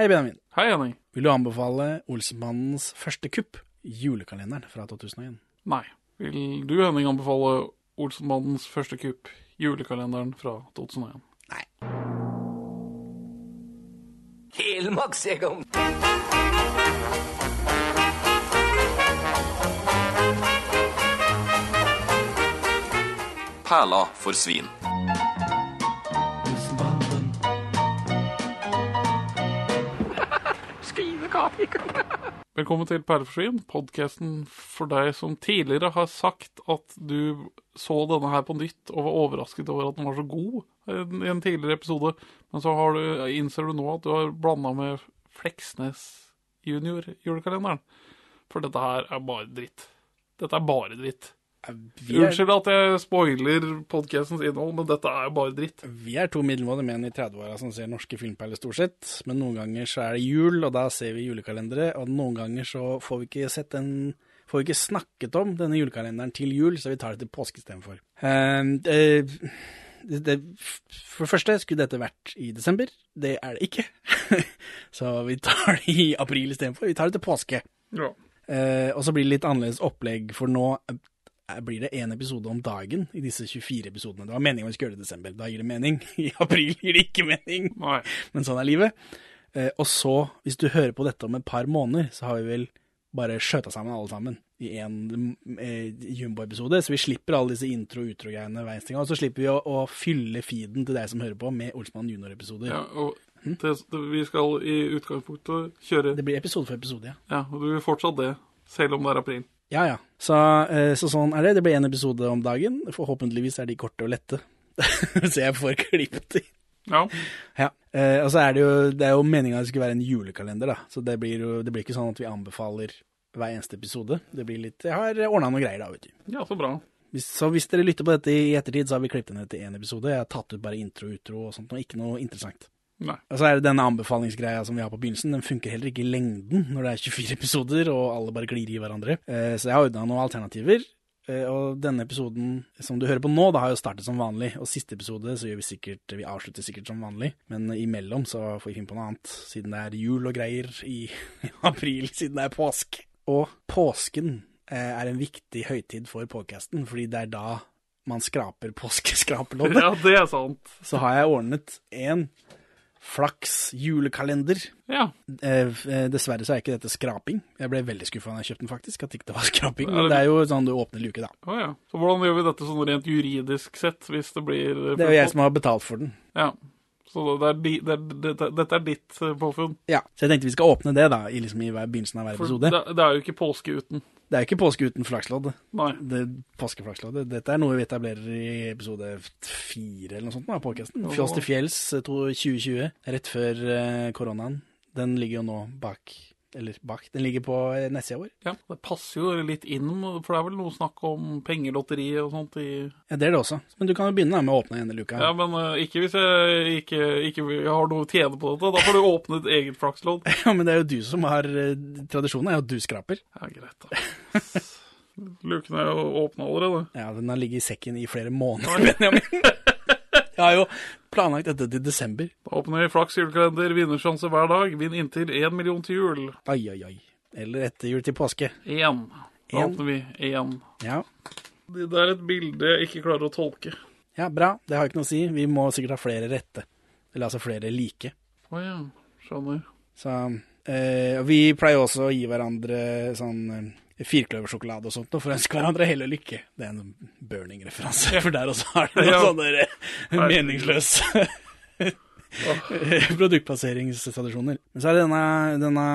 Hei, Benjamin. Hei, Henning. Vil du anbefale Olsenmannens første kupp, julekalenderen fra 2001? Nei. Vil du, Henning, anbefale Olsenmannens første kupp, julekalenderen fra 2001? Nei. Helmaks, jeg om. Perla for svin. Velkommen til Perleforsvin, podkasten for deg som tidligere har sagt at du så denne her på nytt og var overrasket over at den var så god i en tidligere episode, men så du, innser du nå at du har blanda med Fleksnes junior-julekalenderen. For dette her er bare dritt. Dette er bare dritt. Vi er, Unnskyld at jeg spoiler podkastens innhold, men dette er bare dritt. vi er to middelmådige menn i 30-åra som ser norske filmperler stort sett, men noen ganger så er det jul, og da ser vi julekalendere, og noen ganger så får vi ikke sett den Får vi ikke snakket om denne julekalenderen til jul, så vi tar det til påske istedenfor. Uh, det, det, for det første skulle dette vært i desember. Det er det ikke. så vi tar det i april istedenfor. Vi tar det til påske. Ja. Eh, og så blir det litt annerledes opplegg, for nå blir det én episode om dagen i disse 24 episodene. Det var meningen vi skulle gjøre det i desember. Da gir det mening. I april gir det ikke mening. Nei. Men sånn er livet. Eh, og så, hvis du hører på dette om et par måneder, så har vi vel bare skjøta sammen alle sammen i én eh, jumbo-episode. Så vi slipper alle disse intro- og utro-greiene hver eneste gang. Og så slipper vi å, å fylle feeden til deg som hører på, med Olsmann junior-episoder. Ja, og det, det, vi skal i utgangspunktet kjøre Det blir episode for episode, ja. Ja, og du gjør fortsatt det, selv om det er april. Ja, ja. Så, eh, så sånn er det. Det blir én episode om dagen. Forhåpentligvis er de korte og lette. så jeg får klippet de. Ja. Ja. Eh, og så er det jo, det er jo meninga det skulle være en julekalender, da. Så det blir jo det blir ikke sånn at vi anbefaler hver eneste episode. Det blir litt Jeg har ordna noen greier, da, vet du. ja, så bra. Så hvis dere lytter på dette i ettertid, så har vi klippet ned til én episode. Jeg har tatt ut bare intro og utro og sånt, og ikke noe interessant. Nei. Så er det denne anbefalingsgreia som vi har på begynnelsen. Den funker heller ikke i lengden når det er 24 episoder og alle bare glir i hverandre. Eh, så jeg har ordna noen alternativer. Eh, og denne episoden som du hører på nå, da har jo startet som vanlig. Og siste episode så gjør vi sikkert Vi avslutter sikkert som vanlig. Men imellom så får vi finne på noe annet. Siden det er jul og greier i april, siden det er påsk. Og påsken eh, er en viktig høytid for podkasten, fordi det er da man skraper påskeskrapeloddet. Ja, det er sant. Så har jeg ordnet en Flaks julekalender. Ja. Eh, eh, dessverre så er ikke dette skraping. Jeg ble veldig skuffa da jeg kjøpte den, faktisk. At ikke det var skraping. Men det- det er jo sånn du åpner luke, da. Oh, ja. Så hvordan gjør vi dette sånn rent juridisk sett, hvis det blir Det er jo jeg som har betalt for den. Ja. Så det er di, det er, det, det, dette er ditt eh, påfunn. Ja, Så jeg tenkte vi skal åpne det da, i, liksom, i begynnelsen av hver episode. det, det er jo ikke påske uten. Det er jo ikke påske uten flakslodd. Nei. Det påskeflaksloddet. Dette er noe vi etablerer i episode fire eller noe sånt av podkasten. Fjols til fjells eh, 2020, rett før eh, koronaen. Den ligger jo nå bak Eller bak. Den ligger på nettsida vår. Ja, det passer jo litt inn, for det er vel noe snakk om pengelotteri og sånt i Ja, det er det også. Men du kan jo begynne med å åpne denne luka. Ja, men uh, ikke hvis jeg ikke, ikke har noe å tjene på dette. Da får du åpne et eget flakslodd. Ja, men det er jo du som har eh, Tradisjonen er jo at du skraper. Ja, greit, da. Luken er jo åpna allerede. Ja, den har ligget i sekken i flere måneder, Benjamin. Jeg har jo planlagt dette til desember. Da åpner vi Flaks julekalender, vinnersjanse hver dag. Vinn inntil én million til jul. Oi, oi, oi. Eller etter jul til påske. Én. Da åpner vi én. Ja. Det er et bilde jeg ikke klarer å tolke. ja, bra. Det har ikke noe å si. Vi må sikkert ha flere rette. Eller altså flere like. Å ja, skjønner. Så eh, Vi pleier også å gi hverandre sånn eh, firkløversjokolade og sånt, og for å ønske hverandre hell og lykke. Det er en burning-referanse, for der også har det noe Ja. sånne meningsløse produktplasseringstradisjoner. Men så er det denne, denne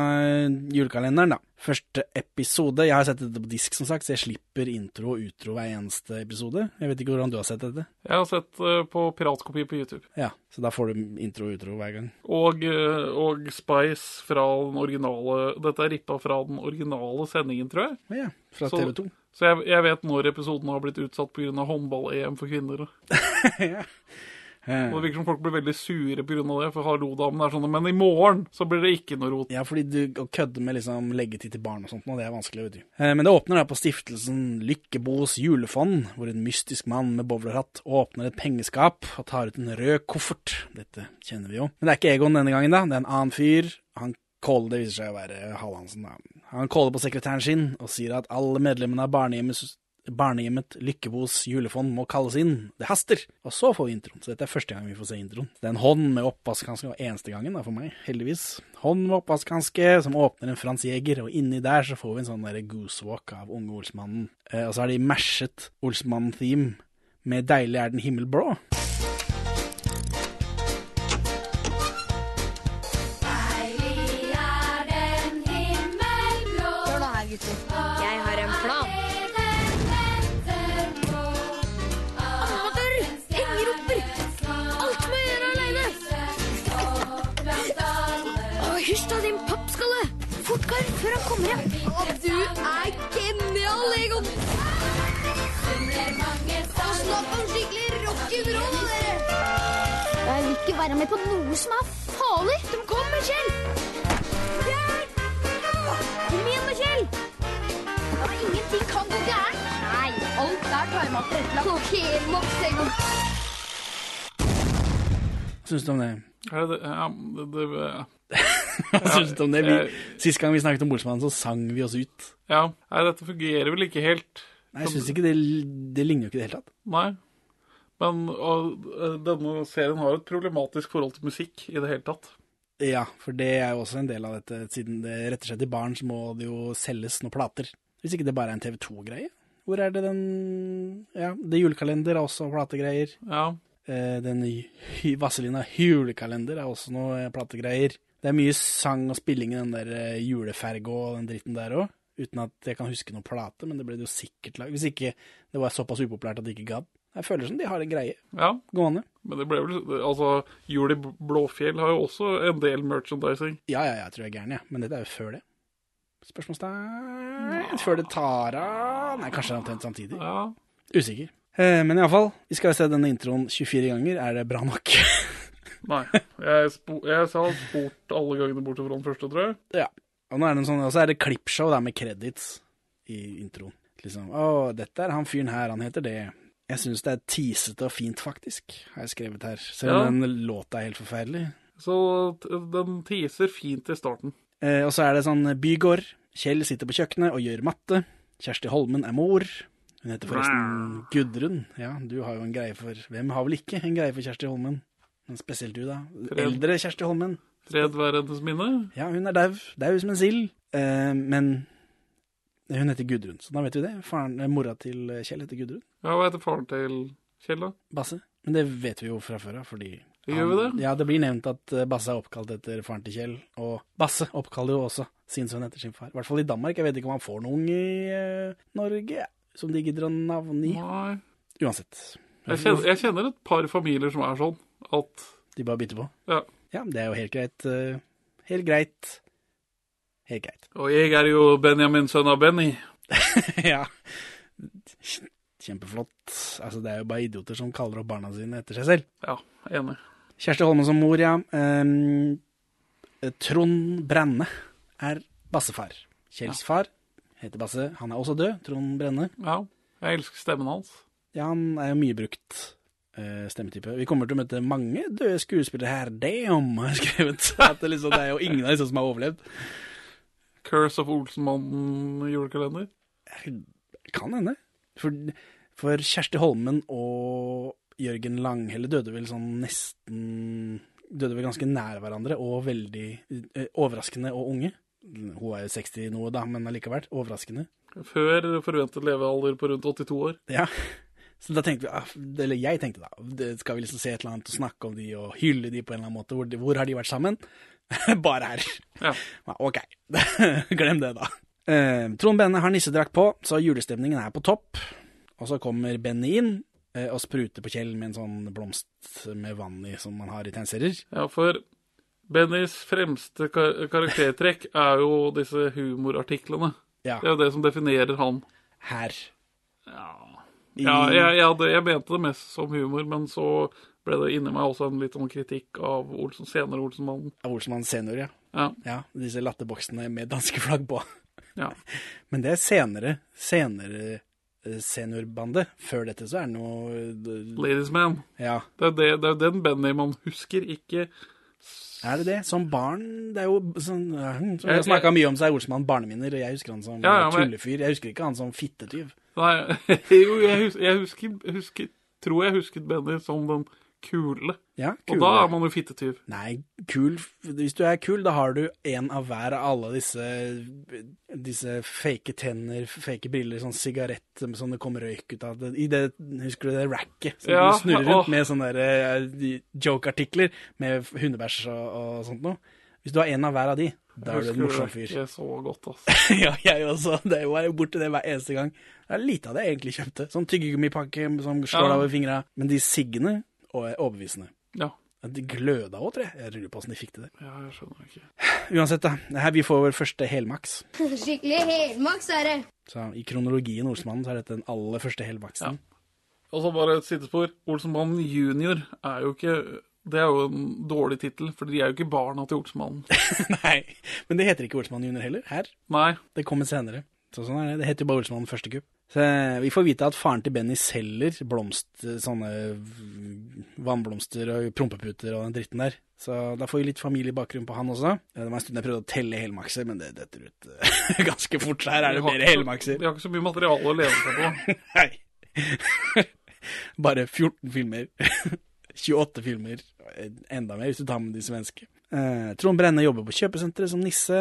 julekalenderen, da. Første episode. Jeg har sett dette på disk, som sagt, så jeg slipper intro og utro hver eneste episode. Jeg vet ikke hvordan du har sett dette? Jeg har sett det på piratkopi på YouTube. Ja, så da får du intro og utro hver gang. Og, eh, og Spice fra den originale Dette er rippa fra den originale sendingen, tror jeg. Ja, fra TV 2. Så jeg, jeg vet når episoden har blitt utsatt pga. håndball-EM for kvinner. ja. Eh. Og det virker som folk blir veldig sure pga. det, for hallo-damen er sånn Men i morgen så blir det ikke noe rot. Ja, fordi du å kødde med liksom leggetid til barn og sånt og det er vanskelig, vet du. Eh, Men det åpner da på stiftelsen Lykkebos julefond, hvor en mystisk mann med bowlerhatt åpner et pengeskap og tar ut en rød koffert. Dette kjenner vi jo. Men det er ikke Egon denne gangen, da. Det er en annen fyr. Han caller, det viser seg å være Hallandsen, da. Han caller på sekretæren sin og sier at alle medlemmene av barnehjemmet Barnehjemmet Lykkebos julefond må kalles inn. Det haster! Og så får vi introen. Så dette er første gang vi får se introen. Det er en hånd med oppvaskhanske, og eneste gangen da for meg, heldigvis. Hånd med oppvaskhanske som åpner en Frans Jæger, og inni der så får vi en sånn der goosewalk av unge Olsmannen. Eh, og så har de mashet Olsmannen-theme med Deilig er den himmel blå. Han kommer du er genial, Egon! Snakk om skikkelig rock'n'roll, dere! Jeg vil ikke være med på noe som er farlig. De kommer, Kjell! Hjelp! Kom igjen, da, Kjell! Ja, ingenting kan gå gærent. Nei, alt er timet tilrettelagt. Egon. Hva syns du om det? Det, ja, det, det, det? Vi, jeg- sist gang vi snakket om Bolsmannen, så sang vi oss ut. ja, nei, dette fungerer vel ikke helt. Nei, jeg syns ikke det, det ligner jo ikke i det hele tatt. Nei. Men og, eh, denne serien har et problematisk forhold til musikk i det hele tatt. Ja, for det er jo også en del av dette. Siden det retter seg til barn, så må det jo selges noen plater. Hvis ikke det bare er en TV 2-greie. Hvor er det den Ja, det julekalender er også plategreier. Ja. Eh, den Vazelina julekalender er også noe plategreier. Det er mye sang og spilling i den der eh, juleferga og den dritten der òg. Uten at jeg kan huske noen plate, men det ble det jo sikkert lag. Hvis ikke det var såpass upopulært at de ikke gadd. Jeg føler som de har en greie ja. gående. Men det ble vel Altså, Jul i Blåfjell har jo også en del merchandising. Ja, ja, jeg tror jeg er gæren, jeg. Men dette er jo før det. Spørsmålstegn Før det tar av Nei, kanskje omtrent samtidig. Ja. Usikker. Eh, men iallfall, vi skal se denne introen 24 ganger. Er det bra nok? Nei. Jeg, spo, jeg har spurt alle gangene bortsett fra den første, tror jeg. ja. Og nå er det en sånn, og så er det klippshow der med credits i introen. Liksom, å, dette er han fyren her, han heter det. Jeg syns det er teasete og fint, faktisk, har jeg skrevet her. Selv om Ja. den låta er helt forferdelig. Så den teaser fint i starten. Eh, og så er det sånn bygård. Kjell sitter på kjøkkenet og gjør matte. Kjersti Holmen er mor. Hun heter forresten Gudrun. Ja, du har jo en greie for Hvem har vel ikke en greie for Kjersti Holmen? Men spesielt du, da. Fred. Eldre Kjersti Holmen. Fred være hennes minne. Ja, hun er dau. Dau som en sild. Eh, men hun heter Gudrun, så da vet vi det. Faren, eh, mora til Kjell heter Gudrun. Ja, hva heter faren til Kjell, da? Basse. Men det vet vi jo fra før av, fordi Gjør vi det? Ja, det blir nevnt at eh, Basse er oppkalt etter faren til Kjell, og Basse oppkaller jo også sin sønn etter sin far. I hvert fall i Danmark. Jeg vet ikke om han får noen i uh, Norge som de gidder å navngi. Uansett. Jeg kjenner, jeg kjenner et par familier som er sånn at De bare bytter på. Ja. Ja, det er jo helt greit. eh, helt greit. Helt greit. Og jeg er jo Benjamin, sønn av Benny. ja. Kjempeflott. Altså, det er jo bare idioter som kaller opp barna sine etter seg selv. Ja, enig. Kjersti Holmen som mor, ja. Um, Trond Brenne er bassefar. Kjells far heter Basse. Han er også død. Trond Brenne. Ja, jeg elsker stemmen hans. Ja, han er jo mye brukt stemmetype. Vi kommer til å møte mange døde skuespillere her. Damn, har jeg skrevet. At det, liksom, det er jo ingen av disse som har overlevd. Curse of Olsenmannen julekalender. Kan hende. For, for Kjersti Holmen og Jørgen Langhelle døde vel sånn nesten Døde vel ganske nær hverandre og veldig eh, overraskende og unge. Hun er jo 60 noe, da, men allikevel overraskende. Før forventet levealder på rundt 82 år. Ja. Så da tenkte vi, ah, eller jeg tenkte da, skal vi liksom se et eller annet og snakke om de og hylle de på en eller annen måte. Hvor, de- hvor har de vært sammen? Bare her. Ja. Ja, ok, glem det da. Eh, Trond Benne har nissedrakt på, så julestemningen er på topp. Og så kommer Benny inn eh, og spruter på Kjell med en sånn blomst med vann i som man har i tegneserier. Ja, for Bennys fremste kar karaktertrekk er jo disse humorartiklene. Ja, Det er jo det som definerer han. her. Ja, I, ja jeg, jeg, hadde, jeg mente det mest som humor, men så ble det inni meg også en litt sånn kritikk av Olsen, senere Olsenmannen. Av Olsenmannen senior, ja. Ja. ja. Disse latterboksene med danske flagg på. ja. Men det er senere, senere seniorbande. Før dette så er det noe eh, Ladies Man. Ja, Det er, det, det er jo den Benny man husker, ikke er det det? Som barn, det er jo sånn Som Jeg- har snakka mye om, så er Olsmann barneminner, og jeg husker han som Ja, ja, men- tullefyr. Jeg husker ikke han som fittetyv. Nei, jo, jeg, hus, jeg husker, husker Tror jeg husket Benny som den kule. Ja, Og da er man jo fittetyv. Nei, kul Hvis du er kul, da har du en av hver av alle disse Disse fake tenner, fake briller, sånn sigarett som det kommer røyk ut av. Det- I det, husker du det racket som Ja, du snurrer rundt åh. med sånne der, eh, joke-artikler med hundebæsj og, og sånt noe? Hvis du har en av hver av de, da er du en Jeg morsom husker det fyr. ikke så godt, altså. ja, jeg også. Det var jo borti det hver eneste gang. Det er lite av det jeg egentlig kjøpte. Sånn tyggegummipakke som slår deg over fingra. Men de siggene og er overbevisende. Ja. Ja, De gløda òg, tror jeg. Jeg lurer på åssen de fikk til det. ja, jeg skjønner ikke. Uansett, da. Det her, vi får vår første helmaks. Skikkelig helmaks er det. Så i kronologien Olsmannen så er dette den aller første helmaksen. Og så bare et sidespor. Olsenmannen junior er jo ikke Det er jo en dårlig tittel, for de er jo ikke barna til Olsenmannen. Nei, men det heter ikke Olsmannen junior heller. Her. Nei. Det kommer senere. Så sånn er det. Det heter jo bare Olsmannen første kupp. Så vi får vite at faren til Benny selger blomst, sånne vannblomster og prompeputer og den dritten der. Så da får vi litt familiebakgrunn på han også. Det var en stund jeg prøvde å telle helmakser, men det detter ut eh, ganske fort. Her er det mer helmakser. Vi har ikke så mye materiale å leve seg på. Nei. Bare 14 filmer. 28 filmer. Enda mer hvis du tar med de svenske. Eh, Trond Brenne jobber på kjøpesenteret som nisse.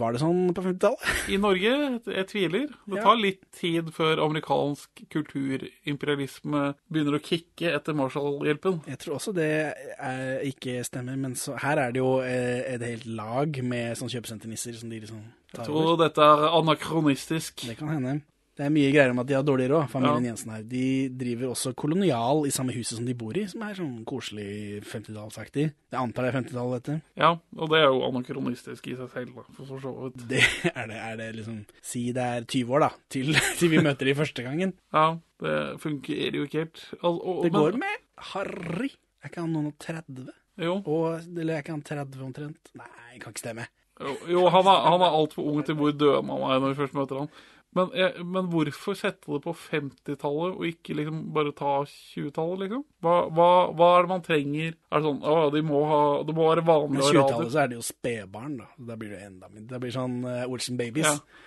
Var det sånn på 50-tallet? I Norge, jeg tviler. Det tar litt tid før amerikansk kulturimperialisme begynner å kicke etter Marshall-hjelpen. Jeg tror også det er, ikke stemmer, men så, her er det jo eh, et helt lag med sånn kjøpesenternisser som de liksom Jeg tror dette er anakronistisk. Det kan hende. Det er mye greier om at de har dårlig råd, familien Ja. Jensen her. De driver også kolonial i samme huset som de bor i, som er sånn koselig 50-tallsaktig. Jeg antar det er 50-tallet, dette. Ja, og det er jo anakronistisk i seg selv, da, for så vidt. Det er det, er det liksom Si det er 20 år, da, til, til vi møter de første gangen. Ja, det fungerer jo ikke helt. Al Det går med Harry. Er ikke han noen og 30? Jo, Og, eller er ikke han 30 omtrent? Nei, det kan ikke stemme. jo, jo han er, han er altfor ung til hvor død man er når vi først møter han. Men, men hvorfor sette det på 50-tallet, og ikke liksom bare ta 20-tallet, liksom? Hva, hva, hva er det man trenger? Er det sånn å, de må ha, det må være Men vanlig å ha 20-tallet så er det jo spedbarn, da. Da blir det enda mindre. Det blir sånn uh, Olsen Babies. Ja.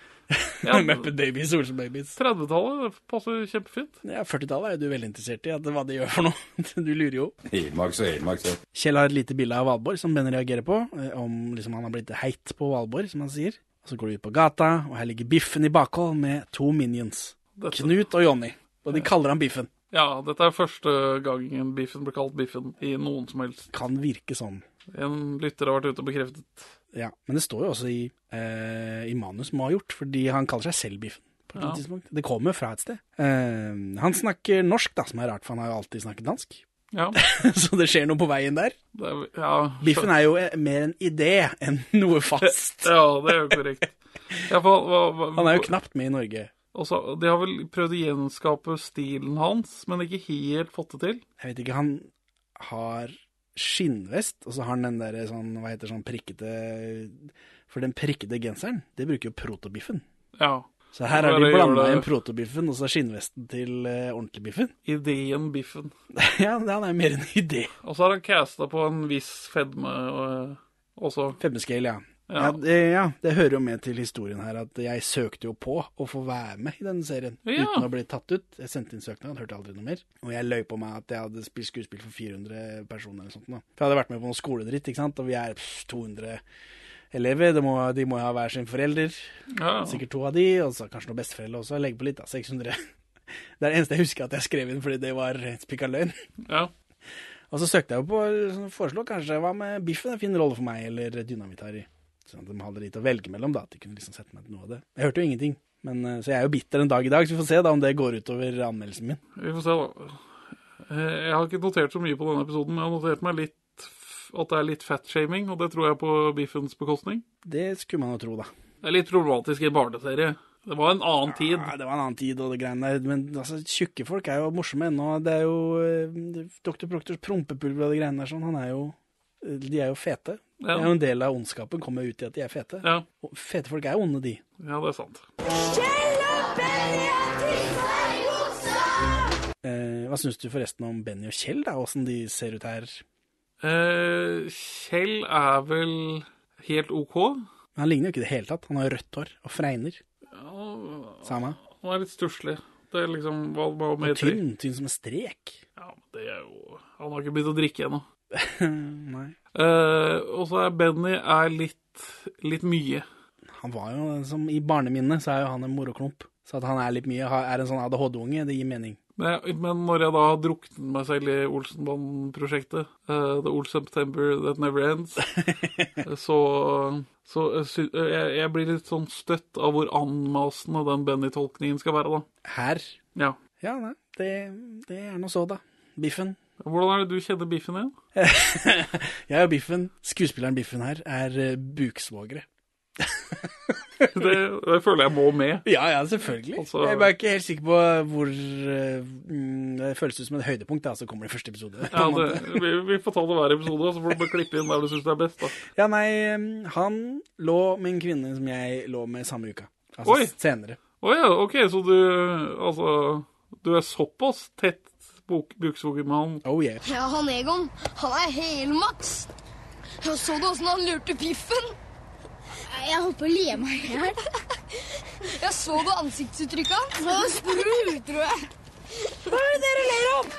Ja, Muppet Babies, Olsen Babies. 30-tallet passer kjempefint. Ja, 40-tallet er jo du veldig interessert i, at, hva de gjør for noe. Du lurer jo. Helmaks og helmaks. så. Kjell har et lite bilde av Valborg som Ben reagerer på, eh, om liksom han har blitt heit på Valborg, som han sier. Og så går de ut på gata, og her ligger Biffen i bakhold med to minions. Dette, Knut og Jonny. Og de kaller han Biffen. ja, dette er første gangen Biffen blir kalt Biffen i noen som helst. Kan virke sånn. En lytter har vært ute og bekreftet. Ja, men det står jo også i, eh, i manus må ha gjort, fordi han kaller seg selv Biffen. På et Ja. Det kommer fra et sted. Eh, han snakker norsk, da, som er rart, for han har jo alltid snakket dansk. Ja, Så det skjer noe på veien der. det ja, Biffen er jo mer en idé enn noe fast. Ja, det er jo korrekt. Ja, for, hva, hva, Han er jo knapt med i Norge. også, De har vel prøvd å gjenskape stilen hans, men ikke helt fått det til. Jeg vet ikke, han har skinnvest, og så har han den der sånn, hva heter sånn prikkete For den prikkete genseren, det bruker jo protobiffen. Ja. Så her har de blanda inn protobiffen og så skinnvesten til uh, ordentlig biffen. Ideen Biffen. ja, han er mer en idé. Og så har han casta på en viss fedme og, også. Fedmescale, ja. Ja. Ja. det, ja, det hører jo med til historien her at jeg søkte jo på å få være med i denne serien Ja. uten å bli tatt ut. Jeg sendte inn søknad, hørte aldri noe mer. Og jeg løy på meg at jeg hadde spilt skuespill for 400 personer eller sånt. Da. For jeg hadde vært med på noe skoledritt, ikke sant, og vi er pff, 200 elever. De må, de må ha hver sin forelder. Ja. Sikkert to av de, og så kanskje noen besteforeldre også. Legg på litt, da. 600. Det er det eneste jeg husker at jeg skrev inn, fordi det var spikka løgn. ja. Og så søkte jeg jo på foreslå kanskje hva med biffen, en fin rolle for meg, eller dynamitt-Harry. Sånn at de hadde litt å velge mellom, da. At de kunne liksom sette meg til noe av det. Jeg hørte jo ingenting. Men, eh, så jeg er jo bitter en dag i dag, så vi får se da om det går utover anmeldelsen min. Vi får se, da. Jeg har ikke notert så mye på denne episoden, men jeg har notert meg litt at det er litt fatshaming, og det tror jeg på Biffens bekostning. Det skulle man jo tro, da. Det er litt problematisk i en barneserie. Det var en annen tid. Ja, det var en annen tid og det greiene der. Men altså, tjukke folk er jo morsomme ennå. Det er jo eh, Dr. Proktors prompepulver og de greiene der sånn. Han er jo eh, De er jo fete. Det er jo en del av ondskapen kommer ut i at de er fete. ja, Og fete folk er onde, de. ja det er sant. Eh, hva syns du forresten om Benny og Kjell, da? Åssen de ser ut her? Eh, Kjell er vel helt OK. Men Han ligner jo ikke i det hele tatt. Han har rødt hår og fregner. Ja, Samme. han er litt stusslig. Det er liksom hva, hva Og tynn. Tynn som en strek. Ja, men det er jo Han har ikke begynt å drikke ennå. Nei. Eh, og så er Benny er litt, litt mye. Han var jo, som I barneminnet så er jo han en moroklump. Så at han er litt mye, er en sånn ADHD-unge, det gir mening. Men, når jeg da har druknet meg selv i Olsenband-prosjektet, uh, The Old September That Never Ends, eh, så, så eh, eh, jeg, jeg blir litt sånn støtt av hvor anmasende den Benny-tolkningen skal være, da. Her Ja. Ja, nei, det, det er nå så, da. Biffen. Hvordan er det du kjenner Biffen igjen? Jeg og Biffen, skuespilleren Biffen her, er buksvogere. Det, det føler jeg må med. Ja, ja, selvfølgelig. Altså- Jeg er bare ikke helt sikker på hvor mm, Det føles ut som et høydepunkt, da, så kommer det i første episode. Ja, det, vi, vi får ta det hver episode, så får du bare klippe inn der du syns det er best. da. ja, nei, mm, han lå med en kvinne som jeg lå med samme uka. Altså Oi. senere. Å ja, OK, så du Altså, du er såpass tett bok- med han. Oh yeah. Ja, han Egon, han er helmaks. Jeg så du åssen han lurte piffen? Jeg holdt på å le meg i hjel. Jeg så du ansiktsuttrykket hans. Nå spruter du. Hva er det dere ler av?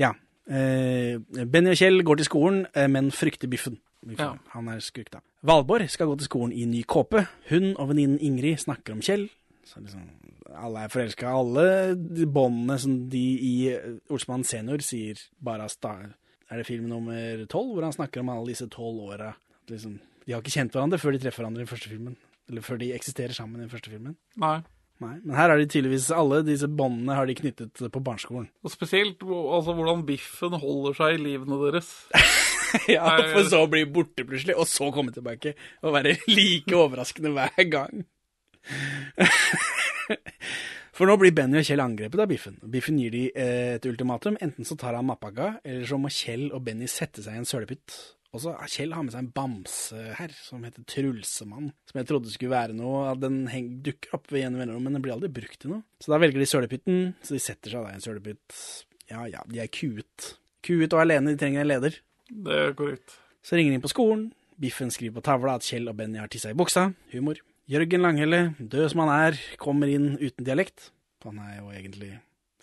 Ja. Eh, Benny og Kjell går til skolen, eh, men frykter Biffen. Biffen. Ja. Han er skurk, da. Valborg skal gå til skolen i ny kåpe. Hun og venninnen Ingrid snakker om Kjell. Så liksom, alle er forelska. Alle båndene som de i eh, Olsmann senior sier bare av Er det film nummer tolv, hvor han snakker om alle disse tolv åra? Liksom, de har ikke kjent hverandre før de treffer hverandre i den første filmen. Eller før de eksisterer sammen i den første filmen. Nei. Nei, Men her har de tydeligvis alle disse båndene har de knyttet på barneskolen. Og spesielt altså, hvordan Biffen holder seg i livene deres. Ja, for så å bli borte plutselig, og så komme tilbake og være like overraskende hver gang. For nå blir Benny og Kjell angrepet av Biffen. Biffen gir de eh, et ultimatum. Enten så tar han mappaga, eller så må Kjell og Benny sette seg i en sølepytt. Og så Kjell har med seg en bamse her, som heter Trulsemann. Som jeg trodde skulle være noe. at Den dukker opp ved gjennom mellomrom, men den blir aldri brukt til noe. Så da velger de sølepytten, så de setter seg da i en sølepytt. Ja ja, de er kuet. Kuet og alene, de trenger en leder. Det er korrekt. Så ringer de inn på skolen. Biffen skriver på tavla at Kjell og Benny har tissa i buksa. Humor. Jørgen Langhelle, død som han er, kommer inn uten dialekt. Han er jo egentlig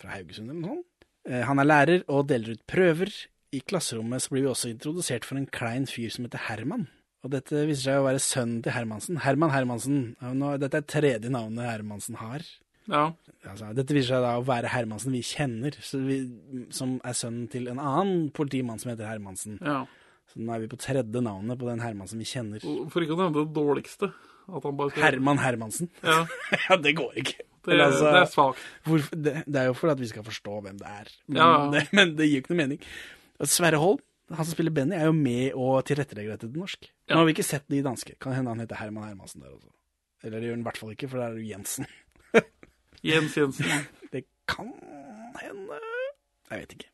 fra Haugesund eller noe sånt. Eh, Han er lærer og deler ut prøver. I klasserommet så blir vi også introdusert for en klein fyr som heter Herman. Og dette viser seg å være sønnen til Hermansen. Herman Hermansen. Dette er tredje navnet Hermansen har. Ja. Altså, dette viser seg da å være Hermansen vi kjenner, så vi, som er sønnen til en annen politimann som heter Hermansen. ja. Så nå er vi på tredje navnet på den Hermansen vi kjenner. For ikke å nevne det dårligste. At han bare skal- Herman Hermansen. Ja, ja, det går ikke. det, altså, det er svakt. det, det er jo for at vi skal forstå hvem det er. Men, Ja. det, men det gir jo ikke noe mening. Sverre Holm, han som spiller Benny, er jo med og tilrettelegger dette til norsk. Nå har vi ikke sett de danske. Kan hende han heter Herman Hermansen der også. Eller det gjør han i hvert fall ikke, for der er det Jensen. Jens Jensen. Det kan hende Jeg vet ikke.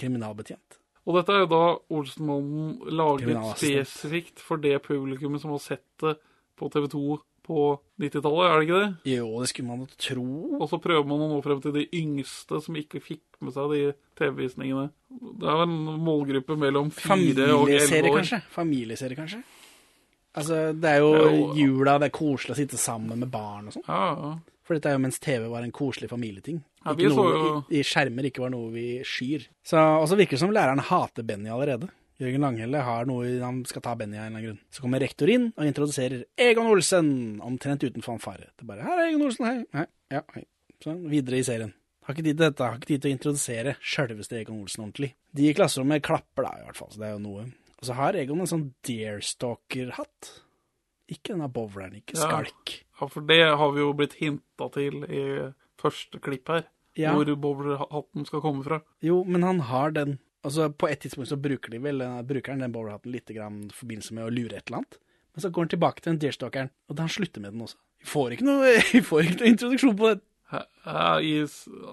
Kriminalbetjent. Og dette er jo da Olsenmannen laget spesifikt for det publikummet som har sett det på TV 2 på 90-tallet, er det ikke det? Jo, det skulle man jo tro. Og så prøver man å nå frem til de yngste som ikke fikk med seg de TV-visningene. Det er jo en målgruppe mellom fire og elleve år. kanskje? Familieserie, kanskje? Altså, det er jo Det er jo- jula, det er koselig å sitte sammen med barn og sånn. Ja, ja. For dette er jo mens TV var en koselig familieting. Ja, noe, jo- i, I skjermer ikke var noe vi skyr. Så, og så virker det som læreren hater Benny allerede. Jørgen Langhelle har noe han skal ta Benny av en eller annen grunn. Så kommer rektor inn og introduserer Egon Olsen, omtrent uten fanfare. Det er bare 'Her er Egon Olsen, hei'. hei. Ja, hei. Sånn, videre i serien. Har ikke tid til dette, har ikke tid til å introdusere sjølveste Egon Olsen ordentlig. De i klasserommet klapper da, i hvert fall, så det er jo noe. Og så har Egon en sånn Darestalker-hatt. Ikke denne bowleren, ikke Ja. skalk. ja, for det har vi jo blitt hinta til i første klipp her. Ja. Hvor bowlerhatten skal komme fra. Jo, men han har den. Altså, På et tidspunkt så bruker de vel, brukeren bruker han den bowlerhatten litt i forbindelse med å lure et eller annet. Men så går han tilbake til den deerstalkeren, og da han slutter med den også. Vi får ikke noe, vi får ikke noe introduksjon på det. I,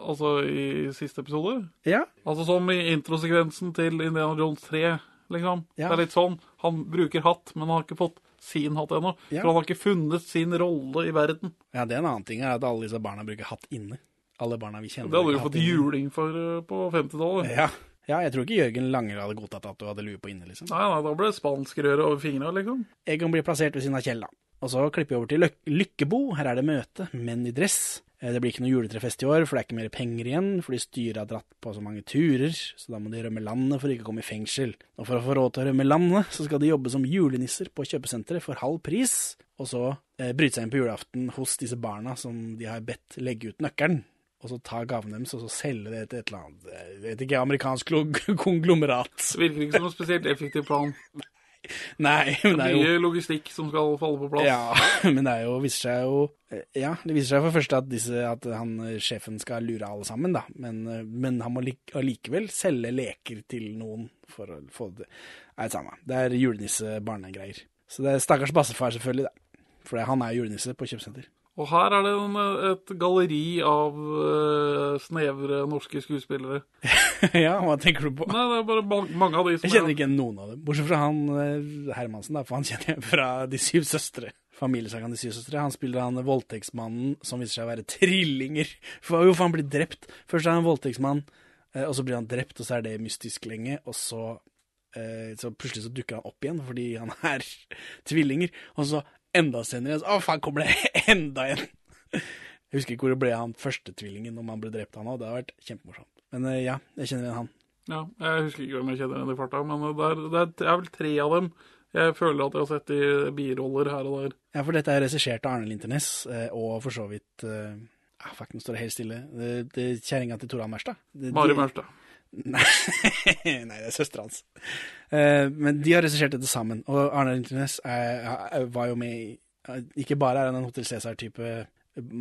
altså i siste episode? Ja, Altså som i introsekvensen til Indiana Jones 3, liksom. Ja. Det er litt sånn. Han bruker hatt, men han har ikke fått sin hatt ennå. Ja. For han har ikke funnet sin rolle i verden. ja, det er en annen ting, er at alle disse barna bruker hatt inne. Alle barna vi kjenner. Det hadde du fått juling for eh, på 50-tallet. Ja. Ja, jeg tror ikke Jørgen Langer hadde godtatt at du hadde lue på inne, liksom. Nei, nei, da ble det spanskrøre over fingra, liksom. Egon blir plassert ved siden av Kjell, da. Og så klipper vi over til Løk Lykkebo. Her er det møte, menn i dress. Eh, Det blir ikke noe juletrefest i år, for det er ikke mer penger igjen, fordi styret har dratt på så mange turer, så da må de rømme landet for ikke å komme i fengsel. Og for å få råd til å rømme landet, så skal de jobbe som julenisser på kjøpesenteret for halv pris, og så eh, bryte seg inn på julaften hos disse barna som de har bedt legge ut nøkkelen. Og så ta gaven deres og så selge det til et eller annet eh, jeg vet ikke, amerikansk konglomerat. Det virker ikke som en spesielt effektiv plan. Nei, men det er jo Mye logistikk som skal falle på plass. Ja, men det er jo, viser seg jo eh, Ja, det viser seg for det første at, disse, at han, eh, sjefen skal lure alle sammen, da. Men, men han må lik- allikevel selge leker til noen for å få det Nei, samme. Det er julenisse-barnegreier. Så det er stakkars bassefar, selvfølgelig, da. For han er julenisse på kjøpesenter. Og her er det en, et galleri av uh, snevre norske skuespillere. ja, hva tenker du på? Nei, det er bare ma- mange av de som Jeg kjenner ikke noen av dem, bortsett fra han eh, Hermansen, da, for han kjenner jeg fra De syv søstre. Familiesagaen De syv søstre. Han spiller han voldtektsmannen som viser seg å være trillinger. For, jo, for han blir drept. Først er han voldtektsmann, eh, og så blir han drept, og så er det mystisk lenge, og så så plutselig så dukker han opp igjen fordi han er tvillinger. Og så enda senere så Å, faen, kommer det enda en? Jeg husker ikke hvor det ble av han første tvillingen, om han ble drept han òg. Det har vært kjempemorsomt. Men eh, ja, jeg kjenner igjen han. Ja, jeg husker ikke hvem jeg kjenner igjen i farta, men det er, det er, det er vel tre av dem jeg føler at jeg har sett i biroller her og der. Ja, for dette er regissert av Arne Linternes, eh, og for så vidt eh, ah, Fuck, nå står det helt stille. Det, det er Kjerringa til Toran Mærstad. Mari Mørstad. Nei, nei, det er søstera hans. Uh, men de har regissert dette sammen. Og Arne er, var jo med i eh, Ikke bare er han en Hotell Cæsar-type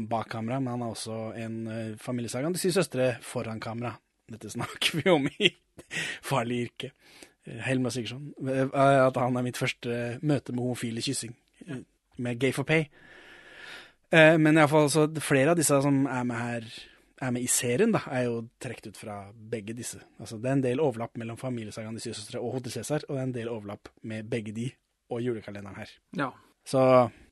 bak kamera, men han er også en uh, familiesaga. De sier søstre foran kamera. Dette snakker vi om i Farlig yrke. Eh, Helma Sigurdsson. Eh, At han er mitt første møte med homofile kyssing. eh, Med Gay for Pay. Eh, Men iallfall så flere av disse som er med her er med i serien, da, er jo trukket ut fra begge disse. Altså, det er en del overlapp mellom Familiesagaen De syv søstre og Hotell Cæsar, og det er en del overlapp med begge de og julekalenderen her. Ja, Så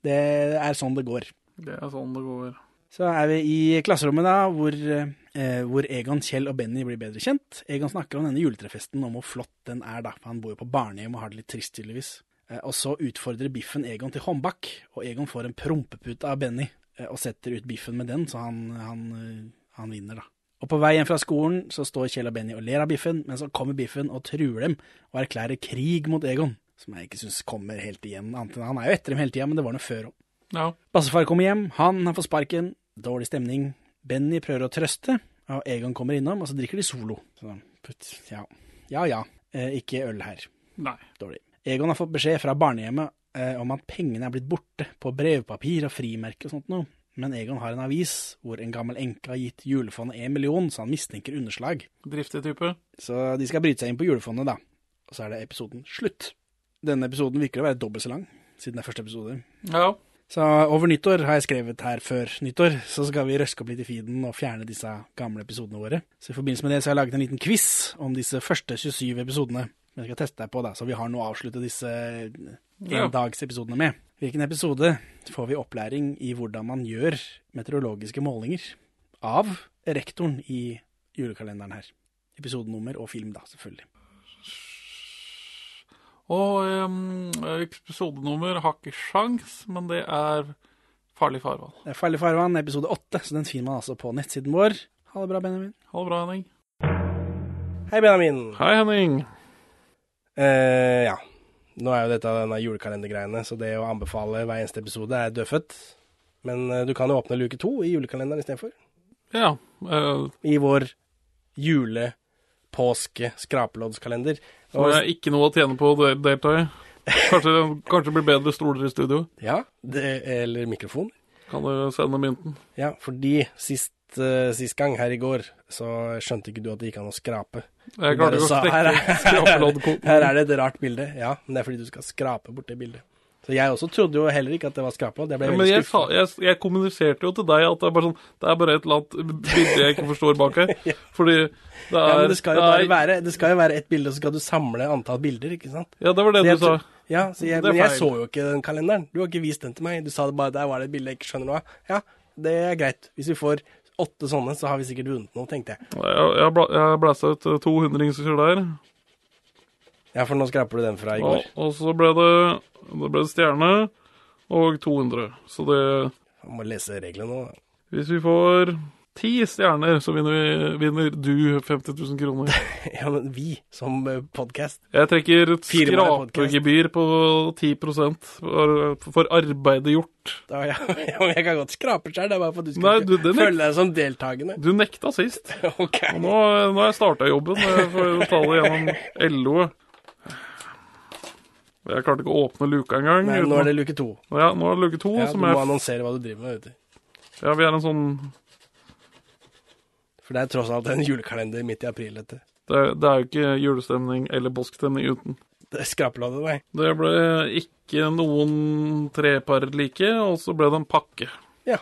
det er sånn det går. det er sånn det går. Så er vi i klasserommet, da, hvor, eh, hvor Egon, Kjell og Benny blir bedre kjent. Egon snakker om denne juletrefesten, om hvor flott den er, da. For han bor jo på barnehjem og har det litt trist, tydeligvis. Eh, og så utfordrer Biffen Egon til håndbak, og Egon får en prompepute av Benny eh, og setter ut Biffen med den, så han, han, eh, han vinner, da. Og på vei hjem fra skolen så står Kjell og Benny og ler av Biffen, men så kommer Biffen og truer dem og erklærer krig mot Egon. Som jeg ikke syns kommer helt igjen. annet enn- Han er jo etter dem hele tida, men det var noe før òg. Ja, Bassefar kommer hjem, han har fått sparken, dårlig stemning. Benny prøver å trøste, og Egon kommer innom, og så drikker de Solo. Så, putt, ja, ja. ja. Eh, ikke øl her. nei. Dårlig. Egon har fått beskjed fra barnehjemmet eh, om at pengene er blitt borte på brevpapir og frimerke og sånt noe. Men Egon har en avis hvor en gammel enke har gitt julefondet en million, så han mistenker underslag. Driftig type. Så de skal bryte seg inn på julefondet, da. Og så er det episoden slutt. Denne episoden virker å være dobbelt så lang, siden det er første episode. Ja, Så over nyttår har jeg skrevet her før nyttår, så skal vi røske opp litt i feeden og fjerne disse gamle episodene våre. Så i forbindelse med det så har jeg laget en liten quiz om disse første 27 episodene. Jeg skal teste deg på, da, så vi har noe å avslutte disse endagsepisodene med. Hvilken episode får vi opplæring i hvordan man gjør meteorologiske målinger av rektoren i julekalenderen her. Episodenummer og film, da, selvfølgelig. Og um, episodenummer har ikke sjans, men det er Farlig farvann. Det er Farlig farvann, episode åtte, så den finner man altså på nettsiden vår. Ha det bra, Benjamin. Ha det bra, Henning. Hei, Benjamin. Hei, Henning. Uh, ja. Nå er jo dette denne julekalendergreiene, så det å anbefale hver eneste episode er dødfødt. Men eh, du kan jo åpne luke to i julekalenderen istedenfor. Ja. Uh, I vår jule-, påske-, skrapeloddskalender. så det er ikke noe å tjene på å del- delta i. Kanskje, kanskje det blir bedre stoler i studio. Ja, det, eller mikrofon. Kan du sende mynten? Ja, fordi sist, eh, sist gang her i går, så skjønte ikke du at det gikk an å skrape. Jeg klarte ikke å er- skrapeloddkoden. Her er det et rart bilde. Ja, men det er fordi du skal skrape bort det bildet. Så jeg også trodde jo heller ikke at det var skrapelodd. Jeg ble Ja, men jeg, sa, jeg, jeg kommuniserte jo til deg at det er bare sånn Det er bare et eller annet bilde jeg ikke forstår bak her. Fordi det er Ja, men det skal jo bare er- være Det skal jo være ett bilde, og så skal du samle antall bilder, ikke sant? Ja, det var det, Det du sa. Ja, så jeg, men jeg så jo ikke den kalenderen. Du har ikke vist den til meg. Du sa det bare der var det et bilde jeg ikke skjønner noe av. Ja, det er greit. Hvis vi får åtte sånne, så har vi sikkert vunnet noe, tenkte jeg. Jeg, jeg, bla, jeg blæsta ut eh, to hundringser der. Ja, for nå skraper du den fra i går. og så ble det, det ble stjerne og 200. Så det Jeg må lese reglene nå. da. Hvis vi får ti stjerner, så vinner, vi, vinner du 50 000 kroner. Ja, men vi, som podkast. Jeg trekker et skrapegebyr på 10 for, for arbeidet gjort. Da, ja, ja, men jeg kan godt skrape sjøl, det er bare for at du skal Nei, du, føle deg som deltakende. Du nekta sist. Ok. Og nå, nå har jeg starta jobben. Jeg får ta det gjennom LO-et. Jeg klarte ikke å åpne luka engang. Nei, nå er det luke to. Ja, nå er det luke to. Ja, du må jeg... annonsere hva du driver med, vet du. ja, vi er en sånn For det er tross alt en julekalender midt i april, dette. det det er jo ikke julestemning eller påskestemning uten. Det skrapeloddet, nei. Det ble ikke noen trepar like, og så ble det en pakke. Ja.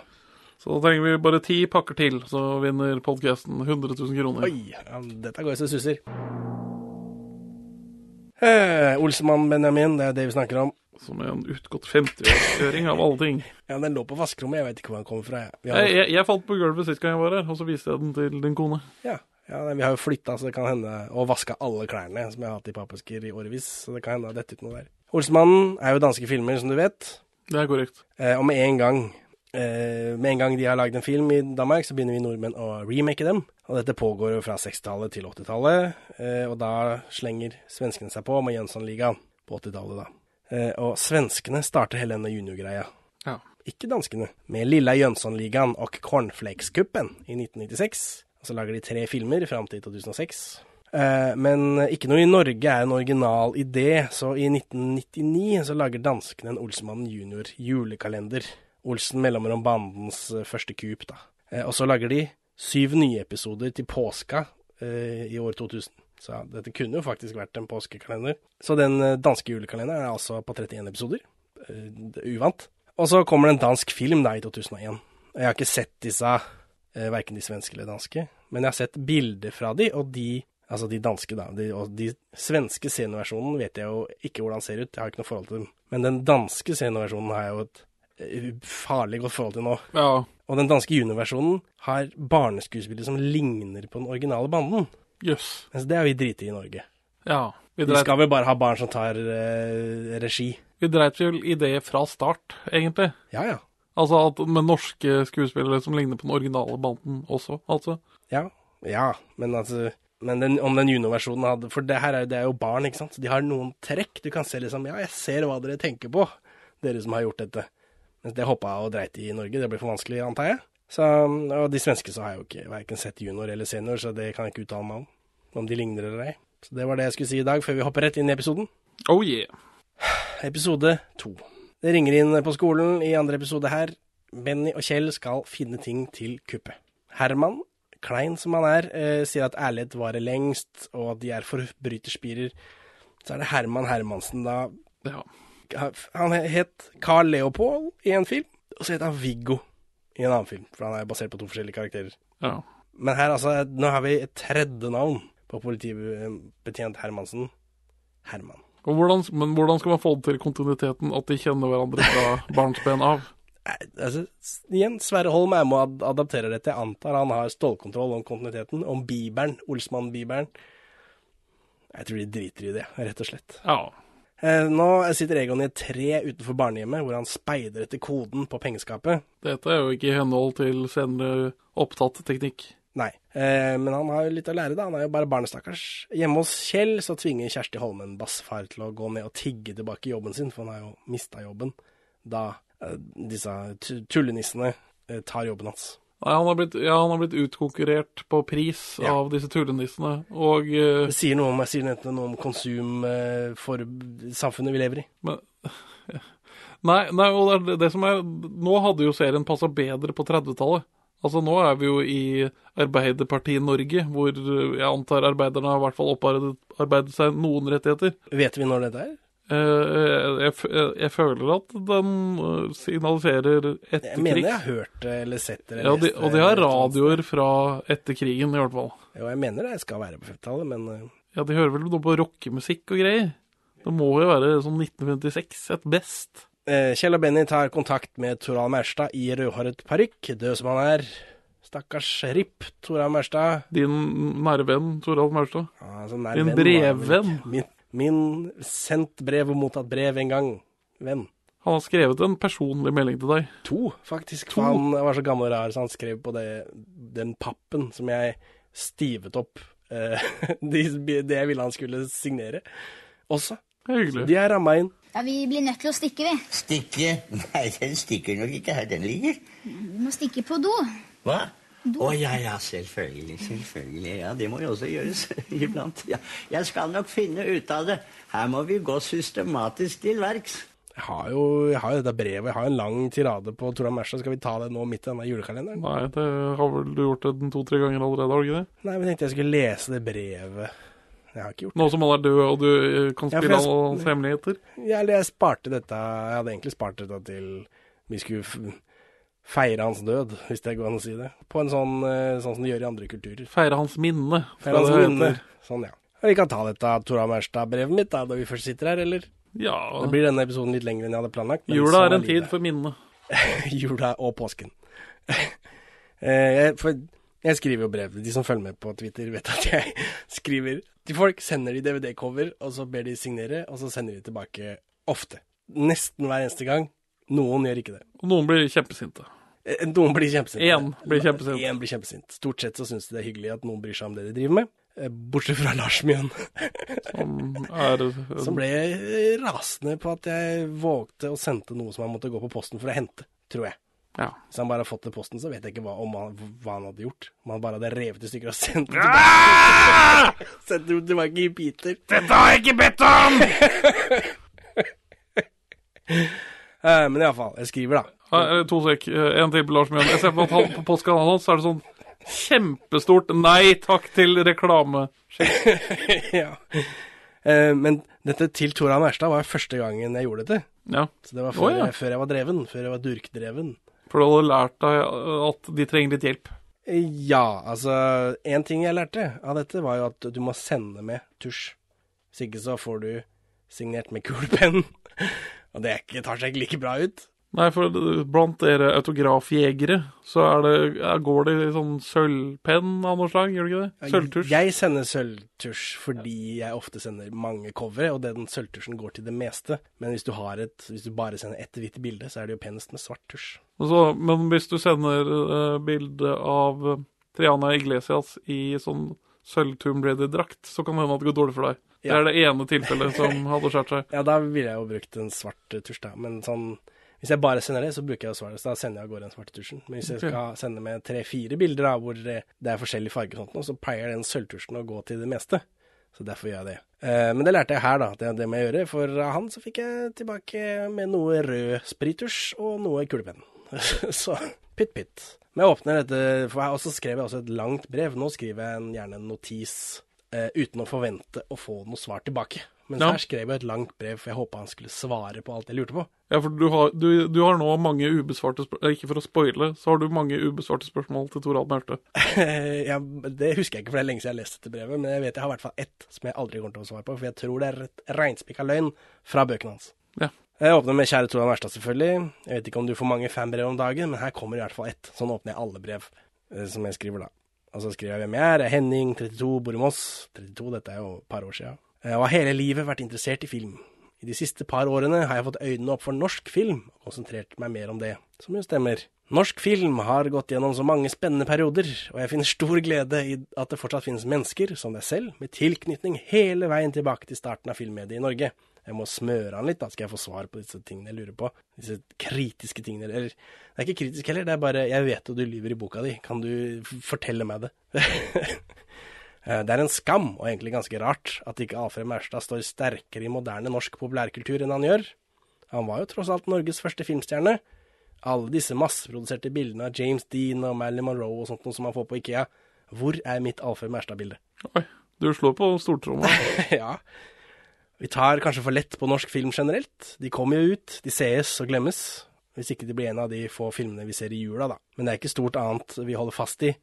Så da trenger vi bare ti pakker til, så vinner podkasten 100 000 kroner. Oi, ja, dette går så susser. Eh, Olsemann Benjamin, det er det vi snakker om. Som er en utgått 50-årsføring av alle ting. Ja, Den lå på vaskerommet, jeg vet ikke hvor den kommer fra. jeg. Jeg, jeg, jeg falt på gulvet sist gang jeg var her, og så viste jeg den til din kone. ja, ja, vi har jo flytta, så det kan hende Og vaska alle klærne som jeg har hatt i pappesker i årevis. Så det kan hende det har ut noe der. Olsmannen er jo danske filmer, som du vet. Det er korrekt. Eh, og med en gang eh, Med en gang de har lagd en film i Danmark, så begynner vi nordmenn å remake dem. Og dette pågår jo fra 60-tallet til 80-tallet, eh, og da slenger svenskene seg på med Jönssonligaen på 80-tallet, da. Eh, og svenskene starter hele denne juniorgreia. Ja. Ikke danskene. Med Lilla Jönssonligaen og Cornflakescupen i 1996. Og så lager de tre filmer fram til 2006. Eh, men ikke noe i Norge er en original idé, så i 1999 så lager danskene en Olsemannen junior julekalender. Olsen mellomrom bandens eh, første kup, da. Eh, og så lager de syv nye episoder til påska eh, i år 2000. Så ja, dette kunne jo faktisk vært en påskekalender. Så den eh, danske julekalenderen er altså på 31 episoder. Eh, uvant. Og så kommer det en dansk film da i 2001. Jeg har ikke sett disse, eh, verken de svenske eller danske, men jeg har sett bilder fra de, og de Altså de danske, da. De, og de svenske sceneversjonen vet jeg jo ikke hvordan ser ut, jeg har ikke noe forhold til dem. Men den danske sceneversjonen har jeg jo et farlig godt forhold til nå. Ja. Og den danske juniorversjonen har barneskuespillere som ligner på den originale banden. Jøss. Mens det har vi driti i i Norge. Ja. Vi Vi skal vel bare ha barn som tar eh, regi. vi dreit vel i det fra start, egentlig. Ja, ja. Altså at med norske skuespillere som ligner på den originale banden også, altså. Ja, ja, men altså men den, om den juniorversjonen hadde For det her er, det er jo barn, ikke sant. De har noen trekk. Du kan se liksom Ja, jeg ser hva dere tenker på, dere som har gjort dette. Mens det hoppa og dreit i i Norge. Det ble for vanskelig, antar jeg. Så, og de svenske så har jeg jo ikke verken sett junior eller senior, så det kan jeg ikke uttale meg om. Om de ligner eller ei. Så det var det jeg skulle si i dag, før vi hopper rett inn i episoden. Oh yeah. Episode to. Det ringer inn på skolen i andre episode her. Benny og Kjell skal finne ting til kuppet. Herman, klein som han er, eh, sier at ærlighet varer lengst, og at de er forbryterspirer. Så er det Herman Hermansen, da. Ja. Han het Carl Leopold i en film, og så het han Viggo i en annen film, for han er basert på to forskjellige karakterer. ja. Men her, altså, nå har vi et tredje navn på politibetjent Hermansen. Herman. Og hvordan, men hvordan skal man få det til kontinuiteten, at de kjenner hverandre fra barnsben av? Altså, igjen, Sverre Holm er med og ad adapterer dette. Jeg antar han har stålkontroll om kontinuiteten. Om Bibelen, Olsmann-Bibelen. Jeg tror de driter i det, rett og slett. Ja. Eh, nå sitter Egon i et tre utenfor barnehjemmet, hvor han speider etter koden på pengeskapet. Dette er jo ikke i henhold til senere opptatt teknikk. Nei, eh, men han har jo litt å lære, da. Han er jo bare barnestakkars. Hjemme hos Kjell så tvinger Kjersti Holmen bassfar til å gå ned og tigge tilbake jobben sin, for han har jo mista jobben da eh, disse tullenissene tar jobben hans. Han har blitt, ja, han har blitt utkonkurrert på pris Ja. av disse tullenissene, og uh, Det sier noe om, jeg sier enten noe om konsum uh, for samfunnet vi lever i. men, Nei, nei, og det, er det- det som er Nå hadde jo serien passa bedre på 30-tallet. Altså, nå er vi jo i Arbeiderpartiet Norge, hvor eh, jeg antar arbeiderne har i hvert fall opparbeidet seg noen rettigheter. Vet vi når dette er? Eh, jeg, jeg, jeg føler at den eh, signaliserer etter Jeg mener jeg har hørt det eller sett det. eller Ja, de, og de har radioer fra etter krigen, i hvert fall. Jo, jeg mener det skal være på 50-tallet, men eh, Ja, de hører vel noe på rockemusikk og greier. Det må jo være sånn 1956, et best. eh, Kjell og Benny tar kontakt med Toral Maurstad i rødhåret parykk, død som han er. Stakkars RIP, Toral Maurstad. Din nære venn Toral Maurstad. Ja, altså, nær Din brevvenn. Min, min sendt brev og mottatt brev en gang. Venn. Han har skrevet en personlig melding til deg. To, faktisk. To? Han var så gammel og rar, så han skrev på det, den pappen som jeg stivet opp eh, de- det jeg ville han skulle signere. Også. Det hyggelig. De er ramma inn. Ja, Vi blir nødt til å stikke, vi. Stikke? Nei, den stikker nok ikke her den ligger. Vi må stikke på do. Hva? Å ja, ja, selvfølgelig. Selvfølgelig. Ja, det må jo også gjøres iblant. Ja, jeg skal nok finne ut av det. Her må vi gå systematisk til verks. Jeg har jo jeg har jo dette brevet. Jeg har en lang tirade på Toran Mersa. Skal vi ta det nå midt i denne julekalenderen? Nei, det har vel du gjort det to-tre ganger allerede, har du ikke det? Nei, men jeg tenkte jeg skulle lese det brevet. Jeg har ikke gjort det. Nå som han er død og du eh, kan spille ja, alle hans hemmeligheter. Ja, eller jeg sparte dette Jeg hadde egentlig spart dette til vi skulle feire hans død, hvis det går an å si det. På en sånn, eh, sånn som de gjør i andre kulturer. Feire hans minne. Feire hans minne. Sånn, ja. Vi kan ta dette Tora Maurstad-brevet mitt da, da vi først sitter her, eller? Ja, Det blir denne episoden litt lengre enn jeg hadde planlagt. jula er en tid for minne. Jula og påsken. Eh, jeg, for jeg skriver jo brev. De som følger med på Twitter, vet at jeg skriver til folk. Sender de DVD-cover, og så ber de signere, og så sender de tilbake ofte. Nesten hver eneste gang. Noen gjør ikke det. Og noen blir kjempesinte. Eh, Noen blir kjempesinte. Én blir kjempesint. Én blir kjempesint. Stort sett så syns de det er hyggelig at noen bryr seg om det de driver med. Eh, Bortsett fra Lars Mjøen, Som er som ble eh, rasende på at jeg vågte å sendte noe som han måtte gå på posten for å hente, tror jeg. Ja. Hvis han bare hadde fått det posten, så vet jeg ikke hva, om han, hva han hadde gjort. Om han bare hadde revet i stykker og sendt det tilbake, sendt det tilbake i biter. Dette har jeg ikke bedt om! Eh, men iallfall, jeg skriver, da. Nei, eh, to sek. Eh, En til på Lars Mjøen. Jeg ser på at han, på postkanalen hans er det sånn kjempestort nei takk til reklame. ja. Men dette til Tora Maurstad var første gangen jeg gjorde dette. Ja. Så det var før, før, ja. jeg, før jeg var dreven. Før jeg var durkdreven. For du hadde lært deg at de trenger litt hjelp. Ja, altså En ting jeg lærte av dette, var jo at du må sende med tusj. Hvis ikke så får du signert med kulepenn. Og det ikke, tar seg ikke like bra ut. Nei, for blant dere autografjegere så er det, er, går det i sånn sølvpenn av noe slag, gjør det ikke det? Sølvtusj? Jeg sender sølvtusj fordi jeg ofte sender mange covere, og den sølvtusjen går til det meste. Men hvis du, har et, hvis du bare sender ett hvitt bilde, så er det jo penest med svart tusj. Altså, men hvis du sender uh, bilde av eh, Triana Iglesias i sånn sølv-Tomb Raider-drakt, så kan det hende at det går dårlig for deg. Det er det ene tilfellet som hadde skjært seg. Ja, da ville jeg jo brukt en svart tusj, da. Men sånn Hvis jeg bare sender det, så bruker jeg svaret. svart. Så da sender jeg av gårde den svarte tusjen. Men hvis jeg skal sende med tre-fire bilder da, hvor det er forskjellig farge og sånt, så pleier den sølvtusjen å gå til det meste. Så derfor gjør jeg det. Eh, men det lærte jeg her, da. Det, det må jeg gjøre. For av han så fikk jeg tilbake med noe rød sprittusj og noe kulepenn. så pytt pytt. Men jeg åpner dette, for jeg, og så skrev jeg også et langt brev. Nå skriver jeg gjerne en notis eh, uten å forvente å få noe svar tilbake. Men Ja. her skrev jeg et langt brev, for jeg håpa han skulle svare på alt jeg lurte på. Ja, for du har, du, du har nå mange ubesvarte spørsmål Ikke for å spoile, så har du mange ubesvarte spørsmål til Torald Mørte. ja, det husker jeg ikke, for det er lenge siden jeg har lest dette brevet. Men jeg vet jeg har i hvert fall ett som jeg aldri kommer til å svare på, for jeg tror det er et reinspikka løgn fra bøkene hans. Ja. Jeg åpner med kjære Torald Mærstad, selvfølgelig. Jeg vet ikke om du får mange fanbrev om dagen, men her kommer i hvert fall ett. Sånn åpner jeg alle brev eh, som jeg skriver da. Og så skriver jeg hvem jeg er. Henning, 32, bor i Moss. 32, dette er jo et par år siden. Jeg har hele livet vært interessert i film. I de siste par årene har jeg fått øynene opp for norsk film, og konsentrert meg mer om det, som jo stemmer. Norsk film har gått gjennom så mange spennende perioder, og jeg finner stor glede i at det fortsatt finnes mennesker, som deg selv, med tilknytning hele veien tilbake til starten av filmmediet i Norge. Jeg må smøre han litt, da skal jeg få svar på disse tingene jeg lurer på. Disse kritiske tingene. Eller, det er ikke kritisk heller, det er bare Jeg vet at du lyver i boka di. Kan du fortelle meg det? Eh, Det er en skam, og egentlig ganske rart, at ikke Alfred Maurstad står sterkere i moderne norsk populærkultur enn han gjør. Han var jo tross alt Norges første filmstjerne. Alle disse masseproduserte bildene av James Dean og Marilyn Monroe og sånt noe som man får på Ikea. Hvor er mitt Alfred Maurstad-bilde? Oi, du slår på stortromma. ja. Vi tar kanskje for lett på norsk film generelt. De kommer jo ut, de sees og glemmes. Hvis ikke det blir en av de få filmene vi ser i jula, da. Men det er ikke stort annet vi holder fast i,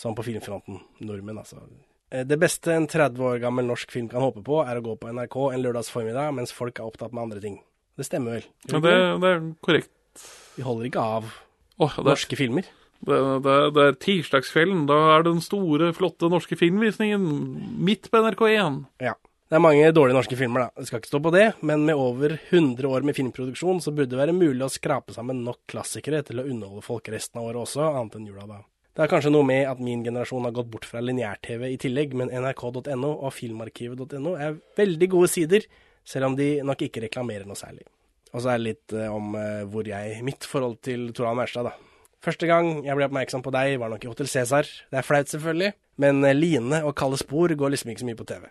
som på filmfronten. Nordmenn, altså. Eh, Det beste en 30 år gammel norsk film kan håpe på, er å gå på NRK en lørdagsformiddag mens folk er opptatt med andre ting. Det stemmer vel? Ja, det, det? er korrekt. Vi holder ikke av oh, er, norske filmer. det, det, det er tirsdagskvelden. Da er den store, flotte norske filmvisningen midt på NRK1. Ja. Det er mange dårlige norske filmer, da. Det skal ikke stå på det, men med over 100 år med filmproduksjon, så burde det være mulig å skrape sammen nok klassikere til å underholde folk resten av året også, annet enn jula, da. Det er kanskje noe med at min generasjon har gått bort fra lineær-TV i tillegg, men nrk.no og filmarkivet.no er veldig gode sider, selv om de nok ikke reklamerer noe særlig. Og så er det litt eh, om eh, hvor jeg Mitt forhold til Torald Maurstad, da. Første gang jeg ble oppmerksom på deg, var nok i Hotell Cæsar. Det er flaut, selvfølgelig, men eh, Line og Kalde spor går liksom ikke så mye på TV.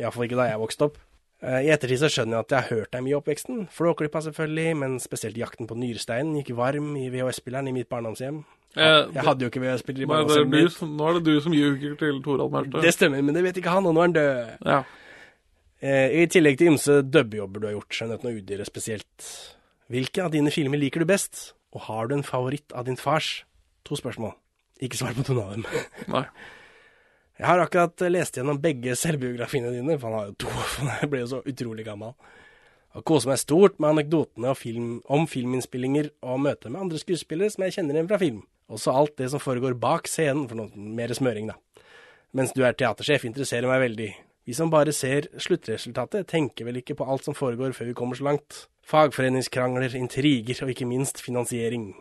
Iallfall ikke da jeg vokste opp. Eh, I ettertid så skjønner jeg at jeg har hørt dem i oppveksten. Flåklypa selvfølgelig, men spesielt Jakten på nyresteinen gikk varm i VHS-spilleren i mitt barndomshjem. Jeg, Jeg hadde jo ikke VHS-spiller i barndomshjemmet mitt. nå er det du som ljuger til Torald Maurstad. Det stemmer, men det vet ikke han, og nå er han død. Ja. Eh, I tillegg til ymse dubbejobber du har gjort, Skjønnheten og udyret spesielt. Hvilke av dine filmer liker du best, og har du en favoritt av din fars? To spørsmål. Ikke svar på noen av dem. Nei. Jeg har akkurat lest gjennom begge selvbiografiene dine, for han har jo to, for jeg ble jo så utrolig gammel. Og koser meg stort med anekdotene film, om filminnspillinger og møter med andre skuespillere som jeg kjenner igjen fra film. Også alt det som foregår bak scenen, for noe mer smøring, da. Mens du er teatersjef, interesserer meg veldig. Vi som bare ser sluttresultatet, tenker vel ikke på alt som foregår før vi kommer så langt. Fagforeningskrangler, intriger og ikke minst finansiering.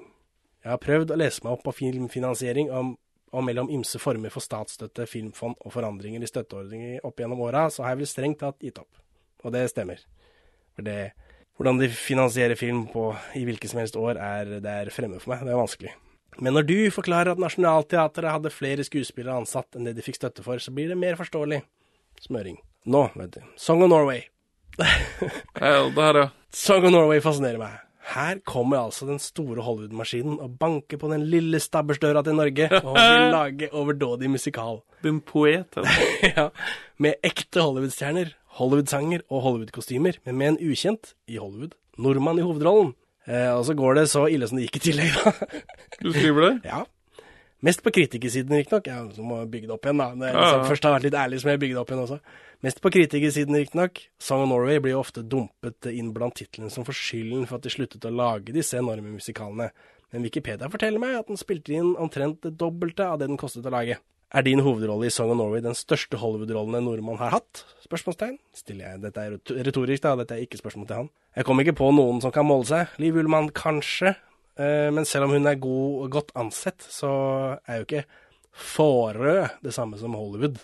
Jeg har prøvd å lese meg opp på filmfinansiering om, og mellom ymse former for statsstøtte, filmfond og forandringer i støtteordninger opp gjennom åra, så har jeg vel strengt tatt gitt opp. Og det stemmer. For det Hvordan de finansierer film på i hvilket som helst år, er, det er fremmed for meg. Det er vanskelig. Men når du forklarer at Nationaltheatret hadde flere skuespillere ansatt enn det de fikk støtte for, så blir det mer forståelig. Smøring. Nå, vet du. Song of Norway. Det her, ja. Song of Norway fascinerer meg. Her kommer altså den store Hollywood-maskinen og banker på den lille stabbersdøra til Norge og vil lage overdådig musikal. Den poet. Ja. ja, med ekte Hollywood-stjerner, Hollywood-sanger og Hollywood-kostymer, men med en ukjent, i Hollywood, nordmann i hovedrollen. Eh, og så går det så ille som det gikk i tillegg, da. Du skriver det? ja. Mest på kritikersiden, riktignok. Ja, jeg bygge det opp igjen, da. Det er liksom, ja. Først har jeg vært litt ærlig, som jeg bygde opp igjen også. Mest på kritikersiden, riktignok. Song of Norway blir jo ofte dumpet inn blant titlene som får skylden for at de sluttet å lage disse enorme musikalene. Men Wikipedia forteller meg at den spilte inn omtrent det dobbelte av det den kostet å lage. Er din hovedrolle i Song of Norway den største Hollywood-rollen en nordmann har hatt? Spørsmålstegn. Stiller jeg. Dette er retorisk, da. Dette er ikke spørsmål til han. Jeg kom ikke på noen som kan måle seg. Liv Ullmann kanskje. Eh, Men selv om hun er god godt ansett, så er jo ikke Fårö det samme som Hollywood.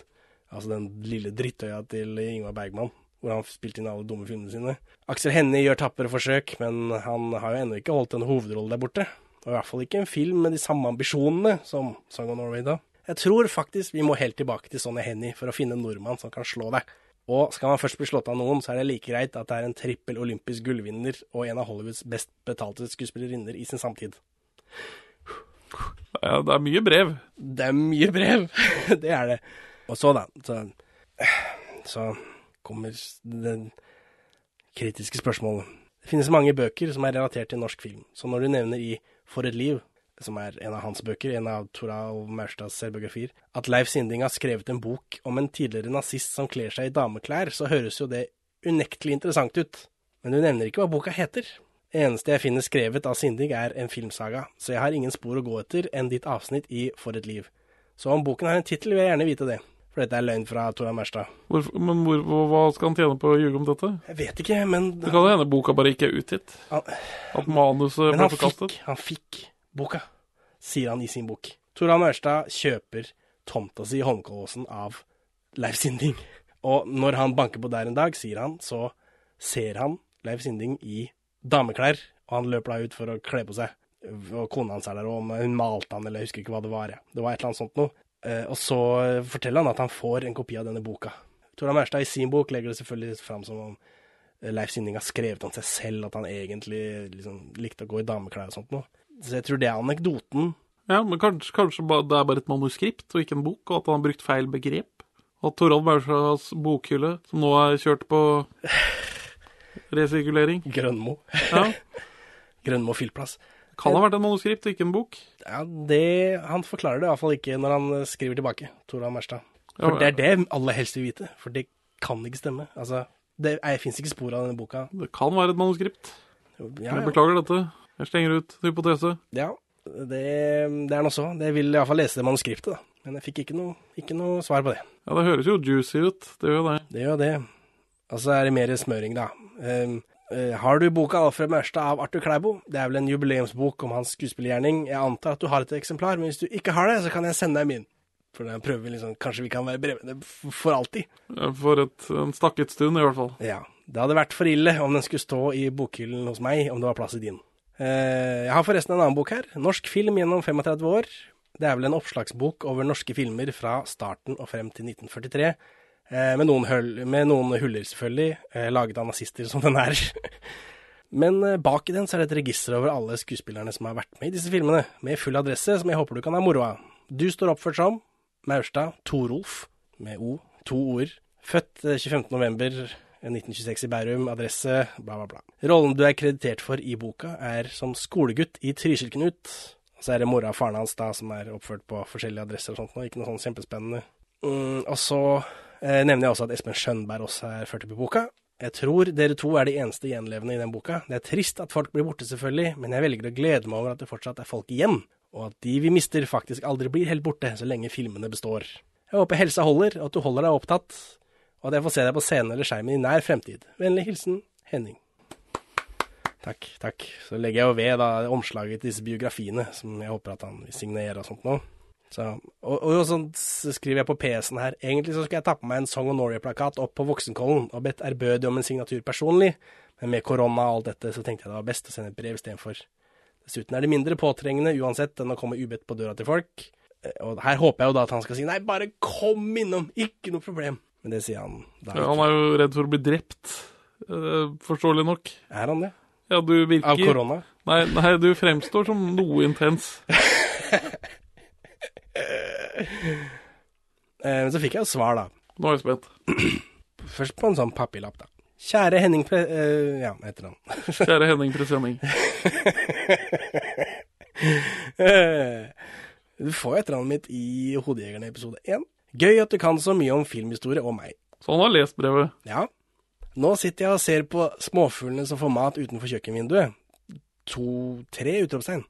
Altså den lille drittøya til Ingvar Bergman, hvor han spilte inn alle dumme filmene sine. Aksel Hennie gjør tapre forsøk, men han har jo ennå ikke holdt en hovedrolle der borte. Og i hvert fall ikke en film med de samme ambisjonene som Song of Norway da. Jeg tror faktisk vi må helt tilbake til Sonny Hennie for å finne en nordmann som kan slå deg. Og skal man først bli slått av noen, så er det like greit at det er en trippel olympisk gullvinner og en av Hollywoods best betalte skuespillerinner i sin samtid. Ja, det er mye brev. Det er mye brev. det er det. Og så, da, så, så kommer det kritiske spørsmålet. Det finnes mange bøker som er relatert til norsk film. Så når du nevner i For et liv, som er en av hans bøker, en av Toralv Maurstads selvbiografier, at Leif Sinding har skrevet en bok om en tidligere nazist som kler seg i dameklær, så høres jo det unektelig interessant ut. Men du nevner ikke hva boka heter. Det eneste jeg finner skrevet av Sinding er en filmsaga, så jeg har ingen spor å gå etter enn ditt avsnitt i For et liv. Så om boken har en tittel, vil jeg gjerne vite det. For dette er løgn fra Tora. Hvorfor, men hvor, hva- skal han tjene på å ljuge om dette? Jeg vet ikke, men Det kan jo hende boka bare ikke er utgitt. han, At manuset ble forkastet. Men han fikk, han fikk boka, sier han i sin bok. Toran Ørstad kjøper tomta si i Holmenkollåsen av Leif Sinding. Og når han banker på der en dag, sier han, så ser han Leif Sinding i dameklær, og han løper da ut for å kle på seg. Og kona hans er der, og hun malte han, eller jeg husker ikke hva det var. Det var et eller annet sånt noe. Eh, Og så forteller han at han får en kopi av denne boka. Tora Maurstad i sin bok legger det selvfølgelig fram som om Leif Sinding har skrevet om seg selv, at han egentlig liksom likte å gå i dameklær og sånt noe. Så jeg tror det er anekdoten. Ja, men kanskje, kanskje det er bare et manuskript og ikke en bok, og at han har brukt feil begrep. Og Torald Maurstas bokhylle, som nå er kjørt på resirkulering. Grønmo. Ja. Grønmo fyllplass. Kan ha vært en manuskript, og ikke en bok. Ja, det, Han forklarer det iallfall ikke når han eh, skriver tilbake, Torald Merstad. For det er det alle helst vil vite, for det kan ikke stemme. Altså, det fins ikke spor av denne boka. Det kan være et manuskript. Ja, Jeg ja. beklager dette. Jeg slenger ut hypotese. ja det, det er noe så. Jeg vil iallfall lese det manuskriptet, da. Men jeg fikk ikke noe, ikke noe svar på det. Ja, det høres jo juicy ut. Det gjør det. Det gjør det. Og så er det mer smøring, da. Um, uh, har du boka 'Alfred Mørstad' av Arthur Kleibo? Det er vel en jubileumsbok om hans skuespillergjerning. Jeg antar at du har et eksemplar, men hvis du ikke har det, så kan jeg sende deg min. For da prøver vi liksom Kanskje vi kan være brevene for alltid. For et, en stakket stund, i hvert fall. Ja. Det hadde vært for ille om den skulle stå i bokhyllen hos meg, om det var plass i din. Eh, jeg har forresten en annen bok her. 'Norsk film gjennom 35 år'. Det er vel en oppslagsbok over norske filmer fra starten og frem til 1943. Eh, med noen, hull, med noen huller, selvfølgelig. Eh, laget av nazister, som den er. Men bak i den så er det et register over alle skuespillerne som har vært med i disse filmene, med full adresse, som jeg håper du kan ha moro av. Du står oppført som Maurstad Torolf, med O, to ord, født 25. november 25.11. 1926 i Bærum, adresse, bla, bla, bla. Rollen du er kreditert for i boka, er som skolegutt i Trysil-Knut. Så er det mora og faren hans da som er oppført på forskjellige adresser og sånt, og ikke noe sånn kjempespennende. Mm, og så eh, nevner jeg også at Espen Skjønberg også er ført opp i boka. Jeg tror dere to er de eneste gjenlevende i den boka. Det er trist at folk blir borte, selvfølgelig, men jeg velger å glede meg over at det fortsatt er folk igjen, og at de vi mister, faktisk aldri blir helt borte så lenge filmene består. Jeg håper helsa holder, og at du holder deg opptatt og at jeg får se deg på scenen eller skjermen i nær fremtid. Vennlig hilsen Henning. Takk, takk. Så legger jeg jo ved da omslaget til disse biografiene, som jeg håper at han vil signere og sånt nå. Så, og, og sånn skriver jeg på PS-en her. Egentlig så skal jeg ta på meg en Song of Norway-plakat opp på Voksenkollen og bedt ærbødig om en signatur personlig, men med korona og alt dette så tenkte jeg det var best å sende et brev istedenfor. Dessuten er det mindre påtrengende uansett enn å komme ubedt på døra til folk. Eh, Og her håper jeg jo da at han skal si nei, bare kom innom, ikke noe problem. Men det sier han da Ja, han er jo redd for å bli drept, eh, forståelig nok. Er han det? Ja, du virker Av korona? Nei, nei, du fremstår som noe intens. Eh, Men så fikk jeg jo svar, da. Nå er jeg spent. Først på en sånn papirlapp, da. Kjære Henning Pre... Uh, ja, heter han. Kjære Henning Presenning. Du får jo etternavnet mitt i Hodejegerne episode 1. Gøy at du kan så mye om filmhistorie og meg. Så han har lest brevet. Ja. Nå sitter jeg og ser på småfuglene som får mat utenfor kjøkkenvinduet. To-tre utropstegn.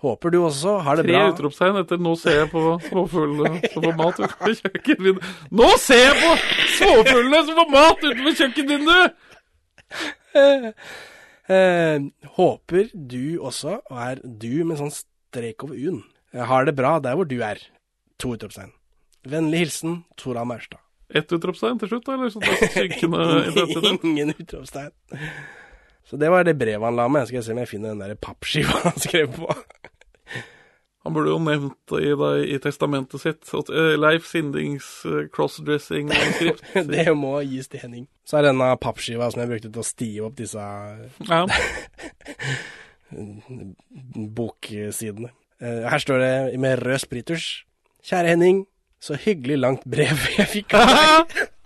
Håper du også har det Tre bra. utropstegn etter 'nå ser jeg på småfuglene som får mat utenfor kjøkkenvinduet'. Nå ser jeg på småfuglene som får mat utenfor kjøkkenvinduet! Eh, håper du også, og er du med sånn strek over u-en, har det bra der hvor du er. To utropstegn. Vennlig hilsen Tora Maurstad. Ett utropstegn til slutt, da, eller sånn? Ingen utropstegn. Så det var det brevet han la med. Skal jeg se om jeg finner den der pappskiva han skrev på. Han burde jo nevnt i, i testamentet sitt. At, eh, Leif Sindings eh, crossdressing-skrift. Det må gis til Henning. Så er denne pappskiva som jeg brukte til å stive opp disse Ja. boksidene. Eh, Her står det med rød sprittusj. Kjære Henning, så hyggelig langt brev jeg fikk av deg.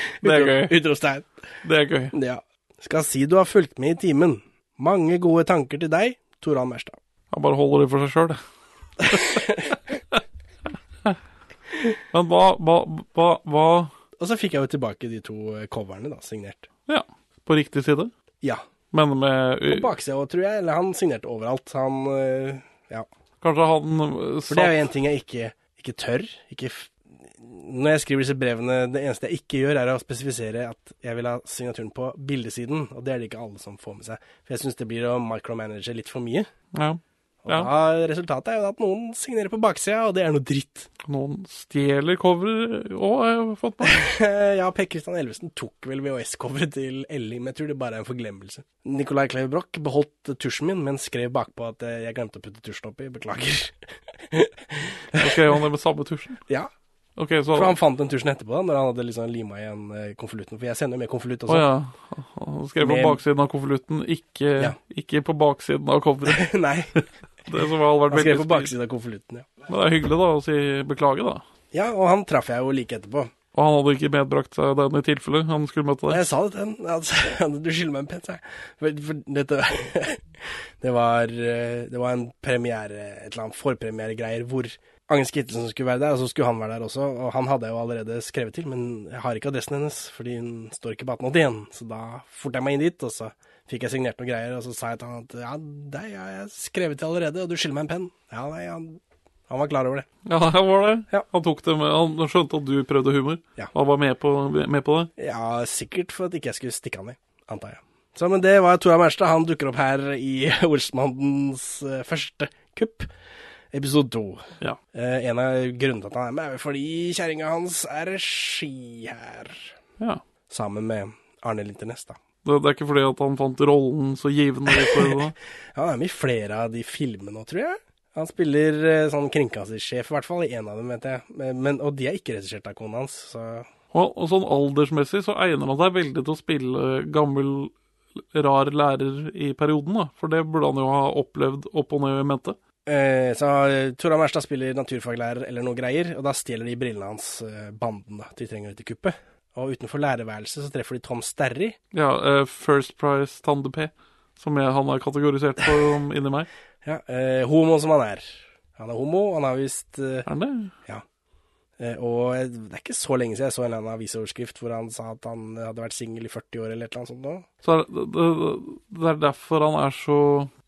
Det er gøy. Utropstegn. Det er gøy. Ja. Skal si du har fulgt med i timen. Mange gode tanker til deg, Toran Merstad. Han bare holder det for seg sjøl, det. Men hva, hva, hva, hva Og så fikk jeg jo tilbake de to eh, coverne, da, signert. Ja, på riktig side? Ja. Men med På baksida òg, tror jeg. Eller han signerte overalt. Han eh, Ja. Kanskje han satt For det er jo en ting jeg ikke, ikke tør. Ikke når jeg skriver disse brevene, det eneste jeg ikke gjør, er å spesifisere at jeg vil ha signaturen på bildesiden, og det er det ikke alle som får med seg. For jeg syns det blir å micromanage litt for mye. Ja. Og Ja. da, resultatet er jo at noen signerer på baksida, og det er noe dritt. Noen stjeler cover òg, har jeg fått med. ja, Per Kristian Elvesen tok vel VHS-coveret til Elling, men jeg tror det bare er en forglemmelse. Nicolai Kleve Broch beholdt tusjen min, men skrev bakpå at eh, jeg glemte å putte tusjen oppi. Beklager. Så skrev han det med samme tusjen. ja, Okay, så for han fant den tusjen etterpå, da, når han hadde liksom lima igjen eh, konvolutten. For jeg sender jo med konvolutt også. også. ja. Han skrev på Med- baksiden av konvolutten, ikke, Ja. ikke på baksiden av coveret. Nei, Det som hadde vært veldig på baksiden av konvolutten, ja. Men det er hyggelig da å si beklage, da. Ja, og han traff jeg jo like etterpå. Og han hadde ikke medbrakt seg den i tilfelle han skulle møte deg. jeg sa det til han Altså, du skylder meg en pent, sa jeg. For, for dette Det var, eh, det var en premiere, et eller annet forpremieregreier hvor Agnes Kittelsen skulle være der, og så skulle han være der også. Og han hadde jeg jo allerede skrevet til, men jeg har ikke adressen hennes, fordi hun står ikke på 1881. Så da forter jeg meg inn dit, og så fikk jeg signert noen greier, og så sa jeg til han at ja, det har jeg skrevet til allerede, og du skylder meg en penn. Ja, nei, han, han var klar over det. Ja, han var det. Ja. Han tok det med, han skjønte at du prøvde humor. Ja. Han var med på, med på det. Ja, sikkert for at ikke jeg skulle stikke han i, antar jeg. Så, men det var Tora Merstad. Han dukker opp her i Olsmannens eh, første kupp, episode to. Ja. Eh, en av grunnene til at han er med, er fordi kjerringa hans er regi her. ja. Sammen med Arne Linternes, da. Det, det er ikke fordi at han fant rollen så givende. Ja, han er med i flere av de filmene tror jeg. Han spiller eh, sånn kringkastingssjef, i hvert fall i en av dem, vet jeg. Men, men, og de er ikke regissert av kona hans, så Og, og sånn aldersmessig så egner han seg veldig til å spille gammel, rar lærer i perioden, da. For det burde han jo ha opplevd opp og ned i mente. Eh, så eh, Tora Merstad spiller naturfaglærer eller noe greier, og da stjeler de brillene hans, eh, banden, da. De trenger ut i kuppet. Og utenfor lærerværelset så treffer de Tom Sterry. Ja, uh, First Price Tande P, som jeg, han er kategorisert for inni meg. Ja, uh, homo som han er. Han er homo, han har visst uh, Er han det? Ja. Og det er ikke så lenge siden jeg så en eller annen avisoverskrift hvor han sa at han hadde vært singel i 40 år eller et eller annet sånt nå. Så er det, det, det er derfor han er så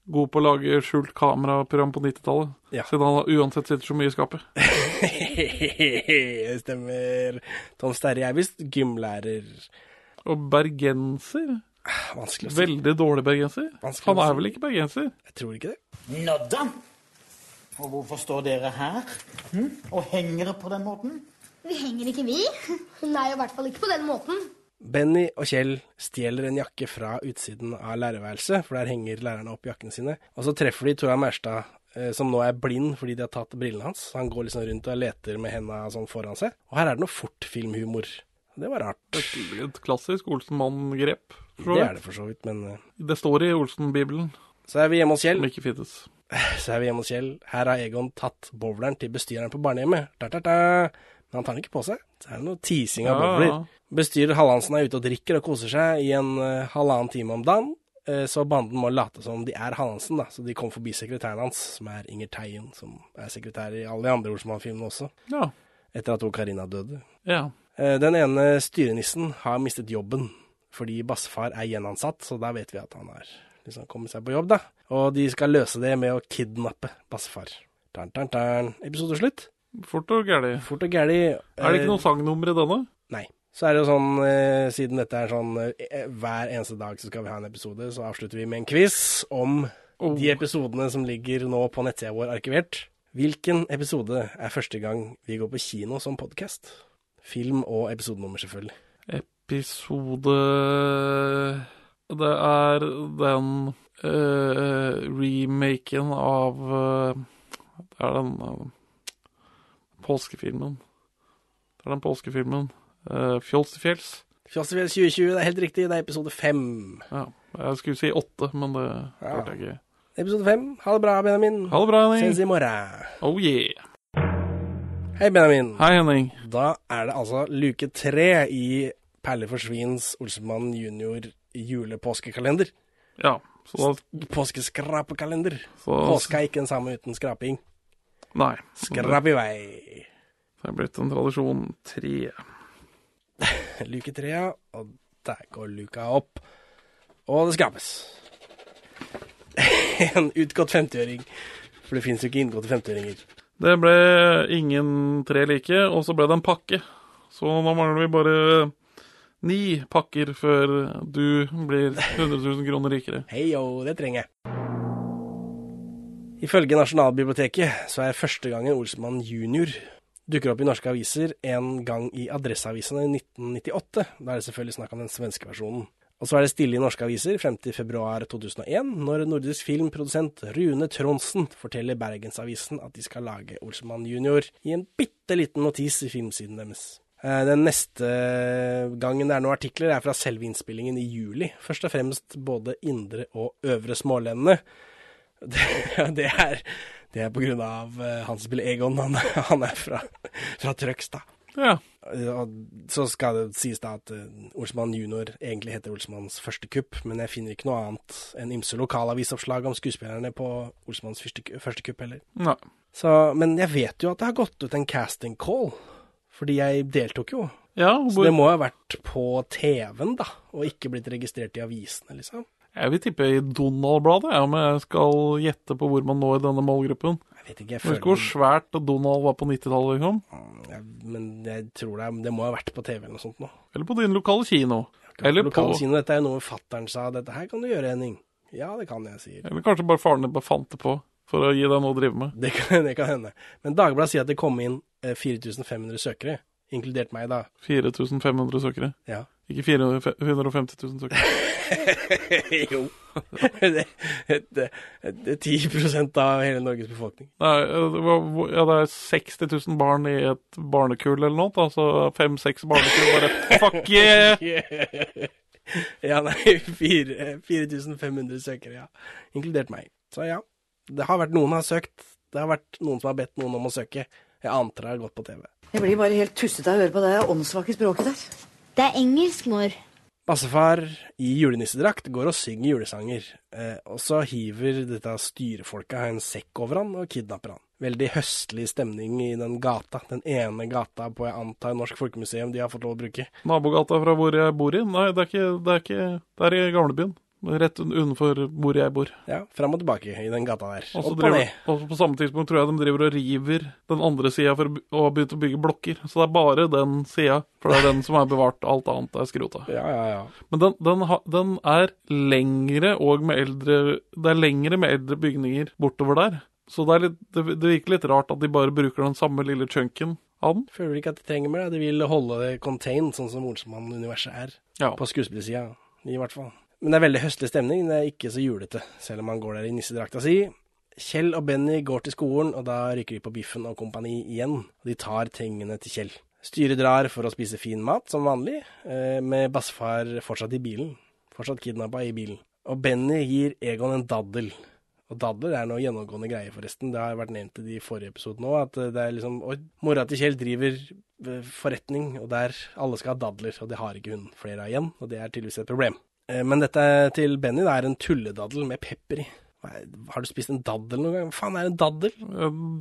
god på å lage skjult kameraprogram på 90-tallet. Ja. Siden han uansett sitter så mye i skapet. Det stemmer. Tom Sterre er visst gymlærer. Og bergenser? Vanskelig å si. Veldig dårlig bergenser. Vanskelig Han er vel ikke bergenser? Jeg tror ikke det. Nå da. Og hvorfor står dere her hm? og henger på den måten? Vi henger ikke, vi. Nei, i hvert fall ikke på den måten. Benny og Kjell stjeler en jakke fra utsiden av lærerværelset, for der henger lærerne opp jakkene sine. Og så treffer de Tora Merstad, eh, som nå er blind fordi de har tatt brillene hans. Han går liksom rundt og leter med henda sånn foran seg. Og her er det noe fortfilmhumor. Det var rart. Det er et klassisk Olsenmann-grep. Det er det for så vidt, men eh, Det står i Olsen-bibelen, Så er vi hjemme hos Kjell. som ikke finnes. Så er vi hjemme hos Kjell. Her har Egon tatt bowleren til bestyreren på barnehjemmet. Da, da, da. Men han tar den ikke på seg. Så er det noe teasing av Ja, bowler. ja. Bestyrer Hallandsen er ute og drikker og koser seg i en uh, halvannen time om dagen. Eh, så banden må late som de er Hallandsen, da. Så de kommer forbi sekretæren hans, som er Inger Teien, som er sekretær i alle de andre Olsmann-filmene også. Ja. Etter at Karina døde. ja. Eh, Den ene styrenissen har mistet jobben fordi bassefar er gjenansatt, så da vet vi at han har liksom kommet seg på jobb, da. Og de skal løse det med å kidnappe bassefar. Tarn, tarn, tarn. Episode slutt. Fort og gæli. Fort og gæli. Er det ikke noe sangnummer i denne? Nei. Så er det jo sånn, eh, siden dette er sånn eh, hver eneste dag så skal vi ha en episode, så avslutter vi med en quiz om Oh. de episodene som ligger nå på nettsida vår arkivert. Hvilken episode er første gang vi går på kino som podkast? Film og episodenummer, selvfølgelig. Episode Det er den uh, remaken av uh, Det er den eh, påskefilmen. Det er den påskefilmen. Uh, Fjols til fjells. Fjossefjell 2020, det er helt riktig, det er episode fem. Ja, jeg skulle si åtte, men det Ja. hørte jeg ikke. Episode fem. Ha det bra, Benjamin. Ha det bra, Henning. Ses i morgen. Oh yeah. Hei, Benjamin. Hei, Henning. Da er det altså luke tre i Perle for svins Olsemann junior julepåskekalender. Ja, så da Påskeskrapekalender. så, Påska er ikke den samme uten skraping. Nei. Skrap i vei. Det er blitt en tradisjon tre. Luke tre, ja. Og der går luka opp. Og det skrapes. en utgått 50-øring. For det fins jo ikke inngåtte 50-øringer. Det ble ingen tre like, og så ble det en pakke. Så nå mangler vi bare ni pakker før du blir 100 000 kroner rikere. Hei yo, det trenger jeg. Ifølge Nasjonalbiblioteket så er første gangen Olsmann junior dukker opp i norske aviser en gang i Adresseavisene i 1998. Da er det selvfølgelig snakk om den svenske versjonen. Og så er det stille i norske aviser frem til februar 2001, når nordisk filmprodusent Rune Tronsen forteller Bergensavisen at de skal lage Olsmann junior i en bitte liten notis i filmsiden deres. Eh, Den neste gangen det er noen artikler, er fra selve innspillingen i juli. Først og fremst både indre og øvre smålendene. Det, det, er, Det er på grunn av eh, han som spiller Egon. Han, han er fra, fra Trøgstad. Ja. Og så skal det sies da at eh, Olsmann junior egentlig heter Olsmanns første kupp, men jeg finner ikke noe annet enn ymse lokalavisoppslag om skuespillerne på Olsmanns første, første kupp heller. Nei. Så, men jeg vet jo at det har gått ut en casting call, fordi jeg deltok jo. Ja, Så det må ha vært på TV-en, da, og ikke blitt registrert i avisene, liksom. Jeg vil tippe i Donald-bladet, om jeg skal gjette på hvor man når denne målgruppen. Jeg vet ikke, jeg føler... Husker hvor svært Donald var på 90-tallet, liksom. jeg, Men jeg tror det, det må ha vært på TV eller noe sånt nå. Eller på din lokale kino. Eller, på, Lokale kino, dette er jo noe fattern sa, dette her kan du gjøre, Henning. Ja, det kan jeg, sier. eller kanskje bare faren din bare fant det på for å gi deg noe å drive med. Det kan, det kan hende. Men Dagbladet sier at det kom inn eh, 4500 søkere, inkludert meg, da. 4500 søkere. Ja. Ikke 450 000 søkere. jo. det, det, det er 10 av hele Norges befolkning. Nei, ja, det er 60 000 barn i et barnekull eller noe. Altså fem-seks barnekull bare Fuck yeah! ja, nei, 4500 søkere, ja. Inkludert meg. Så ja. Det har vært noen har søkt. Det har vært noen som har bedt noen om å søke. Jeg antar det har gått på TV. Jeg blir bare helt tussete av å høre på det åndssvake språket der. Det er engelsk, mor. Bassefar i julenissedrakt går og synger julesanger, eh, og så hiver dette styrefolket en sekk over han og kidnapper han. Veldig høstlig stemning i den gata, den ene gata på jeg antar Norsk Folkemuseum de har fått lov å bruke. Nabogata fra hvor jeg bor i? Nei, det er ikke Det er, ikke, det er i gamlebyen. Rett utenfor hvor jeg bor. Ja, fram og tilbake i den gata der. Opp og driver, ned. og på samme tidspunkt tror jeg de driver og river den andre sida for å begynt å bygge blokker. Så det er bare den sida, for det er den som er bevart. Alt annet er skrota. Ja, ja, ja. Men den, den, ha, den er lengre og med eldre Det er lengre med eldre bygninger bortover der. Så det, er litt, det, det virker litt rart at de bare bruker den samme lille chunken av den. Føler ikke at de trenger mer. De vil holde det contained, sånn som Olsenmann-universet er. Ja. På skuespillersida, i hvert fall. Men det er veldig høstlig stemning. Det er ikke så julete, selv om man går der i nissedrakta si. Kjell og Benny går til skolen, og da ryker de på Biffen og kompani igjen. Og de tar tingene til Kjell. Styret drar for å spise fin mat, som vanlig, eh, med bassefar fortsatt i bilen. Fortsatt kidnappa i bilen. Og Benny gir Egon en daddel. Og daddel er noe gjennomgående greie, forresten. Det har vært nevnt i de forrige episodene òg, at eh, det er liksom Oi, mora til Kjell driver eh, forretning, og der alle skal ha dadler, og det har ikke hun flere av igjen, og det er tydeligvis et problem. Eh, Men dette til Benny det er en tulledaddel med pepper i. Er- Har du spist en daddel noen gang? Hva faen er en daddel?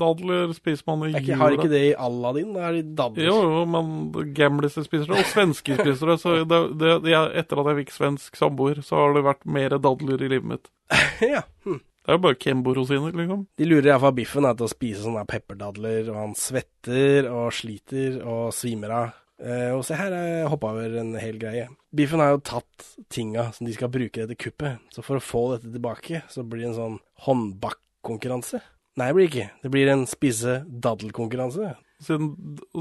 Dadler spiser man i Er jula. har ikke det i Aladdin? Da er det dadler. Jo, jo, men gamliser spiser det, og svensker spiser det. Så det, det, etter at jeg fikk svensk samboer, så har det vært mer dadler i livet mitt. ja. Hm. Det er jo bare Kembo-rosiner, liksom. De lurer iallfall Biffen da, til å spise sånne pepperdadler, og han svetter og sliter og svimer av. Eh, og se her, jeg hoppa over en hel greie. Biffen har jo tatt tinga som de skal bruke i dette kuppet, så for å få dette tilbake, så blir det en sånn håndbakkonkurranse. Nei, det blir ikke. Det blir en spise-daddelkonkurranse. Siden,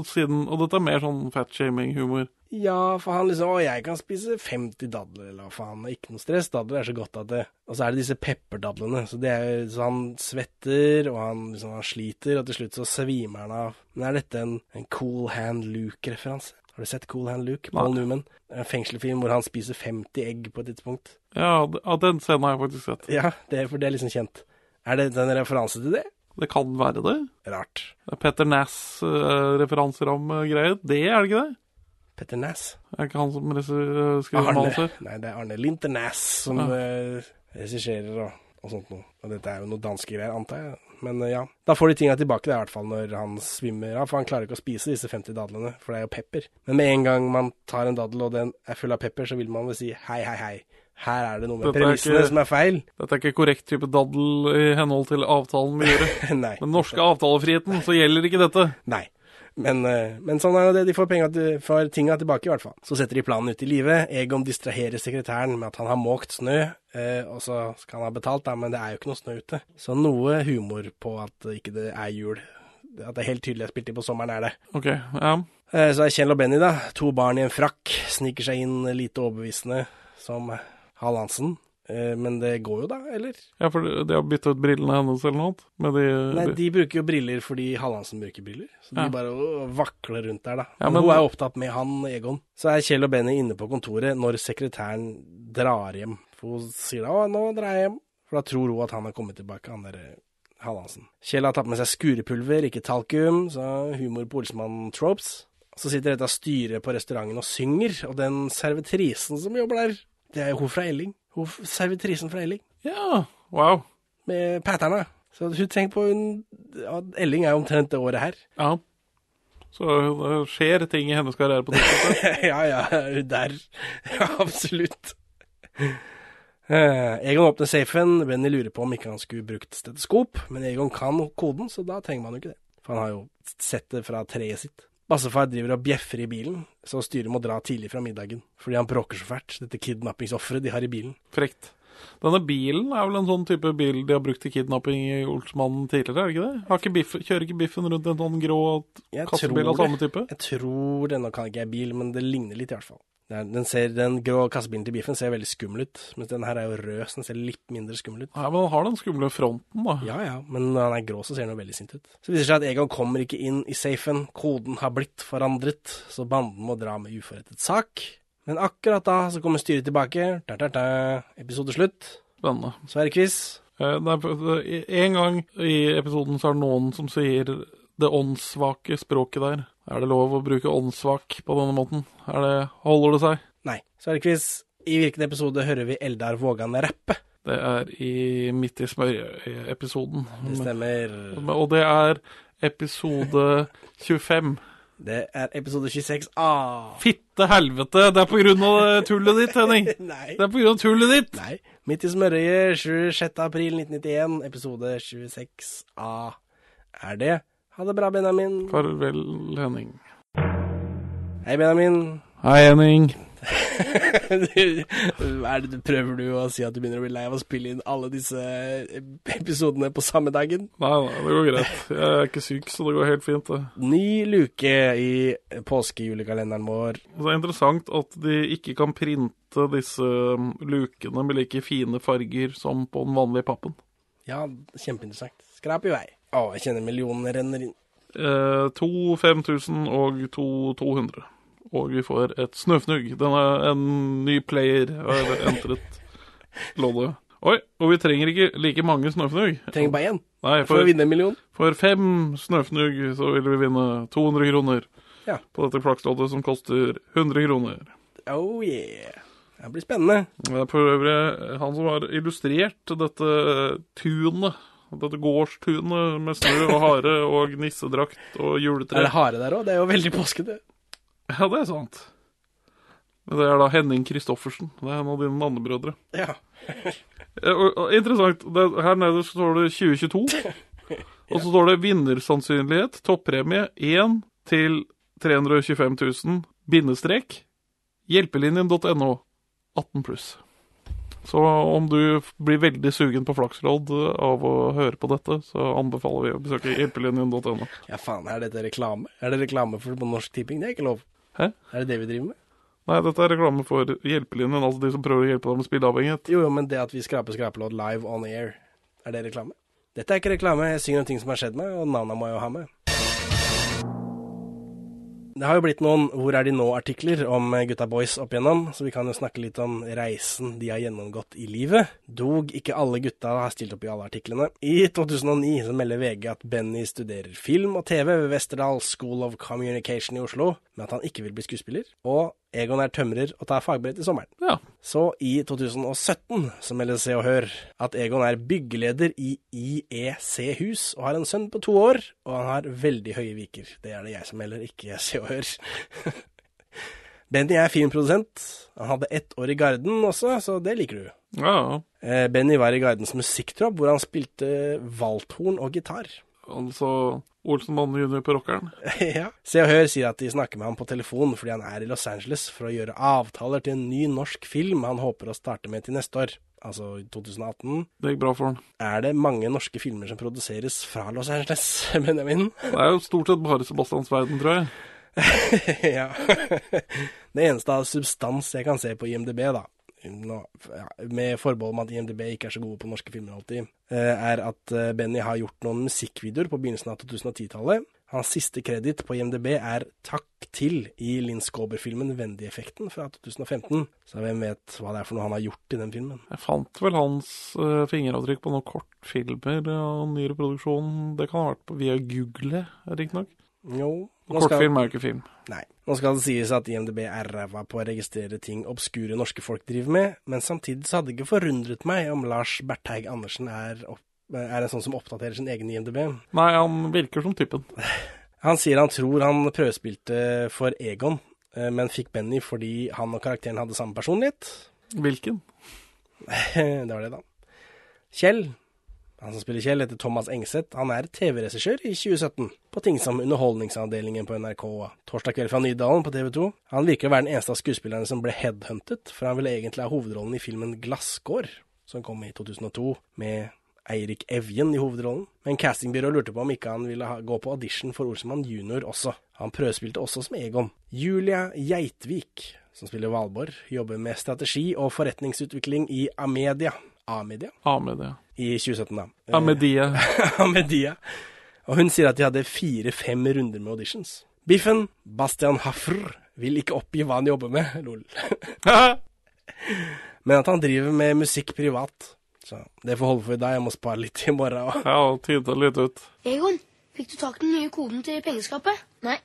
siden, og dette er mer sånn fatshaming-humor. Ja, for han liksom Å, jeg kan spise 50 dadler, eller faen. Ikke noe stress. Dadler er så godt at det Og så er det disse pepperdadlene. Så, det er, så han svetter, og han, liksom, han sliter, og til slutt så svimer han av. Men er dette en, en Cool Hand Luke-referanse? Har du sett Cool Hand Luke? Paul Nei. Newman. En fengselfilm hvor han spiser 50 egg på et tidspunkt. Ja, ja, den scenen har jeg faktisk sett. Ja, det for det er liksom kjent. Er det en referanse til det? Det kan være det. Rart. Er Petter Nass-referanser om eh, greier. Det er det ikke det? Petter Nass. Er ikke han som eh, skriver Arne. manuser? Nei, det er Arne Linternass som Ja. eh, regisserer og, og sånt noe. Og dette er jo noe danske greier, antar jeg. Men eh, ja. Da får de tinga tilbake, det er i hvert fall når han svimmer av. For han klarer ikke å spise disse 50 dadlene, for det er jo pepper. Men med en gang man tar en daddel og den er full av pepper, så vil man vel si hei, hei, hei. Her er det noe med Dette premissene ikke- som er feil. Dette er ikke korrekt type daddel i henhold til avtalen vi gjør. Nei. Den norske avtalefriheten, så gjelder ikke dette. Nei. Men, eh, men sånn er det. De får, penger, får tinga tilbake, i hvert fall. Så setter de planen ut i livet. Egon distraherer sekretæren med at han har måkt snø, eh, og så skal han ha betalt, da, men det er jo ikke noe snø ute. Så noe humor på at ikke det er jul. At det er helt tydelig er spilt inn på sommeren, er det. Ok, ja. Eh, Så er Kjell og Benny, da. To barn i en frakk. Sniker seg inn lite overbevisende som Hal Hansen. Eh, Men det går jo, da, eller? Ja, for de har bytta ut brillene hennes eller noe. Med de, Nei, de bruker jo briller fordi Hallandsen bruker briller. Så de Ja. bare vakler rundt der, da. Ja, men, men- hun er opptatt med han Egon. Så er Kjell og Benny inne på kontoret når sekretæren drar hjem. For hun sier da 'å, nå drar jeg hjem'. For da tror hun at han har kommet tilbake, han derre Hallandsen. Kjell har tatt med seg skurepulver, ikke talkum, så humor på Olsmann-tropes. Så sitter dette styret på restauranten og synger, og den servitrisen som jobber der, det er jo hun fra Elling. Hun servitrisen fra Elling. Ja, wow. Med patterne. Så hun tenker på hun, Elling er omtrent det året her. Ja. Så det skjer ting i hennes karriere på tidspunktet. ja, ja, hun der. Ja, absolutt. Eh, Egon åpner safen. Benny lurer på om ikke han skulle brukt stetoskop, men Egon kan koden, så da trenger man jo ikke det. For han har jo sett det fra treet sitt. Bassefar driver og bjeffer i bilen, så styret må dra tidlig fra middagen. Fordi han bråker så fælt, dette kidnappingsofferet de har i bilen. Frekt. Denne bilen er vel en sånn type bil de har brukt til kidnapping i Olsmannen tidligere, er det ikke det? Har ikke biff, kjører ikke Biffen rundt en sånn grå kassebil av samme type? Jeg tror det. Nå kan ikke jeg bil, men det ligner litt i hvert fall. Den, ser, den grå kassebilen til biffen ser veldig skummel ut, mens den her er jo rød, så den ser litt mindre skummel ut. Nei, men han har den skumle fronten, da. Ja ja, men når han er grå, så ser han jo veldig sint ut. Så viser det seg at Egon kommer ikke inn i safen, koden har blitt forandret, så banden må dra med uforrettet sak. Men akkurat da så kommer styret tilbake, da, da, da. episode slutt. Spennende. Så er det quiz. Eh, nei, En gang i episoden så er det noen som sier det åndssvake språket der. Er det lov å bruke åndssvak på denne måten? Er det, holder det seg? Nei, så er det quiz. I hvilken episode hører vi Eldar Vågan rappe? Det er i Midt i smørøyet-episoden. Det stemmer. Og det er episode 25. Det er episode 26A. Fitte helvete, det er på grunn av tullet ditt, Henning. Nei. Det er på grunn av tullet ditt. Nei. Midt i smørøyet, 26. april 1991, episode 26A. Er det? Ha det bra, Benjamin. Farvel, Henning. Hei, Benjamin. Hei, Henning. det, prøver du å si at du begynner å bli lei av å spille inn alle disse episodene på samme dagen? Nei, nei, det går greit. Jeg er ikke syk, så det går helt fint, det. Ny luke i påskejulekalenderen vår. Det er interessant at de ikke kan printe disse um, lukene med like fine farger som på den vanlige pappen. Ja, kjempeinteressant. Skrap i vei. Å, jeg kjenner millionene renner inn. Eh, to 5000 og to 200. Og vi får et snøfnugg. Den er en ny player har entret loddet. Oi, og vi trenger ikke like mange snøfnugg. Trenger bare én Nei, for for, å vinne en million. for fem snøfnugg så vil vi vinne 200 kroner Ja. på dette flaksloddet som koster 100 kroner. Oh yeah. Det blir spennende. Det er for øvrig han som har illustrert dette tunet. Dette gårdstunet med snø og hare og nissedrakt og juletre. Er det hare der òg? Det er jo veldig påskete. Ja, det er sant. Men det er da Henning Christoffersen. Det er en av dine mannebrødre. Ja. Eh, Interessant. Her nede står det 2022. Og så står det vinnersannsynlighet, toppremie 1 til 325 000, bindestrek, hjelpelinjen.no, 18 pluss. Så om du blir veldig sugen på flakslodd eh, av å høre på dette, så anbefaler vi å besøke hjelpelinjen.no. Ja, faen, er dette reklame? Er det reklame for på Norsk Tipping? Det er ikke lov. Hæ? Er det det vi driver med? Nei, dette er reklame for Hjelpelinjen, altså de som prøver å hjelpe deg med spilleavhengighet. Jo, jo, men det at vi skraper skrapelodd live on air, er det reklame? Dette er ikke reklame, jeg synger om ting som har skjedd meg, og navnet må jeg jo ha med. Det har jo blitt noen Hvor er de nå-artikler om gutta boys opp igjennom, så vi kan jo snakke litt om reisen de har gjennomgått i livet. Dog ikke alle gutta har stilt opp i alle artiklene. I 2009 så melder VG at Benny studerer film og TV ved Westerdal School of Communication i Oslo, men at han ikke vil bli skuespiller. Og Egon er tømrer og tar fagbrev til sommeren. Ja. Så i 2017 så melder Se og Hør at Egon er byggeleder i IEC Hus og har en sønn på to år, og han har veldig høye viker. Det er det jeg som melder, ikke Se og Hør. Benny er filmprodusent. Han hadde ett år i Garden også, så det liker du. Ja. Eh, Benny var i Gardens musikktropp, hvor han spilte valthorn og gitar. altså Olsenmann junior på rockeren. ja. Se og Hør sier at de snakker med ham på telefon fordi han er i Los Angeles for å gjøre avtaler til en ny norsk film han håper å starte med til neste år. Altså i 2018. Det gikk bra for han. Er det mange norske filmer som produseres fra Los Angeles, Benjamin? Det er jo stort sett bare Sebastians verden, tror jeg. ja. Det eneste av substans jeg kan se på IMDb, da, ja, med forbehold om at IMDb ikke er så gode på norske filmer alltid, eh, er at eh, Benny har gjort noen musikkvideoer på begynnelsen av 2010-tallet. Hans siste kreditt på IMDb er Takk til i Linn Skåber-filmen Wendy-effekten fra 2015. Så hvem vet hva det er for noe han har gjort i den filmen. Jeg fant vel hans uh, fingeravtrykk på noen kortfilmer av nyere produksjon. Det kan ha vært på, via Google, riktignok. Jo. Skal- Kortfilm er jo ikke film. Nei. Nå skal det sies at IMDb er ræva på å registrere ting obskure norske folk driver med, men samtidig så hadde det ikke forundret meg om Lars Bertheig Andersen er, opp, er en sånn som oppdaterer sin egen IMDb. Nei, han virker som typen. Han sier han tror han prøvespilte for Egon, eh, men fikk Benny fordi han og karakteren hadde samme personlighet. Hvilken? det var det, da. Kjell, han som spiller Kjell, heter Thomas Engseth. Han er TV-regissør i 2017, på ting som Underholdningsavdelingen på NRK og Torsdag kveld fra Nydalen på TV 2. Han virker å være den eneste av skuespillerne som ble headhuntet, for han ville egentlig ha hovedrollen i filmen Glasskår, som kom i 2002, med Eirik Evjen i hovedrollen. Men castingbyrået lurte på om ikke han ville gå på audition for Olsemann junior også. Han prøvespilte også som Egon. Julia Geitvik, som spiller Valborg, jobber med strategi og forretningsutvikling i Amedia. Amedia? Amedia. I 2017, da. Amedia. Amedia. Og hun sier at de hadde fire-fem runder med auditions. Biffen, Bastian Hafr, vil ikke oppgi hva han jobber med. Lol. Men at han driver med musikk privat. Så det får holde for i dag. Jeg må spare litt i morgen òg. Ja, tyde litt ut. Egon, fikk du tak i den nye koden til pengeskapet? Nei.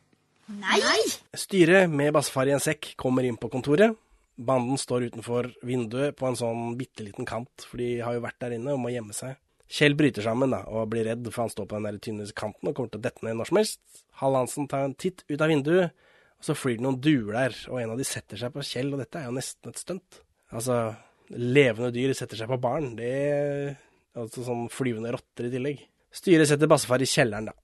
Nei? Styret med bassefar i en sekk kommer inn på kontoret. Banden står utenfor vinduet på en sånn bitte liten kant, for de har jo vært der inne og må gjemme seg. Kjell bryter sammen da, og blir redd, for han står på den der tynne kanten og kommer til å dette ned når som helst. Hall Hansen tar en titt ut av vinduet, og så flyr det noen duer der, og en av de setter seg på Kjell, og dette er jo nesten et stunt. Altså, levende dyr setter seg på barn, det altså sånn flyvende rotter i tillegg. Styret setter bassefar i kjelleren, da.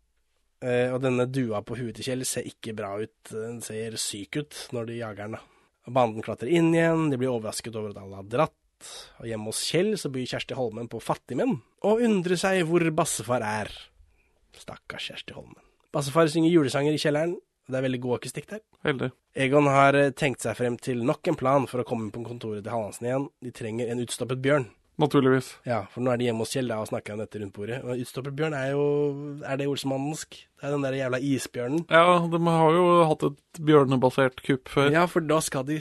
Eh, og denne dua på huet til Kjell ser ikke bra ut, den ser syk ut når de jager den, da. Banden klatrer inn igjen, de blir overrasket over at alle har dratt. Og hjemme hos Kjell så byr Kjersti Holmen på fattigmenn, og undrer seg hvor bassefar er. Stakkars Kjersti Holmen. Bassefar synger julesanger i kjelleren, det er veldig god akustikk der. Heldig. Egon har eh, tenkt seg frem til nok en plan for å komme inn på kontoret til Hallandsen igjen. De trenger en utstoppet bjørn. Naturligvis. Ja, for nå er de hjemme hos Kjell da, og snakker om dette rundt bordet. Og Utstopperbjørn er jo Er det olsmannsk? Det er den der jævla isbjørnen. Ja, de har jo hatt et bjørnebasert kupp før. Ja, for da skal de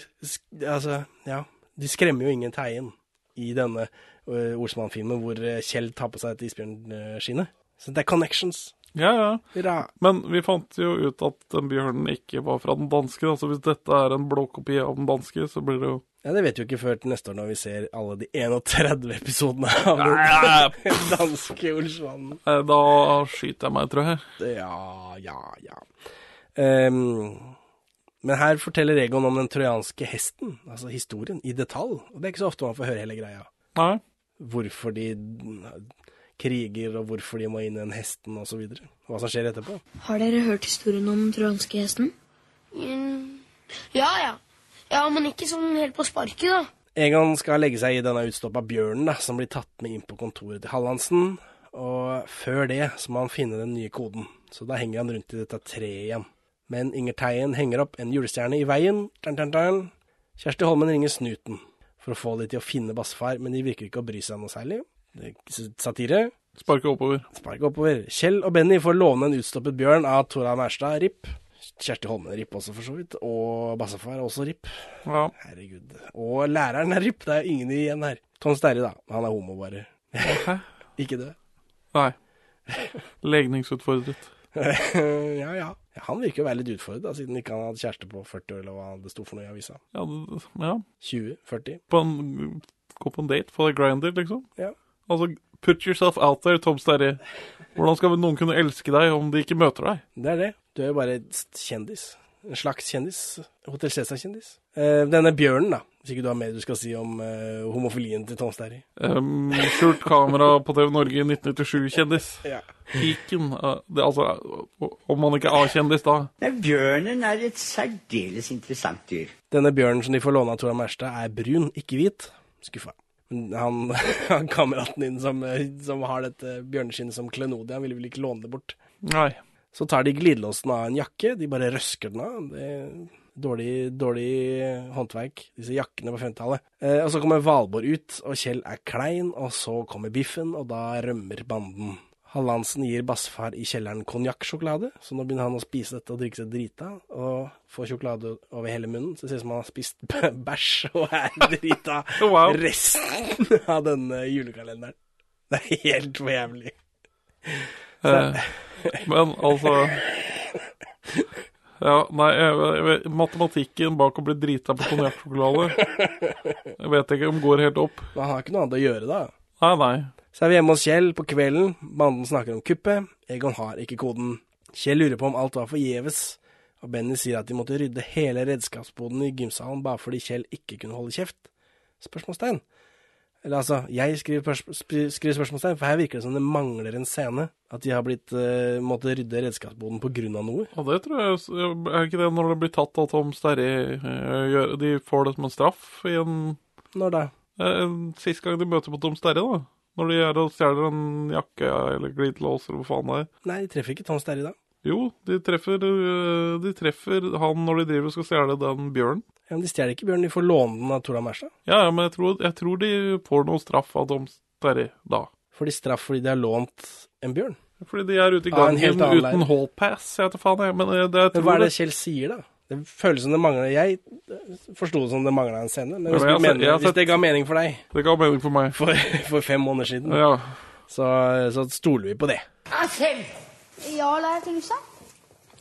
Altså, ja. De skremmer jo ingen teien i denne uh, Olsmann-filmen hvor eh, Kjell tar på seg et isbjørnskinne. Så det er connections. Ja, ja. Hurra. Men vi fant jo ut at den bjørnen ikke var fra den danske. Altså hvis dette er en blåkopi av den danske, så blir det jo Ja, det vet vi jo ikke før til neste år når vi ser alle de 31 episodene av den danske Olsmannen. Eh, Da skyter jeg meg, tror jeg. Ja, ja, ja. Um, men her forteller Egon om den trojanske hesten, altså historien, i detalj. Og det er ikke så ofte man får høre hele greia. Nei. Hvorfor de kriger, og hvorfor de må inn i den hesten, og så videre. Hva som skjer etterpå. Har dere hørt historien om den trojanske hesten? Ja, ja. Ja, men ikke sånn helt på sparket, da. Egon skal legge seg i denne utstoppa bjørnen da, som blir tatt med inn på kontoret til Hallandsen. Og før det så må han finne den nye koden, så da henger han rundt i dette treet igjen. Men Inger Teien henger opp en julestjerne i veien. Dun, dun, dun. Kjersti Holmen ringer Snuten for å få de til å finne bassefar, men de virker ikke å bry seg noe særlig. Satire. Sparke oppover. Sparke oppover. Kjell og Benny får låne en utstoppet bjørn av Tora Mærstad, RIP. Kjersti Holmen RIP også, for så vidt. Og bassefar er også RIP. Ja. Herregud. Og læreren er RIP. Det er ingen igjen her. Tom Sterri, da. Han er homo, bare. Hæ? ikke dø Nei. Legningsutfordret. ja, ja. Han virker å være litt utfordret, da, siden ikke han hadde kjæreste på 40 år, eller hva det sto for noe i avisa. Ja, ja. 20? 40? Gå på en date, få deg grinder, liksom. Ja. Altså, put yourself out there, Tom Sterry. Hvordan skal noen kunne elske deg om de ikke møter deg? Det er det. Du er jo bare kjendis. En slags kjendis. Hotell Cæsar-kjendis. Eh, denne bjørnen, da. Hvis ikke du har mer du skal si om eh, homofilien til Tom Sterry. Um, skjult kamera på TV Norge 1997-kjendis. Ja. Piken. eh, det, altså, om man ikke er A-kjendis da. Nei, Bjørnen er et særdeles interessant dyr. Denne bjørnen som de får låne av Tora Merstad, er brun, ikke hvit. Skuffa. Han, han kameraten din som, som har dette bjørneskinnet som klenodie, han ville vel ikke låne det bort. Nei. Så tar de glidelåsen av en jakke, de bare røsker den av. Det er dårlig, dårlig håndverk, disse jakkene på 50-tallet. Eh, og så kommer Valborg ut, og Kjell er klein, og så kommer Biffen, og da rømmer banden. Hallandsen gir bassefar i kjelleren konjakksjokolade, så nå begynner han å spise dette og drikke seg drita, og får sjokolade over hele munnen, så det ser ut som han har spist bæsj og er drita Wow. resten av denne julekalenderen. Det er helt for jævlig. Eh, men altså Ja, nei, jeg, jeg, vet- matematikken bak å bli drita på konjakksjokolade Jeg vet ikke om går helt opp. Men han har ikke noe annet å gjøre da. Nei, nei. Så er vi hjemme hos Kjell på kvelden. Banden snakker om kuppet. Egon har ikke koden. Kjell lurer på om alt var forgjeves, og Benny sier at de måtte rydde hele redskapsboden i gymsalen bare fordi Kjell ikke kunne holde kjeft. Spørsmålstegn. Eller altså, jeg skriver, skriver spørsmålstegn, for her virker det som det mangler en scene. At de har blitt, uh, måtte rydde redskapsboden av noe. Ja, det tror jeg Er ikke det når det blir tatt av Tom Sterry eh, De får det som en straff i en Når da? eh, Sist gang de møter på Tom Sterry, da. Når de er og stjeler en jakke eller glidelås eller hva faen det er. Nei, de treffer ikke Tom Sterry da. Jo, de treffer, eh, de treffer han når de driver og skal stjele den bjørnen. Ja, men De stjeler ikke bjørnen, de får låne den av Tora Merstad. Ja, ja, men jeg tror, jeg tror de får noe straff av Tom Sterry da. Får de straff fordi de har lånt en bjørn? Fordi de er ute i gangen ja, uten hallpass, hall. Jeg vet faen, jeg. Men eh, det, jeg Men hva er det Kjell sier, da? Det føles som det mangler Jeg forsto det som det mangla en scene, men Ja, hvis, men jeg sett- mener, jeg hvis det ga mening for deg Det ga mening for meg. for, for fem måneder siden, Ja. så, så stoler vi på det. Ja, Leif Tingstad.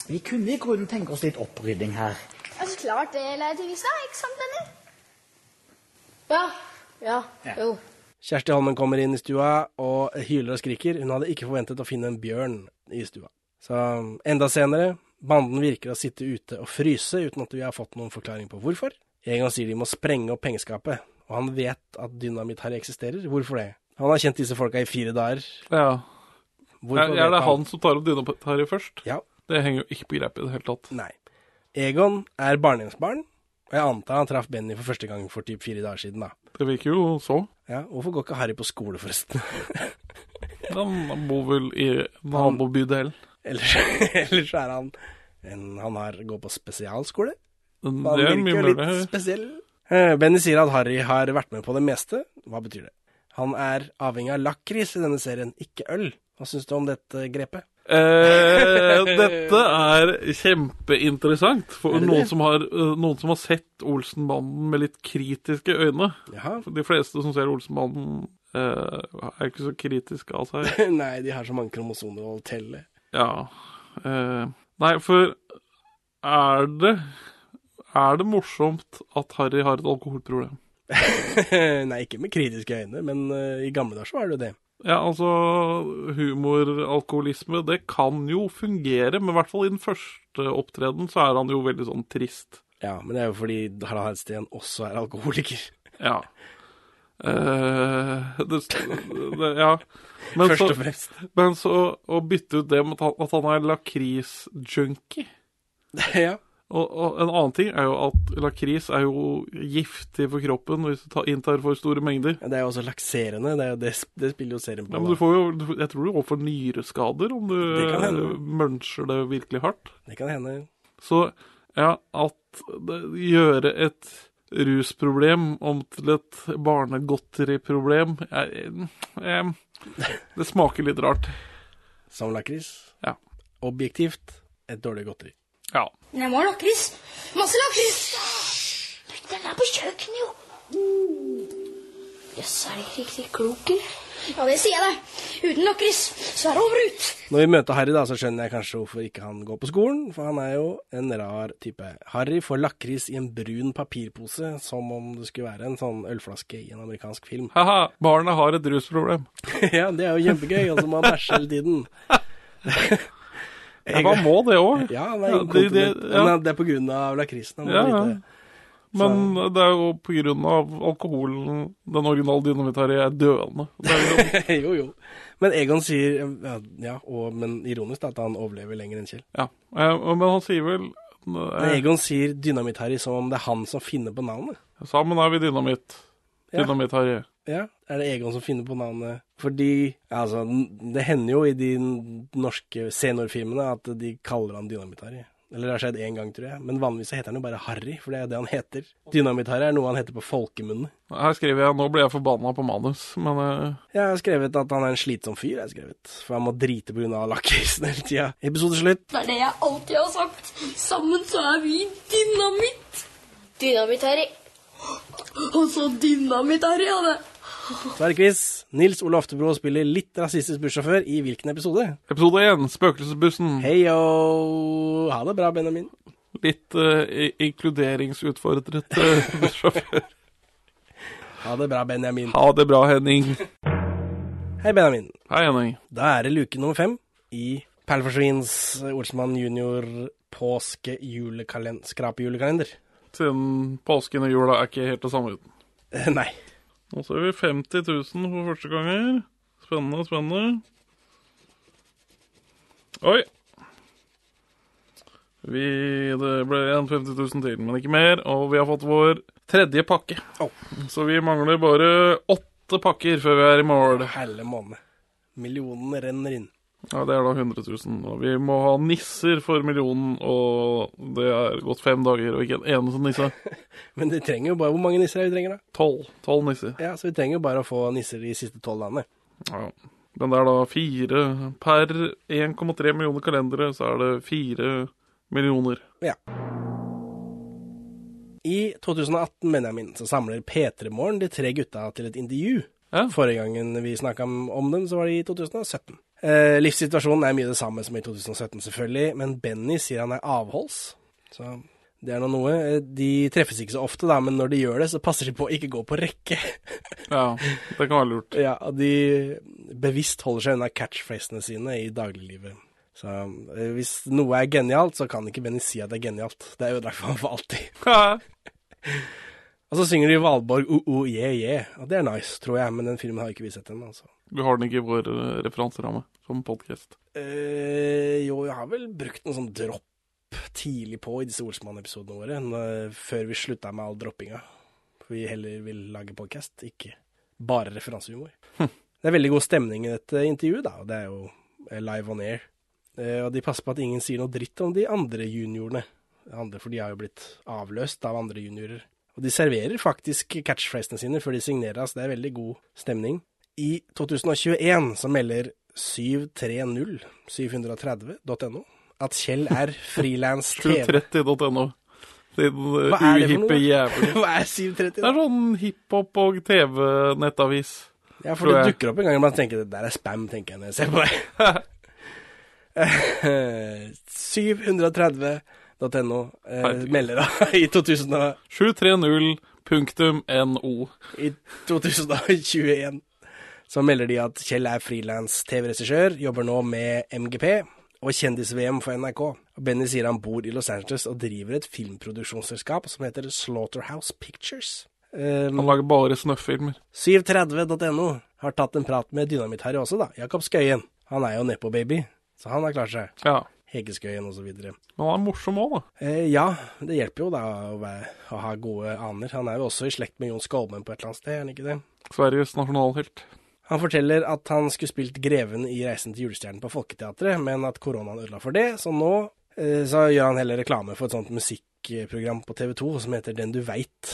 Vi kunne i grunnen tenke oss litt opprydding her. Ja, så klart det, Leif Tingstad. Ikke sant, Benny? Ja. Ja. Jo. Kjersti Holmen kommer inn i stua og hyler og skriker. Hun hadde ikke forventet å finne en bjørn i stua. Så enda senere, banden virker å sitte ute og fryse uten at vi har fått noen forklaring på hvorfor. Egon sier de må sprenge opp pengeskapet, og han vet at Dynamitt-Harry eksisterer. Hvorfor det? Han har kjent disse folka i fire dager. ja. Hvorfor Er, er det han som tar opp dynamitt-Harry først? Ja. Det henger jo ikke på greip i det hele tatt. Nei. Egon er barnehjemsbarn, og jeg antar han traff Benny for første gang for typ fire dager siden, da. Det virker jo så. Ja, Hvorfor går ikke Harry på skole, forresten? Han bor vel i nabobydelen. Ellers, ellers er han en, Han har, går på spesialskole. Han Det er mye litt mulig. spesiell. Eh, Benny sier at Harry har vært med på det meste. Hva betyr det? Han er avhengig av lakris i denne serien, ikke øl. Hva syns du om dette grepet? Eh, dette er kjempeinteressant for Er det noen det? som, har, eh, noen som har sett Olsenbanden med litt kritiske øyne. Jaha. De fleste som ser Olsenbanden, eh, er ikke så kritiske av seg. Nei, de har så mange kromosomer å telle. Ja. Eh, nei, for er det Er det morsomt at Harry har et alkoholproblem? Nei, ikke med kritiske øyne, men uh, i gamle dager så var det jo det. Ja, altså Humoralkoholisme, det kan jo fungere, men i hvert fall i den første opptreden så er han jo veldig sånn trist. Ja, men det er jo fordi Harald Hedsten også er alkoholiker. Ja. Eh, det, det, ja. Men Først og fremst. men så å bytte ut det med at han, er Lakris-junkie ja. og, og en annen ting er jo at lakris er jo giftig for kroppen hvis du tar, inntar for store mengder. Ja, Det er jo også lakserende. Det, det, det spiller jo serien på. Ja, men du får jo, jeg tror du går for nyreskader om du muncher det virkelig hardt. Det kan hende. Så ja, at det, gjøre et rusproblem om til et barnegodteriproblem Det smaker litt rart. Som lakris. Ja. Objektivt et dårlig godteri. Ja. Men jeg må ha lakris. Masse lakris. Den er på kjøkkenet, jo. Jøss, er de ikke riktig klok, eller? Ja, det sier jeg deg. Uten lakris, så er det over ut. Når vi møter Harry, da, så skjønner jeg kanskje hvorfor ikke han går på skolen. For han er jo en rar type. Harry får lakris i en brun papirpose, som om det skulle være en sånn ølflaske i en amerikansk film. Haha, barna har et rusproblem. ja, det er jo kjempegøy. Og så må han bæsje hele tiden. Ja, man må det òg. Ja, det- det- ja. Det er på grunn av lakrisen. Han må Ja, ja. Men det er jo på grunn av alkoholen den originale dynamitt-Harry er døende. Er jo, jo, jo. Men Egon sier, ja, ja og, men ironisk da, at han overlever lenger enn Kjell. ja. Eh, Men han sier vel Men eh, Egon sier Dynamitt-Harry som om det er han som finner på navnet. Sammen er vi dynamitt. Ja. Dynamitt-Harry. Ja, er det Egon som finner på navnet? Fordi, altså, det hender jo i de norske seniorfilmene at de kaller han Dynamitt-Harry. Eller det har skjedd én gang, tror jeg. Men vanligvis heter han jo bare Harry, for det er det han heter. Dynamitt-Harry er noe han heter på folkemunne. Her skriver jeg Nå ble jeg forbanna på manus, men uh... Jeg har skrevet at han er en slitsom fyr, jeg har skrevet. For han må drite pga. lakrisen hele tida. Episode slutt. Det er det jeg alltid har sagt. Sammen så er vi dynamitt. Dynamitt-Harry. Han sa dynamitt-Harry, han er. Så er det quiz. Nils Ole Oftebro spiller litt rasistisk bussjåfør i hvilken episode? episode én, Spøkelsesbussen. Heyo. Ha det bra, Benjamin. Litt uh, inkluderingsutfordret uh, bussjåfør. Ha det bra, Benjamin. Ha det bra, Henning. Hei, Benjamin. Hei, Henning. Da er det luke nummer fem i Perleforsvins Olsmann junior påske-skrapejulekalender. Siden påsken og jula er ikke helt det samme uten. Eh, Nei. Nå ser vi 50 000 for første ganger. Spennende, spennende. Oi. Vi, det ble en 50 000 til, men ikke mer. Og vi har fått vår tredje pakke. Så vi mangler bare åtte pakker før vi er i mål. Helle måned. Millionene renner inn. Ja, Det er da 100 000. Og vi må ha nisser for millionen, og det er gått fem dager og ikke en eneste nisse. Men det trenger jo bare Hvor mange nisser er vi trenger, da? Tolv. Tolv nisser. Ja, Så vi trenger jo bare å få nisser de siste tolv dagene. Ja. Men det er da fire Per 1,3 millioner kalendere, så er det fire millioner. Ja. I 2018, Benjamin, så samler P3 Morgen de tre gutta til et intervju. Ja. Forrige gangen vi snakka om dem, så var det i 2017. Eh, livssituasjonen er mye det samme som i 2017, selvfølgelig, men Benny sier han er avholds. Så det er nå noe. Eh, De treffes ikke så ofte, da, men når de gjør det, så passer de på å ikke gå på rekke. Ja, det kan være lurt. Ja, og de bevisst holder seg unna catchphrasene sine i dagliglivet. Så eh, hvis noe er genialt, så kan ikke Benny si at det er genialt. Det er ødelagt for ham for alltid. Og så synger de Valborg o-o-je-je, Og det er nice, tror jeg, men den filmen har ikke vi sett ennå, altså. Vi har den ikke i vår eh, referanseramme som podkast. Eh, jo, jeg har vel brukt noen sånn dropp tidlig på i disse Olsmann-episodene våre, når, før vi slutta med all droppinga. For vi heller vil lage podcast, ikke bare referansehumor. Det er veldig god stemning i dette intervjuet, da, og det er jo eh, live on air. Eh, og de passer på at ingen sier noe dritt om de andre juniorene. Andre, for de har jo blitt avløst av andre juniorer. Og de serverer faktisk catchphrasene sine før de signerer, så det er veldig god stemning. I 2021 så melder 730.730.no at Kjell er frilans TV. 730.no. Din Hva er det for uhippe noe? jævel. Hva er 730? Det er sånn hiphop- og TV-nettavis. Ja, for det dukker opp en gang iblant tenker det der er spam, tenker jeg når jeg ser på deg. 730.no eh, Herregud. melder da i 2000 og- 730.no. i 2021 så melder de at Kjell er frilans TV-regissør, jobber nå med MGP og Kjendis-VM for NRK. Benny sier han bor i Los Angeles og driver et filmproduksjonsselskap som heter Slaughterhouse Pictures. Um, Han lager bare snøfffilmer. 730.no har tatt en prat med Dynamitt-Harry også, da. Jakob Skøyen. Han er jo nepo-baby, så han har klart seg. Ja. Hege Skøyen og så videre. Men han er morsom òg, da. Eh, ja, det hjelper jo da å, være, å ha gode aner. Han er jo også i slekt med Jon Skolmen på et eller annet sted, er han ikke det? Sveriges nasjonalhelt. Han forteller at han skulle spilt Greven i Reisen til julestjernen på Folketeatret, men at koronaen ødela for det, så nå eh, så gjør han heller reklame for et sånt musikkprogram på TV 2 som heter Den du veit.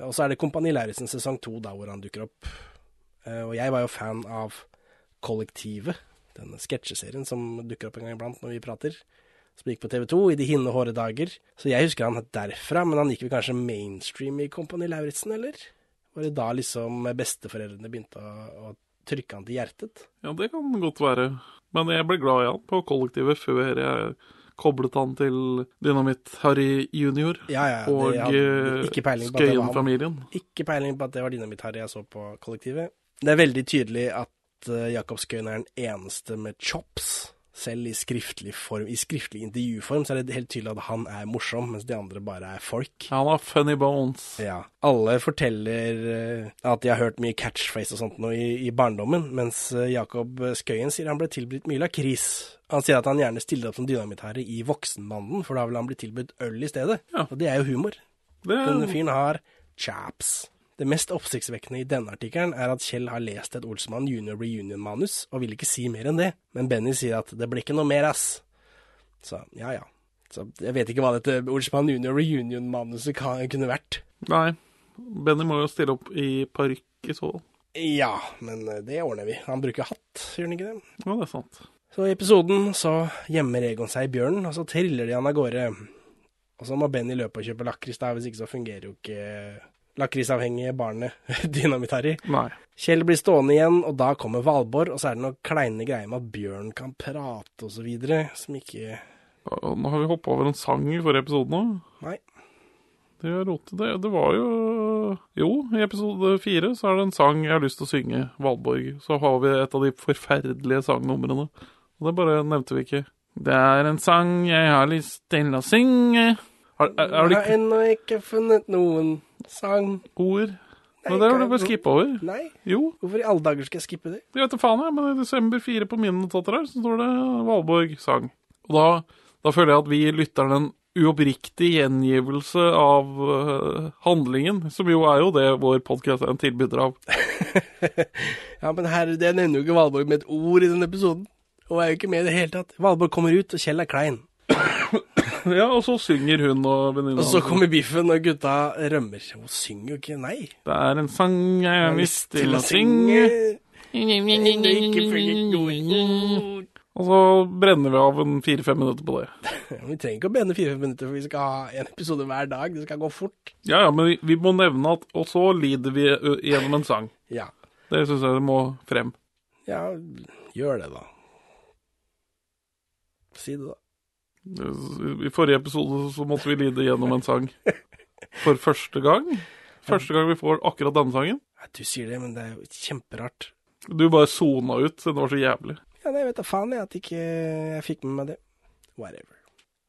Og så er det Kompani Lauritzen sesong to da hvor han dukker opp. Eh, og jeg var jo fan av Kollektivet, denne sketsjeserien som dukker opp en gang iblant når vi prater. Som gikk på TV 2 i de hinne håre dager. Så jeg husker han derfra, men han gikk vel kanskje mainstream i Kompani Lauritzen, eller? Var det da liksom besteforeldrene begynte å, å trykke han til hjertet? Ja, det kan godt være. Men jeg ble glad i han på kollektivet før jeg koblet han til Dynamitt-Harry junior Ja, ja, og eh. Skøyen-familien. Ikke peiling på at det var Dynamitt-Harry jeg så på kollektivet. Det er veldig tydelig at uh, Jakob Skøyen er den eneste med chops. Selv i skriftlig form, i skriftlig intervjuform så er det helt tydelig at han er morsom, mens de andre bare er folk. Han har funny bones. Ja. Alle forteller eh, at de har hørt mye catchphrase og sånt nå i, i barndommen, mens eh, Jakob Skøyen sier han ble tilbudt mye lakris. Han sier at han gjerne stiller opp som dynamittherre i Voksenmannen, for da vil han bli tilbudt øl i stedet. Ja. Og det er jo humor. Det Denne fyren har chaps. Det mest oppsiktsvekkende i denne artikkelen er at Kjell har lest et Olsmann junior reunion-manus, og vil ikke si mer enn det. Men Benny sier at det blir ikke noe mer, ass. Så ja ja. Så jeg vet ikke hva dette Olsmann Junior reunion-manuset kunne vært. Nei. Benny må jo stille opp i parykk i så fall. Ja, men eh, det ordner vi. Han bruker hatt, gjør han ikke det? Ja, det er sant. Så i episoden så gjemmer Egon seg i bjørnen, og så triller de han av gårde. Og så må Benny løpe og kjøpe lakris, da, hvis ikke så fungerer jo ikke lakrisavhengige barnet Dynamitt-Harry. Nei. Kjell blir stående igjen, og da kommer Valborg, og så er det noen kleine greier med at bjørn kan prate og så videre, som ikke Nå har vi hoppa over en sang i forrige episode nå. Nei. Det er rotet. Det, det var jo Jo, i episode fire så er det en sang jeg har lyst til å synge, Valborg. Så har vi et av de forferdelige sangnumrene. Og det bare nevnte vi ikke. Det er en sang jeg har lyst til å synge. Har, er, er det Jeg har ennå ikke funnet noen sang. ord? Nei, Men det har du bare skippa over. Nei, Jo, hvorfor i alle dager skal jeg skippe det? Jeg vet da faen jeg, men i desember 4 på mine notater her, så står det Valborg sang. Og da, da føler jeg at vi lytter den uoppriktig gjengivelse av uh, handlingen, som jo er jo det vår podkast er en tilbyder av. Ja, men her, det nevner jo ikke Valborg med et ord i denne episoden. Og er jo ikke med i det hele tatt. Valborg kommer ut, og Kjell er klein. Ja, og så synger hun og venninna. Og så kommer biffen, og gutta rømmer. Hun synger jo ikke, nei. Det er en sang jeg har lyst til å synge. Og så brenner vi av en fire-fem minutter på det. Vi trenger ikke å brenne fire minutter, for vi skal ha en episode hver dag. Det skal gå fort. Ja, ja, men vi, vi må nevne at Og så lider vi gjennom en sang. Ja. Det syns jeg det må frem. Ja, gjør det, da. Si det, da. I forrige episode så måtte vi lide gjennom en sang for første gang. Første gang vi får akkurat denne sangen. Ja, du sier det, men det er jo kjemperart. Du bare sona ut siden det var så jævlig. Ja, nei, jeg vet da faen jeg at ikke jeg fikk med meg det. Whatever.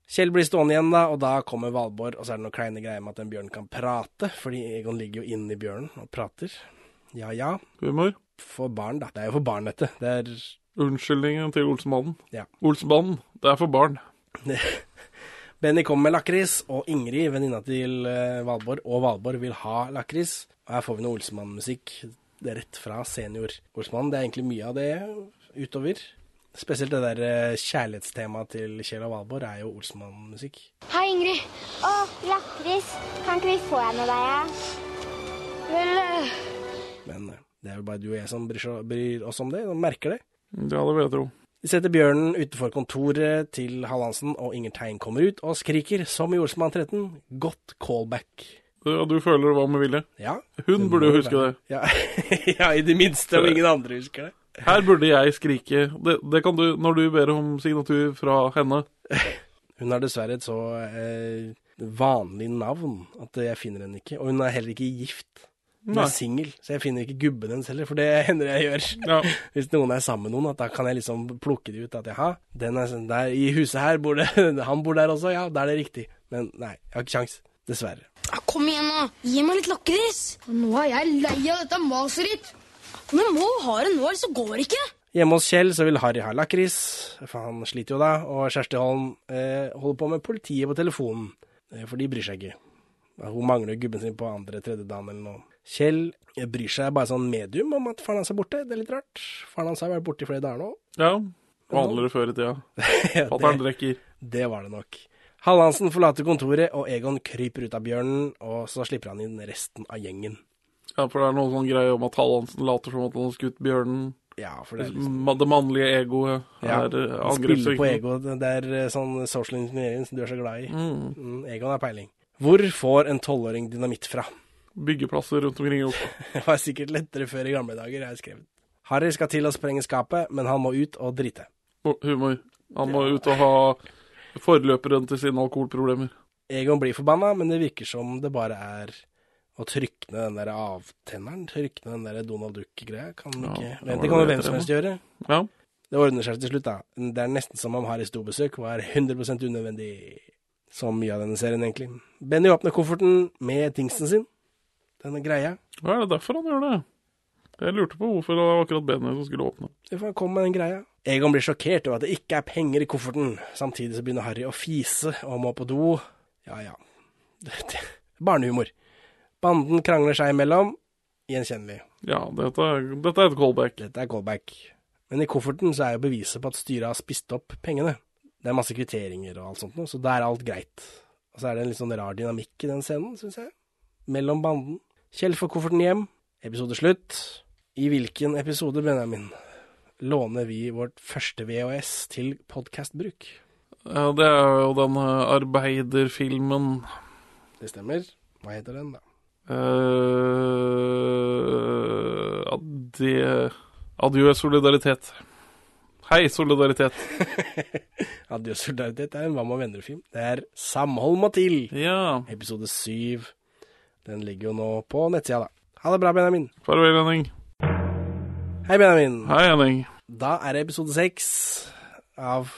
Kjell blir stående igjen, da, og da kommer Valborg, og så er det noen kleine greier med at en bjørn kan prate, fordi Egon ligger jo inni bjørnen og prater. Ja ja, Humor. for barn, da. Det er jo for barn, dette. Det er Unnskyldningen til Olsenmannen. Ja. Olsmannen, det er for barn. Benny kommer med lakris, og Ingrid, venninna til eh, Valborg, og Valborg vil ha lakris. Og her får vi noe Olsemann-musikk er rett fra senior Olsemann. Det er egentlig mye av det utover. Spesielt det der eh, kjærlighetstemaet til Kjell og Valborg er jo Olsemann-musikk. Hei, Ingrid. Å, lakris. Kan ikke vi få en av deg, ja? Vel eh, Men det er jo bare du og jeg som bryr, oss om det, og merker det. Det vil jeg tro. Vi setter bjørnen utenfor kontoret til Hallandsen, og Inger Tein kommer ut og skriker, som i Olsmann 13, godt callback. Ja, du føler det var med vilje? Ja. Hun burde jo huske det. Ja, ja i det minste, og ingen andre husker det. Her burde jeg skrike. Det, det kan du når du ber om signatur fra henne. Hun har dessverre et så eh, vanlig navn at jeg finner henne ikke. Og hun er heller ikke gift. Hun Nei. er singel, så jeg finner ikke gubben hennes heller, for det hender jeg gjør. Ja. Hvis noen er sammen med noen, at da kan jeg liksom plukke de ut. At jaha, den er sånn der, i huset her bor det Han bor der også, ja, da er det riktig. Men nei, jeg har ikke kjangs. Dessverre. Ja, Kom igjen, nå. Gi meg litt lakris. Nå er jeg lei av dette maset ditt. Men må ha det nå, ellers så går det ikke. Hjemme hos Kjell så vil Harry ha lakris, for han sliter jo da, og Kjersti Holm eh, holder på med politiet på telefonen, eh, for de bryr seg ikke. Hun mangler gubben sin på andre, tredje dagen eller noe. Kjell bryr seg bare sånn medium om at faren hans er borte, det er litt rart. Faren hans har vært borte i flere dager nå. Ja. Vanligere før i tida. Fatter'n det, drikker. det var det nok. Hallandsen forlater kontoret, og Egon kryper ut av bjørnen, og så slipper han inn resten av gjengen. Ja, for det er noen sånn greie om at Hallandsen later som at han har skutt bjørnen. Ja, for det er liksom Det mannlige egoet Ja, er eh, han spiller på egoet. Det er eh, sånn social engineering som du er så glad i. Mm. Mm, Egon har peiling. Hvor får en tolvåring dynamitt fra? Byggeplasser rundt omkring i Oslo. Det var sikkert lettere før i gamle dager, jeg har skrevet. Harry skal til å sprenge skapet, men han må ut og drite. Humor. Han må ut og ha forløperen til sine alkoholproblemer. Egon blir forbanna, men det virker som det bare er å trykke ned den der avtenneren. Trykke ned den der Donald Duck-greia. Kan Ja, ikke Det det kan jo hvem som helst gjøre. Ja. Det ordner seg til slutt, da. Det er nesten som om Harrys dobesøk var 100% unødvendig. Som mye av denne serien, egentlig. Benny åpner kofferten med tingsen sin. Denne greia. Hva er det derfor han gjør det? Jeg lurte på hvorfor det var akkurat Benny som skulle åpne. Det får han komme med den greia. Egon blir sjokkert over at det ikke er penger i kofferten. Samtidig så begynner Harry å fise og må på do. Ja ja. Det- det- Barnehumor. Banden krangler seg imellom. Gjenkjennelig. Ja, dette er, dette er et callback. Dette er callback. Men i kofferten så er jo beviset på at styret har spist opp pengene. Det er masse kvitteringer og alt sånt noe, så da er alt greit. Og så er det en litt sånn rar dynamikk i den scenen, syns jeg. Mellom banden. Kjell får kofferten hjem. Episode slutt. I hvilken episode, Benjamin, låner vi vårt første VHS til podkastbruk? Ja, det er jo den eh, arbeiderfilmen Det stemmer. Hva heter den, da? uh, Adjø Adjø solidaritet. Hei, solidaritet. Adjø solidaritet er en Hva med venner-film. Det er Samhold må til. Ja. Episode syv. Den ligger jo nå på nettsida, da. Ha det bra, Benjamin. Farvel, Henning. Hei, Benjamin. Hei, Henning. Da er det episode seks av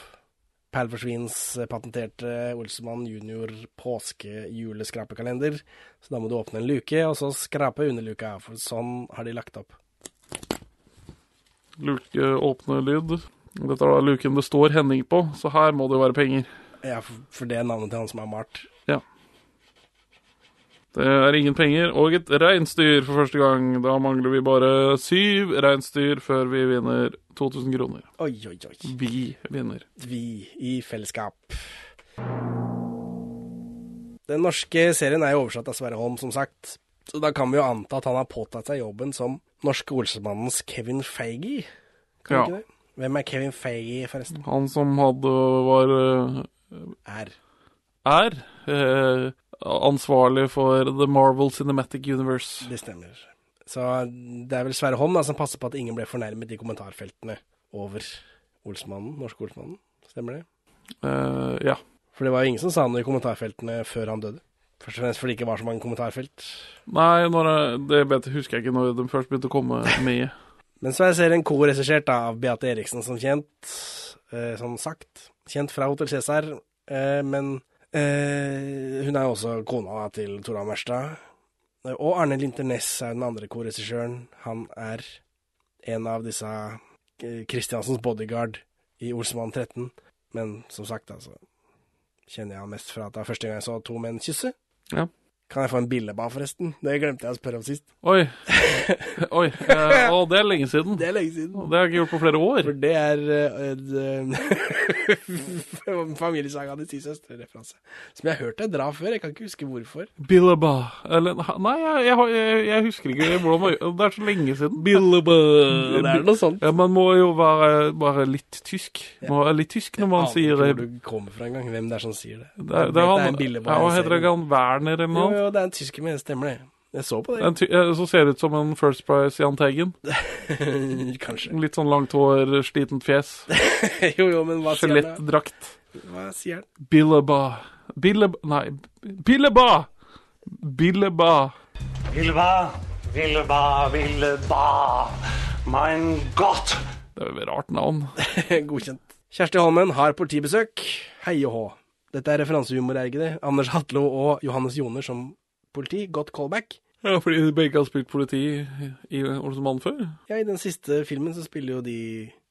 Perlforsvins patenterte Olsemann junior påske-juleskrapekalender. Så da må du åpne en luke, og så skrape underluka, for sånn har de lagt opp. Luke åpne lyd. Dette er da luken det står Henning på, så her må det jo være penger. Ja, for, det er navnet til han som har malt. Det er ingen penger og et reinsdyr for første gang. Da mangler vi bare syv reinsdyr før vi vinner 2000 kroner. Oi, oi, oi. Vi vinner. Vi i fellesskap. Den norske serien er jo oversatt av Sverre Holm, som sagt. Så da kan vi jo anta at han har påtatt seg jobben som norske Olsemannens Kevin Feige. Kan Ja. ikke det? Hvem er Kevin Feige, forresten? Han som hadde var eh, Er. er eh, ansvarlig for The Marvel Cinematic Universe. Det stemmer. Så det er vel Sverre Holm da, som passer på at ingen ble fornærmet i kommentarfeltene over Olsmannen, norske Olsmannen. Stemmer det? Uh, ja. For det var jo ingen som sa noe i kommentarfeltene før han døde. Først og fremst fordi det ikke var så mange kommentarfelt. Nei, jeg, det vet, husker jeg ikke når de først begynte å komme med. Men så er serien co-regissert av Beate Eriksen, som kjent. Eh, som sagt. Kjent fra Hotell Cæsar. Eh, men eh, hun er jo også kona til Tora Merstad. Eh, Og Arne Linter Næss er den andre co-regissøren. Han er en av disse eh, Kristiansens bodyguard i Olsmann 13. Men som sagt, altså Kjenner jeg han mest fra at det var første gang jeg så to menn kysse. Ja. Kan jeg få en billeba, forresten? Det glemte jeg å spørre om sist. Oi. Oi. Eh, å, det er lenge siden. Det er lenge siden. Det har jeg ikke gjort på flere år. For det er uh, en familiesaga til ti søstre-referanse. Som jeg har hørt deg dra før, jeg kan ikke huske hvorfor. Billeba Eller Nei, jeg, jeg, jeg, jeg husker ikke hvordan man gjør Det er så lenge siden. Billeba. Det er noe sånt. Ja, Man må jo være, være litt tysk. Man Må være litt tysk når man Jeg sier aner det. ikke hvor du kommer fra engang, hvem det er som sier det. Det er, det, det er han, en billeba ja, hva heter det? Han Werner eller noe? Jo, det er en tysker med, stemmer det. Jeg så på Det en det. som ser ut som en First Price Jahn Teigen. Kanskje. Litt sånn langt hår, slitent fjes. jo, jo, men hva sier han? da? Skjelettdrakt. Hva sier han? Billeba. Billeba Nei, Billeba! Billeba. Billeba, Billeba, Billeba. Mein Gott! Det er jo et rart navn. Godkjent. Kjersti Holmen har politibesøk. Hei og hå. Dette er referansehumor, er ikke det? Anders Hatlo og Johannes Joner som politi. Godt callback. Ja, fordi de begge har spilt politi i Olsenmann før. Ja, i den siste filmen så spiller jo de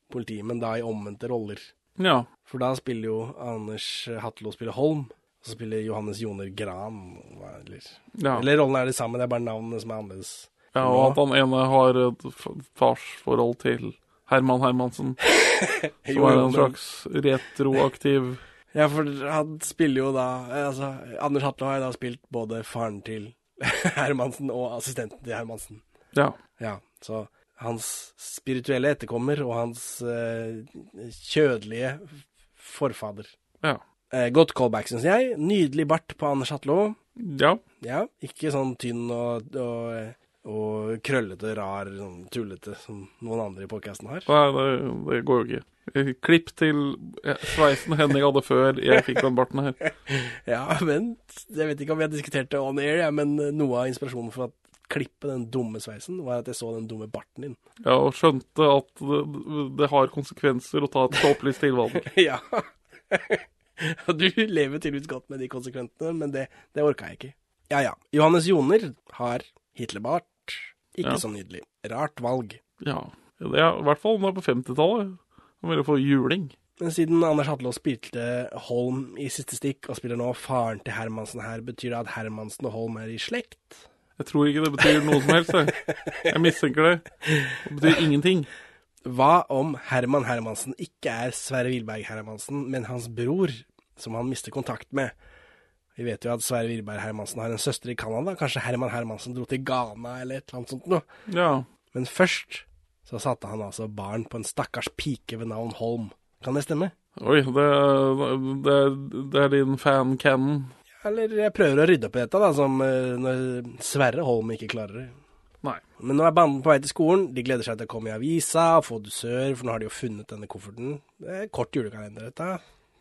politi, men da i omvendte roller. Ja. For da spiller jo Anders Hatlo spiller Holm, og så spiller Johannes Joner Gran. Eller, Ja. eller rollene er de samme, det er bare navnene som er annerledes. ja, og at han ene har et farsforhold til Herman Hermansen. Som er en slags retroaktiv Ja, for han spiller jo da eh, Altså, Anders Hatlo har jo da spilt både faren til Hermansen og assistenten til Hermansen. Ja. Ja, så hans spirituelle etterkommer og hans eh, kjødelige forfader. Ja. Eh, godt callback, syns jeg. Nydelig bart på Anders Hatlo. Ja. Ja, ikke sånn tynn og, og, og krøllete, rar, sånn tullete som noen andre i podkasten har. Nei, det, det går jo ikke. Klipp til sveisen Henning hadde før jeg fikk den barten her. Ja, men jeg vet ikke om vi har diskutert det on air, ja, men noe av inspirasjonen for å klippe den dumme sveisen, var at jeg så den dumme barten din. Ja, og skjønte at det, det har konsekvenser å ta et tåpelig tilvalg. ja. Du lever tydeligvis godt med de konsekventene, men det, det orka jeg ikke. Ja ja. Johannes Joner har Hitlerbart. Ikke Ja. så nydelig. Rart valg. Ja. Det er, I hvert fall nå på 50-tallet. Han ville få juling. Men siden Anders Hatlo spilte Holm i siste stikk, og spiller nå faren til Hermansen her, betyr det at Hermansen og Holm er i slekt? Jeg tror ikke det betyr noe som helst. Jeg, jeg mistenker det. Det betyr ingenting. Hva om Herman Hermansen ikke er Sverre Wilberg Hermansen, men hans bror, som han mister kontakt med? Vi vet jo at Sverre Virberg Hermansen har en søster i Canada. Kanskje Herman Hermansen dro til Ghana eller et eller annet sånt noe. Ja. Men først så satte han altså barn på en stakkars pike ved navn Holm. Kan det stemme? Oi, det, det, det er din fan-canon. Eller jeg prøver å rydde opp i dette, da, som eh, når Sverre Holm ikke klarer det. Nei. Men nå er banden på vei til skolen. De gleder seg til å komme i avisa og få dusør, for nå har de jo funnet denne kofferten. Det er kort julekalender, dette.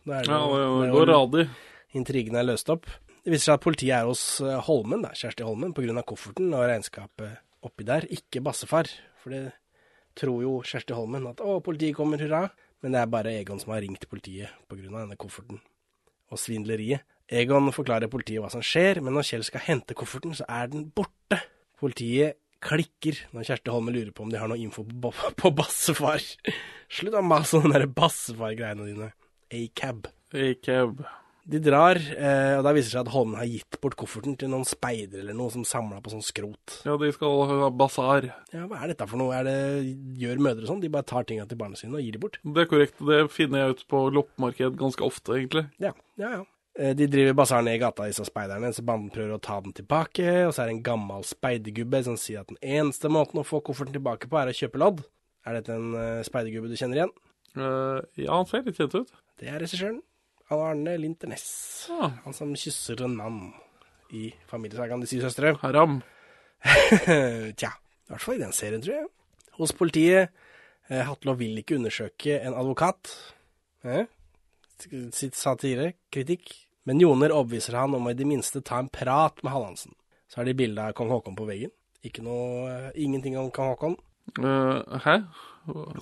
Ja, det, er det går radig. Intrigen er løst opp. Det viser seg at politiet er hos eh, Holmen, da, Kjersti Holmen, pga. kofferten og regnskapet oppi der. Ikke bassefar. For det tror jo Kjersti Holmen at å, politiet kommer, hurra. Men det er bare Egon som har ringt politiet pga. denne kofferten og svindleriet. Egon forklarer politiet hva som skjer, men når Kjell skal hente kofferten, så er den borte. Politiet klikker når Kjersti Holme lurer på om de har noe info på, bassefar. Slutt å mase om der bassefar-greiene dine. A-cab. A-cab. De drar, eh, og da viser det seg at Holmen har gitt bort kofferten til noen speidere eller noe som samla på sånn skrot. Ja, de skal ha basar. Ja, hva er dette for noe? Er det, gjør mødre sånn? De bare tar tinga til barna sine og gir de bort? Det er korrekt. Det finner jeg ut på loppemarked ganske ofte, egentlig. Ja, ja, ja. Eh, De driver basar ned i gata, disse speiderne, så banden prøver å ta den tilbake. Og så er det en gammel speidergubbe som sier at den eneste måten å få kofferten tilbake på, er å kjøpe lodd. Er dette en uh, speidergubbe du kjenner igjen? Uh, ja, han ser litt kjent ut. Det er regissøren. Arne Linternes. Ah. Han som kysser en mann i familiesagaen De syv søstre. Haram. Tja, i hvert fall i den serien, tror jeg. Hos politiet. Eh, Hatlov vil ikke undersøke en advokat. Eh? Sitt satire, kritikk. Men Joner overbeviser han om å i det minste ta en prat med Hallandsen. Så har de bilde av kong Haakon på veggen. Ikke noe, eh, ingenting om kong Haakon. Uh, hæ?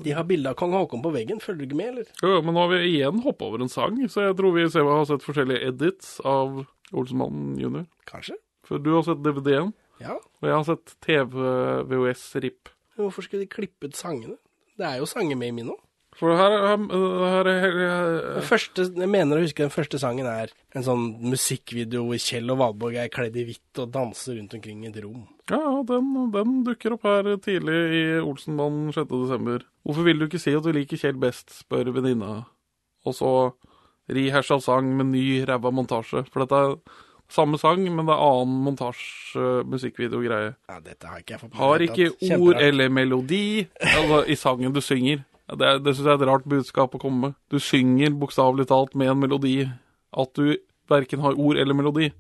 De har bilde av kong Haakon på veggen, følger du ikke med, eller? Jo, men nå har vi igjen hoppa over en sang, så jeg tror vi ser, har sett forskjellige edits av Olsenmannen jr. Kanskje? For du har sett DVD-en, Ja. og jeg har sett TV-VHS-RIP. Hvorfor skulle de klippe ut sangene? Det er jo sanger med i min òg. For her, her, her, her, første, jeg mener å huske den første sangen er en sånn musikkvideo hvor Kjell og Valborg er kledd i hvitt og danser rundt omkring i et rom. Ja, den, den dukker opp her tidlig i Olsenmannen 6. desember. Hvorfor vil du ikke si at du liker Kjell best, spør venninna. Og så rehasja sang med ny ræva montasje. For dette er samme sang, men det er annen montasje, musikkvideo-greie. Ja, dette har ikke jeg fått Har ikke ord eller melodi altså, i sangen du synger. Det, er- det syns jeg er et rart budskap å komme med. Du synger bokstavelig talt med en melodi. At du verken har ord eller melodi.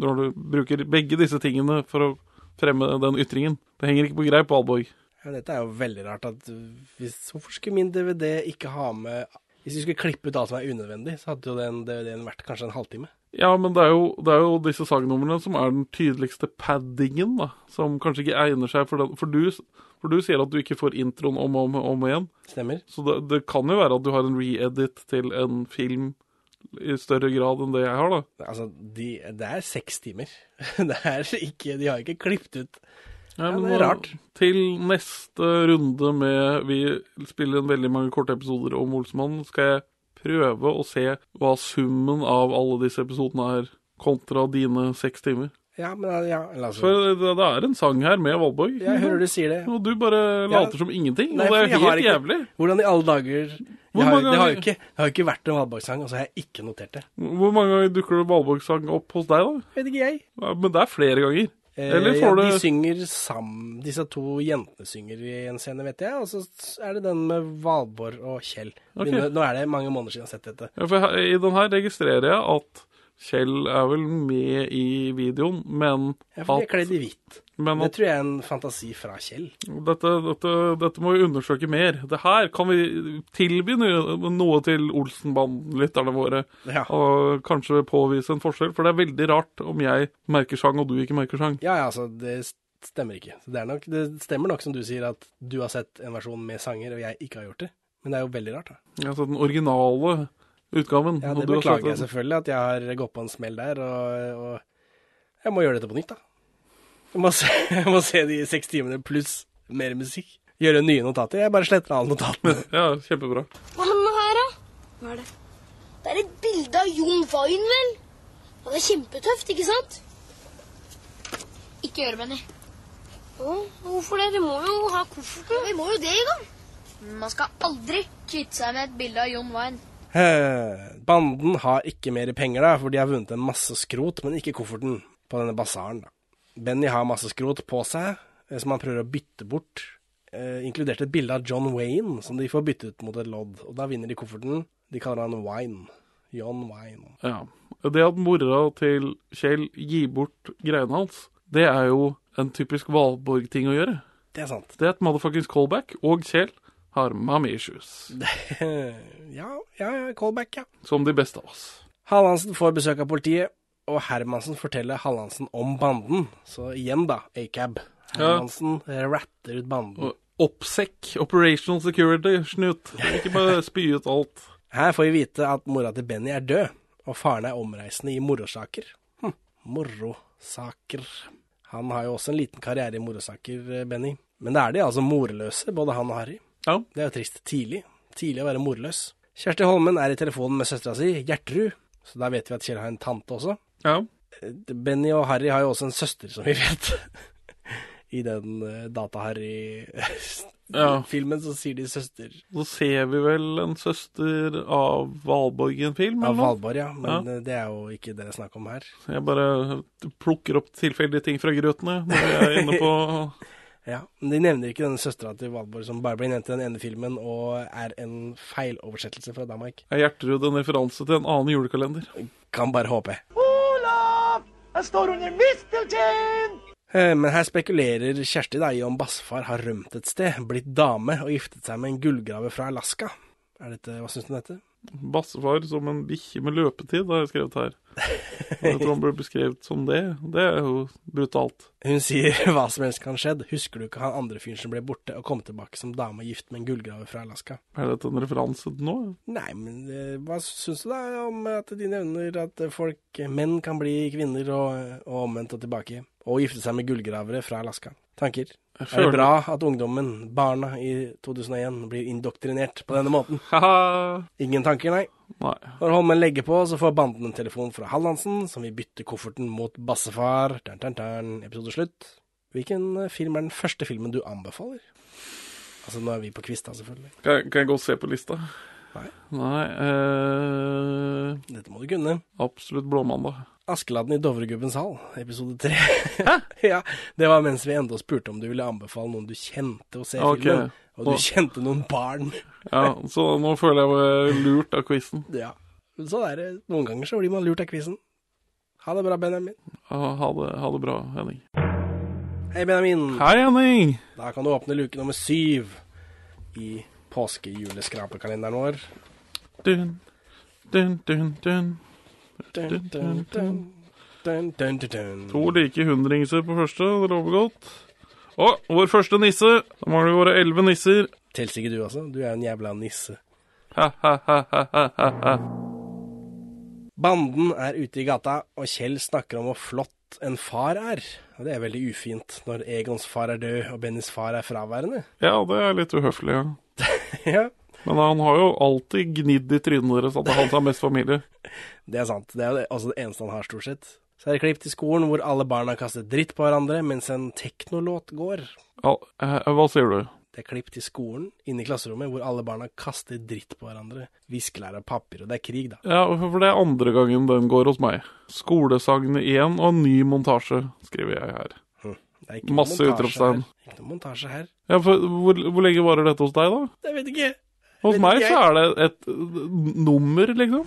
Når du bruker begge disse tingene for å fremme den ytringen. Det henger ikke på greip, Valborg. Ja, dette er jo veldig rart. At hvis, hvorfor skulle min DVD ikke ha med Hvis vi skulle klippe ut alt som er unødvendig, så hadde jo den DVD-en vært kanskje en halvtime. Ja, men det er, jo, det er jo disse sagnumrene som er den tydeligste paddingen, da. Som kanskje ikke egner seg for den. For du, for du sier at du ikke får introen om og om, om igjen. Stemmer. Så det, det kan jo være at du har en re-edit til en film i større grad enn det jeg har, da. Altså, de, det er seks timer. Det er ikke De har ikke klippet ut Ja, men det er rart. Til neste runde med Vi spiller en veldig mange korte episoder om Olsmann. Skal jeg prøve å se hva summen av alle disse episodene er, kontra dine seks timer? Ja, men ja, altså For det, det er en sang her med Valborg. Jeg hører du sier det. Og du bare Ja. later som ingenting. Nei, og det er jo helt ikke- jævlig. Hvordan i alle dager har, det, har jo ikke, ikke vært en Valborg-sang, og så har jeg ikke notert det. Hvor mange ganger dukker det Valborg-sang opp hos deg, da? Vet ikke jeg. Ja, men det er flere ganger. Eller får ja, De synger sammen. Disse to jentene synger i en scene, vet jeg. Og så er det den med Valborg og Kjell. Okay. Nå, er det mange måneder siden jeg har sett dette. ja, for I den her registrerer jeg at Kjell er vel med i videoen, men Ja, for de er kledd i hvitt. men Det tror jeg er en fantasi fra Kjell. dette, dette, dette må vi undersøke mer. Det her kan vi tilby noe, til Olsenband-lytterne våre. Ja. Og kanskje påvise en forskjell. For det er veldig rart om jeg merker sang og du ikke merker sang. Ja, ja, altså, det stemmer ikke. Det, nok, det stemmer nok som du sier, at du har sett en versjon med sanger, og jeg ikke har gjort det. Men det er jo veldig rart, da. Ja, så den originale utgaven. Ja, det beklager jeg selvfølgelig, at jeg har gått på en smell der, og, og jeg må gjøre dette på nytt, da. Jeg må se, jeg må se de seks timene pluss mer musikk. Gjøre nye notater. Jeg bare sletter alle notatene. Ja, kjempebra. Hva med den her, da? Hva er det? Det er et bilde av Jon Wein, vel? Ja, det er kjempetøft, ikke sant? Ikke gjør det, Benny. Å, hvorfor det? Vi må jo ha kofferten. Vi må jo det, Egon. Man skal aldri kvitte seg med et bilde av Jon Wayne. Eh, Banden har ikke mer penger, da, for de har vunnet en masse skrot, men ikke kofferten på denne basaren. da. Benny har masse skrot på seg, eh, som han prøver å bytte bort, eh, inkludert et bilde av John Wayne, som de får byttet mot et lodd. Og da vinner de kofferten. De kaller han Wine. John Wine. Ja. Det at mora til Kjell gir bort greiene hans, det er jo en typisk Valborg-ting å gjøre. Det er sant. Det er et motherfuckings callback, og Kjell har mommy issues. ja, ja, ja, callback, ja. Som de beste av oss. Hallandsen får besøk av politiet, og Hermansen forteller Hallandsen om banden. Så igjen, da, ACAB. Ja. Hermansen ratter ut banden. Oppsec, Operational Security, snut. Ikke bare spy ut alt. Her får vi vite at mora til Benny er død, og faren er omreisende i morosaker. Hm, morosaker. Han har jo også en liten karriere i morosaker, eh, Benny. Men da er de altså morløse, både han og Harry. Ja. Det er jo trist. Tidlig. Tidlig å være morløs. Kjersti Holmen er i telefonen med søstera si, Gjertrud, så da vet vi at Kjell har en tante også. Ja. Eh, Benny og Harry har jo også en søster, som vi vet. I den uh, Data-Harry-filmen så sier de søster. Så ser vi vel en søster av Valborg i en film? Av eller? Valborg, ja. Men ja. det er jo ikke det det er snakk om her. Jeg bare plukker opp tilfeldige ting fra grøtene når jeg er inne på Ja, men De nevner ikke denne søstera til Valborg som bare ble nevnt i den ene filmen, og er en feiloversettelse fra Danmark. Er Gjertrud en referanse til en annen julekalender? Kan bare håpe. Olav! Jeg står under misteltein! Eh, Men her spekulerer Kjersti da i om bassefar har rømt et sted, blitt dame og giftet seg med en gullgraver fra Alaska. Er dette, Hva syns du om dette? Bassefar som en bikkje med løpetid, har jeg skrevet her. Jeg tror han ble beskrevet som det. Det er jo brutalt. Hun sier hva som helst kan skjedd. Husker du ikke han andre fyren som ble borte og kom tilbake som dame gift med en gullgraver fra Alaska? Er dette en referanse til noe? Nei, men eh, hva syns du da om at de nevner at folk, menn kan bli kvinner og, og omvendt og tilbake, og gifte seg med gullgravere fra Alaska? Tanker? Er det bra at ungdommen, barna i 2001, blir indoktrinert på denne måten? Ingen tanker, nei. Nei. Når Holmen legger på, så får banden en telefon fra Hallandsen, som vil bytte kofferten mot bassefar. Tern, tern, tern. Episode slutt. Hvilken eh, film er den første filmen du anbefaler? Altså, nå er vi på quiz, da, selvfølgelig. Kan, jeg- kan jeg gå og se på lista? Nei. Nei eh, Dette må du kunne. Absolutt Blåmandag. Askeladden i Dovregubbens hall, episode tre. ja, det var mens vi enda spurte om du ville anbefale noen du kjente å se okay. filmen. Og du kjente noen barn. Ja, så nå føler jeg meg lurt av quizen. Ja. Sånn er det. Noen ganger så blir man lurt av quizen. Ha det bra, Benjamin. Ha, ha, det, ha det bra, Henning. Hei, Benjamin. Hei, Henning. Da kan du åpne luke nummer syv i påskejuleskrapekalenderen vår. Dun, dun, dun, dun. To like hundringser på første, det lover godt. Å, vår første nisse. Da mangler vi våre elleve nisser. Tels ikke du, altså? Du er en jævla nisse. Ha, ha, ha, ha, ha, ha, ha. Banden er ute i gata, og Kjell snakker om hvor flott en far er. Og det er veldig ufint når Egons far er død og Bennys far er fraværende. Ja, det er litt uhøflig, ja. ja, Men han har jo alltid gnidd i trynet deres at det er han som har mest familie. det er sant. Det er det, også det eneste han har, stort sett. Så er det klipp til skolen hvor alle barna kaster dritt på hverandre mens en teknolåt går. Ja, eh, hva sier du? Det er klipp til skolen inne i klasserommet hvor alle barna kaster dritt på hverandre. Viskelær og papir, og det er krig, da. Ja, for det er andre gangen den går hos meg. Skolesagnet igjen og en ny montasje, skriver jeg her. Er Masse utropstegn. her. Ikke noe montasje her. Ja, for hvor, hvor lenge varer dette hos deg, da? Jeg vet ikke. Hos meg så er det et nummer, liksom.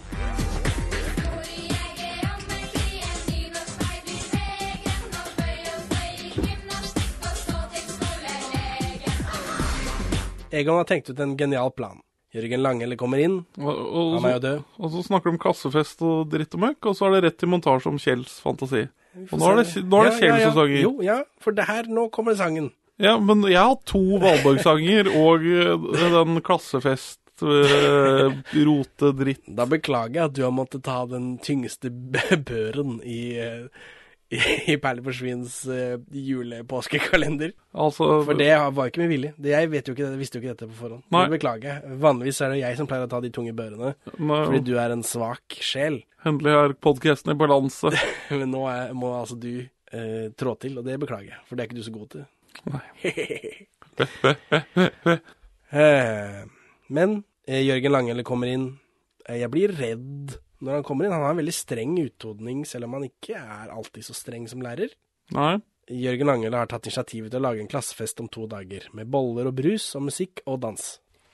Egon har tenkt ut en genial plan. Jørgen Langelle kommer inn. Og, og, Han er jo død. Og så snakker de om kassefest og dritt og møkk, og så er det rett til montasje om Kjells fantasi. Og nå er det, nå er det Ja, Kjell ja, ja. som sanger. Jo, ja, for det her, nå kommer sangen. Ja, men jeg har to Valborg-sanger og eh, den klassefest eh, rote dritt. Da beklager jeg at du har måttet ta den tyngste børen i, eh, i, i Perle for svins uh, julepåskekalender. Altså, For det var ikke med vilje. Jeg vet jo ikke, visste jo ikke dette på forhånd. Nei. Det beklager jeg. Vanligvis er det jeg som pleier å ta de tunge børene, Nei. fordi du er en svak sjel. Endelig er podkasten i balanse. Men nå er, må altså du eh, trå til, og det beklager jeg, for det er ikke du så god til. Eh, men eh, Jørgen Langelle kommer inn. Eh, jeg blir redd når han kommer inn. Han har en veldig streng utodning, selv om han ikke er alltid så streng som lærer. Nei. Jørgen Langelle har tatt initiativet til å lage en klassefest om to dager, med boller og brus og musikk og dans.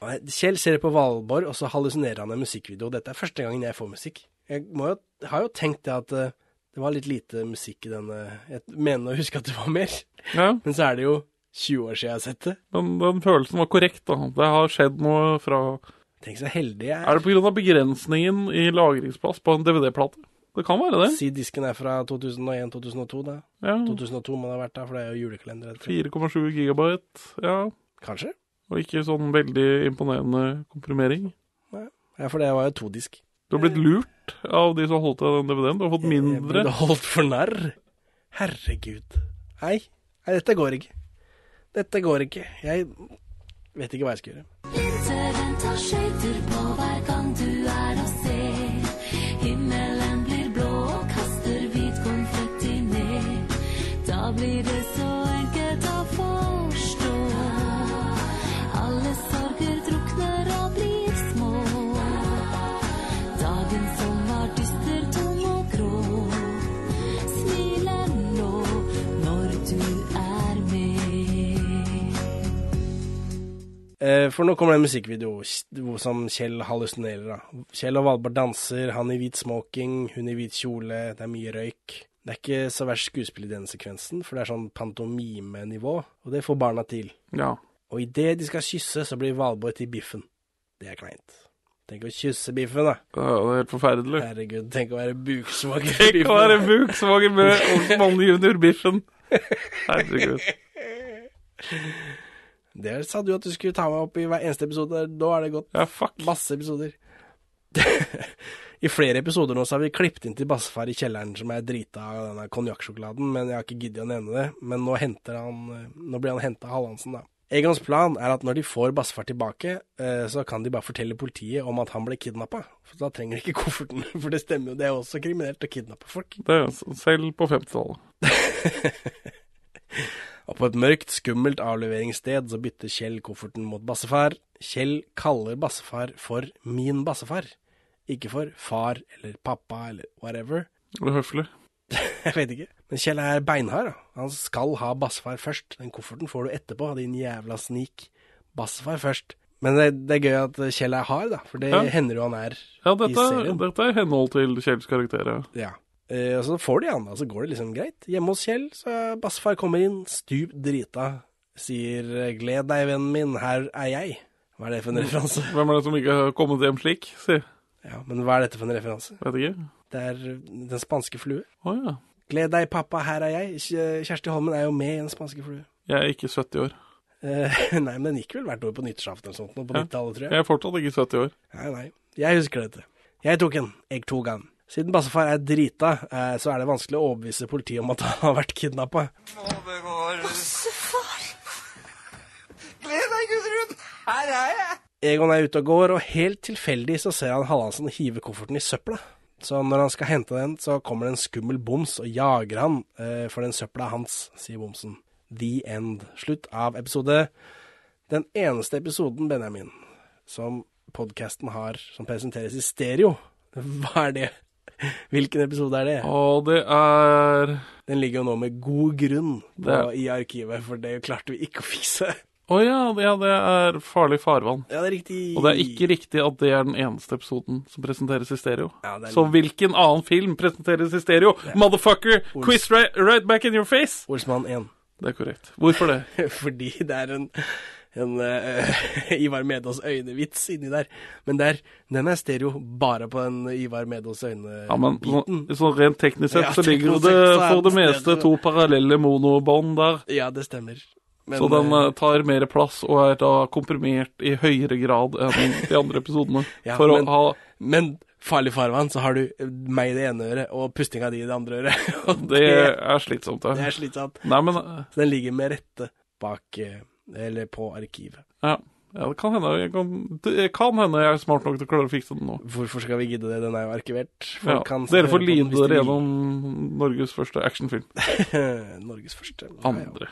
Kjell ser på Valborg, og så hallusinerer han en musikkvideo. Dette er første gangen jeg får musikk. Jeg, må jo, jeg har jo tenkt det at eh, det var litt lite musikk i denne Jeg mener å huske at det var mer. Ja. Men så er det jo 20 år siden jeg har sett det. Den, den følelsen var korrekt, da. Det har skjedd noe fra Tenk så heldig jeg Er Er det pga. begrensningen i lagringsplass på en DVD-plate? Det kan være det. Si disken er fra 2001-2002, da. Ja. 2002 må det ha vært da, for det er jo julekalender. 4,7 gigabyte, ja. Kanskje? Og ikke sånn veldig imponerende komprimering. Ja, for det var jo todisk. Du har blitt lurt av de som holdt deg den DVD-en. Du har fått Jeg mindre. ble holdt for narr. Herregud. Nei, nei, dette går ikke. Dette går ikke. Jeg vet ikke hva jeg skal gjøre. Vinteren tar skøyter på hver For nå kommer det en musikkvideo som Kjell hallusinerer av. Kjell og Valborg danser, han i hvit smoking, hun i hvit kjole, det er mye røyk. Det er ikke så verst skuespill i denne sekvensen, for det er sånn pantomimenivå, og det får barna til. Ja. Og idet de skal kysse, så blir Valborg til biffen. Det er kleint. Tenk å kysse biffen, da. Ja, det er helt forferdelig. Herregud, tenk å være buksvager Tenk å være buksvager med Olsmann junior-biffen. Herregud. Det sa du at du skulle ta meg opp i hver eneste episode. Da er det gått ja, masse episoder. I flere episoder nå så har vi klippet inn til bassefar i kjelleren som er drita av denne konjakksjokoladen, men jeg har ikke giddet å nevne det. Men nå, han, nå blir han henta av Hallandsen, da. Egons plan er at når de får bassefar tilbake, eh, så kan de bare fortelle politiet om at han ble kidnappa. For da trenger de ikke kofferten, for det stemmer jo, det er også kriminelt å kidnappe folk. Det er selv på 50-tallet. Og på et mørkt, skummelt avleveringssted så bytter Kjell kofferten mot bassefar. Kjell kaller bassefar for min bassefar, ikke for far eller pappa eller whatever. Det er høflig. Jeg vet ikke. Men Kjell er beinhard. da. Han skal ha bassefar først. Den kofferten får du etterpå, din jævla snik. Bassefar først. Men det, det er gøy at Kjell er hard, da, for det Ja. hender jo han er Ja, i serien. Ja, dette er i henhold til Kjells karakter. ja. Ja. Eh, og så får de han, da, så går det liksom greit. Hjemme hos Kjell, så bassefar kommer inn, stup drita, sier 'gled deg, vennen min, her er jeg'. Hva er det for en referanse? Hvem er det som ikke har kommet hjem slik, si? Ja, Men hva er dette for en referanse? Vet ikke. Det er Den spanske flue. Å ja. Gled deg, pappa, her er jeg. Kjersti Holmen er jo med i Den spanske flue. Jeg er ikke 70 år. Eh, nei, men den gikk vel hvert år på nyttårsaften eller sånt, på Ja. 90-tallet, tror jeg. Jeg er fortsatt ikke 70 år. Nei, nei. Jeg husker dette. Jeg tok den. Jeg tok den. Siden bassefar er drita, eh, så er det vanskelig å overbevise politiet om at han har vært kidnappa. Bassefar! Gled deg, Gudrun! Her er jeg! Egon er ute og går, og helt tilfeldig så ser han Hallandsen hive kofferten i søpla. Så når han skal hente den, så kommer det en skummel boms og jager han, eh, for den søpla er hans, sier bomsen. The end. Slutt av episode. Den eneste episoden, Benjamin, som podkasten har som presenteres i stereo. Hva er det? Hvilken episode er det? Og det er Den ligger jo nå med god grunn på, Det i arkivet, for det klarte vi ikke å fikse. Å ja, ja, det er Farlig farvann. Ja, det er riktig. Og det er ikke riktig at det er den eneste episoden som presenteres i stereo. Ja, det Så hvilken annen film presenteres i stereo? Motherfucker! Ols- Quiz right, right back in your face! Olsmann 1. Det er korrekt. Hvorfor det? Fordi det er en, en uh, Ivar Medås øynevits inni der. Men der, den er stereo bare på den Ivar Medås Ja, men øyne-biten. så, så rent teknisk sett Ja, så ligger det for det meste to parallelle monobånd der. ja, det stemmer. Men, så den eh, tar mer plass og er da komprimert i høyere grad enn de andre episodene. ja, for men, å ha men Farlig farvann, så har du meg i det ene øret og pustinga di i det andre øret. Og Det er slitsomt, det er slitsomt. Nei, men Så den ligger med rette bak eh, Eller på arkivet. ja. ja, det kan hende jeg kan, det kan hende jeg er smart nok til å klare å fikse den nå. Hvorfor skal vi gidde det? Den er jo arkivert. Ja, kan dere får lide dere gjennom Norges første actionfilm. Norges første. Andre.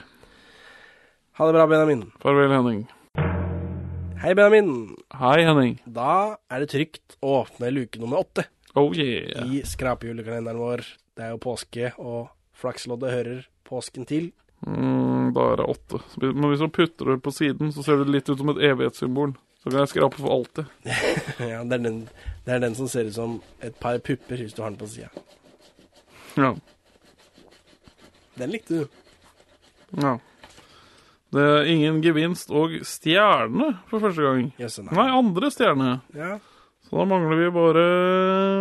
Ha det bra, Benjamin. Farvel, Henning. Hei, Benjamin. Hei, Henning. Da er det trygt å åpne luke nummer åtte Oh yeah. i skrapejulekalenderen vår. Det er jo påske, og flaksloddet hører påsken til. Mm, da er det åtte. Men hvis man putter det på siden, så ser det litt ut som et evighetssymbol. Så kan jeg skrape for alltid. ja, det er, den, det er den som ser ut som et par pupper, hvis du har den på sida. Ja. Den likte du. ja. Det er ingen gevinst og stjerne for første gang. Yes, Nei, andre stjerne. Ja. Så da mangler vi bare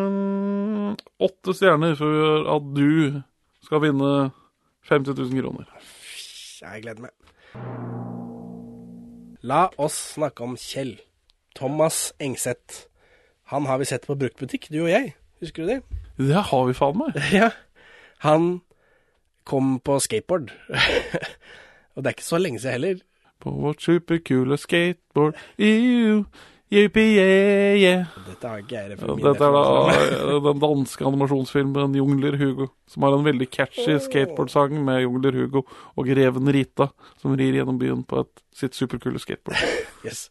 mm, åtte stjerner for at du skal vinne 50 000 kroner. Jeg gleder meg. La oss snakke om Kjell. Thomas Engseth. Han har vi sett på bruktbutikk, du og jeg. Husker du det? Det har vi faen meg. Ja. Han kom på skateboard. og det er ikke så lenge siden heller. På vårt superkule skateboard Ew, yippie, yeah, yeah. Dette ikke jeg Ja, referert Dette er da eh, den danske animasjonsfilmen Jungler Hugo, som har en veldig catchy skateboardsang med Jungler Hugo og reven Rita, som rir gjennom byen på et, sitt superkule skateboard. Yes.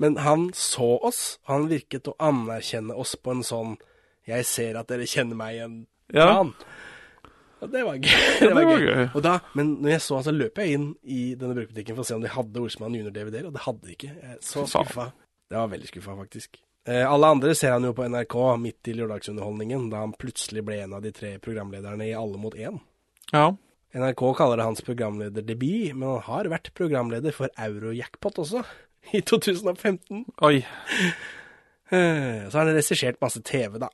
Men han så oss, han virket å anerkjenne oss på en sånn 'jeg ser at dere kjenner meg igjen'. Ja. Og det var gøy. Det var gøy. Og da, men når jeg så han, så løp jeg inn i denne brukerbutikken for å se om de hadde Olsmann Junior-DVD-er, og det hadde de ikke. Jeg er så skuffa. Det var veldig skuffa, faktisk. Eh, alle andre ser han jo på NRK midt i lørdagsunderholdningen, da han plutselig ble en av de tre programlederne i Alle mot én. Ja. NRK kaller det hans programlederdebut, men han har vært programleder for Eurojackpot også, i 2015. Oi. Eh, Så har han regissert masse TV, da.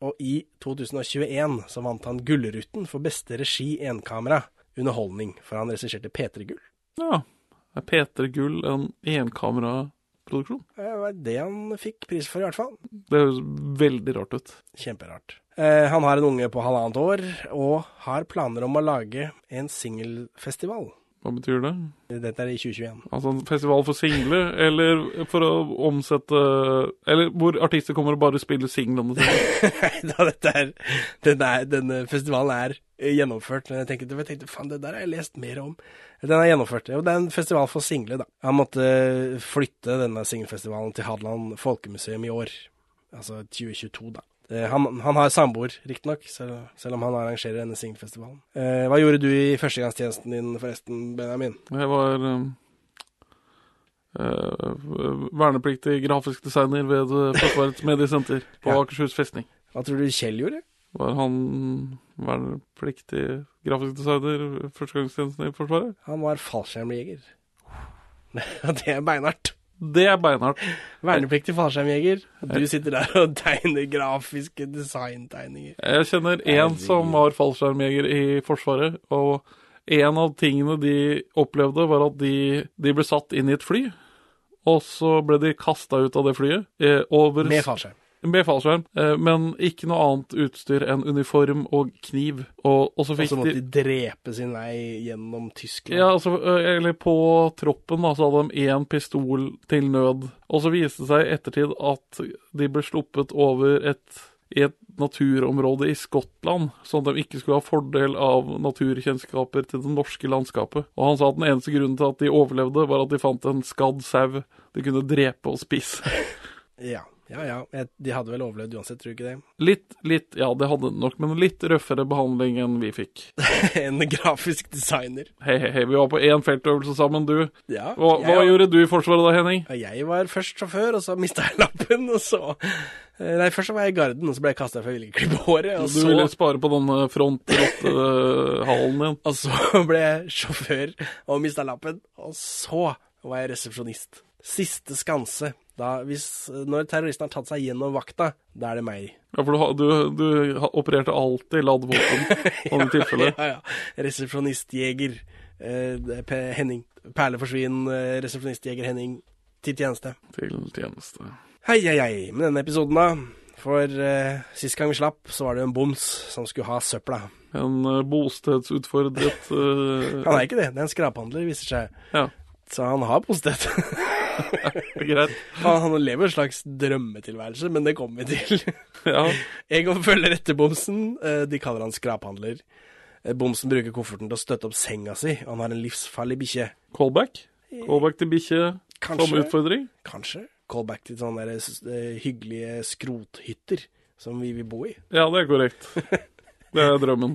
Og i 2021 så vant han Gullruten for beste regi enkamera underholdning, for han regisserte P3 Gull. Ja. Er Peter Gull en enkameraproduksjon? Det var det han fikk pris for, i hvert fall. Det høres veldig rart ut. Kjemperart. Eh, han har en unge på halvannet år, og har planer om å lage en singelfestival. Hva betyr det? Dette er i 2021. Altså en festival for single, eller for å omsette Eller hvor artister kommer og bare spiller singlene sine? Nei da, dette er, den er Denne festivalen er eh, gjennomført. Men jeg tenkte, jeg tenkte faen, det der har jeg lest mer om. Den er gjennomført. Og det er en festival for single, da. Han måtte flytte denne singelfestivalen til Hadeland Folkemuseum i år. Altså 2022, da. Eh, Han, han har samboer, riktignok, selv, selv om han arrangerer denne singelfestivalen. Eh, hva gjorde du i førstegangstjenesten din, forresten, Benjamin? Jeg var um, uh, vernepliktig grafisk designer ved eh, Forsvarets mediesenter på Ja. Akershus festning. Hva tror du Kjell gjorde? Var han vernepliktig grafisk designer førstegangstjenesten i Forsvaret? Han var fallskjermjeger. det er beinhardt. Det er beinhardt. Vernepliktig fallskjermjeger. Du sitter der og tegner grafiske designtegninger. Jeg kjenner en som var fallskjermjeger i Forsvaret, og en av tingene de opplevde, var at de, de ble satt inn i et fly, og så ble de kasta ut av det flyet. Eh, over, Med fallskjerm. Med fallskjerm, eh, men ikke noe annet utstyr enn uniform og kniv. Og, og så fikk så måtte de de drepe sin vei gjennom Tyskland. ja, altså, eller på troppen da, så hadde de én pistol til nød. Og så viste det seg i ettertid at de ble sluppet over et, i et naturområde i Skottland, sånn at de ikke skulle ha fordel av naturkjennskaper til det norske landskapet. Og han sa at den eneste grunnen til at de overlevde, var at de fant en skadd sau de kunne drepe og spise. Ja, ja. ja. De hadde vel overlevd uansett, tror du ikke det? Litt, litt, ja det hadde nok, men litt røffere behandling enn vi fikk. en grafisk designer. Hei, hei, hei, vi var på én feltøvelse sammen, du. Ja, Hva, jeg hva gjorde du i Forsvaret da, Henning? Jeg var først sjåfør, og så mista jeg lappen, og så eh, Nei, først så var jeg i garden, og så ble jeg kasta for jeg ville ikke klippe håret, og Du så ville spare på denne frontrottehalen din. Og så ble jeg sjåfør og mista lappen, og så var jeg resepsjonist. Siste skanse. Da, hvis, når terroristen har tatt seg gjennom vakta, da er det meg. Ja, for du, du, du opererte alltid ladd våpen i sånne tilfeller. ja, ja. Resepsjonistjeger eh, Henning. Perleforsvin, eh, resepsjonistjeger Henning. Til tjeneste. Til tjeneste. Hei, hei, hei. Med denne episoden, da. For eh, sist gang vi slapp, så var det en boms som skulle ha søpla. En uh, bostedsutfordret uh, Han er ikke det. Det er en skraphandler, viser seg. Ja. Så han har bosted. Greit. Han, han lever en slags drømmetilværelse, men det kommer vi til. Ja. Egon følger etter bomsen. Eh, De kaller han skraphandler. Eh, Bomsen bruker kofferten til å støtte opp senga si. Han har en livsfarlig bikkje. Callback. Callback til bikkje. Som utfordring? Kanskje. Callback til sånne eh, hyggelige skrothytter som vi vil bo i. Ja, det er korrekt. Det er drømmen.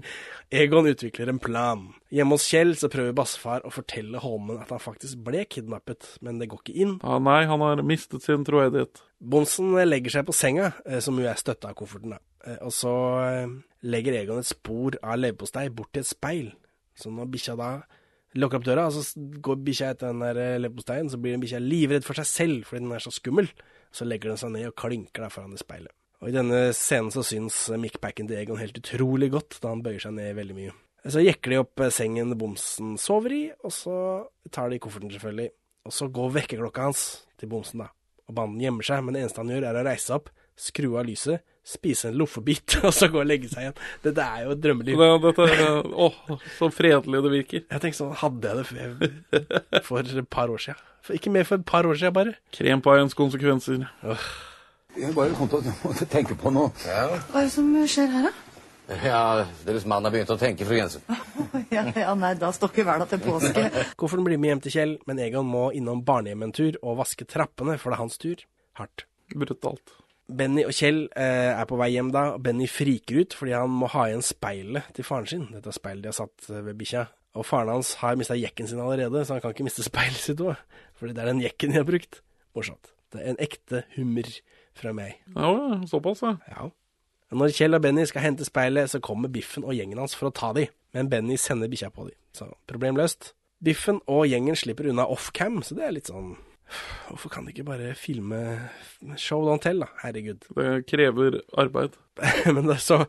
Egon utvikler en plan. Hjemme hos Kjell så prøver bassefar å fortelle Holmen at han faktisk ble kidnappet, men det går ikke inn. Ah, nei, han har mistet sin troedighet. Bonsen legger seg på senga, eh, som jo er støtta av kofferten, da. Eh, Og så eh, legger Egon et spor av leverpostei bort til et speil. Så når bikkja da lukker opp døra, og så går bikkja etter den der leverposteien, så blir den bikkja livredd for seg selv fordi den er så skummel. Så legger den seg ned og klinker da foran det speilet. Og i denne scenen så syns Mick mickpacken til Egon helt utrolig godt, da han bøyer seg ned veldig mye. Så jekker de opp sengen Bomsen sover i, og så tar de kofferten selvfølgelig. Og så går vekkerklokka hans til Bomsen, da. Og banden gjemmer seg, men det eneste han gjør er å reise seg opp, skru av lyset, spise en loffebit, og så gå og legge seg igjen. Dette er jo et drømmeliv. Ja, dette er, åh, så fredelig det virker. Jeg tenkte sånn, hadde jeg det for, for et par år siden? For, ikke mer for et par år siden, bare. Krempaiens konsekvenser. Jeg bare kom til å tenke på noe. Hva er det som skjer her, da? Ja, Deres mann har begynt å tenke, fru Jensen. Ja, ja, nei, da står ikke hverdag til påske. Kofferten blir med hjem til Kjell, men Egon må innom barnehjemmet en tur og vaske trappene, for det er hans tur. Hardt. Brutalt. Benny og Kjell eh, er på vei hjem da, og Benny friker ut fordi han må ha igjen speilet til faren sin. Dette er speilet de har satt eh, ved bikkja. Og faren hans har mista jekken sin allerede, så han kan ikke miste speilet sitt òg. Fordi det er den jekken de har brukt. Morsomt. Det er en ekte hummer fra meg. Ja, såpass, ja. Ja. Når Kjell og Benny skal hente speilet, så kommer Biffen og gjengen hans for å ta de, men Benny sender bikkja på de. Så problem løst. Biffen og gjengen slipper unna offcam, så det er litt sånn Hvorfor kan de ikke bare filme show don't tell, da? Herregud. Det krever arbeid. men da, så,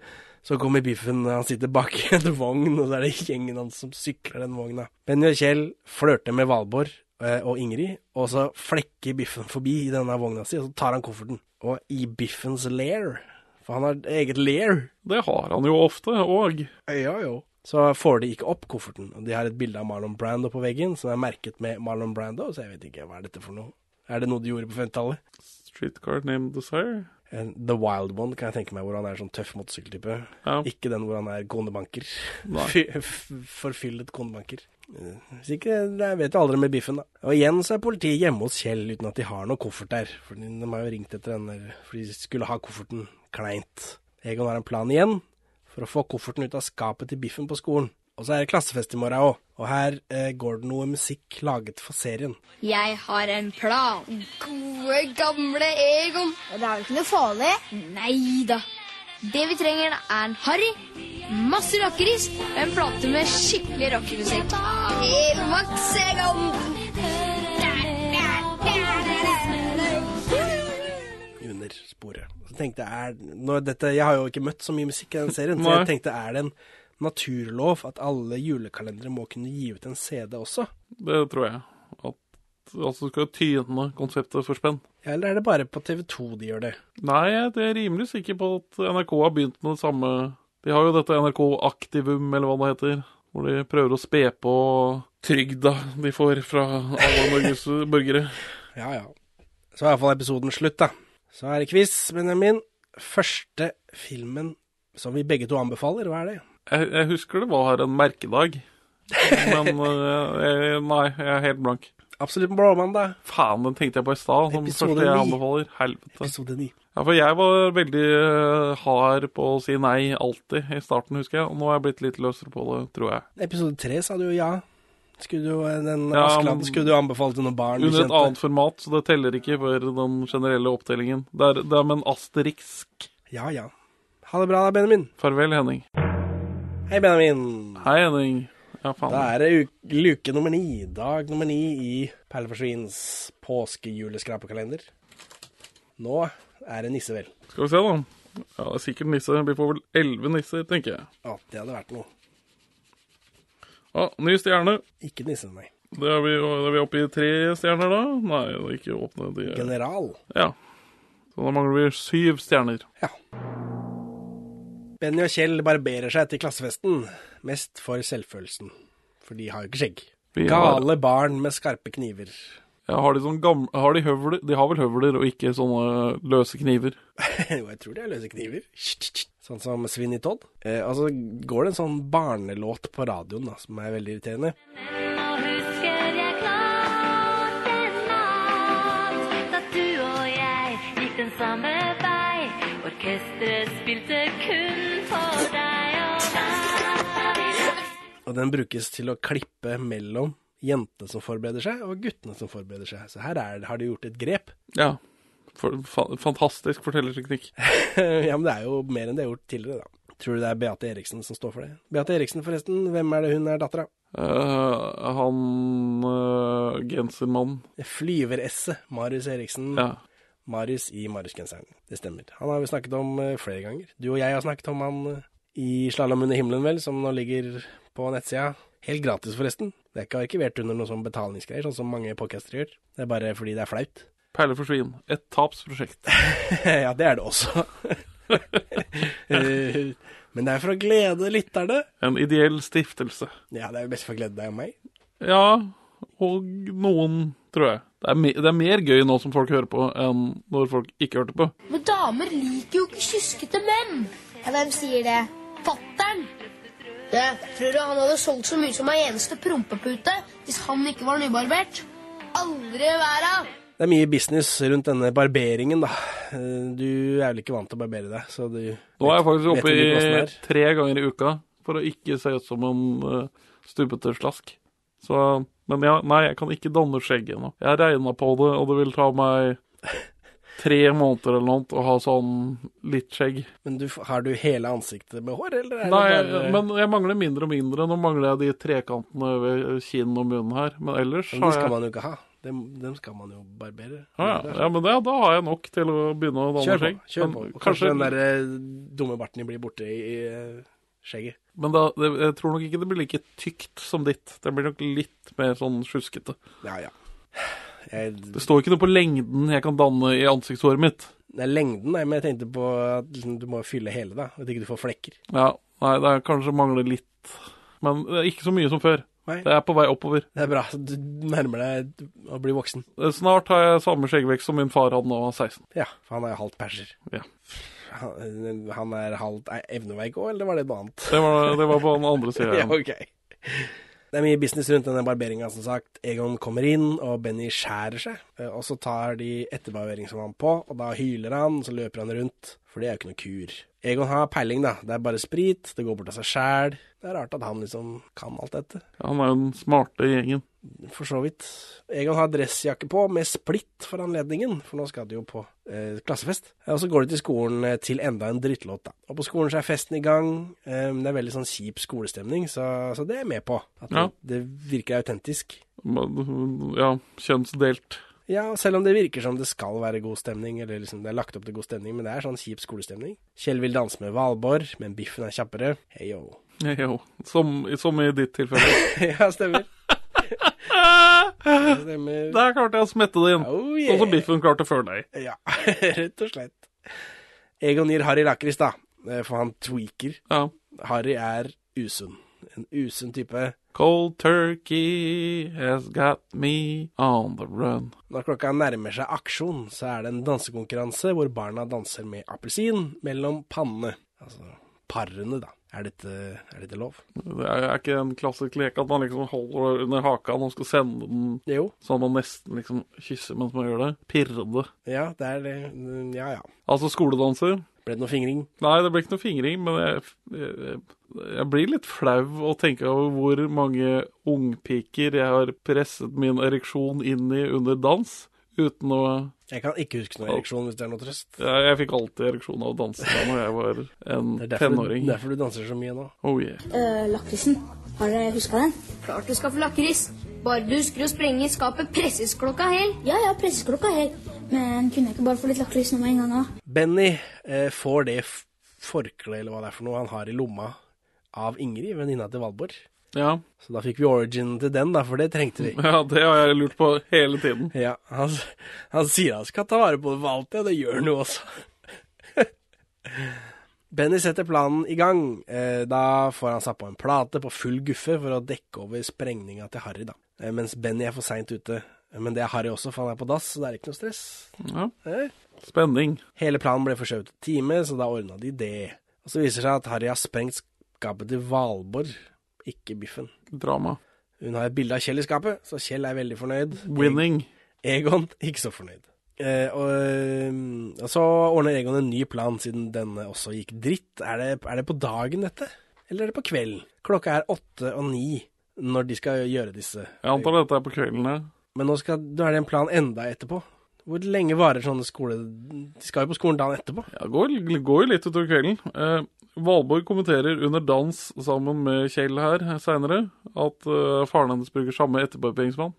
så kommer Biffen, han sitter bak en vogn, og så er det gjengen hans som sykler den vogna. Benny og Kjell flørter med Valborg og Ingrid, og så flekker Biffen forbi i denne vogna si, og så tar han kofferten. Og i Biffens lair, for han har eget lair. Det har han jo ofte, og Ja, jo. Så får de ikke opp kofferten, de har et bilde av Marlon Brando på veggen, som er merket med Marlon Brando, så jeg vet ikke, hva er dette for noe? Er det noe de gjorde på 50-tallet? Streetcar named Desire. En- The Wild One kan jeg tenke meg, hvor han er sånn tøff motorsykkeltype. Ja. Ikke den hvor han er konebanker. Forfyllet konebanker. Eh, Hvis ikke, det vet jo aldri med biffen, da. Og igjen så er politiet hjemme hos Kjell uten at de har noe koffert der. For de de har jo ringt etter den der, for de skulle ha kofferten kleint. Egon har en plan igjen for å få kofferten ut av skapet til biffen på skolen. Og så er det klassefest i morgen òg, og her eh, går det noe musikk laget for serien. Jeg har en plan. Gode, gamle Egon. Det er jo ikke noe farlig. Nei da. Det vi trenger, er en Harry, masse rockeris og en plate med skikkelig rockemusikk. Maks Egon. under sporet. Så tenkte jeg, er, når dette, jeg har jo ikke møtt så mye musikk i den serien, så jeg tenkte er det en naturlov at alle julekalendere må kunne gi ut en CD også? Det tror jeg. At altså skal tyne konseptet for spenn. Ja, Eller er det bare på TV2 de gjør det? Nei, jeg er rimelig sikker på at NRK har begynt med det samme. De har jo dette NRK Aktivum, eller hva det heter. Hvor de prøver å spe på trygda de får fra alle Norges borgere. Ja, ja. Så er iallfall episoden slutt, da. Så er det quiz, Benjamin. Første filmen som vi begge to anbefaler, hva er det? Jeg, jeg husker det var en merkedag. Men eh, jeg, nei, jeg er helt blank. Absolutt blåmann, da. Faen, den tenkte jeg på i stad. Som Episode første jeg ni. anbefaler. Helvete. Episode 9. Ja, for jeg var veldig eh, hard på å si nei alltid i starten, husker jeg. Og nå er jeg blitt litt løsere på det, tror jeg. Episode 3 sa du jo ja. Skulle du, den Ja, Askeladden skulle du anbefale til noen barn Under et annet format, så det teller ikke for den generelle opptellingen. Det er, det er med en asterisk. Ja, ja. Ha det bra da, Benjamin. Farvel, Henning. Hei, Benjamin. Hei, Henning. Ja, faen. Da er det luke nummer ni. Dag nummer ni i Perleforsvins påskejuleskrapekalender. Nå er det nisse, vel. Skal vi se, da. Ja, det er sikkert nisse. Vi får vel elleve nisser, tenker jeg. Ja, det hadde vært noe. Ja, ny stjerne. Ikke nisse, nei. Det er vi, er vi oppe i tre stjerner, da? Nei, det er ikke åpne. De er... General. Ja. Så da mangler vi syv stjerner. Benny og Kjell barberer seg til klassefesten, mest for selvfølelsen. For de har jo ikke skjegg. Gale barn med skarpe kniver. Ja, har de sånn gamle har de, høvler, de har vel høvler og ikke sånne løse kniver? jo, jeg tror de har løse kniver. Sånn som Svinni Todd. Eh, og så går det en sånn barnelåt på radioen da, som er veldig irriterende. Orkesteret spilte kun Og den brukes til å klippe mellom jentene som forbereder seg, og guttene som forbereder seg. Så her er, har de gjort et grep. Ja. For, fa fantastisk fortellerteknikk. ja, men det er jo mer enn det er gjort tidligere, da. Tror du det er Beate Eriksen som står for det? Beate Eriksen, forresten. Hvem er det hun er datter av? Eh, han uh, gensermannen. Flyver-esset. Marius Eriksen. Ja. Marius i Marius-genseren. Det stemmer. Han har vi snakket om eh, flere ganger. Du og jeg har snakket om han i Slalåm under himmelen, vel, som nå ligger på nettsida. Helt gratis, forresten. Det er ikke arkivert under noe sånn betalingsgreier, sånn som mange podcaster gjør. Det er bare fordi det er flaut. Perle for svin. Et tapsprosjekt. ja, det er det også. Men det er for å glede lytterne. En ideell stiftelse. Ja, det er jo best for å glede deg og meg. Ja, og noen, tror jeg. Det er, me det er mer gøy nå som folk hører på, enn når folk ikke hørte på. Men damer liker jo ikke kyskete menn. Ja, Hvem sier det? Fattern. Ja, tror du han hadde solgt så mye som ei eneste prompepute hvis han ikke var nybarbert? Aldri i verden. Det er mye business rundt denne barberingen, da. Eh, Du er vel ikke vant til å barbere deg, så du Nå er jeg faktisk oppe i tre ganger i uka for å ikke se ut som en uh, stubbete slask. Så, men ja, nei, jeg kan ikke danne skjegg ennå. Jeg regna på det, og det vil ta meg tre måneder eller noe å ha sånn litt skjegg. Men du, har du hele ansiktet med hår, eller er Nei, bare men jeg mangler mindre og mindre. Nå mangler jeg de trekantene ved kinn og munn her. Men ellers Men de har skal jeg man jo ikke ha. Dem, dem skal man jo barbere. ja, ja. ja, men det, da har jeg nok til å begynne å danne skjegg. Kjør på. Og kanskje, den der eh, dumme barten din blir borte i, i eh, skjegget. Men da, det, jeg tror nok ikke det blir like tykt som ditt. Det blir nok litt mer sånn sjuskete. Ja, ja. Jeg, Det står ikke noe på lengden jeg kan danne i ansiktshåret mitt. det er lengden, nei, men jeg tenkte på at liksom, du må fylle hele, da. At ikke du får flekker. Ja, nei, det er kanskje mangler litt. Men det er ikke så mye som før. Nei. Det er på vei oppover. Det er bra. Du nærmer deg å bli voksen. Snart har jeg samme skjeggvekst som min far hadde da han var 16. Ja, for han er halvt perser. Ja. Han, han er halvt eh, evneveik òg, eller var det noe annet? Det var, det var på den andre sida. ja, ok. Det er mye business rundt denne barberinga, som sagt. Egon kommer inn, og Benny skjærer seg. Eh, Og så tar de etterbarberingsvann på, og da hyler han, og så løper han rundt. For det er jo ikke noe kur. Egon har peiling, da. Det er bare sprit, det går bort av seg sjæl. Det er rart at han liksom kan alt dette. Han er jo den smarte gjengen. For så vidt. Egon har dressjakke på med splitt for anledningen, for nå skal de jo på eh, klassefest. Eh, Og så går de til skolen eh, til enda en drittlåt, da. Og på skolen så er festen i gang. Eh, det er veldig sånn kjip skolestemning, så, så det er jeg med på. At Ja. det, det virker autentisk. Ja, kjønnsdelt. Ja, selv om det virker som det skal være god stemning, eller liksom det er lagt opp til god stemning, men det er sånn kjip skolestemning. Kjell vil danse med Valborg, men biffen er kjappere. Hei yo. Jo, som, som i ditt tilfelle. ja, stemmer. Det stemmer. Der klarte jeg å smette det inn. Oh, Sånn yeah. som biffen klarte før deg. Ja, rett og slett. Egon gir Harry lakris, da, eh, for han tweaker. Ja. Harry er usunn. En usunn type. Cold turkey has got me on the run. Når klokka nærmer seg aksjon, så er det en dansekonkurranse hvor barna danser med appelsin mellom pannene. Altså parene, da. Er dette, er dette lov? Det er, er ikke en klassisk lek at man liksom holder under haka når man skal sende den Jo. sånn at man nesten liksom kysser mens man gjør det. Pirre det. Ja, det er det. Ja, ja. Altså skoledanser. Ble det noe fingring? Nei, det ble ikke noe fingring, men jeg, jeg, jeg blir litt flau å tenke over hvor mange ungpiker jeg har presset min ereksjon inn i under dans, uten å Jeg kan ikke huske noe ereksjon, hvis det er noe trøst. Jeg, jeg fikk alltid ereksjon av å danse da når jeg var en Det er derfor, tenåring. du, derfor du danser så mye nå. Oh yeah. Uh, lakrisen. Har dere huska den? Klart du skal få lakris. Bare du husker å sprenge i skapet pressesklokka hel. Ja, ja, presses klokka hel. Men kunne jeg ikke bare få litt lakris nå med en gang? da? Benny eh, får det forkleet, eller hva det er for noe, han har i lomma av Ingrid, venninna til Valborg. Ja. Så da fikk vi origin til den, da, for det trengte vi. ja, det har jeg lurt på hele tiden. Ja, han, han sier han skal ta vare på det for alltid, og det gjør han jo også. Benny setter planen i gang. Eh, da får han satt på en plate på full guffe for å dekke over sprengninga til Harry, da. Eh, mens Benny er for seint ute. Men det er Harry også, for han er på dass, så det er ikke noe stress. Ja. Eh? Spenning. Hele planen ble forskjøvet en time, så da ordna de det. Og så viser det seg at Harry har sprengt skapet til Valborg, ikke biffen. Drama. Hun har et bilde av Kjell i skapet, så Kjell er veldig fornøyd. Winning. Egon ikke så fornøyd. Eh, og, eh, og så ordner Egon en ny plan, siden denne også gikk dritt. Er det, er det på dagen, dette? Eller er det på kvelden? Klokka er åtte og ni når de skal gjøre disse. Jeg antar dette er på kvelden, ja. Men nå, skal, nå er det en plan enda etterpå. Hvor lenge varer sånne skole... De skal jo på skolen dagen etterpå. Ja, går, går jo litt utover kvelden. Eh, Valborg kommenterer under dans sammen med Kjell her seinere at uh, faren hennes bruker samme etterpåpengsmann.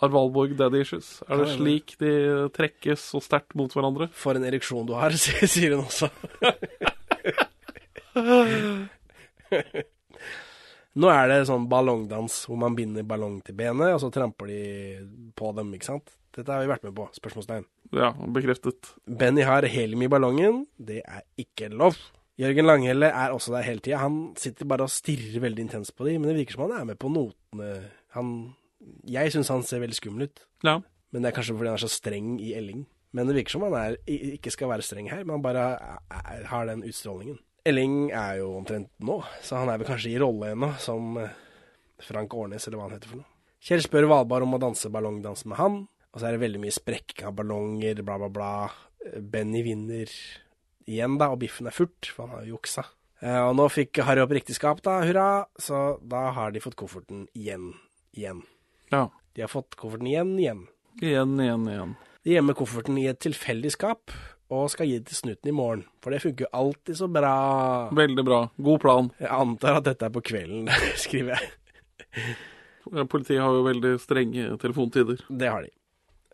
Har Valborg daddy issues? Er det slik de trekkes så sterkt mot hverandre? For en ereksjon du har, sier hun også. Nå er det sånn ballongdans hvor man binder ballong til benet, og så tramper de på dem, ikke sant? Dette har vi vært med på, spørsmålstegn. Ja, bekreftet. Benny har helium i ballongen. Det er ikke lov. Jørgen Langhelle er også der hele tida. Han sitter bare og stirrer veldig intenst på dem, men det virker som han er med på notene. Han Jeg syns han ser veldig skummel ut. Ja. Men det er kanskje fordi han er så streng i Elling. Men det virker som han er, ikke skal være streng her, men han bare er, har den utstrålingen. Elling er jo omtrent nå, så han er vel kanskje i rolle ennå, som eh, Frank Årnes, eller hva han heter for noe. Kjell spør Valbar om å danse ballongdans med han, og så er det veldig mye sprekking av ballonger, bla, bla, bla. Eh, Benny vinner igjen, da, og Biffen er furt, for han har jo juksa. Eh, Og nå fikk Harry opp riktig skap, da, hurra, så da har de fått kofferten igjen. Igjen. Ja. De har fått kofferten igjen, igjen. Igjen, igjen, igjen. De gjemmer kofferten i et tilfeldig skap, og skal gi det til snuten i morgen. For det funker jo alltid så bra. Veldig bra. God plan. Jeg antar at dette er på kvelden, skriver jeg. Politiet har jo veldig strenge telefontider. Det har de.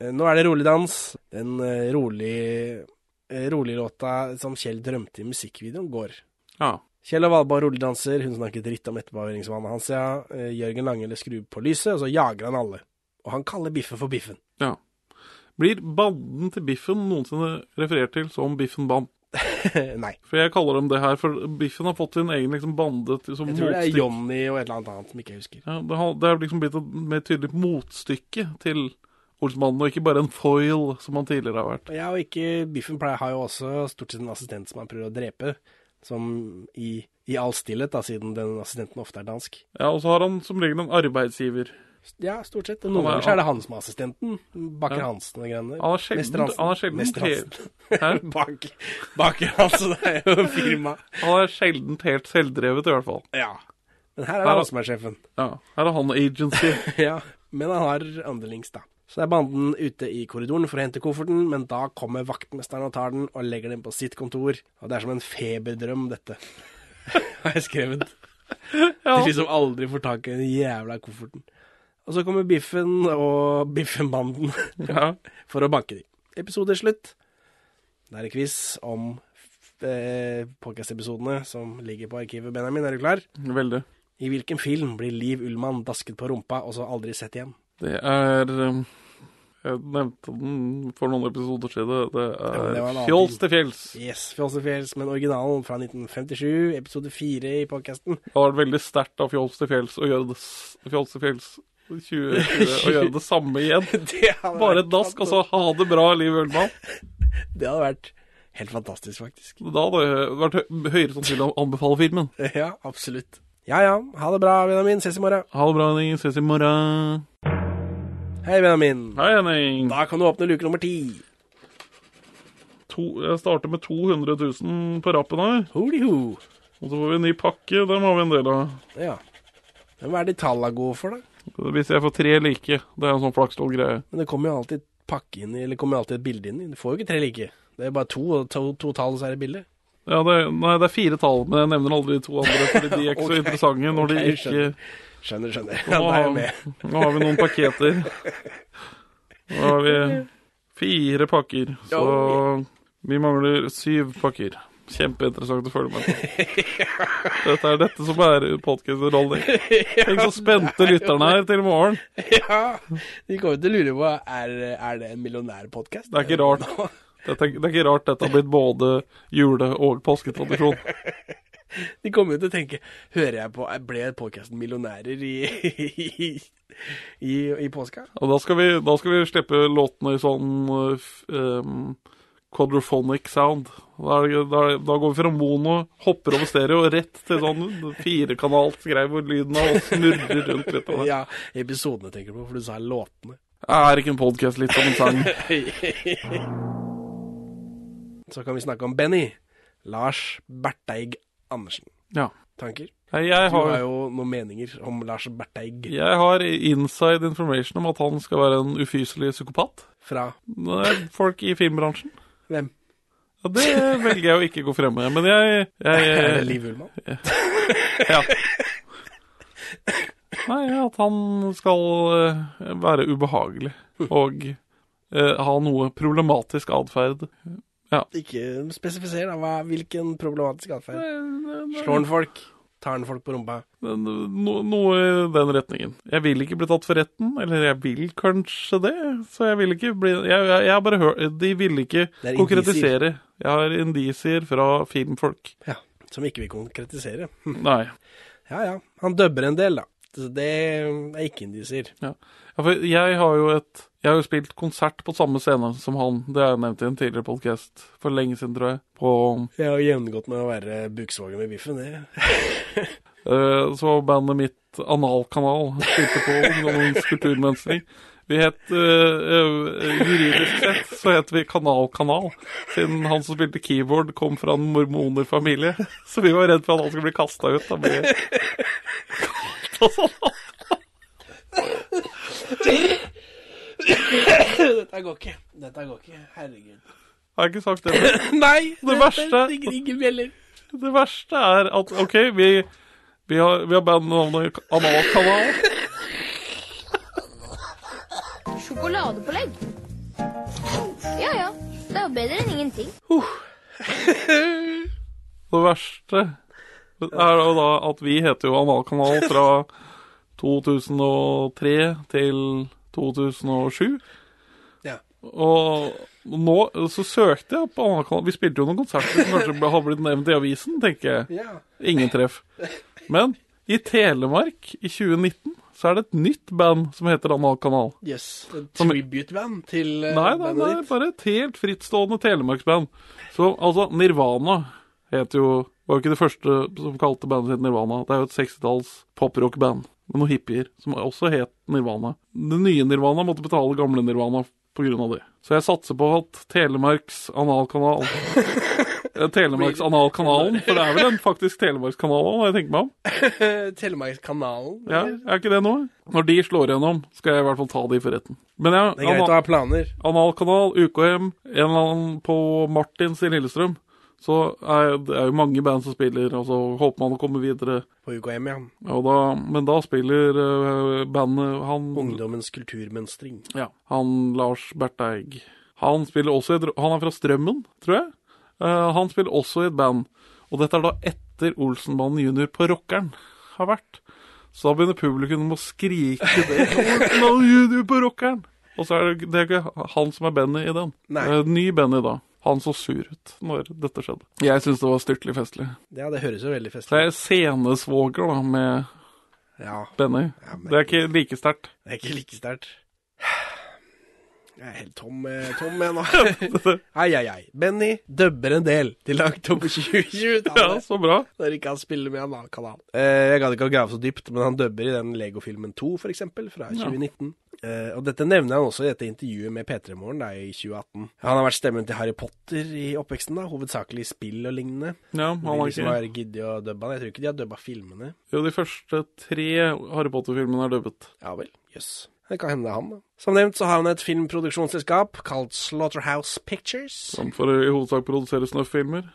Eh, Nå er det rolig dans. Den eh, rolig, eh, rolig låta som Kjell drømte i musikkvideoen går. Ja. Kjell og Valborg roligdanser, hun snakker dritt om etterpåhøringsvannet hans, ja. Eh, Jørgen Langele skrur på lyset, og så jager han alle. Og han kaller Biffen for Biffen. ja. Blir banden til Biffen noensinne referert til som Biffen Band? Nei. For jeg kaller dem det her, for Biffen har fått sin egen liksom bande til, som Jeg tror det er. Johnny og et eller annet annet som ikke jeg husker. Ja, det, har, det er liksom blitt et mer tydelig motstykke til Olsmannen, og ikke bare en foil, som han tidligere har vært. Ja, og ikke Biffen pleier, har jo også stort sett en assistent som han prøver å drepe. Som i, i all stillhet, da, siden den assistenten ofte er dansk. Ja, Og så har han som regel en arbeidsgiver. Ja, stort sett. Noen er- ganger er det han som er assistenten. Baker Ja. Hansen og greiene der. Han er sjelden- Mester Hansen. er helt-? Bak, Baker Hansen er jo firma. Han er sjelden helt selvdrevet, i hvert fall. Ja. Men her er det han som er sjefen. Ja, Her er han agency. ja, men han har underlings, da. Så er banden ute i korridoren for å hente kofferten, men da kommer vaktmesteren og tar den og legger den på sitt kontor. Og det er som en feberdrøm, dette. har jeg skrevet. De liksom aldri får tak i den jævla kofferten. Og så kommer Biffen og Biffen-banden for å banke dem. Episode slutt. Det er en quiz om eh, podcast-episodene som ligger på arkivet. Benjamin, er du klar? Veldig. I hvilken film blir Liv Ullmann dasket på rumpa og så aldri sett igjen? Det er um, Jeg nevnte den for noen episoder siden. Det Ja, er annen Fjols til fjells. Yes, Fjols til fjells, men originalen fra 1957, episode 4 i podcasten. Det har vært veldig sterkt av Fjols til fjells å gjøre det Fjols til fjells 2020 å gjøre det samme igjen. det Bare et dask, og så ha det bra, Liv Ølmann. Det hadde vært helt fantastisk, faktisk. Da hadde det vært høyere sannsynlig å anbefale filmen. Ja, absolutt. Ja ja, ha det bra, Benjamin. Ses i morgen. Ha det bra, Henning. Ses i morgen. Hei, Benjamin. Hei, Henning. Da kan du åpne luke nummer ti. Jeg starter med 200 000 på rappen her. Holy ho. Og så får vi en ny pakke. Dem har vi en del av. Ja. Hva er de tallene gode for, da? Hvis jeg får tre like. Det er en sånn flakslodd-greie. Men det kommer jo alltid pakke inn i, eller kommer jo alltid et bilde inn i. Du får jo ikke tre like. Det er bare to, og to, to tall, så er det bilde. Ja, det, nei, det er fire tall, men jeg nevner aldri de to andre, fordi de er ikke så interessante når okay, de ikke skjønner. Skjønner. Nå har- Nå har vi noen paketer. Nå har vi fire pakker, så vi mangler syv pakker. Kjempeinteressant å følge med på. Dette er dette som er podkast-rollen. Tenk så spente lytterne er til i morgen. Ja, de kommer til å lure på er, er det en millionærpodkast. Det er ikke rart. Dette, det er ikke rart dette har blitt både jule- og påsketradisjon. De kommer jo til å tenke Hører jeg på Ble podkasten millionærer i, i, i, i påska? Og da skal vi, da skal vi slippe låtene i sånn um, quadrophonic sound. Da, da, da går vi fra mono, hopper over stereo rett til sånn firekanalt greie hvor lyden av oss snurrer rundt litt. av det. Ja, episodene tenker du på, for du sa låtene. Er ikke en podkast litt som en sang? Så kan vi snakke om Benny. Lars Berteig Andersen. Ja. Tanker? Jeg Du har- har jo noen meninger om Lars Berteig. Jeg har inside information om at han skal være en ufyselig psykopat. Fra? Nei, folk i filmbransjen. Hvem? Ja, det velger jeg å ikke gå frem med, men jeg, jeg Er det Liv Ullmann? Ja. Nei, at han skal eh, være ubehagelig og eh, ha noe problematisk atferd. Ja. Ikke spesifiser, da. Hva, hvilken problematisk atferd? Slår han folk? Tar han folk på rumpa? No, noe i den retningen. Jeg vil ikke bli tatt for retten, eller jeg vil kanskje det. Så jeg vil ikke bli Jeg, jeg, jeg har bare hørt De ville ikke konkretisere. er konkretisere. Jeg har indisier fra filmfolk. Ja, Som ikke vil konkretisere. Nei. Ja ja. Han dubber en del, da. Så Det er ikke indisier. Ja. ja, for jeg har jo et Jeg har jo spilt konsert på samme scene som han. Det har jeg nevnt i en tidligere podcast for lenge siden, tror jeg. På Jeg har gjennomgått med å være Buksvågen med biffen, det. eh, Så bandet mitt Analkanal spilte på Ungdommens kulturmønstring. Vi het uh, Juridisk sett så het vi Kanal Kanal, siden han som spilte keyboard, kom fra en mormonerfamilie. Så vi var redd for at han skulle bli kasta ut. Da ble Dette går ikke. Dette går ikke. Herregud. Har jeg ikke sagt det? Nei! Det verste ringer ingen bjeller. Det verste er at OK, vi, vi har, vi har bandnavnet Analkanal. Sjokoladepålegg. Ja ja, det er jo bedre enn ingenting. Det verste er jo da at vi heter jo Analkanal fra 2003 til 2007. Ja. Og nå så søkte jeg på Analkanal Vi spilte jo noen konserter som kanskje har blitt nevnt i avisen, tenker jeg. Ja. Ingen treff. Men i Telemark i 2019 så er det et nytt band som heter Analkanal. Yes. et Tribute-band til uh, Nei, nei, bandet nei, ditt. bare et helt frittstående telemarksband. Så altså, Nirvana heter jo Var jo ikke det første som kalte bandet sitt Nirvana. Det er jo et 60-talls poprock-band med noen hippier som også het Nirvana. Det nye Nirvana måtte betale gamle Nirvana av det. Så jeg satser på at Telemarks analkanal Eh, Telemarks analkanalen, for det er vel en faktisk Telemarkskanal òg, når jeg tenker meg om. Telemarkskanalen. Ja, Er ikke det noe? Når de slår igjennom, skal jeg i hvert fall ta de for retten. Men ja, Det er greit å ha planer. Analkanal, UKM, en eller annen på Martins i Lillestrøm. Så er det er jo mange band som spiller, og så håper man å komme videre. På UKM, ja. Og da, men da spiller uh, bandet han Ungdommens kulturmønstring. Ja, han Lars Berteig. Han spiller også et, Han er fra Strømmen, tror jeg. Uh, han spiller også i et band. Og dette er da etter Olsenbanen junior på Rockeren har vært. Så da begynner publikum å skrike det. Olsenbanen junior på Rockeren! Og så er det, det er ikke han som er Benny i den. Nei. Uh, ny Benny da. Han så sur ut når dette skjedde. Jeg syns det var styrtelig festlig. Ja, det høres jo veldig festlig festlig Det er scenesvoger da med Ja. Benny. men- Det er ikke like sterkt. Det er ikke like sterkt. Jeg er helt tom, eh, tom jeg nå. ai, ai, ai. Benny dubber en del til oktober 2020. Ja, så bra. Når ikke han spiller med en annen kanal. Eh, jeg gadd ikke å grave så dypt, men han dubber i den Lego-filmen 2, for eksempel, fra Ja. 2019. Eh, og dette nevner han også i dette intervjuet med P3 Morgen i 2018. Han har vært stemmen til Harry Potter i oppveksten, da, hovedsakelig i spill og lignende. Ja, han har De som ikke har giddet å dubbe han. Jeg tror ikke de har dubba filmene. Jo, de første tre Harry Potter-filmene er dubbet. Ja vel, jøss. Det kan hende det er han, da. Som nevnt så har han et filmproduksjonsselskap kalt Slaughterhouse Pictures. Som for i hovedsak produsere snøfilmer.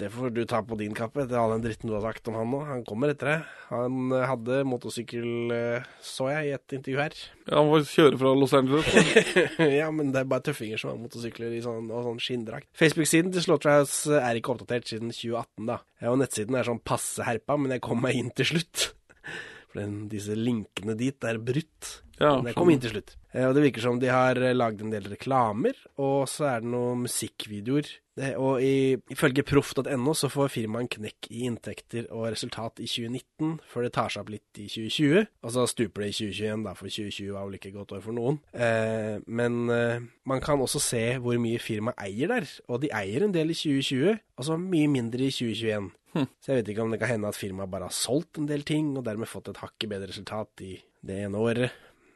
Det får du ta på din kappe etter all den dritten du har sagt om han nå. Han kommer etter deg. Han eh, hadde motorsykkel, eh, så jeg i et intervju her. Ja, han må kjøre fra Los Angeles. ja, men det er bare tøffinger som har motorsykler i sånn, og sånn skinndrakt. Facebook-siden til Slaughterhouse eh, er ikke oppdatert siden 2018, da. Og nettsiden er sånn passe herpa, men jeg kom meg inn til slutt. For den, disse linkene dit er brutt. Ja, men jeg kom inn til slutt. Eh, Og det virker som de har eh, lagd en del reklamer, og så er det noen musikkvideoer. Det, og i, ifølge proff.no så får firmaet en knekk i inntekter og resultat i 2019, før det tar seg opp litt i 2020. Og så stuper det i 2021, da, for 2020 var vel ikke et godt år for noen. Eh, men eh, man kan også se hvor mye firmaet eier der, og de eier en del i 2020, og så mye mindre i 2021. Så jeg vet ikke om det kan hende at firmaet bare har solgt en del ting, og dermed fått et hakket bedre resultat i det ene året.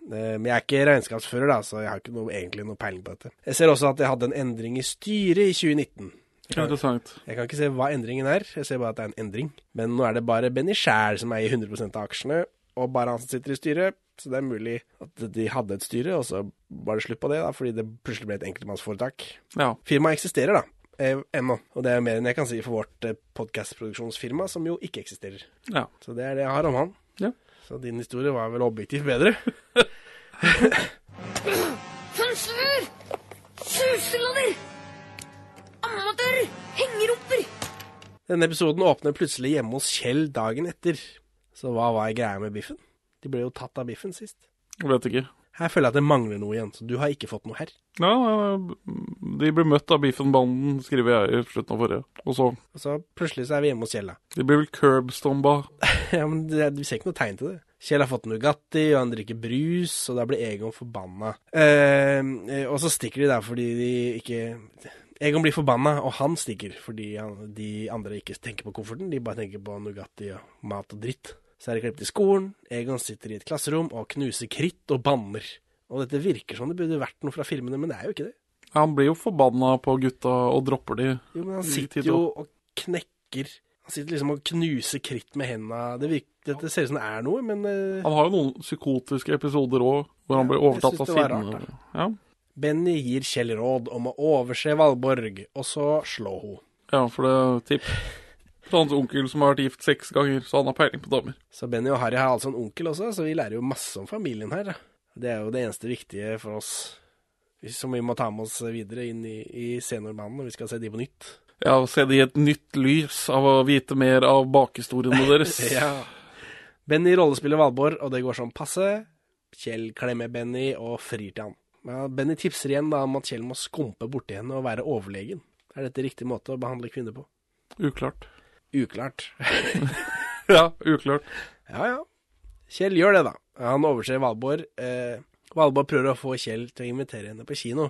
Eh, Men jeg er ikke regnskapsfører, da, så jeg har ikke noe, egentlig noe peiling på dette. Jeg ser også at jeg hadde en endring i styret i 2019. Jeg kan, Interessant. jeg kan ikke se hva endringen er, jeg ser bare at det er en endring. Men nå er det bare Benny Skjær som eier 100% av aksjene, og bare han som sitter i styret. Så det er mulig at de hadde et styre, og så var det slutt på det, da, fordi det plutselig ble et enkeltmannsforetak. Ja. Firmaet eksisterer, da. Eh, ennå. Og det er mer enn jeg kan si for vårt eh, podkastproduksjonsfirma, som jo ikke eksisterer. Ja. Så det er det jeg har om han. Ja. Så din historie var vel objektivt bedre. Sensur! Suselader! Amatør! Hengerumper! Denne episoden åpner plutselig hjemme hos Kjell dagen etter. Så hva var greia med biffen? De ble jo tatt av biffen sist. Jeg Vet ikke. Her føler jeg at det mangler noe igjen, så du har ikke fått noe her. Ja, de ble møtt av Biffen-banden, skriver jeg i slutten av forrige. Og så Og så plutselig så er vi hjemme hos Kjell, da. De blir vel curbstomba. ja, men det, vi ser ikke noe tegn til det. Kjell har fått Nugatti, og han drikker brus, og da blir Egon forbanna. Eh, og så stikker de der fordi de ikke Egon blir forbanna, og han stikker fordi han, de andre ikke tenker på kofferten. De bare tenker på Nugatti og mat og dritt. Så er det klippet i skolen. Egon sitter i et klasserom og knuser kritt og banner. Og dette virker som det burde vært noe fra filmene, men det er jo ikke det. Han blir jo forbanna på gutta og dropper de. Jo, men han sitter jo og- knekker Han sitter liksom og knuser kritt med henda. Det, virker, dette ser ut som det er noe, men eh, Han har jo noen psykotiske episoder òg, hvor han blir overtatt av det sinne. Ja. Benny gir Kjell råd om å overse Valborg, og så slå hun. ja, for det tipp. Så hans onkel som har vært gift seks ganger, så han har peiling på damer. Så Benny og Harry har altså en onkel også, så vi lærer jo masse om familien her. Det er jo det eneste viktige for oss, som vi må ta med oss videre inn i, i Seniormannen når vi skal se de på nytt. Ja, se det i et nytt lys av å vite mer av bakhistoriene deres. ja. Benny rollespiller Valborg, og det går sånn passe. Kjell klemmer Benny og frir til han. Ja, Benny tipser igjen da om at Kjell må skumpe borti henne og være overlegen. Er dette riktig måte å behandle kvinner på? Uklart. Uklart. ja, uklart. Ja, ja. Kjell gjør det, da. Han overser Valborg. Eh, Valborg prøver å få Kjell til å invitere henne på kino,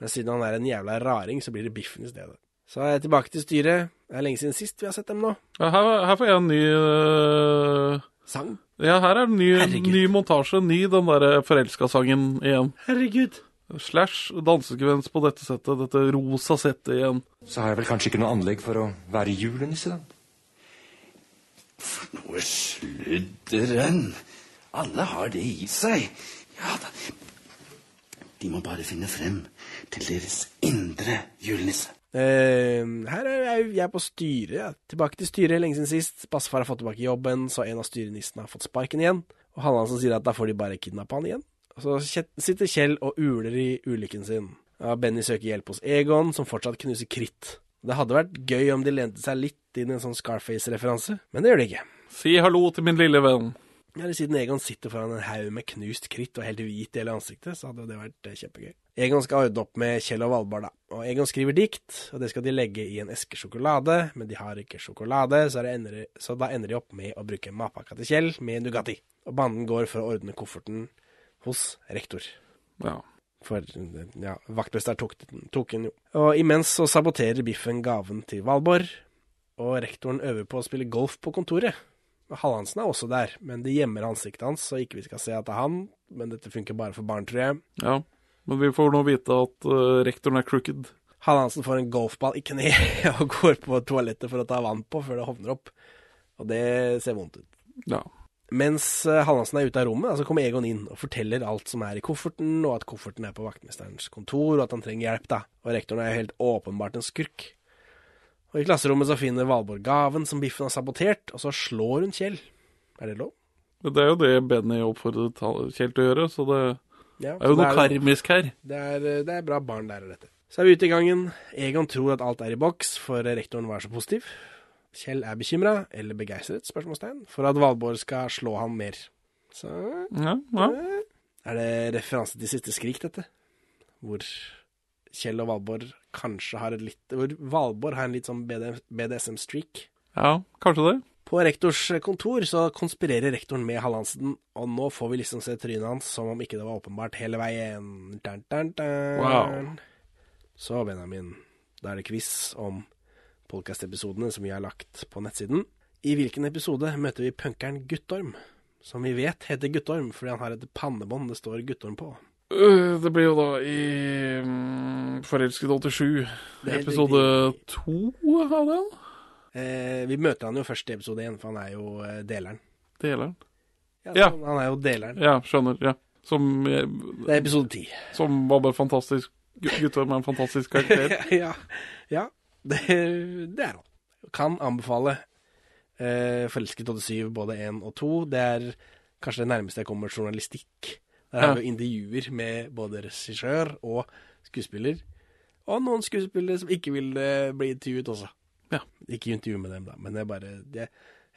men siden han er en jævla raring, så blir det biffen i stedet. Så er jeg tilbake til styret. Det er lenge siden sist vi har sett dem nå. Ja, her, her får jeg en ny uh... Sang? Ja, her er en ny, ny montasje. Ny den derre forelska-sangen igjen. Herregud. Slash dansekvens på dette settet. Dette rosa settet igjen. Så har jeg vel kanskje ikke noe anlegg for å være julenisse, da. Noe sludderen. Alle har det i seg. Ja da. De må bare finne frem til deres indre julenisse. Uh, her er jeg, jeg er på styret. Ja. Tilbake til styret lenge siden sist. Bassefar har fått tilbake jobben, så en av styrenissene har fått sparken igjen. Og Hallandsen sier at da får de bare kidnappe han igjen. Og så sitter Kjell og uler i ulykken sin. Ja, Benny søker hjelp hos Egon, som fortsatt knuser kritt. Det hadde vært gøy om de lente seg litt inn i en sånn Scarface-referanse, men det gjør de ikke. Si hallo til min lille venn. Eller siden Egon sitter foran en haug med knust kritt og helt hvit i hele ansiktet, så hadde det vært eh, kjempegøy. Egon skal ordne opp med Kjell og Valborg, da. Og Egon skriver dikt, og det skal de legge i en eske sjokolade, men de har ikke sjokolade, så, det ender, så da ender de opp med å bruke matpakka til Kjell med Nugatti. Og banden går for å ordne kofferten hos rektor. Ja. For ja, vaktmester tok, tok den jo. Og imens så saboterer Biffen gaven til Valborg, og rektoren øver på å spille golf på kontoret. Hallandsen er også der, men det gjemmer ansiktet hans, så ikke vi skal se at det er han. Men dette funker bare for barn, tror jeg. Ja, men vi får nå vite at uh, rektoren er crooked. Hallandsen får en golfball i kneet og går på toalettet for å ta vann på før det hovner opp. Og det ser vondt ut. Ja. Mens eh, Hallandsen er ute av rommet, så kommer Egon inn og forteller alt som er i kofferten, og at kofferten er på vaktmesterens kontor, og at han trenger hjelp, da. Og rektoren er jo helt åpenbart en skurk. Og i klasserommet så finner Valborg gaven som Biffen har sabotert, og så slår hun Kjell. Er det lov? Det er jo det Benny oppfordret Kjell til å gjøre, så det Ja, er jo noe er- karmisk her. Det er, eh, det er bra barn lærer dette. Så er vi ute i gangen. Egon tror at alt er i boks, for rektoren var så positiv. Kjell er bekymra, eller begeistret, spørsmålstegn, for at Valborg skal slå ham mer. Så Ja, ja. er det referanse til siste skrik, dette? Hvor Kjell og Valborg kanskje har et litt Hvor Valborg har en litt sånn BDSM-streak. ja, kanskje det. På rektors kontor så konspirerer rektoren med Hallandsen, og nå får vi liksom se trynet hans som om ikke det var åpenbart hele veien. Dun, dun, dun. Wow. Så, Benjamin, da er det quiz om podkastepisodene som vi har lagt på nettsiden. I hvilken episode møter vi punkeren Guttorm, som vi vet heter Guttorm fordi han har et pannebånd det står Guttorm på. Øh, Det blir jo da i mm, Forelsket 87, Det er helt episode to av den. Eh, vi møter han jo først i episode én, for han er jo eh, deleren. Deleren? Ja, Ja. Han, han er jo deleren. Ja, skjønner. ja. Som eh, Det er episode ti. Som var bare fantastisk. Guttorm er en fantastisk karakter. ja, ja det, det er han. Kan anbefale eh, Forelsket 87 både én og to. Det er kanskje det nærmeste jeg kommer journalistikk. Der har vi jo intervjuer med både regissør og skuespiller. Og noen skuespillere som ikke vil eh, bli intervjuet også. Ja. Ikke intervju med dem, da, men det er bare det,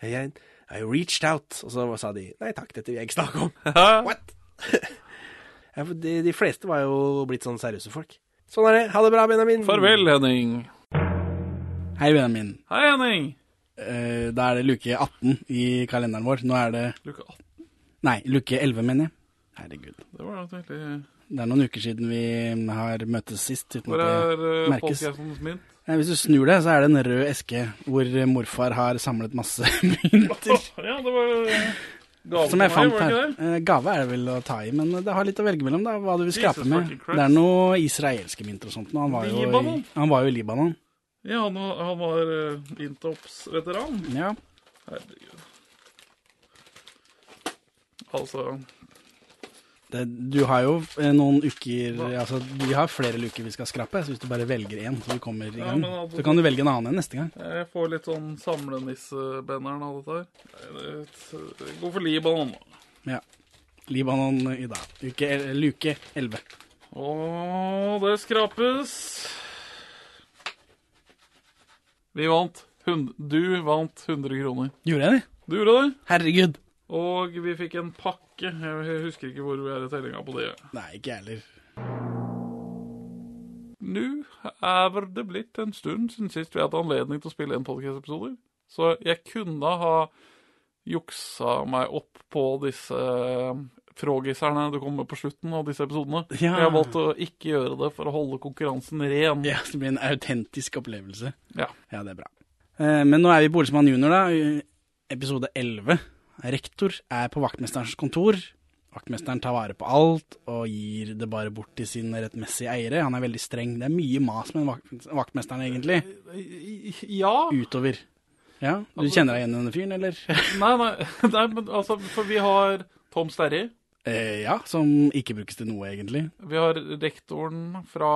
jeg, I reached out, og så sa de nei takk, dette vil jeg ikke snakke om. What? ja, de, de fleste var jo blitt sånn seriøse folk. Sånn er det. Ha det bra, Benjamin. Farvel, Henning. Hei, Benjamin. Hei, Henning. Eh, da er det luke 18 i kalenderen vår. Nå er det Luke 18. Nei, luke 11, mener jeg. Herregud. Det var da egentlig Det er noen uker siden vi har møttes sist. Uten Hvor at er det uh, merkes. min? mynt? Hvis du snur det, så er det en rød eske hvor morfar har samlet masse mynter. Ja, det var uh, gave Som jeg fant her. Eh, Gave er det vel å ta i, men det har litt å velge mellom, da, hva du vil skrape Jesus med. Christ. Det er noe israelske mynter og sånt. nå. Han var, jo Libanon? i, han var jo i Libanon. Ja, han, han var uh, Intops-veteran. Ja. Herregud. Altså Det, du har jo eh, noen uker Altså, vi har flere luker vi skal skrape, så hvis du bare velger én, så du Ja, altså- så kan du velge en annen en neste gang. Jeg får litt sånn samlenissebenneren av dette her. Det- Gå for Libanon, da. Ja. Libanon i dag. Uke, eh, luke 11. Og det skrapes. Vi vant. Hund du vant 100 kroner. Gjorde jeg det? Du gjorde det. Herregud. Og vi fikk en pakke. Jeg husker ikke hvor vi er i tellinga på det. Nei, ikke jeg heller. Nå er det blitt en stund siden sist vi hadde anledning til å spille en podcast-episode. Så jeg kunne ha juksa meg opp på disse frågiserne det kommer på slutten av disse episodene. Ja. Jeg har valgt å ikke gjøre det for å holde konkurransen ren. Ja, det blir en autentisk opplevelse. Ja. Ja, det er bra. Eh, Men nå er vi på Olsmann junior, da. Episode 11. Rektor er på vaktmesterens kontor. Vaktmesteren tar vare på alt og gir det bare bort til sin rettmessige eiere. Han er veldig streng. Det er mye mas med vakt vaktmesteren, egentlig. Ja. Utover. Ja, Du Altså- kjenner deg igjen i denne fyren, eller? Nei, nei, nei men altså, for vi har Tom Sterry. Eh, ja, som ikke brukes til noe, egentlig. Vi har rektoren fra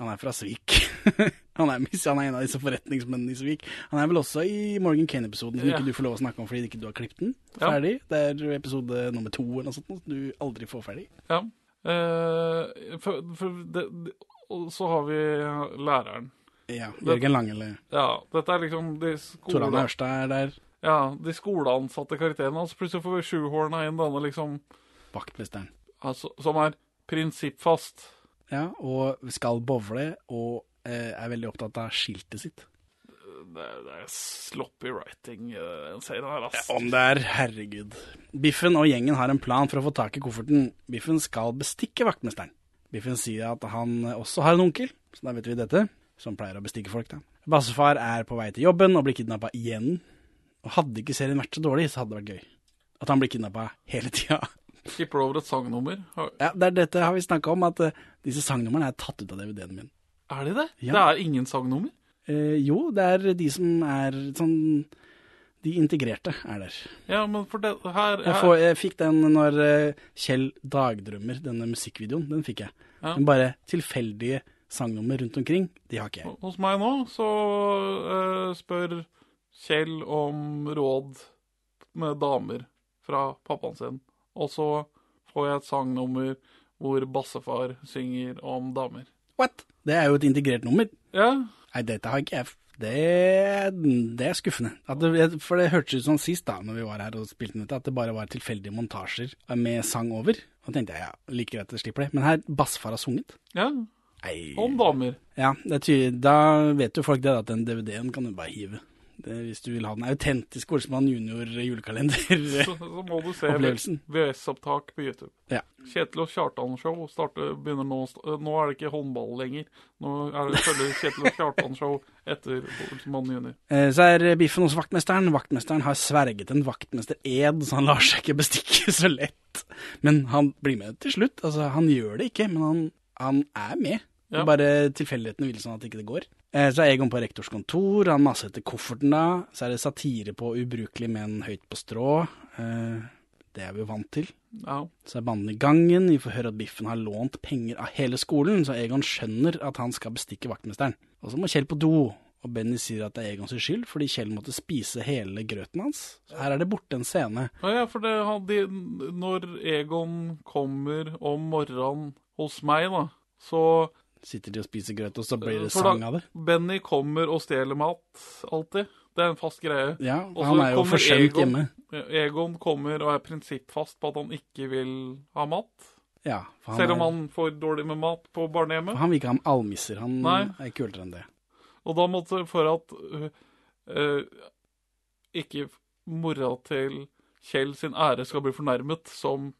Han er fra Svik. han, er, han er en av disse forretningsmennene i Svik. Han er vel også i Morgan Kane-episoden som Ja. ikke du får lov å snakke om fordi ikke du har klippet den Ja. Det er episode nummer to eller noe sånt som du aldri får ferdig. Ja. Eh, for, for det, så har vi læreren. Ja, Jørgen Langele. Ja, dette er liksom de Tor Arne. Ørstad er der. Ja, de skoleansatte karakterene. Altså plutselig får vi sjuhårene inn denne liksom Vaktmesteren. altså, Som er prinsippfast. Ja, og skal bowle og eh, er veldig opptatt av skiltet sitt. Det, det er sloppy writing, en den her, ass. Om det er, herregud. Biffen og gjengen har en plan for å få tak i kofferten. Biffen skal bestikke vaktmesteren. Biffen sier at han også har en onkel, så da vet vi dette, som pleier å bestikke folk, da. Bassefar er på vei til jobben og blir kidnappa igjen. Og hadde ikke serien vært så dårlig, så hadde det vært gøy. At han blir kidnappa hele tida. Skipper over et sangnummer. Har- Ja, det er dette har vi snakka om, at uh, disse sangnumrene er tatt ut av DVD-en min. Er de det? Ja. Det er ingen sangnummer? Uh, jo, det er de som er sånn De integrerte er der. Ja, men for det her, Jeg, får, jeg fikk den når uh, Kjell dagdrømmer, denne musikkvideoen. Den fikk jeg. Ja. Men bare tilfeldige sangnummer rundt omkring, de har ikke jeg. Hos meg nå så spør Kjell om råd med damer fra pappaen sin. Og så får jeg et sangnummer hvor bassefar synger om damer. What? Det er jo et integrert nummer. Ja. Nei, dette har ikke jeg. Det, det er skuffende. Det, for det hørtes ut som sist, da når vi var her og spilte dette, at det bare var tilfeldige montasjer med sang over. Og tenkte jeg ja, like greit at jeg slipper det. Men her bassefar har sunget. Ja. Nei. Om damer. Ja, det er da vet jo folk det, at den DVD-en kan du bare hive. Det, hvis du vil ha den autentiske Olsmann junior Så, julekalender-opplevelsen. så må du se VS-opptak på YouTube. Ja. Kjetil og Kjartan-show begynner nå. Nå er det ikke håndball lenger. Nå er det følger Kjetil og Kjartan-show etter Olsenmann junior. Eh, Så er Biffen hos vaktmesteren. Vaktmesteren har sverget en vaktmester-ed, så han lar seg ikke bestikke så lett. Men han blir med til slutt. Altså, han gjør det ikke, men han, han er med. Ja. Bare tilfeldighetene vil sånn at ikke det går. Eh, Så er Egon på rektors kontor, han maser etter kofferten da. Så er det satire på ubrukelige menn høyt på strå. Eh, Det er vi jo vant til. Ja. Så er banden i gangen, vi får høre at Biffen har lånt penger av hele skolen, så Egon skjønner at han skal bestikke vaktmesteren. Og så må Kjell på do, og Benny sier at det er Egons skyld, fordi Kjell måtte spise hele grøten hans. Så her er det borte en scene. Ja, ja, for det, han- når Egon kommer om morgenen hos meg, da, så Sitter de og spiser grøt, og så blir det For da- sang av det. Benny kommer og stjeler mat, alltid. Det er en fast greie. Ja, Og han er jo forsømt hjemme. Egon kommer og er prinsippfast på at han ikke vil ha mat. Ja, for han Selv om er- han får dårlig med mat på barnehjemmet. For han vil ikke ha almisser, han Nei. er kulere enn det. Og da måtte for at uh, uh, ikke mora til Kjell sin ære skal bli fornærmet som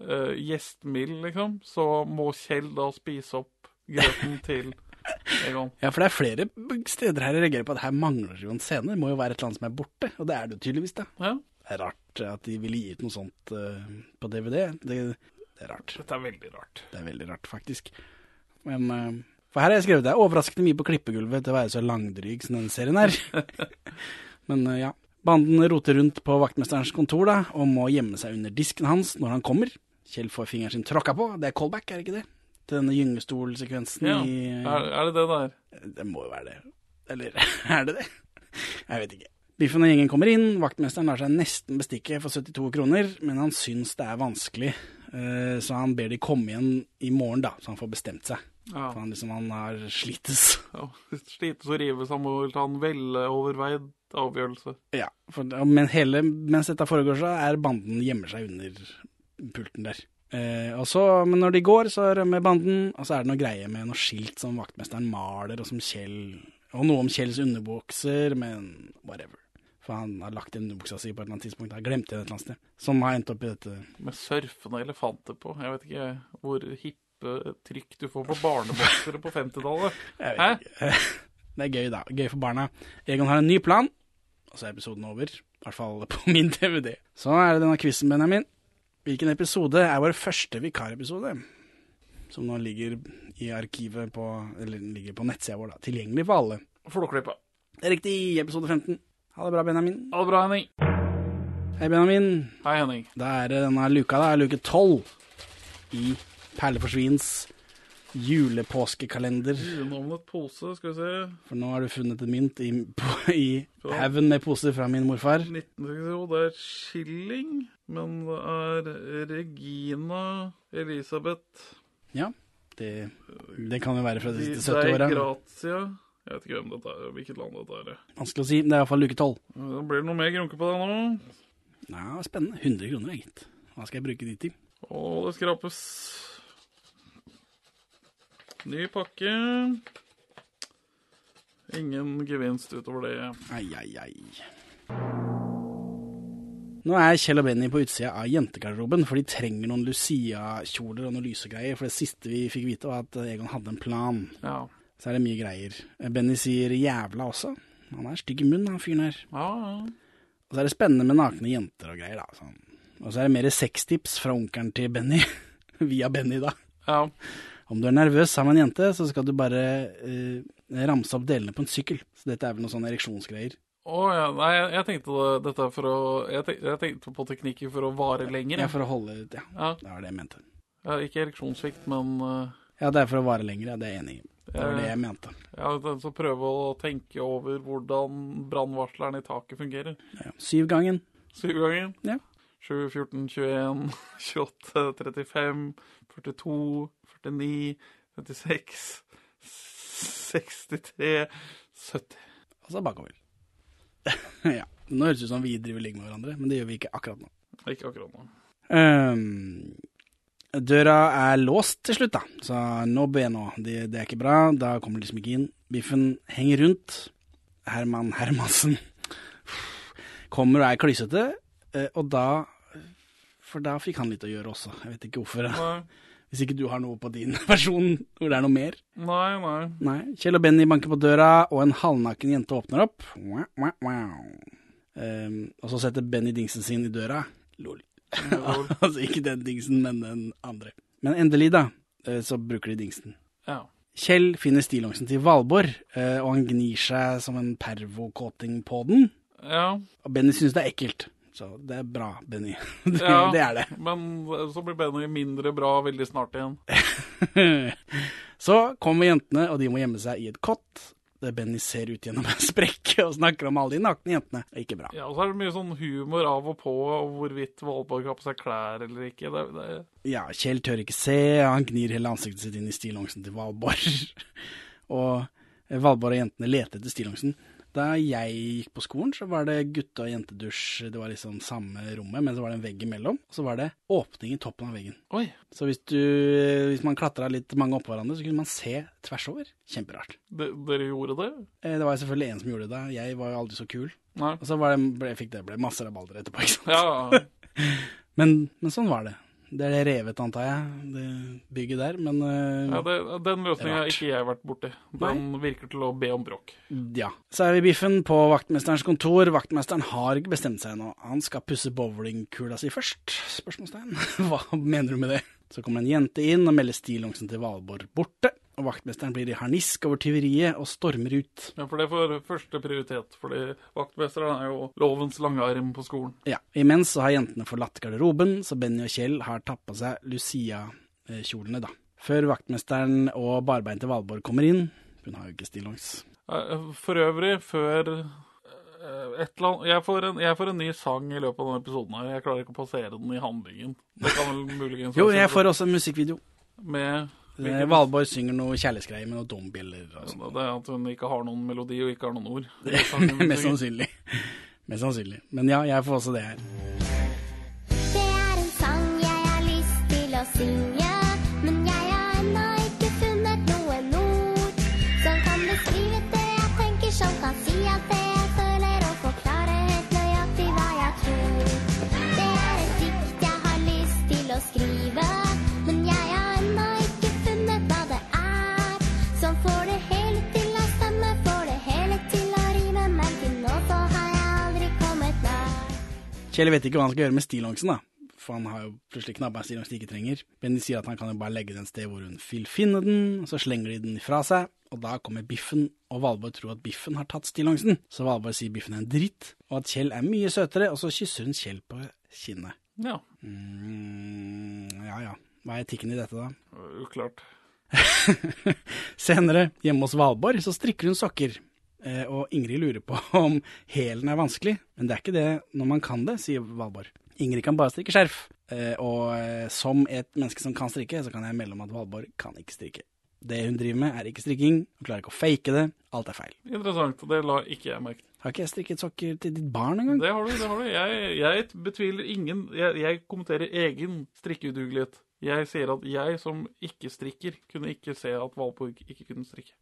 uh, gjestmild, liksom, så må Kjell da spise opp grøten til Egon. Ja, for det er flere steder her jeg reagerer på at her mangler jo en scene. Det må jo være et eller annet som er borte, og det er det jo tydeligvis, da. Ja. Det er rart at de ville gi ut noe sånt uh, på DVD. Det, det er rart. Dette er veldig rart. Det er veldig rart, faktisk. Men uh, For her har jeg skrevet det er overraskende mye på klippegulvet til å være så langdryg som denne serien er. Men uh, ja. Banden roter rundt på vaktmesterens kontor da, og må gjemme seg under disken hans når han kommer. Kjell får fingeren sin tråkka på. Det er callback, er det ikke det? Til denne gyngestolsekvensen Ja. i Er, er det det der? Det må jo være det. Eller er det det? Jeg vet ikke. Biffen og gjengen kommer inn, vaktmesteren lar seg nesten bestikke for 72 kroner, men han syns det er vanskelig, eh, så han ber de komme igjen i morgen, da, så han får bestemt seg. Ja. For han liksom, han har slites. Ja, Slites og rives, han må ta en veloverveid avgjørelse. Ja, for, men hele, mens dette foregår, så er banden gjemmer seg under pulten der. Eh, og så, men når de går, så rømmer banden, og så er det noe greie med noe skilt som vaktmesteren maler, og som Kjell Og noe om Kjells underbukser, men whatever. For han har lagt inn underbuksa si på et eller annet tidspunkt. Jeg glemte det et eller annet sted. Som har endt opp i dette. Med surfende elefanter på. Jeg vet ikke hvor hippe trykk du får på barneboksere på 50-tallet. Jeg Hæ? Det er gøy, da. Gøy for barna. Egon har en ny plan, og så er episoden over. I hvert fall på min DVD. Så er det denne quizen, Benjamin. Hvilken episode er vår første vikarepisode? Som nå ligger i arkivet på Eller ligger på nettsida vår, da. Tilgjengelig for alle. Flåklypa. Riktig. Episode 15. Ha det bra, Benjamin. Ha det bra, Henning. Hei, Benjamin. Hei, Henning. Da er det denne luka, da. Luke 12 i Perleforsvins julepåskekalender. Unavnet pose, skal vi se. For nå har du funnet en mynt i, i haugen med poser fra min morfar. 19, skal vi se, det er Skilling, men det er Regina Elisabeth. Ja, det, det kan jo være fra de siste 70 åra. Dei Grazia. Jeg vet ikke hvem dette er, hvilket land dette er. Vanskelig å si. Det er iallfall luke 12. Da blir det noe mer grunke på deg nå. Ja, spennende. 100 kroner, gitt. Hva skal jeg bruke de til? Å, det skrapes. Ny pakke. Ingen gevinst utover det. Ai, ai, ai. Nå er Kjell og Benny på utsida av jentegarderoben, for de trenger noen Lucia-kjoler og noen lysegreier. For det siste vi fikk vite, var at Egon hadde en plan. Ja. Så er det mye greier. Benny sier jævla også. Han er stygg i munnen, han fyren her. Ja, ja. Og så er det spennende med nakne jenter og greier, da. Sånn. Og så er det mer sextips fra onkelen til Benny. Via Benny, da. Ja. Om du er nervøs sammen med en jente, så skal du bare eh, ramse opp delene på en sykkel. Så dette er vel noen sånne ereksjonsgreier. Å ja. Nei, jeg, jeg tenkte dette for å jeg tenkte, jeg tenkte på teknikker for å vare lenger. Ja, for å holde ut, ja. Ja. Det var det jeg mente. Ja, ikke ereksjonssvikt, men uh... Ja, det er for å vare lenger, ja. Det er jeg enig i. Det var det jeg mente. Ja, Så prøve å tenke over hvordan brannvarsleren i taket fungerer. Ja. Syv gangen. Syv ganger. Ja. 7, 14, 21, 28, 35, 42, 49, 56, 63, 70. Altså bakover. ja. Nå høres det ut som vi driver ligge med hverandre, men det gjør vi ikke akkurat nå. Ikke akkurat nå. Um, døra er låst til slutt, da. Så nå be nå. Det, det er ikke bra. Da kommer de liksom ikke inn. Biffen henger rundt. Herman Hermansen, kommer og er klysete, eh, og da For da fikk han litt å gjøre også. Jeg vet ikke hvorfor. Nei. Hvis ikke du har noe på din versjon hvor det er noe mer. Nei, nei. Nei. Kjell og Benny banker på døra, og en halvnaken jente åpner opp. Wow, wow, wow. Um, og så setter Benny dingsen sin i døra. Lol. altså ikke den dingsen, men den andre. Men endelig, da, eh, så bruker de dingsen. Ja. Kjell finner stillongsen til Valborg, eh, og han gnir seg som en pervokåting på den. Ja. Og Benny synes det er ekkelt. Så det er bra, Benny. det, ja. det er det. Men så blir Benny mindre bra veldig snart igjen. Så kommer jentene, og de må gjemme seg i et kott. Der Benny ser ut gjennom en sprekke og snakker om alle de nakne jentene. Det er ikke bra. Ja, og så er det mye sånn humor av og på, og hvorvidt Valborg har på seg klær eller ikke. Det, det, Ja, Kjell tør ikke se, han gnir hele ansiktet sitt inn i stillongsen til Valborg. og Valborg og jentene leter etter stillongsen. Da jeg gikk på skolen, så var det gutte- og jentedusj. Det var liksom samme rommet, men så var det en vegg imellom. Og så var det åpning i toppen av veggen. Oi. Så hvis, du, hvis man klatra litt mange oppå hverandre, så kunne man se tvers over. Kjemperart. De, dere gjorde det? Eh, Det var selvfølgelig en som gjorde det. Jeg var jo aldri så kul. Nei. Og så var det, ble, fikk det ble masse rabalder etterpå, ikke sant. Ja. men, men sånn var det. Det er det revet, antar jeg, det bygget der. Men uh, ja det, den løsningen har ikke jeg vært borti. Den virker til å be om bråk. ja. Så er vi biffen på vaktmesterens kontor. Vaktmesteren har ikke bestemt seg ennå. Han skal pusse bowlingkula si først? Spørsmålstegn. Hva mener du med det? Så kommer en jente inn og melder stillongsen til Valborg borte. Og vaktmesteren blir i harnisk over tyveriet og stormer ut. Ja, for det får første prioritet, fordi vaktmesteren er jo lovens lange arm på skolen. Ja, Imens så har jentene forlatt garderoben, så Benny og Kjell har tappa seg Lucia-kjolene, da. Før vaktmesteren og barbeinte Valborg kommer inn. Hun har jo ikke stillongs. For øvrig, før eh, annet, jeg, får en, jeg får en ny sang i løpet av denne episoden. her. Jeg klarer ikke å passere den i handlingen. Det kan vel muligens Jo, jeg får også en musikkvideo. Med Valborg synger noe kjærlighetsgreier med noen dombjeller og sånn. Det er at hun ikke har noen melodi og ikke har noen ord. Det er Mest sannsynlig. Mest sannsynlig. Men ja, jeg får også det her. Det er en sang jeg har lyst til å synge, men jeg har ennå ikke funnet noen ord som kan beskrive det jeg tenker, som kan si at det jeg føler og forklare helt nøyaktig hva jeg tror. Det er et dikt jeg har lyst til å skrive, Kjell vet ikke hva han skal gjøre med stillongsen, da. For han har jo plutselig knabba en stillongs de ikke trenger. Benny sier at han kan jo bare legge den et sted hvor hun vil finne den, og så slenger de den ifra seg. Og da kommer Biffen, og Valborg tror at Biffen har tatt stillongsen. Så Valborg sier Biffen er en dritt, og at Kjell er mye søtere, og så kysser hun Kjell på kinnet. Ja. Mm, ja ja. Hva er etikken i dette, da? Uklart. Senere, hjemme hos Valborg, så strikker hun sokker. Eh, og Ingrid lurer på om hælen er vanskelig. Men det er ikke det når man kan det, sier Valborg. Ingrid kan bare strikke skjerf. Eh, og eh, som et menneske som kan strikke, så kan jeg melde om at Valborg kan ikke strikke. Det hun driver med, er ikke strikking. Hun klarer ikke å fake det. Alt er feil. Interessant. Det la ikke jeg merke til. Har ikke jeg strikket sokker til ditt barn engang? Det har du. det har du. Jeg, jeg betviler ingen jeg, jeg kommenterer egen strikkeudugelighet. Jeg sier at jeg som ikke strikker, kunne ikke se at Valborg ikke kunne strikke.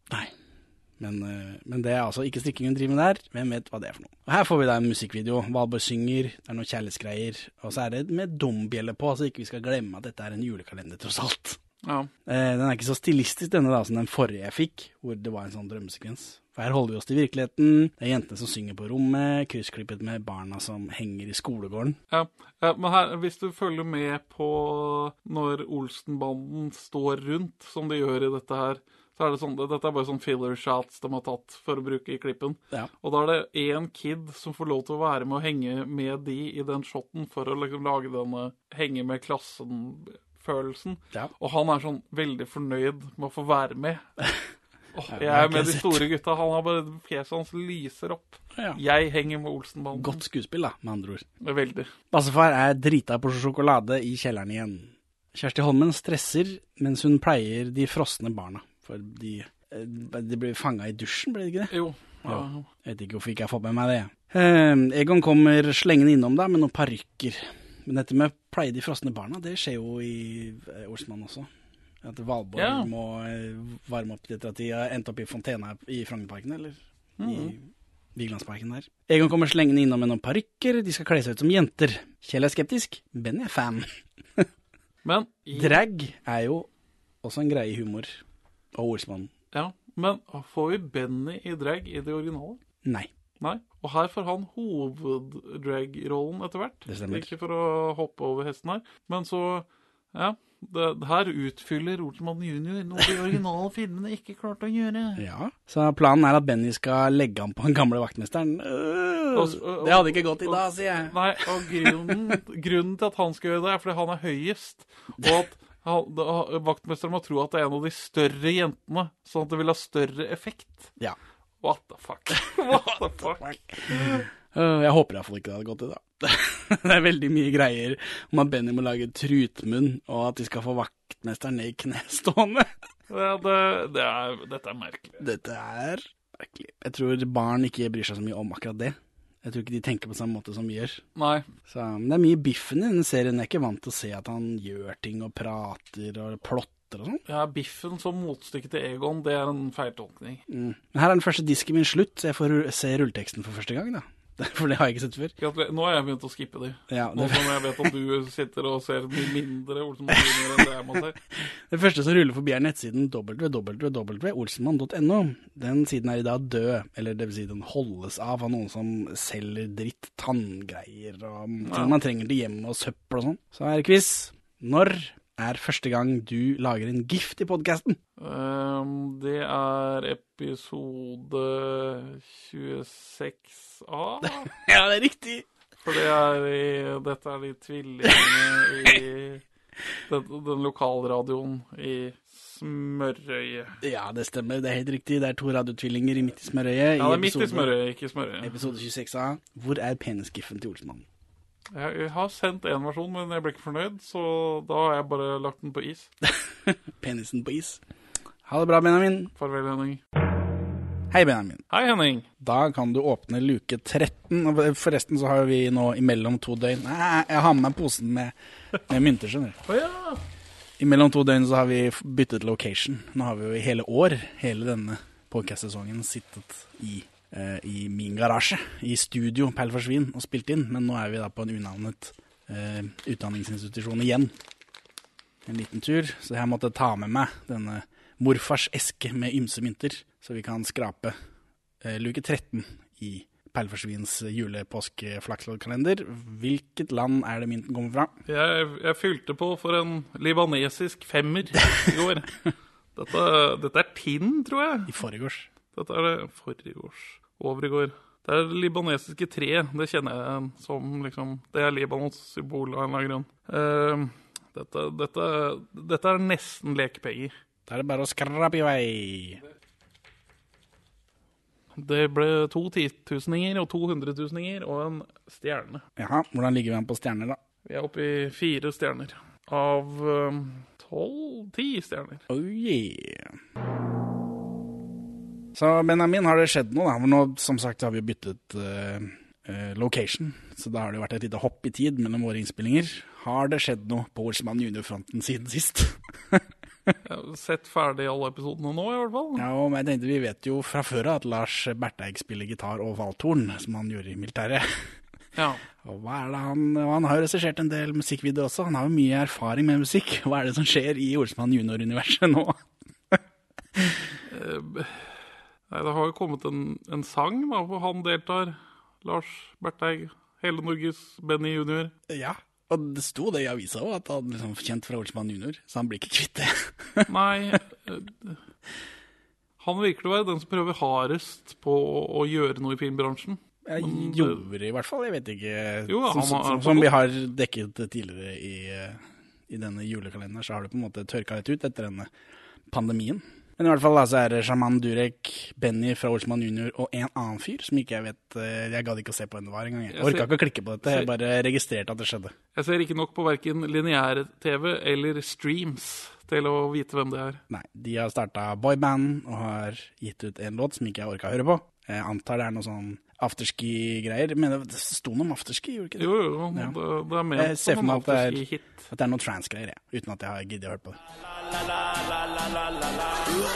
Men, eh, men det er altså ikke strikking hun driver med der. Hvem vet hva det er for noe. Og Her får vi da en musikkvideo. Valborg synger, det er noen kjærlighetsgreier. Og så er det med dombjelle på, så ikke vi skal glemme at dette er en julekalender, tross alt. Ja. Eh, Den er ikke så stilistisk denne da som den forrige jeg fikk, hvor det var en sånn drømmesekvens. For her holder vi oss til virkeligheten. Det er jentene som synger på rommet, kryssklippet med barna som henger i skolegården. Ja, ja, men her, hvis du følger med på når Olsenbanden står rundt, som de gjør i dette her, så er det sånn, dette er bare sånn filler shots de har tatt for å bruke i klippen. Ja. Og da er det én kid som får lov til å være med og henge med de i den shoten for å liksom lage denne henge med klassen-følelsen. Og han er sånn veldig fornøyd med å få være med. Oh, jeg er med de store gutta. Han har bare Fjeset hans lyser opp. Ja. Jeg henger med Olsenbanden. Godt skuespill, da, med andre ord. Veldig. Bassefar er drita på sjokolade i kjelleren igjen. Kjersti Holmen stresser mens hun pleier de frosne barna. For de, eh, de blir fanga i dusjen, ble det ikke det? Jo. Ja. Jeg vet ikke hvorfor ikke jeg fått med meg det. Eh, Egon kommer slengende innom deg med noen parykker. Men dette med pleie de frosne barna, det skjer jo i eh, Olsmann også. At Valborg Ja. må eh, varme opp etter at de har endt opp i fontena i Frognerparken, eller i Mhm. Vigelandsparken der. Egon kommer slengende innom med noen parykker, de skal kle seg ut som jenter. Kjell er skeptisk, Benny er fan. Men i- Drag er jo også en greie i humor. Og Olsmannen. Ja, men får vi Benny i drag i det originale? Nei. Nei. Og her får han hoveddrag-rollen etter hvert. Det stemmer. Ikke for å hoppe over hesten her, men så Ja. Det, her utfyller Olsmann jr. noe de originale filmene ikke klarte å gjøre. Ja. Så planen er at Benny skal legge an på den gamle vaktmesteren. Øh, Og- og- det hadde ikke gått i dag, sier jeg. Nei, og grunnen, grunnen til at han skal gjøre det, er fordi han er høyest. Og at vaktmesteren må tro at det er en av de større jentene, sånn at det vil ha større effekt. Ja. What the fuck? What the fuck? Øh, Jeg håper iallfall ikke det hadde gått i dag. det er veldig mye greier om at Benny må lage trutmunn, og at de skal få vaktmesteren ned i knestående. Ja, det, det er, dette er merkelig. Dette er merkelig. Jeg tror barn ikke bryr seg så mye om akkurat det. Jeg tror ikke de tenker på samme måte som vi gjør. Nei. Så, men det er mye biffen i denne serien. Jeg er ikke vant til å se at han gjør ting og prater og plotter og sånn. Ja, Biffen som motstykke til Egon, det er en feiltolkning. Mm. Men her er den første disken min slutt, så jeg får se rulleteksten for første gang, da. For det har jeg ikke sett før. Nå har jeg begynt å skippe de. Ja, Nå som jeg vet at du sitter og ser mye mindre Olsenmann-filmer enn det jeg må se. Det første som ruller forbi er nettsiden www.olsenmann.no. Den siden er i dag død, eller det vil si den holdes av av noen som selger dritt, tanngreier og ting Ja. man trenger til hjemme og søppel og sånn. Så er det quiz. Når er første gang du lager en gift i podkasten? Um, det er episode 26A. ja, det er riktig. For det er i, dette er de tvillingene i den, den lokalradioen i Smørøyet. Ja, det stemmer. Det er helt riktig. Det er to radiotvillinger i Midt i smørøyet. Ja, det er midt i Smørøye, Smørøyet, ikke Smørøyet. Episode 26A. Hvor er penisgiffen til Olsmann? Jeg, har sendt én versjon, men jeg ble ikke fornøyd, så da har jeg bare lagt den på is. Penisen på is. Ha det bra, Benjamin. Farvel, Henning. Hei, Benjamin. Hei, Henning. Da kan du åpne luke 13. Og Forresten så har vi nå imellom to døgn Nei, jeg har med meg posen med, med mynter, skjønner du. Oh, ja. Imellom to døgn så har vi byttet location. Nå har vi jo i hele år, hele denne podcast-sesongen, sittet i, i min garasje, i studio Perl Forsvin, og spilt inn. Men nå er vi da på en unavnet eh, utdanningsinstitusjon igjen. En liten tur. Så jeg måtte ta med meg denne morfars eske med ymse mynter, så vi kan skrape eh, luke 13 i Perleforsvins jule-påske-flaksloddkalender. Hvilket land er det mynten kommer fra? Jeg, jeg fylte på for en libanesisk femmer i går. Dette, dette er Tinn, tror jeg. I forgårs. Dette er det forgårs. Over i går. Det er libanesiske tre. Det kjenner jeg som liksom Det er Libanons symbol av en eller annen grunn. Uh, dette, dette, dette er nesten lekepenger. Da er det bare å skrape i vei. Det ble to tituseninger og to hundretuseninger og en stjerne. Jaha, hvordan ligger vi an på stjerner, da? Vi er oppe i fire stjerner. Av eh, tolv Ti stjerner. Oh yeah. Så Benjamin, har det skjedd noe? da? Nå, som sagt, har vi byttet uh, eh, location, så da har det vært et lite hopp i tid mellom våre innspillinger. Har det skjedd noe på Olsman junior-fronten siden sist? Jeg har sett ferdig alle episodene nå, i hvert fall. Ja, og jeg tenkte Vi vet jo fra før av at Lars Berteig spiller gitar og valthorn, som han gjorde i militæret. Ja. Og hva er det han, han har jo regissert en del musikkvideoer også. Han har jo mye erfaring med musikk. Hva er det som skjer i Olsmann junior-universet nå? Eh, Nei, det har jo kommet en, en sang da, hvor han deltar. Lars Berteig, hele Norges Benny junior. Ja, og det sto det i avisa òg, at han liksom kjent fra Olsmann junior, så han blir ikke kvitt det. Nei eh, Han virker å være den som prøver hardest på å, å gjøre noe i filmbransjen. Jeg Men det- gjorde i hvert fall, jeg vet ikke. Jo, som, som, som, som vi har dekket tidligere i, eh, i denne julekalenderen, så har det på en måte tørka litt ut etter denne pandemien. Men i hvert fall da, så er det Shaman Durek, Benny fra Olsman junior og en annen fyr som ikke jeg vet eh, Jeg gadd ikke å se på hvem det var engang. Jeg Jeg orka ikke å klikke på dette, jeg bare registrerte at det skjedde. Jeg ser ikke nok på verken lineær-TV eller streams til å vite hvem det er. Nei, de har starta boyband og har gitt ut en låt som ikke jeg orka å høre på. Jeg antar det er noe sånn afterski-greier. Men det sto noe om afterski, gjorde det ikke det? Jo, jo, Ja. det, det er ment Jeg ser som for en meg at det er, for meg at det er noe trans-greier, ja, Uten at jeg har giddet å høre på det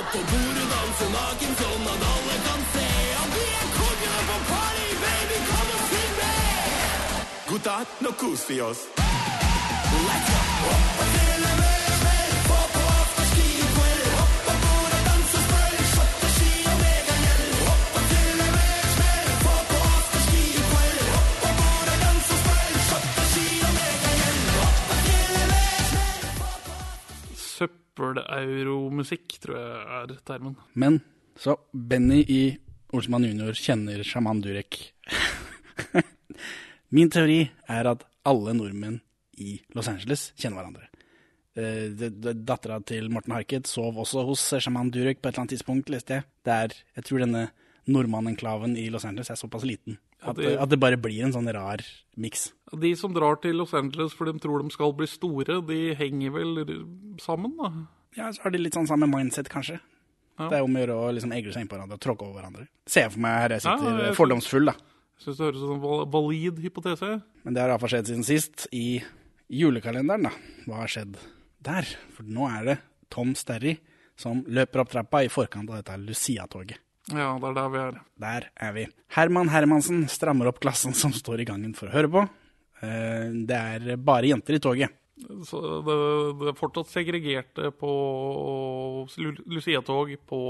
opp på bordet, danser naken sånn at alle kan se at vi er kongene på party, baby, kom og syng med! Gutta, nå koser vi oss. Let's go! Søppeleuromusikk, tror jeg er termen. Men så Benny i Olsmann jr. kjenner sjaman Durek. Min teori er at alle nordmenn i Los Angeles kjenner hverandre. Eh, Dattera til Morten Harket sov også hos sjaman Durek på et eller annet tidspunkt, leste jeg. Det er, jeg tror denne nordmannenklaven i Los Angeles er såpass liten at, det- at det bare blir en sånn rar miks. De som drar til Los Angeles for de tror de skal bli store, de henger vel sammen, da? Ja, så har de litt sånn samme mindset, kanskje. Ja. Det er om å gjøre å liksom egle seg innpå hverandre og tråkke over hverandre. Ser jeg for meg her jeg Ja, sitter jeg fordomsfull, da. Syns det høres ut som en valid hypotese. Men det har iallfall skjedd siden sist, i julekalenderen, da. Hva har skjedd der? For nå er det Tom Sterry som løper opp trappa i forkant av dette Lucia-toget. Ja, det er der vi er. Der er vi. Herman Hermansen strammer opp klassen som står i gangen for å høre på. Eh, Det er bare jenter i toget. Så det, det er fortsatt segregerte på Lu- Lucia-tog på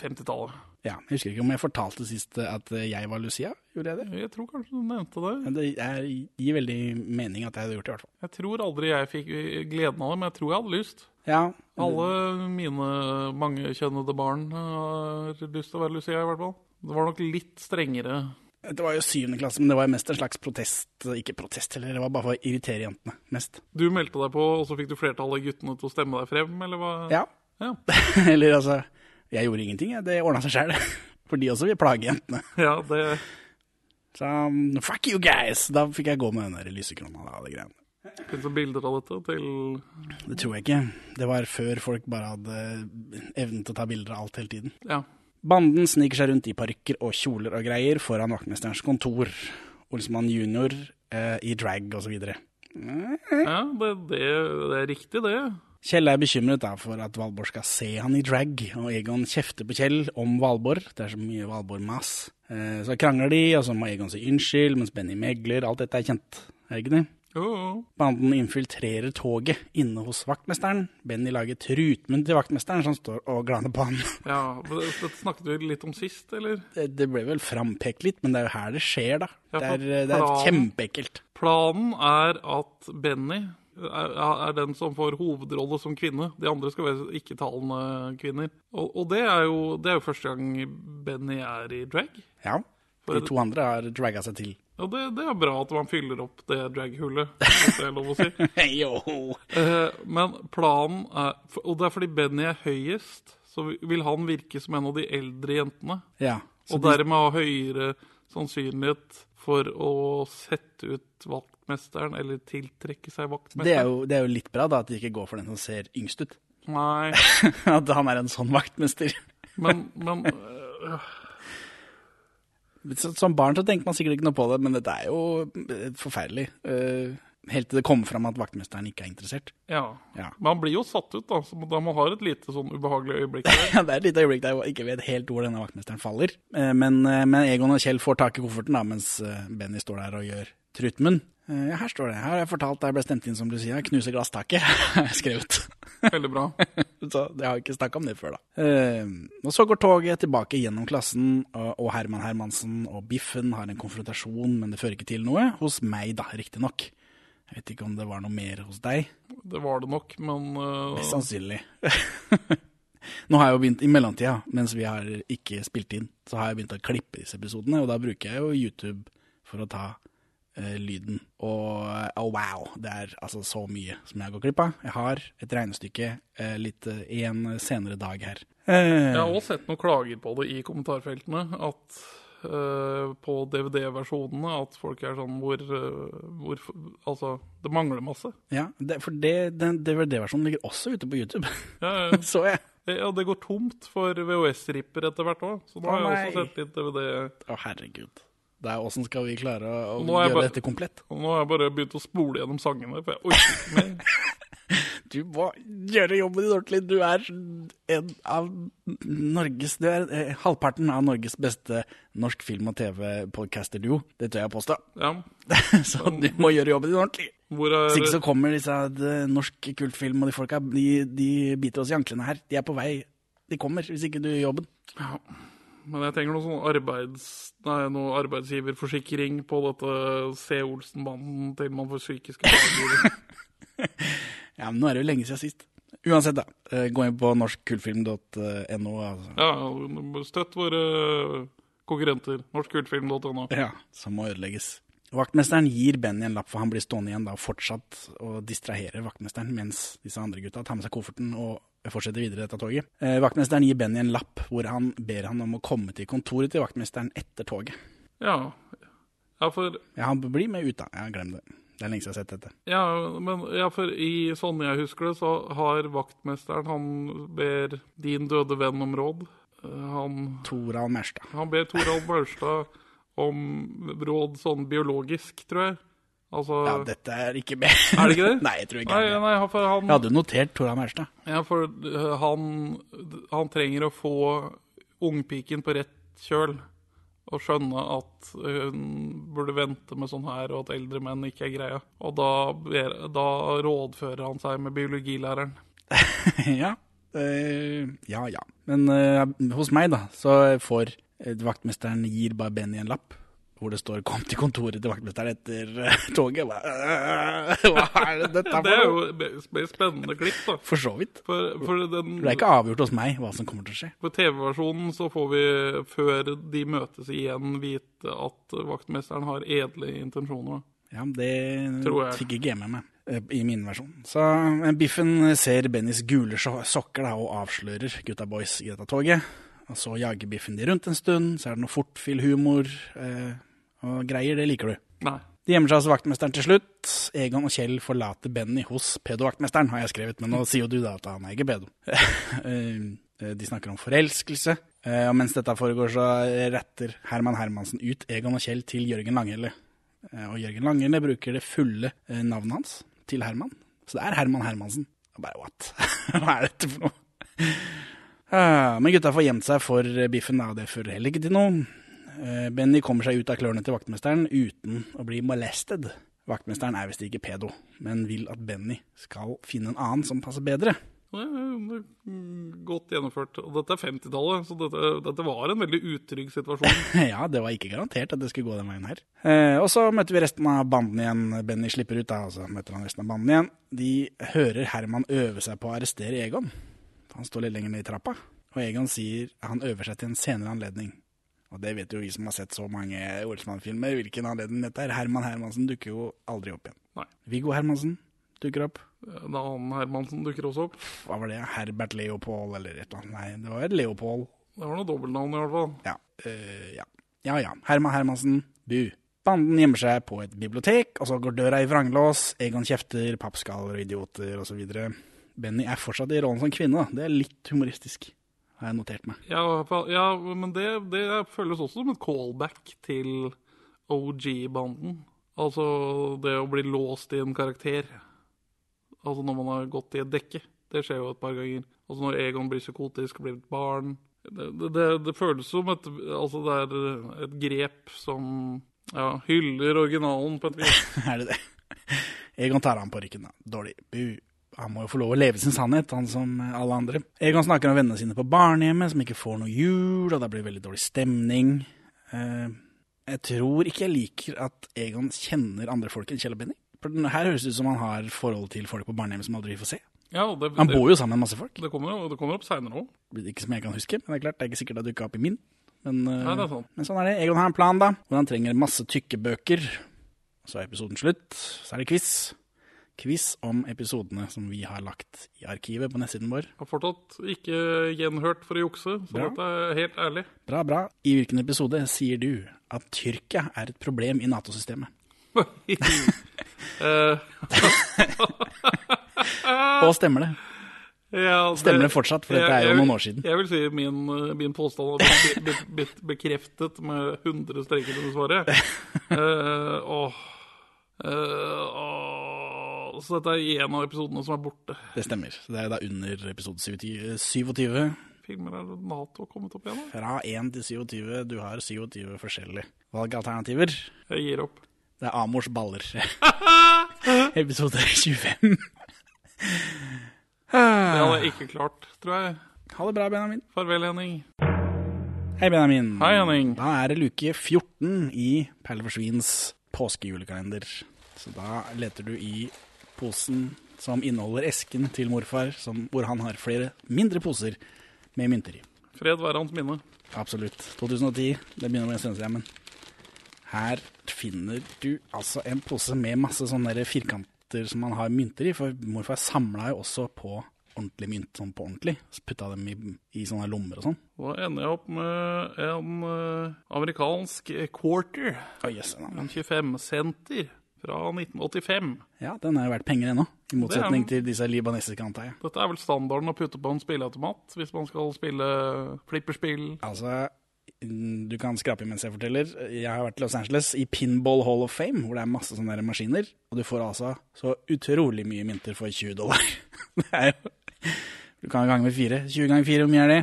50-tallet. Ja, Jeg husker ikke om jeg fortalte sist at jeg var Lucia. Gjorde jeg det? Jeg tror kanskje du nevnte det. Men Det er, gir veldig mening at jeg hadde gjort det, i hvert fall. Jeg tror aldri jeg fikk gleden av det, men jeg tror jeg hadde lyst. Ja, Alle mine mangekjønnede barn har lyst til å være Lucia, i hvert fall. Det var nok litt strengere. Det var jo syvende klasse, men det var mest en slags protest. Ikke protest heller, det var bare for å irritere jentene mest. Du meldte deg på, og så fikk du flertallet av guttene til å stemme deg frem, eller hva? Ja. Ja, Eller altså Jeg gjorde ingenting, jeg. Det ordna seg sjøl. For de også vil plage jentene. ja det Så um, fuck you guys! Da fikk jeg gå med den der lysekrona og alle greiene. finnes det bilder av dette til Det tror jeg ikke. Det var før folk bare hadde evnen til å ta bilder av alt hele tiden. Ja. Banden sniker seg rundt i parykker og kjoler og greier foran vaktmesterens kontor. Olsmann junior Eh, i drag osv. Ja, det, det, det er riktig, det. Kjell er bekymret for at Valborg skal se han i drag, og Egon kjefter på Kjell om Valborg. Det er så mye Valborg-mas. Eh, Så krangler de, og så må Egon si unnskyld, mens Benny megler. Alt dette er kjent, er det ikke det? Jo. Banden infiltrerer toget inne hos vaktmesteren. Benny lager trutmunn til vaktmesteren, som står og glaner på han. Ja, det, Dette snakket vi litt om sist, eller? Det, det ble vel frampekt litt, men det er jo her det skjer, da. Ja, Det er, det er kjempeekkelt. Planen er at Benny er, er den som får hovedrolle som kvinne. De andre skal være ikke-talende kvinner. Og, og det, er jo, det er jo første gang Benny er i drag. Ja. De to andre har dragga seg til. Ja, det, det er bra at man fyller opp det drag-hullet, hvis det er lov å si. jo. Eh, men planen er Og det er fordi Benny er høyest, så vil han virke som en av de eldre jentene. Ja. Og dermed ha høyere sannsynlighet for å sette ut vaktmesteren, eller tiltrekke seg vaktmesteren. det, er jo, det er jo litt bra, da, at de ikke går for den som ser yngst ut. Nei, at han er en sånn vaktmester. men, men øh, Som barn så tenker man sikkert ikke noe på det, men dette er jo eh, forferdelig. Eh, Helt til det kommer fram at vaktmesteren ikke er interessert. ja. Ja. Men han blir jo satt ut, da, så da man har et lite sånn ubehagelig øyeblikk der. Ja, det er et lite øyeblikk der jeg ikke vet helt hvor denne vaktmesteren faller. Eh, Men, eh, men Egon og Kjell får tak i kofferten da, mens eh, Benny står der og gjør trutmunn. Eh, Ja, her står det. Her har jeg fortalt da jeg ble stemt inn som Lucia. Knuse glasstaket, har jeg skrevet. Veldig bra. Så jeg har ikke snakka om det før, da. Eh, og så går toget tilbake gjennom klassen, og, Herman Hermansen og Biffen har en konfrontasjon, men det fører ikke til noe. Hos meg, da, riktignok. Jeg vet ikke om det var noe mer hos deg. Det var det nok, men uh... Mest sannsynlig. Nå har jeg jo begynt, I mellomtida, mens vi har ikke spilt inn, så har jeg begynt å klippe disse episodene. Og da bruker jeg jo YouTube for å ta lyden. Og oh, wow, det er altså så mye som jeg går glipp av. Jeg har et regnestykke eh, litt i en senere dag her. Eh, Jeg har også sett noen klager på det i kommentarfeltene. At på DVD-versjonene at folk er sånn hvor, hvor Altså, det mangler masse. ja, det, for det, den DVD-versjonen ligger også ute på YouTube. Ja, ja. så jeg. Ja, det går tomt for VHS-ripper etter hvert òg, så da har jeg også sett litt DVD. Å, herregud. Det er Åssen skal vi klare å, gjøre bare- dette komplett? Og nå har jeg bare begynt å spole gjennom sangene, for jeg orker ikke mer. Du må gjøre jobben din ordentlig. Du er en av Norges Du er eh, halvparten av Norges beste norsk film- og TV-podcaster-duo. Det tør jeg påstå. Ja. så du må gjøre jobben din ordentlig. Hvor er Hvis ikke så kommer disse eh, norsk kultfilm og de folka, de, de biter oss i anklene her. De er på vei. De kommer, hvis ikke du gjør jobben. Ja. Men jeg trenger noe sånn arbeids, nei, noe arbeidsgiverforsikring på dette C. Olsen-banden til man får psykiske plager. Ja, men nå er det jo lenge siden sist. Uansett, da. eh, Gå inn på norskkultfilm.no. Altså. ja, støtt våre konkurrenter. Norskkultfilm.no. Ja, som må ødelegges. Vaktmesteren gir Benny en lapp, for han blir stående igjen da og fortsatt og distraherer vaktmesteren, mens disse andre gutta tar med seg kofferten og fortsetter videre dette toget. Eh, vaktmesteren gir Benny en lapp hvor han ber han om å komme til kontoret til vaktmesteren etter toget. Ja. ja, for Ja, han blir med ut, da. Ja, glem det. Det er lenge siden jeg har sett dette. Ja, men ja, for i sånn jeg husker det, så har vaktmesteren Han ber din døde venn om råd. Eh, Han Torald Maurstad. Han ber Torald Maurstad om råd sånn biologisk, tror jeg. Altså Ja, dette er ikke med. Er det ikke det? Nei, jeg tror ikke nei, det nei, han, Jeg hadde notert Tora Mærstad. Ja, for øh, han, han trenger å få ungpiken på rett kjøl. Og skjønne at hun burde vente med sånn her, og at eldre menn ikke er greia. Og da, da rådfører han seg med biologilæreren. ja. eh, ja, ja. Men eh, hos meg, da, så får eh, vaktmesteren gir bare Benny en lapp. Hvor det står 'kom til kontoret til vaktmesteren etter eh, toget'. Bare, «Øh, Hva er det dette for Det er jo et spennende klipp, da. For så vidt. For, for den, Det er ikke avgjort hos meg hva som kommer til å skje. På TV-versjonen så får vi, før de møtes igjen, vite at vaktmesteren har edle intensjoner. Ja, Det Tror jeg. fikk ikke jeg med meg eh, i min versjon. Så eh, Biffen ser Bennys gule sokker da, og avslører gutta boys i dette toget. Og Så jager Biffen de rundt en stund, så er det noe fortfil-humor eh, og greier. Det liker du. Nei. De gjemmer seg hos vaktmesteren til slutt. Egon og Kjell forlater Benny hos pedovaktmesteren, har jeg skrevet, men nå sier jo du da at han er ikke pedo. Eh, De snakker om forelskelse, eh, og mens dette foregår, så retter Herman Hermansen ut Egon og Kjell til Jørgen Langhelle. Eh, Og Jørgen Langhelle bruker det fulle eh, navnet hans til Herman. Så det er Herman Hermansen. Og bare what? Hva er dette for noe? Ah, Men gutta får gjemt seg for biffen, og det fører heller ikke til noe. Eh, Benny kommer seg ut av klørne til vaktmesteren uten å bli molested. Vaktmesteren er visst ikke pedo, men vil at Benny skal finne en annen som passer bedre. Det er godt gjennomført. Og dette er 50-tallet, så dette, dette var en veldig utrygg situasjon. ja, det var ikke garantert at det skulle gå den veien her. Eh, og så møter vi resten av banden igjen. Benny slipper ut, da, og så møter han resten av banden igjen. De hører Herman øve seg på å arrestere Egon. Han står litt lenger ned i trappa, og Egon sier han øver seg til en senere anledning. Og det vet jo vi som har sett så mange Olsmann-filmer, hvilken anledning dette er. Herman Hermansen dukker jo aldri opp igjen. Nei. Viggo Hermansen dukker opp. En annen Hermansen dukker også opp. Hva var det? Herbert Leopold eller et eller annet? Nei, det var Leopold. Det var noe dobbeltnavn i hvert fall. Ja. Uh, ja. ja ja. Herman Hermansen, bu. Banden gjemmer seg på et bibliotek, og så går døra i vranglås. Egon kjefter, pappskaller og idioter osv. Benny er fortsatt i rollen som kvinne, da. Det er litt humoristisk, har jeg notert meg. Ja, ja men det, det føles også som et callback til OG-banden. Altså det å bli låst i en karakter. Altså når man har gått i et dekke. Det skjer jo et par ganger. Altså når Egon blir psykotisk og blir et barn. Det, det, det, føles som et, altså det er et grep som ja, hyller originalen på et vis. er det det? Egon tar han på ryggen, da. Dårlig. Bu. Han må jo få lov å leve sin sannhet, han som alle andre. Egon snakker om vennene sine på barnehjemmet som ikke får noe jul, og det blir veldig dårlig stemning. Eh, jeg tror ikke jeg liker at Egon kjenner andre folk enn Kjell og Benny. For her høres det ut som han har forhold til folk på barnehjemmet som aldri får se. Ja, det, Han bor jo sammen med masse folk. Det kommer, det kommer opp seinere òg. Ikke som jeg kan huske, men det er klart, det er ikke sikkert det dukka opp i min. Men, eh, Nei, det er sant. men sånn er det. Egon har en plan, da, hvor han trenger masse tykke bøker. Så er episoden slutt. Så er det quiz. Quiz om episodene som vi har lagt i arkivet på nettsiden vår. Har fortsatt ikke gjenhørt for å jukse, så Bra. dette er helt ærlig. Bra, bra. I hvilken episode sier du at Tyrkia er et problem i Nato-systemet? Og stemmer det? ja, Stemmer det fortsatt, for dette er jo noen år siden. Jeg vil si min, eh, min påstand har blitt bekreftet med 100 streker under svaret. Uh, åh. uh, åh. Så dette er en av episodene som er borte. Det stemmer. Det er da under episode 27. 27. Filmer er Nato kommet opp igjen? da? Fra 1 til 27. Du har 27 forskjellige valgalternativer. Jeg gir opp. Det er Amors baller. Episode 25. Det hadde jeg ikke klart, tror jeg. Ha det bra, Benjamin. Farvel, Henning. Hei, Benjamin. Hei, Henning. Da er det luke 14 i Perle for svins påskejulekalender. Så da leter du i posen som inneholder esken til morfar, som, hvor han har flere mindre poser med mynter i. Fred være hans minne. Absolutt. 2010, det begynner med en stund siden, men her finner du altså en pose med masse sånne firkanter som man har mynter i, for morfar samla jo også på ordentlig mynt, sånn på ordentlig. Så putta dem i, i sånne lommer og sånn. Da ender jeg opp med en eh, amerikansk quarter. Oh, yes. En 25 center fra 1985. Ja, den er verdt penger ennå, i motsetning til disse libanesiske, antar jeg. Dette er vel standarden å putte på en spilleautomat hvis man skal spille flipperspill. Altså, mm, du kan skrape mens jeg forteller. Jeg har vært i Los Angeles i Pinball Hall of Fame, hvor det er masse sånne der maskiner. Og du får altså så utrolig mye mynter for 20 dollar. Det er jo Du kan gange med fire. 20 ganger fire, hvor mye er det?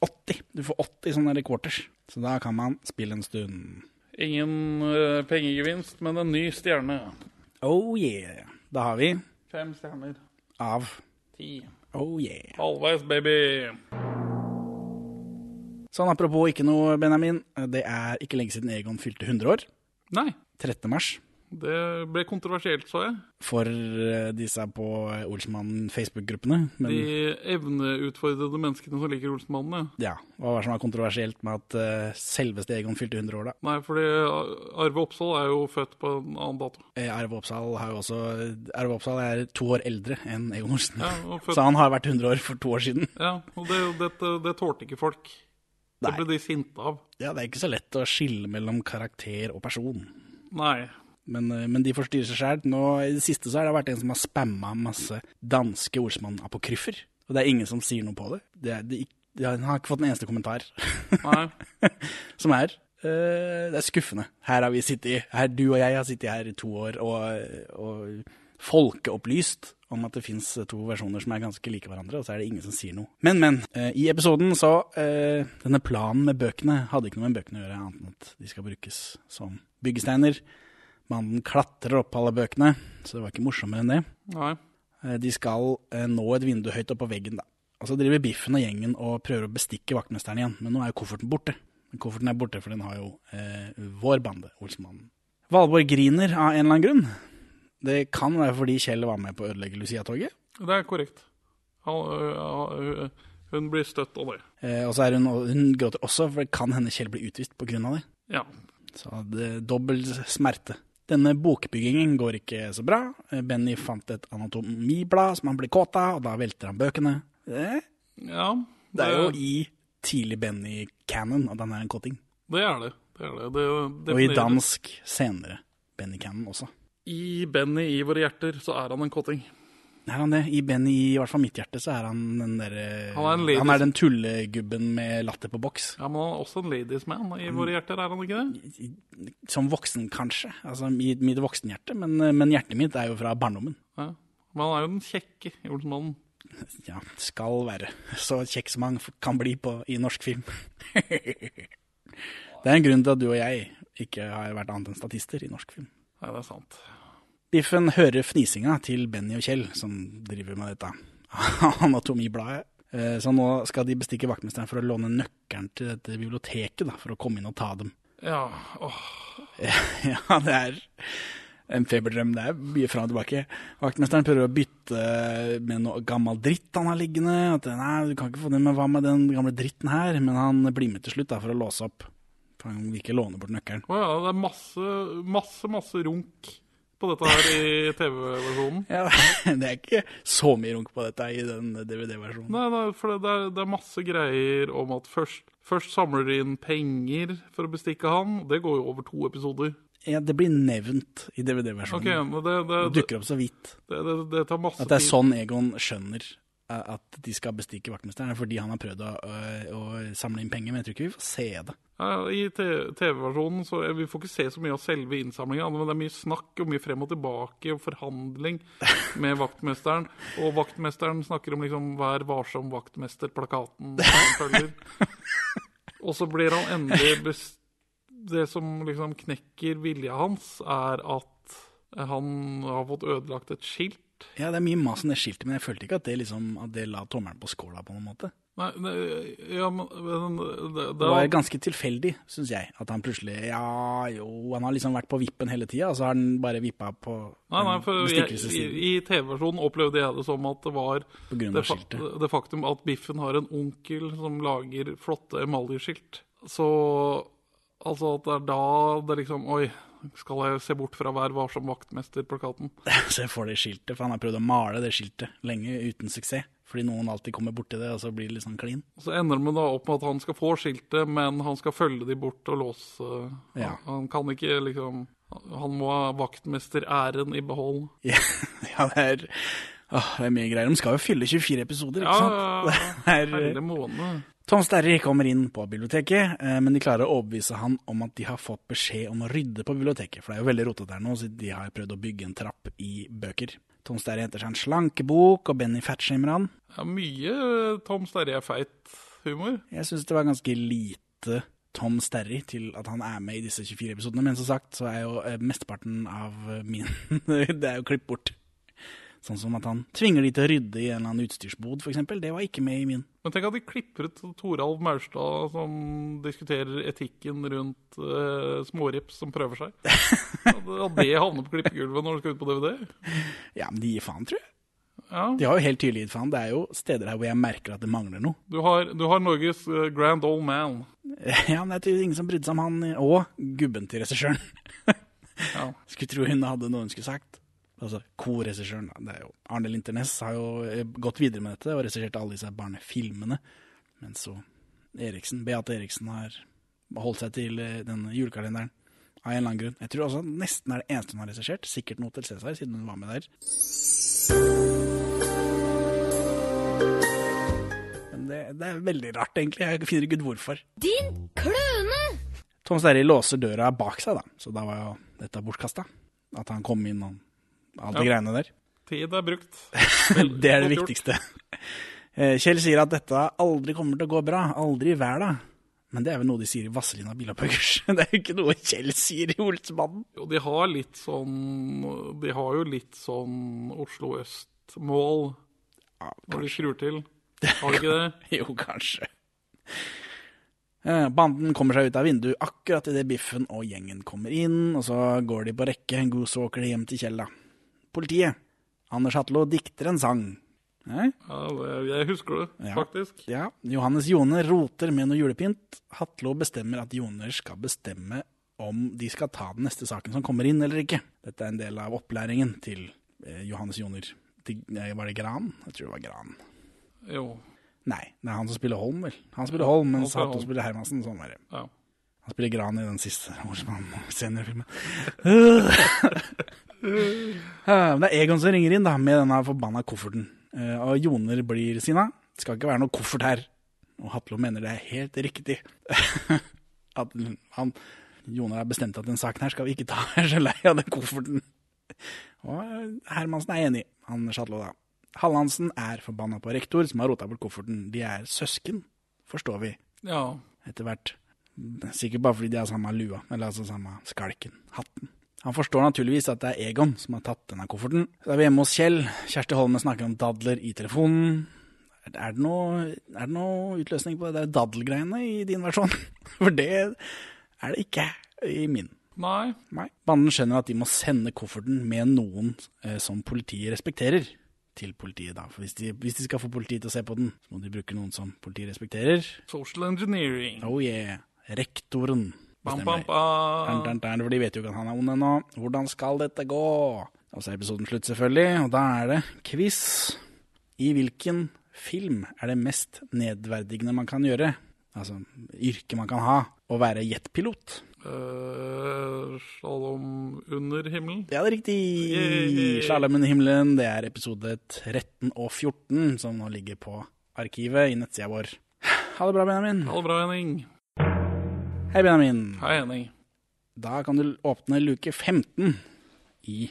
80. Du får 80 sånne der quarters. Så da kan man spille en stund. Ingen uh, pengegevinst, men en ny stjerne. Oh yeah. Da har vi Fem stjerner. av Ti. Oh yeah. Halvveis, baby. Sånn apropos ikke noe, Benjamin. Det er ikke lenge siden Egon fylte 100 år. Nei. 13. mars. Det ble kontroversielt, så jeg. For eh, disse på Olsmann Facebook-gruppene. Men De evneutfordrede menneskene som liker Olsenmannen, ja. ja, hva var det som var kontroversielt med at eh, selveste Egon fylte 100 år, da? Nei, fordi Arve Oppsal er jo født på en annen dato. Eh, Arve Oppsal har jo også Arve Oppsal er to år eldre enn Egon Olsen. Ja, født- Så han har vært 100 år for to år siden. Ja, og det, det, det tålte ikke folk. Det ble de sinte av. Ja, det er ikke så lett å skille mellom karakter og person. Nei. Men, eh, men de får styre seg sjæl. I det siste så har det vært en som har spamma masse danske ordsmann-apokryfer. Og det er ingen som sier noe på det. det, er, det de han har ikke fått en eneste kommentar. Nei. som er uh, Det er skuffende. Her har vi sittet, her, du og jeg har sittet her i to år og, og folkeopplyst om at det fins to versjoner som er ganske like hverandre, og så er det ingen som sier noe. Men, men. eh, I episoden så eh, Denne planen med bøkene hadde ikke noe med bøkene å gjøre, annet enn at de skal brukes som byggesteiner. Mannen klatrer opp alle bøkene, så det var ikke morsommere enn det. Nei. Eh, De skal eh, nå et vindu høyt opp på veggen, da. Og så driver Biffen og gjengen og prøver å bestikke vaktmesteren igjen, men nå er jo kofferten borte. Men kofferten er borte, for den har jo eh, vår bande, Olsenmannen. Valborg griner av en eller annen grunn. Det kan være fordi Kjell var med på å ødelegge Lucia-toget. Det er korrekt. Hun blir støtt av det. Eh, og så er hun, hun gråter også, for det kan hende Kjell blir utvist av det. Ja. Så det er dobbel smerte. Denne bokbyggingen går ikke så bra. Benny fant et anatomiblad som han ble kåt av, og da velter han bøkene. Eh, ja. det er jo i tidlig Benny-cannon at han er en kåting. Det er det. det, er det. det Og i dansk senere Benny-cannon også. I Benny i våre hjerter så er han en kotting. Er han det? I Benny, i hvert fall mitt hjerte, så er han den derre Han er en Han er den tullegubben med latter på boks. Ja, Men han er også en ladies man i våre hjerter, er han ikke det? Som voksen, kanskje. Altså i mitt voksenhjerte, men, men hjertet mitt er jo fra barndommen. Ja. Men han er jo den kjekke Olsenmannen. Ja, skal være. Så kjekk som han kan bli på, i norsk film. det er en grunn til at du og jeg ikke har vært annet enn statister i norsk film. Nei, det er sant. Biffen hører fnisinga til Benny og Kjell, som driver med dette anatomibladet. Eh, Så nå skal de bestikke vaktmesteren for å låne nøkkelen til dette biblioteket, da, for å komme inn og ta dem. Ja, åh. ja, det er en feberdrøm. Det er mye fram og tilbake. Vaktmesteren prøver å bytte med noe gammel dritt han har liggende. At nei, du kan ikke få det med hva med den gamle dritten her? Men han blir med til slutt da, for å låse opp. For han vil ikke låne bort nøkkelen. Å ja, det er masse, masse, masse runk på dette her i TV-versjonen. Ja, det er ikke så mye runk på dette i den DVD-versjonen. Nei, nei, for det, er, det er masse greier om at først, først samler de inn penger for å bestikke han. Det går jo over to episoder. Ja, det blir nevnt i DVD-versjonen. Okay, det, det, det dukker opp så vidt. Det, tar masse At det er sånn Egon skjønner at de skal bestikke vaktmesteren, er fordi han har prøvd å, å, å samle inn penger, men jeg tror ikke vi får se det. Ja, I TV-versjonen så eh, vi får ikke se så mye av selve innsamlinga, men det er mye snakk og mye frem og tilbake og forhandling med vaktmesteren. Og vaktmesteren snakker om liksom 'Vær varsom, vaktmester'-plakaten. Og så blir han endelig best... Det som liksom knekker vilja hans, er at han har fått ødelagt et skilt. Ja, det er mye mas om det skiltet, men jeg følte ikke at det, liksom, at det la tommelen på skåla på noen måte. Nei, det, ja, men, men det, Det var ganske tilfeldig, syns jeg. At han plutselig Ja, jo, han har liksom vært på vippen hele tida, og så har han bare vippa på Nei, nei, for jeg, i, i TV-versjonen opplevde jeg det som at det var det, fa- skiltet. det faktum at Biffen har en onkel som lager flotte emaljeskilt. Så altså at det er da det liksom Oi, skal jeg se bort fra Vær varsom vaktmester-plakaten? Så jeg får det skiltet, for han har prøvd å male det skiltet lenge uten suksess. Fordi noen alltid kommer borti det, og så blir det litt sånn klin. Så ender det da opp med at han skal få skiltet, men han skal følge de bort og låse Ja. han, kan ikke liksom Han må ha vaktmesteræren i behold. Ja, ja det er Åh, det er mye greier. De skal jo fylle 24 episoder, ikke Ja, sant? Det er- hele måned. Tom Sterry kommer inn på biblioteket, eh, men de klarer å overbevise han om at de har fått beskjed om å rydde på biblioteket, for det er jo veldig rotete her nå, så de har prøvd å bygge en trapp i bøker. Tom Sterry henter seg en slankebok, og Benny fatshamer han. Ja, mye Tom Sterry er feit-humor. Jeg syns det var ganske lite Tom Sterry til at han er med i disse 24 episodene, men som sagt så er jo eh, mesteparten av min Det er jo klippet bort. Sånn som at han tvinger de til å rydde i en eller annen utstyrsbod, f.eks. Det var ikke med i min. Men tenk at de klipper ut Toralv Maurstad som diskuterer etikken rundt uh, smårips som prøver seg. At det havner på klippegulvet når det skal ut på DVD. Ja, men de gir faen, tror jeg. Ja. De har jo helt tydelig gitt faen. Det er jo steder her hvor jeg merker at det mangler noe. Du har, du har Norges uh, grand old man. Ja, men det er tydeligvis ingen som brydde seg om han, og gubben til regissøren. Ja. Skulle tro hun hadde noe hun skulle sagt. Altså, Co-regissøren. Det er jo Arne Linternes har jo eh, gått videre med dette og regissert alle disse barnefilmene. Men så Eriksen, Beate Eriksen har holdt seg til eh, denne julekalenderen av en eller annen grunn. Jeg tror også nesten er det eneste hun har regissert. Sikkert noe til Cæsar, siden hun var med der. Men det, det er veldig rart, egentlig. Jeg finner ikke ut hvorfor. Din kløne! Tom Sterry låser døra bak seg, da. Så da var jo dette bortkasta. At han kom inn og alle de Ja. greiene der. Tid er brukt. det er det viktigste. Eh, Kjell sier at dette aldri kommer til å gå bra. Aldri i verden. Men det er vel noe de sier i Vazelina Billapuggers. Det er jo ikke noe Kjell sier i Olsmannen. Jo, de har litt sånn De har jo litt sånn Oslo øst-mål når de skrur til. Har de ikke det? jo, kanskje. Eh, Banden kommer seg ut av vinduet akkurat idet Biffen og gjengen kommer inn, og så går de på rekke. Goosewalker hjem til Kjell, da. Politiet. Anders Hatlo dikter en sang. Eh? Ja, jeg husker det, Ja. faktisk. Ja. Johannes Joner roter med noe julepynt. Hatlo bestemmer at Joner skal bestemme om de skal ta den neste saken som kommer inn, eller ikke. Dette er en del av opplæringen til eh, Johannes Joner. Til, var det Gran? Jeg tror det var Gran. Jo. Nei, det er han som spiller Holm, vel. Han spiller Holm, mens Hatlo spiller Hermansen. Sånn var det. Ja. Han spiller Gran i den siste Olsmann-seniorfilmen. Men det er Egon som ringer inn da, med denne forbanna kofferten. Eh, Og Joner blir sinna. Det skal ikke være noe koffert her. Og Hatlo mener det er helt riktig. At han, Joner har bestemt at den saken her skal vi ikke ta. Jeg er så lei av den kofferten. Og Hermansen er enig. han Hatlo, da. Hallandsen er forbanna på rektor, som har rota bort kofferten. De er søsken, forstår vi. Ja. Etter hvert. Sikkert bare fordi de har samme lua, eller altså samme skalken, hatten. Han forstår naturligvis at det er Egon som har tatt denne kofferten. Så er vi hjemme hos Kjell. Kjersti Holme snakker om dadler i telefonen. Er det noe, er det noe utløsning på det der daddelgreiene i din versjon? For det er det ikke i min. Nei. Nei. Banden skjønner at de må sende kofferten med noen eh, som politiet respekterer, til politiet. da. For hvis de, hvis de skal få politiet til å se på den, så må de bruke noen som politiet respekterer. Social engineering. Oh yeah. Rektoren. Bam, bam, bam. For de vet jo ikke at han er ond ennå. Hvordan skal dette gå? Og så er episoden slutt, selvfølgelig. Og da er det quiz. I hvilken film er det mest nedverdigende man kan gjøre? Altså yrke man kan ha. Å være jetpilot. Uh, Slalåm under himmelen. Ja, det er riktig. Yay. Slalåm under himmelen, det er episode 13 og 14, som nå ligger på arkivet i nettsida vår. Ha det bra, Benjamin. Ha det bra, Henning. Hei, Benjamin. Hei, Henning. Da kan du åpne luke 15 i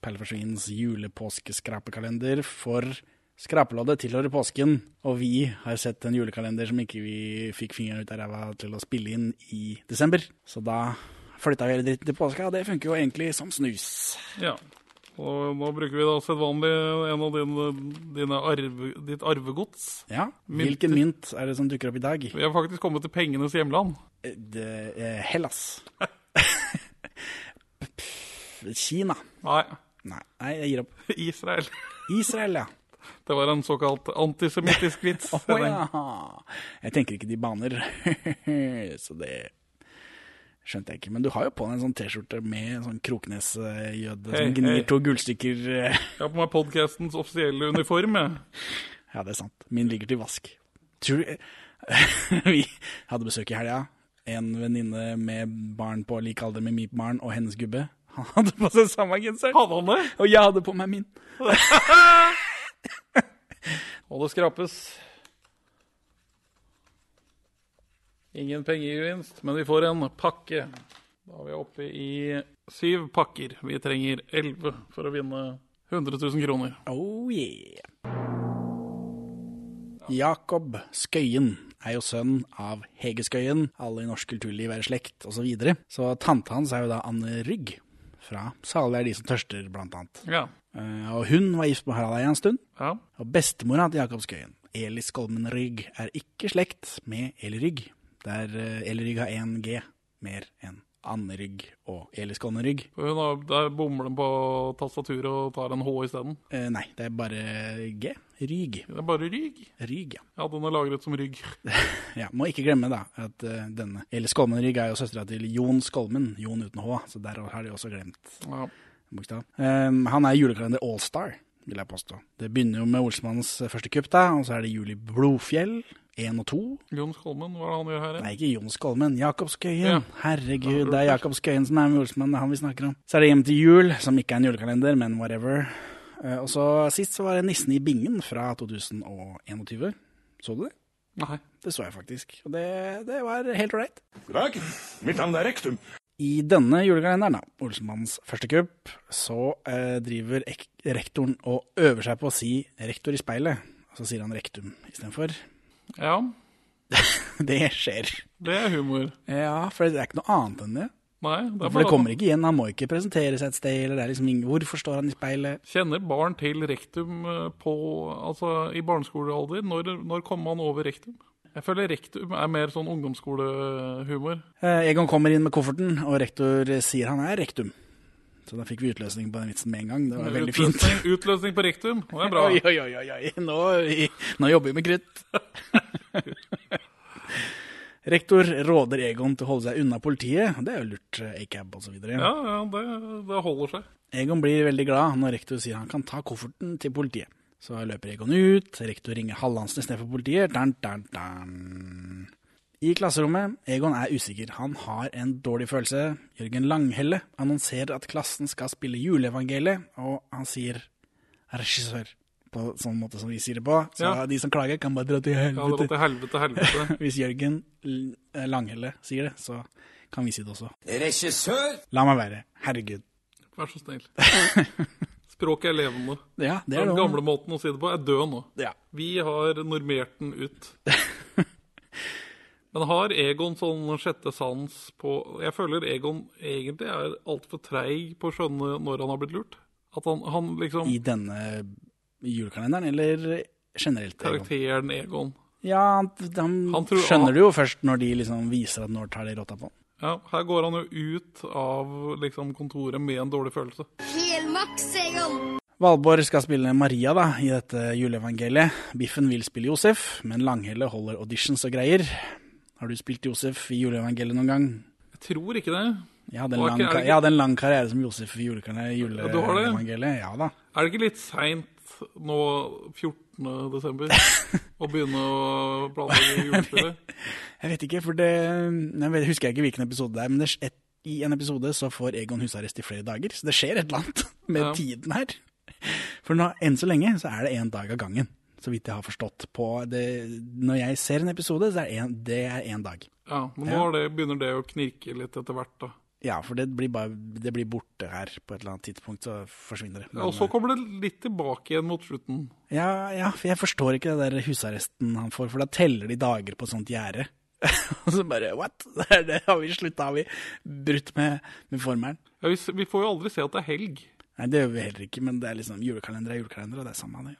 Perleforsvinens julepåskeskrapekalender for Skrapeloddet tilhører påsken, og vi har sett en julekalender som ikke vi fikk fingeren ut av ræva til å spille inn i desember. Så da flytta vi hele dritten til påska, og det funker jo egentlig som snus. Ja. Og nå bruker vi da sedvanlig en av dine, dine arve, ditt arvegods. Ja, Hvilken mynt er det som dukker opp i dag? Vi har faktisk kommet til pengenes hjemland. Det er Hellas. Kina. Nei. Nei, nei, jeg gir opp. Israel. Israel, ja. Det var en såkalt antisemittisk vits. oh, ja. Jeg tenker ikke de baner. Så det skjønte jeg ikke. Men du har jo på deg en sånn T-skjorte med sånn Kroknes-jøde hey, som gnir hey. to gullstykker. eh. Jeg har på meg podcastens offisielle uniform. jeg. Ja, det er sant. Min ligger til vask. Tror du Vi hadde besøk i helga. En venninne med barn på lik alder med mitt barn og hennes gubbe. Han hadde på seg samme genser. Hadde han det? Og jeg hadde på meg min. Og det skrapes. Ingen pengegevinst, men vi får en pakke. Da er vi oppe i syv pakker. Vi trenger elleve for å vinne 100 000 kroner. Oh yeah. Jakob Skøyen er jo sønn av Hege Skøyen. Alle i norsk kulturliv er i slekt, osv. Så, videre. så tante hans er jo da Anne Rygg, fra Salig er de som tørster, blant annet. Ja. Eh, og hun var gift med Harald ei en stund. Ja. Og bestemora til Jakob Skøyen, Eli Skolmen Rygg, er ikke slekt med Eli Rygg. Der elrygg har 1G mer enn Anne Rygg og Eli Skolmen Rygg. For Hun har, der bommer de på tastaturet og tar en H isteden. Eh, nei, det er bare G. Ryg. Det er bare Ryg? Ryg, ja. Ja, den er lagret som rygg. Ja, Må ikke glemme da at uh, denne Eli Skolmen Rygg er jo søstera til Jon Skolmen, Jon uten H, så der har de også glemt Ja. bokstav. Um, han er julekalender Allstar, vil jeg påstå. Det begynner jo med Olsmanns første kupp, da, og så er det Juli Blodfjell, 1 og 2. Jon Skolmen, hva er det han gjør her? Nei, ikke Jon Skolmen, Jakob Skøyen. Ja. Herregud, det er Jakob Skøyen som er med Olsmann, det er han vi snakker om. Så er det Hjem til jul, som ikke er en julekalender, men whatever. Eh, og så sist så var det Nissen i bingen fra 2021. Så du det? Nei. Det så jeg faktisk, og det, det var helt ålreit. God dag. Mitt navn er Rektum. I denne julekalenderen, da, Olsenmannens første kupp, så eh, driver ek rektoren og øver seg på å si 'rektor i speilet'. Og så sier han 'rektum' istedenfor. Ja, Det skjer. det er humor. Ja, for det er ikke noe annet enn det. Nei, det For det kommer ikke igjen, han må ikke presentere seg et sted, eller det er liksom ingen Hvorfor står han i speilet? Kjenner barn til rektum eh, på, altså, i barneskolealder? Når, når kommer man over rektum? Jeg føler rektum er mer sånn ungdomsskolehumor. Eh, Egon kommer inn med kofferten, og rektor sier han er rektum. Så da fikk vi utløsning på den vitsen med en gang. Det var veldig fint. Utløsning, utløsning på rektum, det er bra. Oi, oi, oi, oi, Nå, Nå, nå jobber vi med krutt. Rektor råder Egon til å holde seg unna politiet. Det er jo lurt, eh, ACAB osv. Ja, ja, det, det holder seg. Egon blir veldig glad når rektor sier han kan ta kofferten til politiet. Så løper Egon ut, rektor ringer Hallandsen istedenfor for politiet. Dan, dan, dan. I klasserommet, Egon er usikker. Han har en dårlig følelse. Jørgen Langhelle annonserer at klassen skal spille juleevangeliet, og han sier regissør på sånn måte som vi sier det på. Så Ja. de som klager, kan bare dra til Ja, dra helvete. til helvete, helvete. Hvis Jørgen L- Langhelle sier det, så kan vi si det også. Regissør! La meg være. Herregud. Vær så snill. Språket er levende. Ja, det er Den noe. gamle måten å si det på er død nå. Ja. Vi har normert den ut. Men har Egon sånn sjette sans på Jeg føler Egon egentlig er altfor treig på å skjønne når han har blitt lurt. At han, han liksom I denne julekalenderen, eller generelt? Egon? Karakteren Egon. Ja, han, han, Han tror- skjønner det jo først når de liksom viser at når tar de rotta på han. Ja, her går han jo ut av liksom kontoret med en dårlig følelse. Helmaks, Egon! Valborg skal spille Maria da, i dette juleevangeliet. Biffen vil spille Josef, men Langhelle holder auditions og greier. Har du spilt Josef i juleevangeliet noen gang? Jeg tror ikke det. Jeg hadde en, lang, ikke- jeg hadde en lang karriere som Josef i juleevangeliet. Ja da. Er det ikke litt seint nå 14. desember å begynne å planlegge julespillet? Jeg vet ikke, for det Jeg husker jeg ikke hvilken episode det er, men det, er et, i en episode så får Egon husarrest i flere dager. Så det skjer et eller annet med Ja. tiden her. For nå, enn så lenge så er det én dag av gangen, så vidt jeg har forstått. På det, når jeg ser en episode, så er en, det én dag. Ja, men nå Ja. det, begynner det å knirke litt etter hvert, da. Ja, for det blir, bare, det blir borte her på et eller annet tidspunkt, så forsvinner det. Men, Og så kommer det litt tilbake igjen mot slutten. Ja, ja, for jeg forstår ikke det der husarresten han får, for da teller de dager på et sånt gjerde. Og så bare what? Det har vi slutta, har vi brutt med, med formelen. Ja, vi, vi får jo aldri se at det er helg. Nei, det gjør vi heller ikke, men det er liksom julekalender er julekalender, og det er samme det.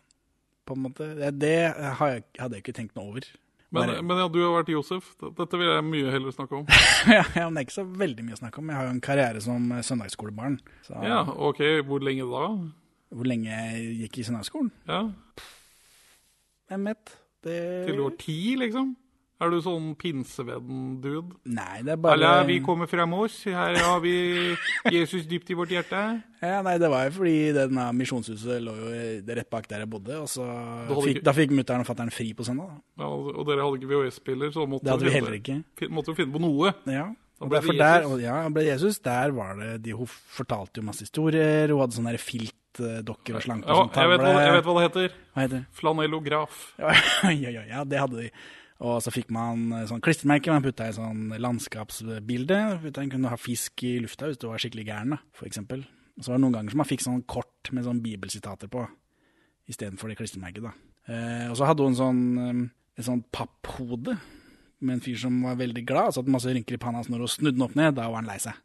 På en måte. Det, det har jeg, hadde jeg ikke tenkt noe over. Men, men ja, du har vært Josef. Dette vil jeg mye heller snakke om. ja, ja, men det er ikke så veldig mye å snakke om. Jeg har jo en karriere som eh, søndagsskolebarn. Så Ja, ok, Hvor lenge da? Hvor lenge jeg gikk i søndagsskolen? Ja, Hvem vet? Det... Til du var ti, liksom? Er du sånn pinsevedden-dude? Nei, det er bare Eller vi kommer fra Moss. Her har vi Jesus dypt i vårt hjerte. Ja, nei, det var jo fordi denne misjonshuset lå jo rett bak der jeg bodde, og så fikk, da fikk mutter'n og fatter'n fri på søndag. da. Ja, og dere hadde ikke VHS-spiller, så måtte Det hadde vi finne-. Måtte finne på noe. Ja, og ble derfor der, Jesus. og, ja, ble Jesus, der var det de, Hun fortalte jo masse historier, hun hadde sånne filtdokker og slanker Ja, jeg vet, hva, jeg vet hva det heter. Hva heter? Flanellograf. Ja, ja, ja, ja, det hadde de. Og så fikk man eh, sånn klistremerke man putta i sånn landskapsbilde. Man kunne ha fisk i lufta hvis du var skikkelig gæren, f.eks. Og så var det noen ganger som man fikk sånn kort med sånn bibelsitater på, istedenfor det klistremerket, da. Eh, og så hadde hun sånn, eh, et sånt papphode med en fyr som var veldig glad, han masse rynker i panna, når hun snudde den opp ned, da var han lei seg.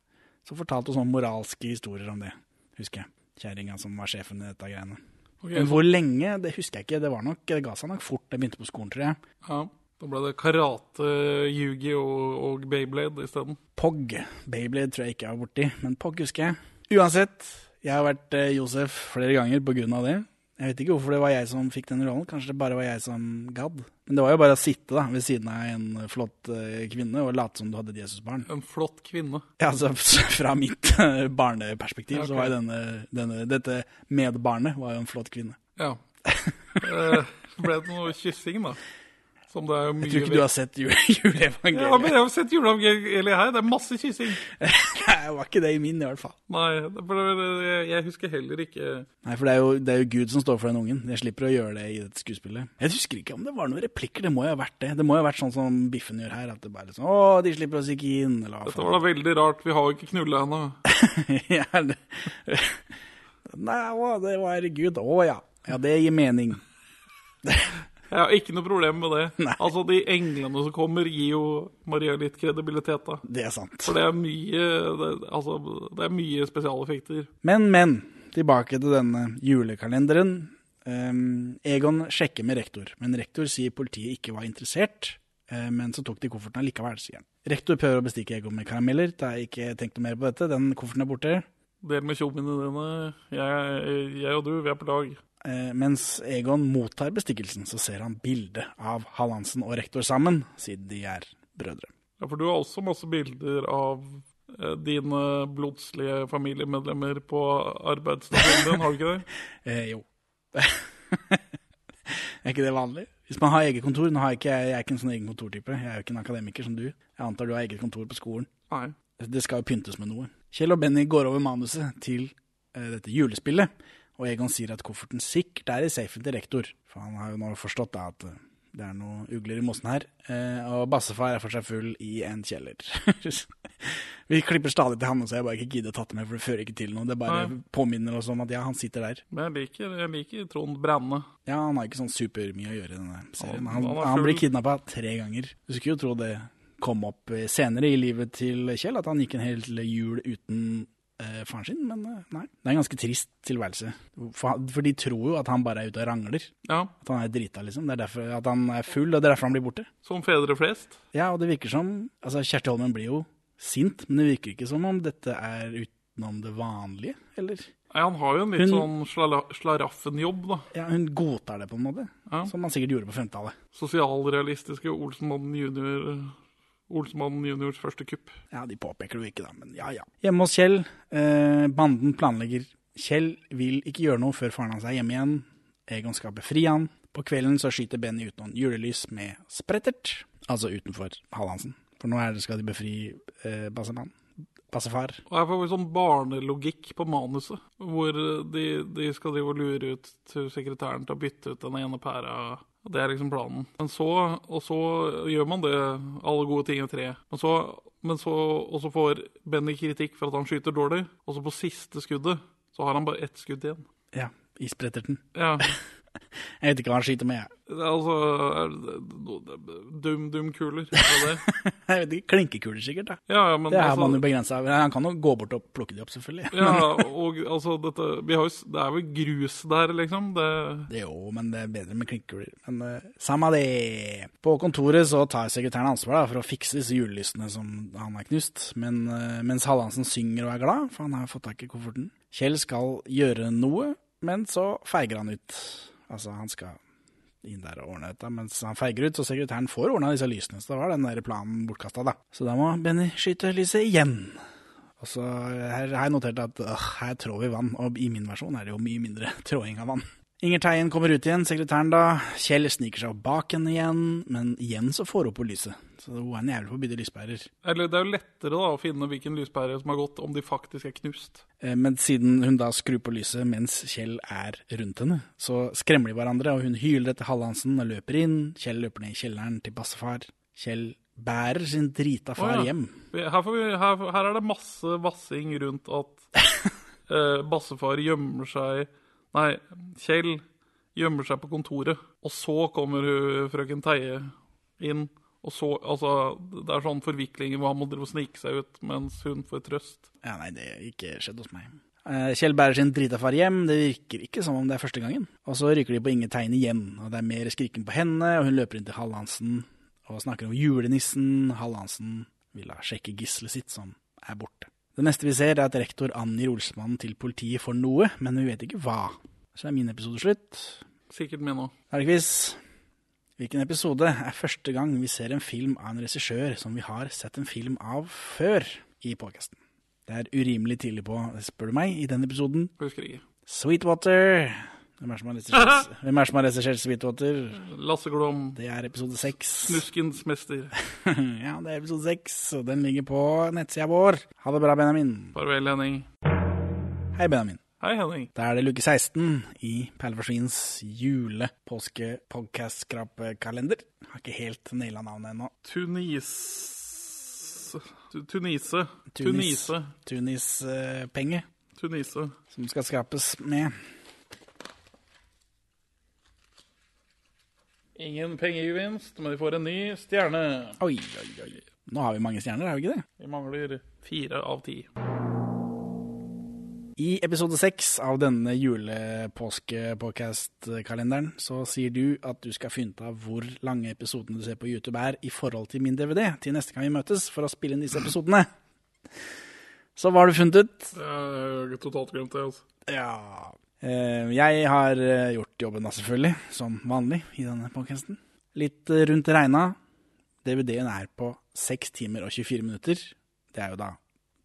Så fortalte hun sånne moralske historier om det, husker jeg. Kjerringa som var sjefen i dette greiene. Okay. Men hvor lenge, det husker jeg ikke. Det var nok, det ga seg nok fort jeg begynte på skolen, tror jeg. Ja, Da ble det karate, yugi og, og Bayblade isteden. Pog. Beyblade tror jeg ikke jeg var borti, men Pog husker jeg. Uansett, jeg har vært eh, Josef flere ganger på grunn av det. Jeg vet ikke hvorfor det var jeg som fikk den rollen, kanskje det bare var jeg som gadd. Men det var jo bare å sitte da, ved siden av en flott eh, kvinne og late som du hadde et Jesusbarn. En flott kvinne. Ja, altså fra mitt eh, barneperspektiv Ja, ok. så var jo denne, denne, dette medbarnet var jo en flott kvinne. Ja. Det ble det noe kyssing, da? Som det er mye Jeg tror ikke du har sett jule, juleevangeliet. Ja, men jeg har sett juleevangeliet her. Det er masse kyssing. Nei, det var ikke det i min i hvert fall. Nei, jeg, husker heller ikke Nei, for det er, jo, det er jo Gud som står for den ungen. Jeg slipper å gjøre det i dette skuespillet. Jeg husker ikke om det var noen replikker, det må jo ha vært det. Det må jo ha vært sånn som Biffen gjør her, at det bare er sånn Å, de slipper oss ikke inn, eller Dette var da veldig rart. Vi har jo ikke knulla ennå. ja, det... Nei, å, det var Gud. Å ja. Ja, det gir mening. Jeg har ikke noe problem med det. Altså, De englene som kommer, gir jo Maria litt kredibilitet, da. Det er sant. For det er mye det, Altså, det er mye spesialeffekter. Men, men. Tilbake til denne julekalenderen. Um, Egon sjekker med rektor, men rektor sier politiet ikke var interessert. eh, men så tok de kofferten likevel, sier han. Rektor prøver å bestikke Egon med karameller. Det er ikke tenkt noe mer på dette. Den kofferten er borte. Del med tjommene dine. Jeg, jeg og du, vi er på lag. Eh, mens Egon mottar bestikkelsen, så ser han bildet av Hallandsen og rektor sammen, siden de er brødre. Ja, For du har også masse bilder av eh, dine blodslige familiemedlemmer på arbeidsstasjonen din, har du ikke det? Eh, jo. er ikke det vanlig? Hvis man har eget kontor Nå har jeg, ikke, jeg er ikke en sånn egen kontortype. Jeg er jo ikke en akademiker som du. Jeg antar du har eget kontor på skolen. Nei. Det skal jo pyntes med noe. Kjell og Benny går over manuset til eh, dette julespillet, og Egon sier at kofferten sikkert er i safen til rektor. For han har jo nå forstått da at eh, det er noe ugler i mossen her. Eh, og bassefar er for seg full i en kjeller. Vi klipper stadig til han, så jeg bare ikke gidder å tatt det med, for det fører ikke til noe. Det bare Nei. påminner oss om at ja, han sitter der. Men jeg liker, jeg liker Trond Brenne. Ja, han har ikke sånn supermye å gjøre i denne serien. Han- Han, han blir kidnappa tre ganger. Du skulle jo tro det kom opp eh, senere i livet til Kjell, at han gikk en hel jul uten eh, faren sin, men eh, nei. Det er en ganske trist tilværelse. For, han- for de tror jo at han bare er ute og rangler. Ja. At han er drita, liksom. Det er derfor at han er full, og det er derfor han blir borte. Som fedre flest. Ja, og det virker som Altså, Kjersti Holmen blir jo sint, men det virker ikke som om dette er utenom det vanlige, eller? Nei, Han har jo en litt Hun- sånn slaraffenjobb, da. Ja, hun godtar det på en måte. Ja. Som man sikkert gjorde på 50-tallet. Sosialrealistiske Olsenmannen junior Olsenmann juniors første kupp. Ja, de påpeker det jo ikke, da, men ja ja. Hjemme hos Kjell. Eh, banden planlegger. Kjell vil ikke gjøre noe før faren hans er hjemme igjen. Egon skal befri han. På kvelden så skyter Benny ut noen julelys med sprettert, altså utenfor Hallandsen. For nå er det, skal de befri eh, Bassemann. Bassefar. Og her får vi sånn barnelogikk på manuset, hvor de, de skal drive og lure ut til sekretæren til å bytte ut den ene pæra. Og Det er liksom planen. Men så, og så gjør man det, alle gode ting i tre. Men så, men så, og så får Benny kritikk for at han skyter dårlig, og så på siste skuddet så har han bare ett skudd igjen. Ja, i spretterten. Ja. Jeg vet ikke hva han skyter med. Altså er- Dum, dum kuler. Er det det? Jeg vet ikke, Klinkekuler sikkert, da. Ja, ja, men det er altså- man jo begrensa. Han kan jo gå bort og plukke de opp, selvfølgelig. Ja, og altså dette vi har jo, Det er vel grus der, liksom. Det, Det er jo, men det er bedre med klinkekuler. Men uh, samme det. På kontoret så tar sekretæren ansvar da, for å fikse disse julelysene som han har knust. Men uh, mens Hallandsen synger og er glad, for han har fått tak i kofferten. Kjell skal gjøre noe, men så feiger han ut. Altså, han skal inn der og ordne dette, mens han feiger ut, så sekretæren får ordna disse lysene. Så da var den der planen bortkasta, da. Så da må Benny skyte lyset igjen. Og så her har jeg notert at øh, her trår vi vann, og i min versjon er det jo mye mindre tråding av vann. Inger Teien kommer ut igjen, sekretæren da. Kjell sniker seg bak henne igjen, men igjen så får hun på lyset. Så hun er en jævlig bytte lyspærer. eller, det er jo lettere da å finne hvilken lyspære som har gått, om de faktisk er knust. Eh, Men siden hun da skrur på lyset mens Kjell er rundt henne, så skremmer de hverandre, og hun hyler etter Hallandsen og løper inn. Kjell løper ned i kjelleren til bassefar. Kjell bærer sin drita far oh, ja. hjem. Her, får vi, her, her er det masse vassing rundt at eh, bassefar gjemmer seg Nei, Kjell gjemmer seg på kontoret, og så kommer hun, frøken Teie inn. Og så, altså, Det er sånn forviklinger hvor han må drive og snike seg ut mens hun får trøst. Ja, nei, det har ikke skjedd hos meg. Eh, Kjell bærer sin dritafar hjem, det virker ikke som om det er første gangen. Og så ryker de på Inge Teine igjen, og det er mer skriking på henne, og hun løper inn til Hallandsen og snakker om julenissen. Hallandsen vil da sjekke gisselet sitt, som er borte. Det neste vi ser, er at rektor angir Olsmannen til politiet for noe, men vi vet ikke hva. Så er min episode slutt. Sikkert min òg. Er quiz. Hvilken episode er første gang vi ser en film av en regissør som vi har sett en film av før i podkasten? Det er urimelig tidlig på, spør du meg, i den episoden. Husker ikke. Sweetwater. Hvem er det som har har regissert Sweetwater? Lasse Glom. Det er episode seks. Snuskens mester. ja, det er episode seks, og den ligger på nettsida vår. Ha det bra, Benjamin. Farvel, Henning. Hei, Benjamin. Hei, Henning. Da er det luke 16 i Perleforsvinens jule-påske-podkast-skrapekalender. Har ikke helt naila navnet ennå. Tunis... Tunise. Tunis. Tunise. Tunis-penge. Tunise. Som skal skrapes med. Ingen pengegevinst, men de får en ny stjerne. Oi, oi, oi. Nå har vi mange stjerner, har vi ikke det? Vi mangler fire av ti. I episode seks av denne julepåske-podcast-kalenderen så sier du at du skal finne ut av hvor lange episodene du ser på YouTube er i forhold til min DVD til neste gang vi møtes for å spille inn disse episodene. Så hva har du funnet ut? Jeg har totalt glemt det, altså. Ja Jeg har eh, gjort jobben da, selvfølgelig, som vanlig i denne podcasten. Litt eh, rundt regna. DVD-en er på 6 timer og 24 minutter. Det er jo da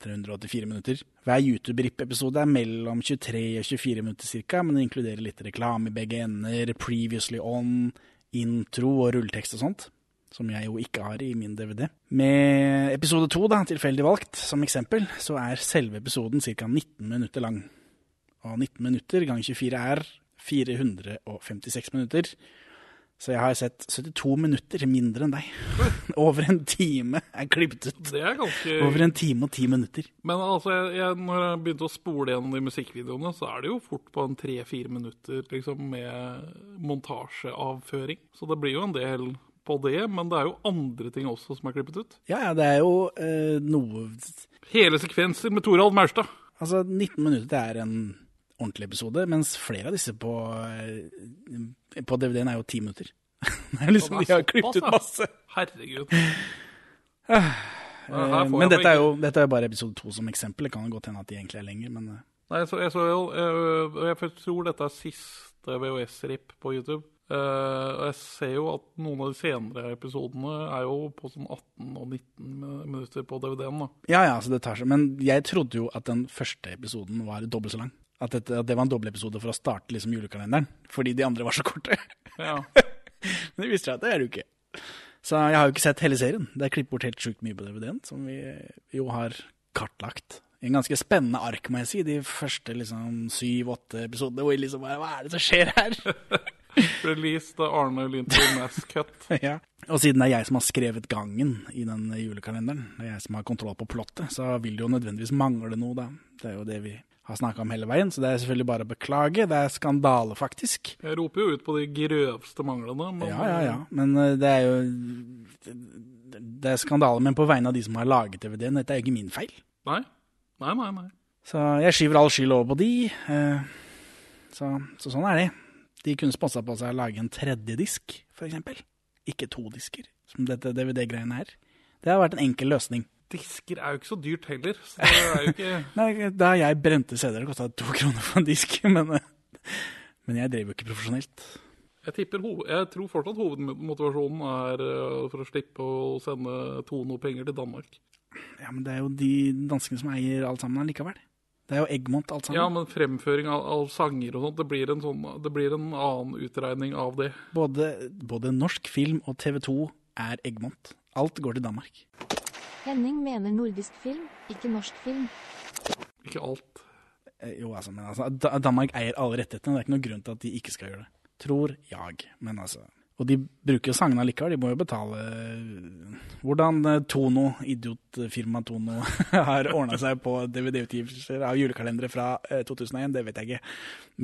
384 minutter. Hver YouTube-RIP-episode er mellom 23 og 24 minutter ca., men det inkluderer litt reklame i begge ender, previously on, intro og rulletekst og sånt. Som jeg jo ikke har i min DVD. Med episode 2, da, tilfeldig valgt, som eksempel, så er selve episoden ca. 19 minutter lang. Og 19 minutter ganger 24 er 456 minutter. Så jeg har sett 72 minutter mindre enn deg. Over en time er klippet ut. Det er ganske Over en time og ti minutter. Men altså, jeg, jeg, når jeg begynte å spole gjennom de musikkvideoene, så er det jo fort på en tre-fire minutter liksom, med montasjeavføring. Så det blir jo en del på det, men det er jo andre ting også som er klippet ut. Ja, ja, det er jo øh, noe Hele sekvenser med Torald Maurstad. Altså, 19 minutter er en ordentlig episode, mens flere av disse på, eh, på DVD-en er jo ti minutter. er liksom, De har klippet ut masse. Herregud. Eh, Men dette er, jo, dette er jo bare episode to som eksempel. Det kan godt hende at de egentlig er lenger, men eh, Nei, så jeg så jo Jeg, jeg tror dette er siste VHS-rip på YouTube. Uh, og jeg ser jo at noen av de senere episodene er jo på sånn 18 og 19 minutter på DVD-en. da. Ja, ja, så det tar seg. Men jeg trodde jo at den første episoden var dobbelt så lang. At, dette, at det var en dobbeltepisode for å starte liksom julekalenderen. Fordi de andre var så korte. Ja. Men det visste jeg at det er det jo ikke. Så jeg har jo ikke sett hele serien. Det er klippet bort helt sjukt mye på DVD-en, som vi jo har kartlagt. En ganske spennende ark, må jeg si. De første liksom syv-åtte episodene hvor jeg liksom bare Hva er det som skjer her? Release the Arne Linton Mass Cut. ja. Og siden det er jeg som har skrevet gangen i den julekalenderen, det er jeg som har kontroll på plottet, så vil det jo nødvendigvis mangle noe, da. Det er jo det vi har snakka om hele veien, så det er selvfølgelig bare å beklage. Det er skandale, faktisk. Jeg roper jo ut på de grøvste manglene. Men, Ja, ja, ja. Men eh, det er jo Det er skandale, men på vegne av de som har laget DVD-en. Dette er jo ikke min feil. Nei. Nei, nei, nei. Så jeg skyver all skyld over på de. eh, Så, så sånn er det. De kunne sponsa på seg å lage en tredje disk, eksempel. Ikke to disker, som dette DVD-greiene er. Det har vært en enkel løsning. Disker er jo ikke så dyrt heller. Så det er jo ikke Nei, Da jeg brente CD-er, kosta det to kroner for en disk. Men, men jeg drev jo ikke profesjonelt. Jeg, tipper, jeg tror fortsatt hovedmotivasjonen er eh, for å slippe å sende Tono penger til Danmark. Ja, Men det er jo de danskene som eier alt sammen allikevel. Det er jo Egmont alt sammen. Ja, men fremføring av, av sanger og sånt, det blir, en sånn, det blir en annen utregning av det. Både, både norsk film og TV 2 er Egmont. Alt går til Danmark. Henning mener nordisk film, ikke norsk film. Ikke alt. Eh, Jo, altså, men altså, Danmark eier alle rettighetene. Det er ikke noen grunn til at de ikke skal gjøre det. Tror jeg. Men altså Og de bruker jo sangene allikevel. De må jo betale Hvordan eh, Tono, idiotfirmaet Tono, har ordna seg på DVD-utgivelser av julekalendere fra eh, 2001, det vet jeg ikke.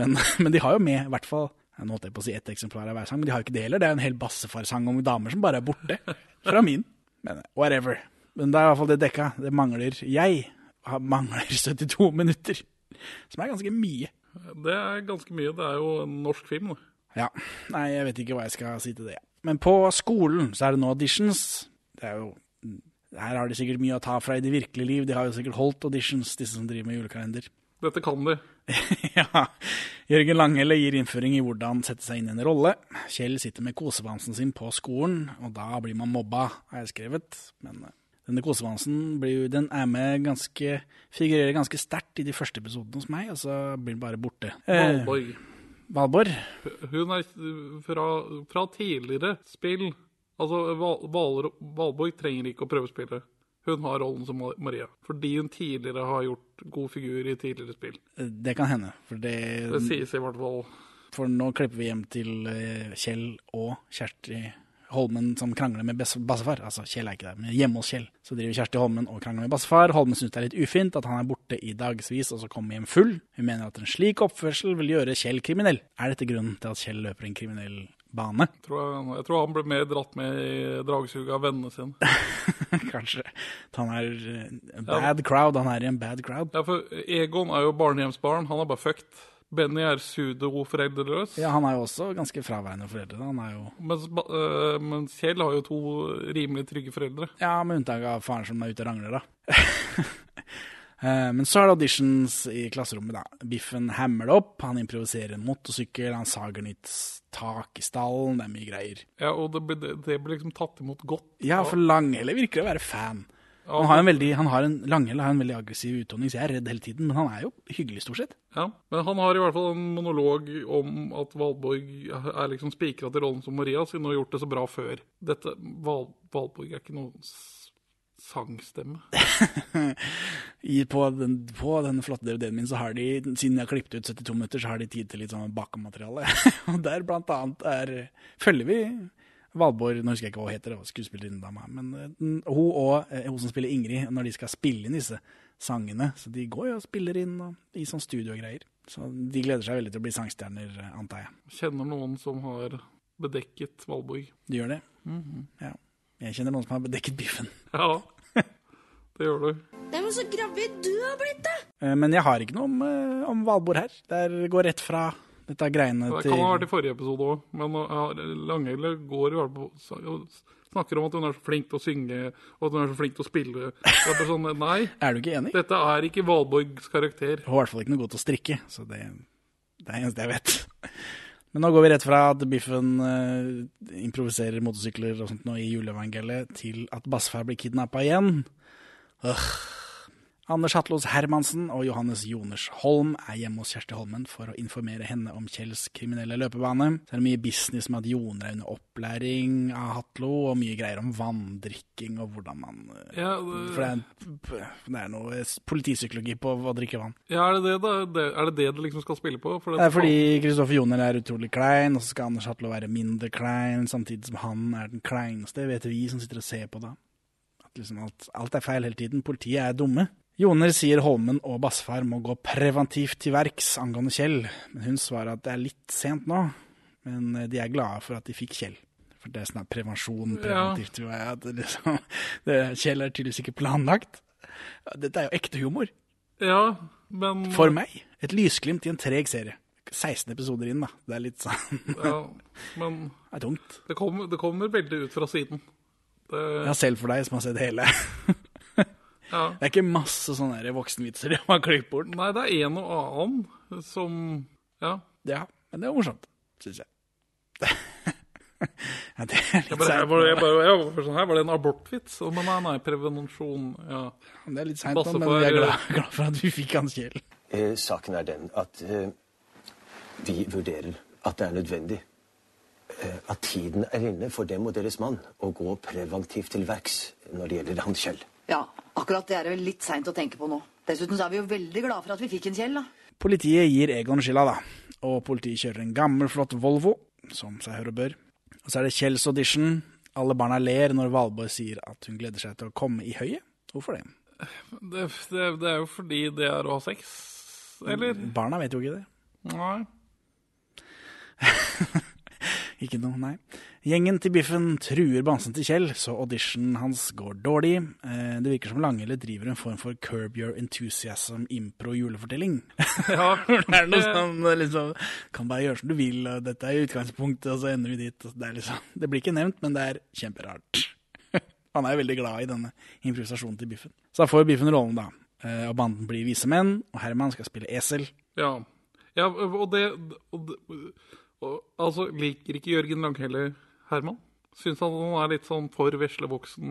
Men, men de har jo med i hvert fall Nå holdt jeg på å si ett eksemplar av hver sang, men de har jo ikke det heller. Det er jo en hel bassefar-sang om damer som bare er borte. Fra min. Men eh, whatever. Men det er i hvert fall det dekka. Det mangler Jeg mangler 72 minutter. Som er ganske mye. Det er ganske mye. Det er jo en norsk film. det. Ja. Nei, jeg vet ikke hva jeg skal si til det. Men på skolen så er det nå auditions. Det er jo Her har de sikkert mye å ta fra i det virkelige liv. De har jo sikkert holdt auditions, disse som driver med julekalender. Dette kan de. ja. Jørgen Langhelle gir innføring i hvordan sette seg inn i en rolle. Kjell sitter med kosebamsen sin på skolen, og da blir man mobba, har jeg skrevet. Men eh, denne kosevansen blir, den er med ganske Figurerer ganske sterkt i de første episodene hos meg, og så blir den bare borte. Eh, Valborg. Valborg? Hun er fra, fra tidligere spill. Altså, Val, Val, Valborg trenger ikke å prøvespille. Hun har rollen som Maria. Fordi hun tidligere har gjort god figur i tidligere spill. Det kan hende, for det Det sies i hvert fall. For nå klipper vi hjem til eh, Kjell og Kjersti Holmen som krangler med bassefar. Altså, Kjell er ikke der, men hjemme hos Kjell. Så driver Kjersti Holmen og krangler med bassefar. Holmen syns det er litt ufint at han er borte i dagsvis og så kommer hjem full. Hun mener at en slik oppførsel vil gjøre Kjell kriminell. Er dette grunnen til at Kjell løper en kriminell bane? Tror jeg, jeg tror han ble mer dratt med i dragsuget av vennene sine. Kanskje. Han er eh, en bad crowd. Han er i en bad crowd. Ja, for Egon er jo barnehjemsbarn. Han er bare fucked. Benny er pseudo-foreldreløs. Ja, han er jo også ganske fraværende foreldre. Han er jo Mens, øh, mens Kjell har jo to rimelig trygge foreldre. Ja, med unntak av faren som er ute og rangler, da. Eh, Men så er det auditions i klasserommet, da. Biffen hammer det opp, han improviserer en motorsykkel, han sager nytt tak i stallen, det er mye greier. Ja, og det blir det- det liksom tatt imot godt. Ja, for Langhelle virker å være fan. Han har en veldig, han har en, Langhelle har en veldig aggressiv utånding, så jeg er redd hele tiden, men han er jo hyggelig stort sett. Ja, Men han har i hvert fall en monolog om at Valborg er liksom spikra til rollen som Maria, siden hun har gjort det så bra før. Dette, Val, Valborg er ikke noen sangstemme. I, på, den, på den flotte DVD-en min så har de, siden jeg har klippet ut 72 minutter, så har de tid til litt sånn bakmateriale. og der blant annet er, følger vi Valborg, nå husker jeg ikke hva hun heter, skuespillerinnedama, men eh, hun og eh, hun som spiller Ingrid, når de skal spille inn disse sangene, så de går jo og spiller inn og, i sånn studio og greier. Så de gleder seg veldig til å bli sangstjerner, eh, antar jeg. Kjenner noen som har bedekket Valborg. De gjør det? Mhm. Ja. Jeg kjenner noen som har bedekket biffen. Ja, det gjør du. Det er noe så gravid du har blitt, da! Eh, Men jeg har ikke noe om, om Valborg her. Det går rett fra dette er greiene Det til kan ha vært i forrige episode òg, men ja, Langhelle går i hvert fall snakker om at hun er så flink til å synge, og at hun er så flink til å spille. Det er sånn, nei. Er du ikke enig? Dette er ikke Valborgs karakter. Hun er i hvert fall ikke noe god til å strikke, så det, det er det eneste jeg vet. Men nå går vi rett fra at Biffen uh, improviserer motorsykler og sånt nå i juleevangeliet, til at Bassfær blir kidnappa igjen. Ugh. Anders Hatlos Hermansen og Johannes Joners Holm er hjemme hos Kjersti Holmen for å informere henne om Kjells kriminelle løpebane. Så er det mye business med at Joner er under opplæring av Hatlo, og mye greier om vanndrikking og hvordan man eh, Ja, det- For det er, det er noe politipsykologi på å drikke vann. Ja, er det det, da? Det, er det det du liksom skal spille på? Det er fordi Kristoffer Joner er utrolig klein, og så skal Anders Hatlo være mindre klein, samtidig som han er den kleineste, vet vi som sitter og ser på da. At liksom alt, alt er feil hele tiden. Politiet er dumme. Joner sier Holmen og Bassfar må gå preventivt til verks angående Kjell, men hun svarer at det er litt sent nå, men eh, de er glade for at de fikk Kjell. For det er sånn prevensjon, preventivt, jeg. At liksom, det, Kjell er tydeligvis ikke planlagt. Dette er jo ekte humor. Ja, men For meg. Et lysglimt i en treg serie. 16 episoder inn, da. Det er litt sånn Ja, men Det er tungt. Det kommer, det kommer veldig ut fra siden. Det, Ja, selv for deg som har sett hele. Ja. Det er ikke masse sånne voksenvitser de har klippet bort. Nei, det er en og annen som Ja. Ja, men det er morsomt, syns jeg. ja, det er litt seint. var sånn, var det en abortvits? Men nei, nei, prevensjon, ja. Det er litt seint men vi er glad, glad for at vi fikk Hans Kjell. Eh, saken er den at eh, vi vurderer at det er nødvendig. Eh, at tiden er inne for dem og deres mann å gå preventivt til verks når det gjelder han Kjell. Ja, akkurat det er det vel litt seint å tenke på nå. Dessuten så er vi jo veldig glade for at vi fikk en Kjell, da. Politiet gir Egon skylda, da. Og politiet kjører en gammel, flott Volvo, som seg hør og bør. Og så er det Kjells audition. Alle barna ler når Valborg sier at hun gleder seg til å komme i høyet. Hvorfor det? Det, det, det er jo fordi det er å ha sex, eller? Barna vet jo ikke det. Nei. Ikke noe, nei. Gjengen til Biffen truer bamsen til Kjell, så auditionen hans går dårlig. Eh, det virker som Langele driver en form for Curb Your Enthusiasm impro-julefortelling. Ja, det er noe sånn liksom Kan bare gjøre som du vil, og dette er utgangspunktet, og så ender vi dit. Det, liksom, det blir ikke nevnt, men det er kjemperart. Han er jo veldig glad i denne improvisasjonen til Biffen. Så da får Biffen rollen, da. Eh, Og banden blir vise menn, og Herman skal spille esel. Ja. ja og det, og det og, Altså, liker ikke Jørgen Langhelle Herman? Syns han han er litt sånn for veslevoksen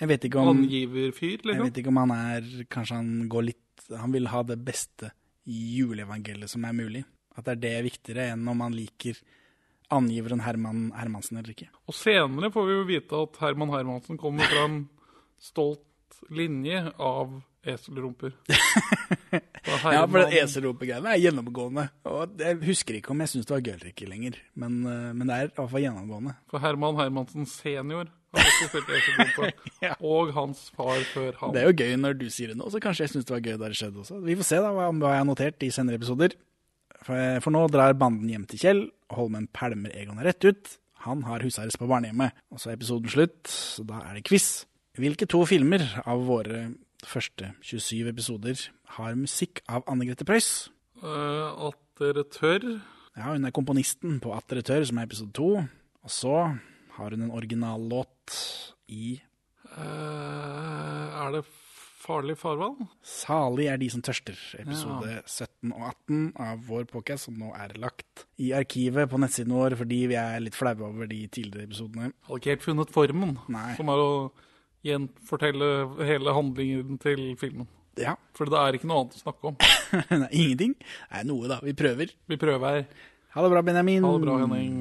Jeg vet ikke om angiverfyr, Jeg liksom? vet ikke om han er Kanskje han går litt Han vil ha det beste juleevangeliet som er mulig. At det er det viktigere enn om han liker angiveren Herman Hermansen eller ikke. Og senere får vi jo vite at Herman Hermansen kommer fra en stolt linje av eselrumper. Ja, for den det er gjennomgående. Og jeg husker ikke om jeg syns det var gøy eller ikke lenger, men, eh, men det er i hvert fall gjennomgående. For Herman Hermansen senior har også spilt eselrumpe. Og hans far før han. Det er jo gøy når du sier det nå, så kanskje jeg syns det var gøy da det skjedde også. Vi får se da hva, jeg har notert i senere episoder. For, for nå drar banden hjem til Kjell, Holmen pælmer Egon rett ut. Han har husarrest på barnehjemmet. Og så er episoden slutt, så da er det quiz. Hvilke to filmer av våre første 27 episoder har musikk av Anne Grete Preus? Uh, at dere tør. Ja, hun er komponisten på At dere tør, som er episode to. Og så har hun en originallåt i uh, er det farlig farvann? Salig er de som tørster, episode 17 og 18 av vår podcast, som nå er lagt i arkivet på nettsiden vår fordi vi er litt flaue over de tidligere episodene. Hadde ikke helt funnet formen, Nei. som er å gjenfortelle hele handlingen til filmen. Ja. For det er ikke noe annet å snakke om. Nei, ingenting. Nei, noe da. Vi prøver. Vi prøver. Ha det bra, Benjamin. Ha det bra, Henning.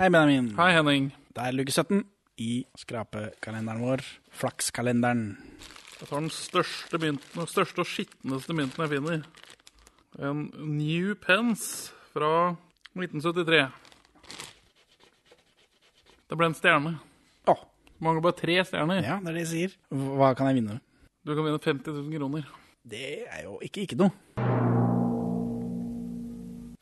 Hei, Benjamin. Hei, Henning. Det er luke 17 i skrapekalenderen vår. Flakskalenderen. Jeg tar den største mynten, den største og skitneste mynten jeg finner. En New Pence fra 1973. Det ble en stjerne. Mangler bare tre stjerner. Ja, det er det jeg sier. Hva kan jeg vinne? Du kan vinne 50 000 kroner. Det er jo ikke ikke noe.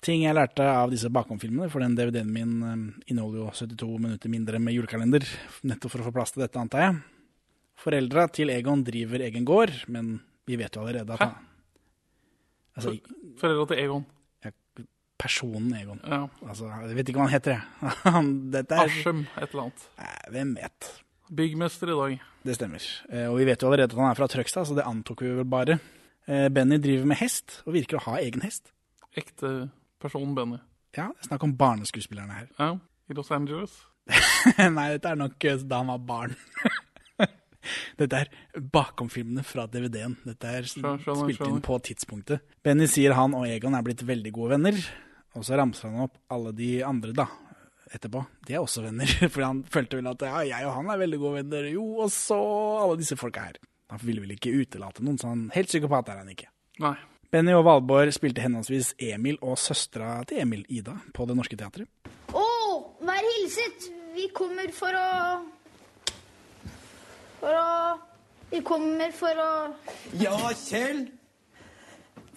Ting jeg lærte av disse bakomfilmene, for den DVD-en min eh, inneholder jo 72 minutter mindre med julekalender, nettopp for å få plass til dette, antar jeg. Foreldra til Egon driver egen gård, men vi vet jo allerede at han Altså, Foreldra til Egon. personen Egon. Ja. Altså, jeg vet ikke hva han heter, jeg. Aschem, et eller annet. Nei, Hvem vet. Byggmester i dag. Det stemmer. Eh, Og vi vet jo allerede at han er fra Trøgstad, så det antok vi vel bare. Eh, Benny driver med hest, og virker å ha egen hest. Ekte person Benny. Ja, det er snakk om barneskuespillerne her. Ja, I Los Angeles. Nei, dette er nok eh, da han var barn. dette er bakomfilmene fra DVD-en. Dette er Skjønner, skjønner, spilt inn på tidspunktet. Benny sier han og Egon er blitt veldig gode venner, og så ramser han opp alle de andre, da. Etterpå. De er også venner, for han følte vel at ja, jeg og han er veldig gode venner. Jo, og så alle disse folka her. Han ville vel ikke utelate noen, så han helt psykopat er han ikke. Nei. Benny og Valborg spilte henholdsvis Emil og søstera til Emil, Ida, på Det Norske Teatret. Å, vær hilset. Vi kommer for å For å Vi kommer for å Ja, Kjell!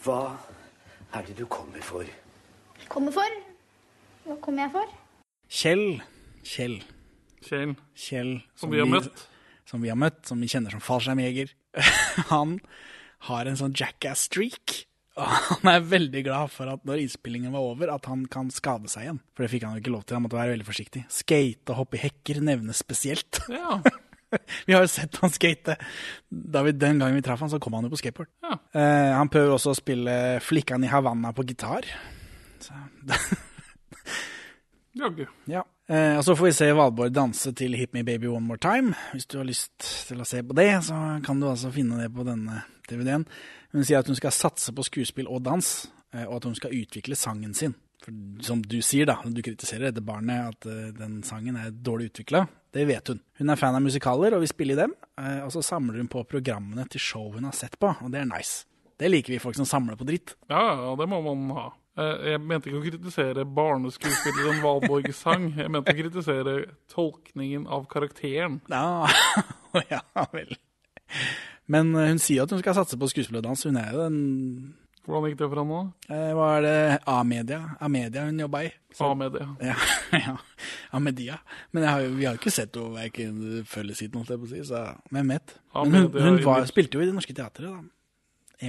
Hva er det du kommer for? Kommer for? Hva kommer jeg for? Kjell. Kjell. Kjell. Kjell Som vi har møtt. Som vi har møtt, som vi kjenner som fallskjermjeger. han har en sånn jackass-streak. Og han er veldig glad for at når innspillingen var over, at han kan skade seg igjen. For det fikk han jo ikke lov til, han måtte være veldig forsiktig. Skate og hoppe i hekker nevnes spesielt. Ja. vi har jo sett han skate. Da vi, den gangen vi traff han, så kom han jo på skateboard. Ja. Eh, han prøver også å spille Flikkan i Havanna på gitar. Så, Jaggu. Ja. Eh, og så får vi se Valborg danse til Hit Me Baby One More Time. Hvis du har lyst til å se på det, så kan du altså finne det på denne DVD-en. Hun sier at hun skal satse på skuespill og dans, eh, og at hun skal utvikle sangen sin. For som du sier, da, du kritiserer dette barnet at eh, den sangen er dårlig utvikla. Det vet hun. Hun er fan av musikaler og vil spille i dem. eh, og så samler hun på programmene til show hun har sett på, og det er nice. Det liker vi folk som samler på dritt. Ja, ja, det må man ha. Eh, Jeg mente ikke å kritisere barneskuespilleren Valborg sang. Jeg mente å kritisere tolkningen av karakteren. Ja, ja vel. Men eh, hun sier at hun skal satse på skuespillerdans. Hun er jo den Hvordan gikk det for henne? eh, Hva er det A-media? A-media hun jobba i. A-media. Ja, ja. A-media. Men har, jo- vi har jo ikke sett henne verken før eller siden, holdt jeg på å si, så hvem vet. Men hun, hun var, spilte jo i Det Norske Teatret, da.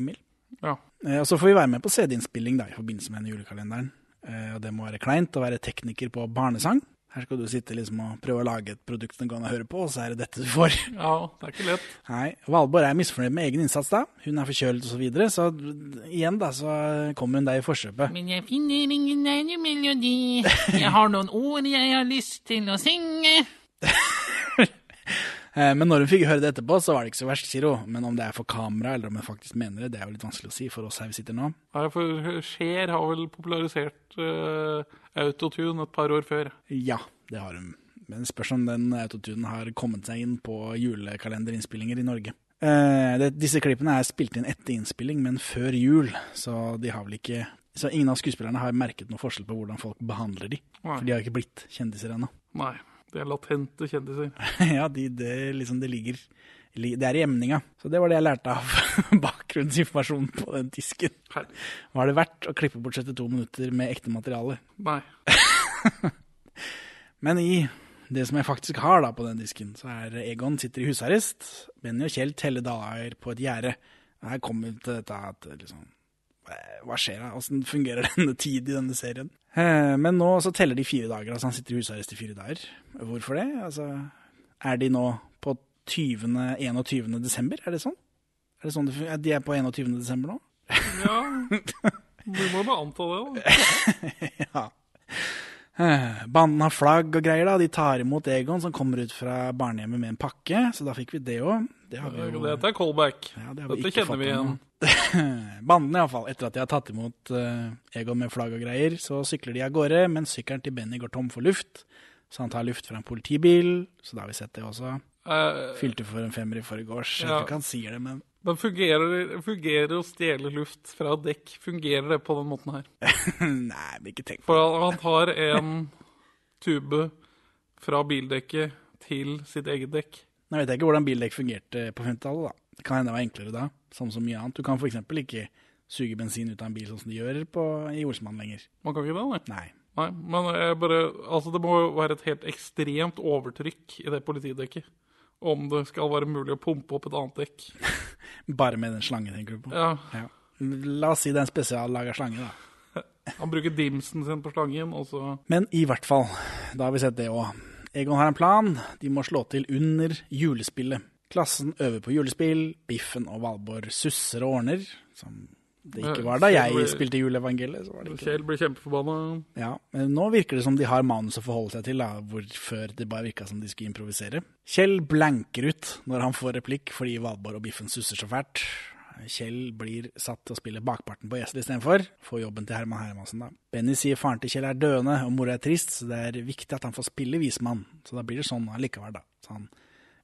Emil. Ja. Eh, Og så får vi være med på CD-innspilling i forbindelse med denne julekalenderen. Eh, Og det må være kleint å være tekniker på barnesang. Her skal du sitte liksom og prøve å lage et produkt som går an å høre på, og så er det dette du får. Ja, det er ikke lett. Nei, Valborg er misfornøyd med egen innsats da. Hun er forkjølet og så videre, så igjen da, så kommer hun deg i forkjøpet. Men jeg finner ingen annen melodi. Jeg har noen ord jeg har lyst til å synge. Eh, Men når hun fikk høre det etterpå, så var det ikke så verst, sier hun. Men om det er for kamera, eller om hun faktisk mener det, det er jo litt vanskelig å si for oss her vi sitter nå. Nei, for Cher har vel popularisert uh, autotune et par år før. Ja, det har hun. Men spørs om den autotunen har kommet seg inn på julekalenderinnspillinger i Norge. Uh, det, disse klippene er spilt inn etter innspilling, men før jul, så de har vel ikke Så ingen av skuespillerne har merket noe forskjell på hvordan folk behandler de. Nei. For de har ikke blitt kjendiser ennå. Nei, det er latente kjendiser. ja, de, det, liksom, det ligger Det er i emninga. Så det var det jeg lærte av bakgrunnsinformasjonen på den disken. Var det verdt å klippe bort 72 minutter med ekte materiale? Nei. Men i det som jeg faktisk har da på den disken, så er Egon sitter i husarrest. Benny og Kjell teller dager på et gjerde. Her kommer vi til dette at liksom Hva skjer da? Åssen fungerer denne tid i denne serien? Eh, Men nå så teller de fire dager. Altså han sitter i husarrest i fire dager. Hvorfor det? Altså, er de nå på 20. 21. desember? Er det sånn? Er det sånn det fungerer? De er på 21. desember nå? Ja, vi må bare anta det, da. ja. Eh, Banden har flagg og greier, da. De tar imot Egon, som kommer ut fra barnehjemmet med en pakke. Så da fikk vi det òg. Det jo Dette er callback. Ja, det Dette kjenner vi igjen. Banden, iallfall. Etter at de har tatt imot eh, Egon med flagg og greier, så sykler de av gårde, men sykkelen til Benny går tom for luft. Så han tar luft fra en politibil, så da har vi sett det også. Eh, Fylte for en femmer i forgårs. Jeg vet tror ikke han sier det, men Men fungerer, fungerer å stjele luft fra dekk? Fungerer det på den måten her? Nei, men ikke tenk på For han tar en tube fra bildekket til sitt eget dekk. Nå vet jeg ikke hvordan bildekk fungerte på 50-tallet, da. Det kan hende det var enklere da, som så mye annet. Du kan f.eks. ikke suge bensin ut av en bil sånn som de gjør på, i Olsmann lenger. Man kan ikke det, nei? Nei. Nei, men jeg bare, altså det må jo være et helt ekstremt overtrykk i det politidekket. Om det skal være mulig å pumpe opp et annet dekk. Bare med den slangen, tenker du på? Ja. La oss si det er en spesiallaga slange, da. Han bruker dimsen sin på slangen, og så Men i hvert fall, da har vi sett det òg. Egon har en plan. De må slå til under julespillet. Klassen øver på julespill. Biffen og Valborg susser og ordner, som det ikke var da jeg spilte juleevangeliet. så var det ikke Kjell blir kjempeforbanna. Ja, men nå virker det som de har manus å forholde seg til, da, hvor før det bare virka som de skulle improvisere. Kjell blanker ut når han får replikk fordi Valborg og Biffen susser så fælt. Kjell blir satt til å spille bakparten på Jesel istedenfor. Får jobben til Herman Hermansen, da. Benny sier faren til Kjell er døende og mora er trist, så det er viktig at han får spille vismann. Så da blir det sånn allikevel, da. Så han,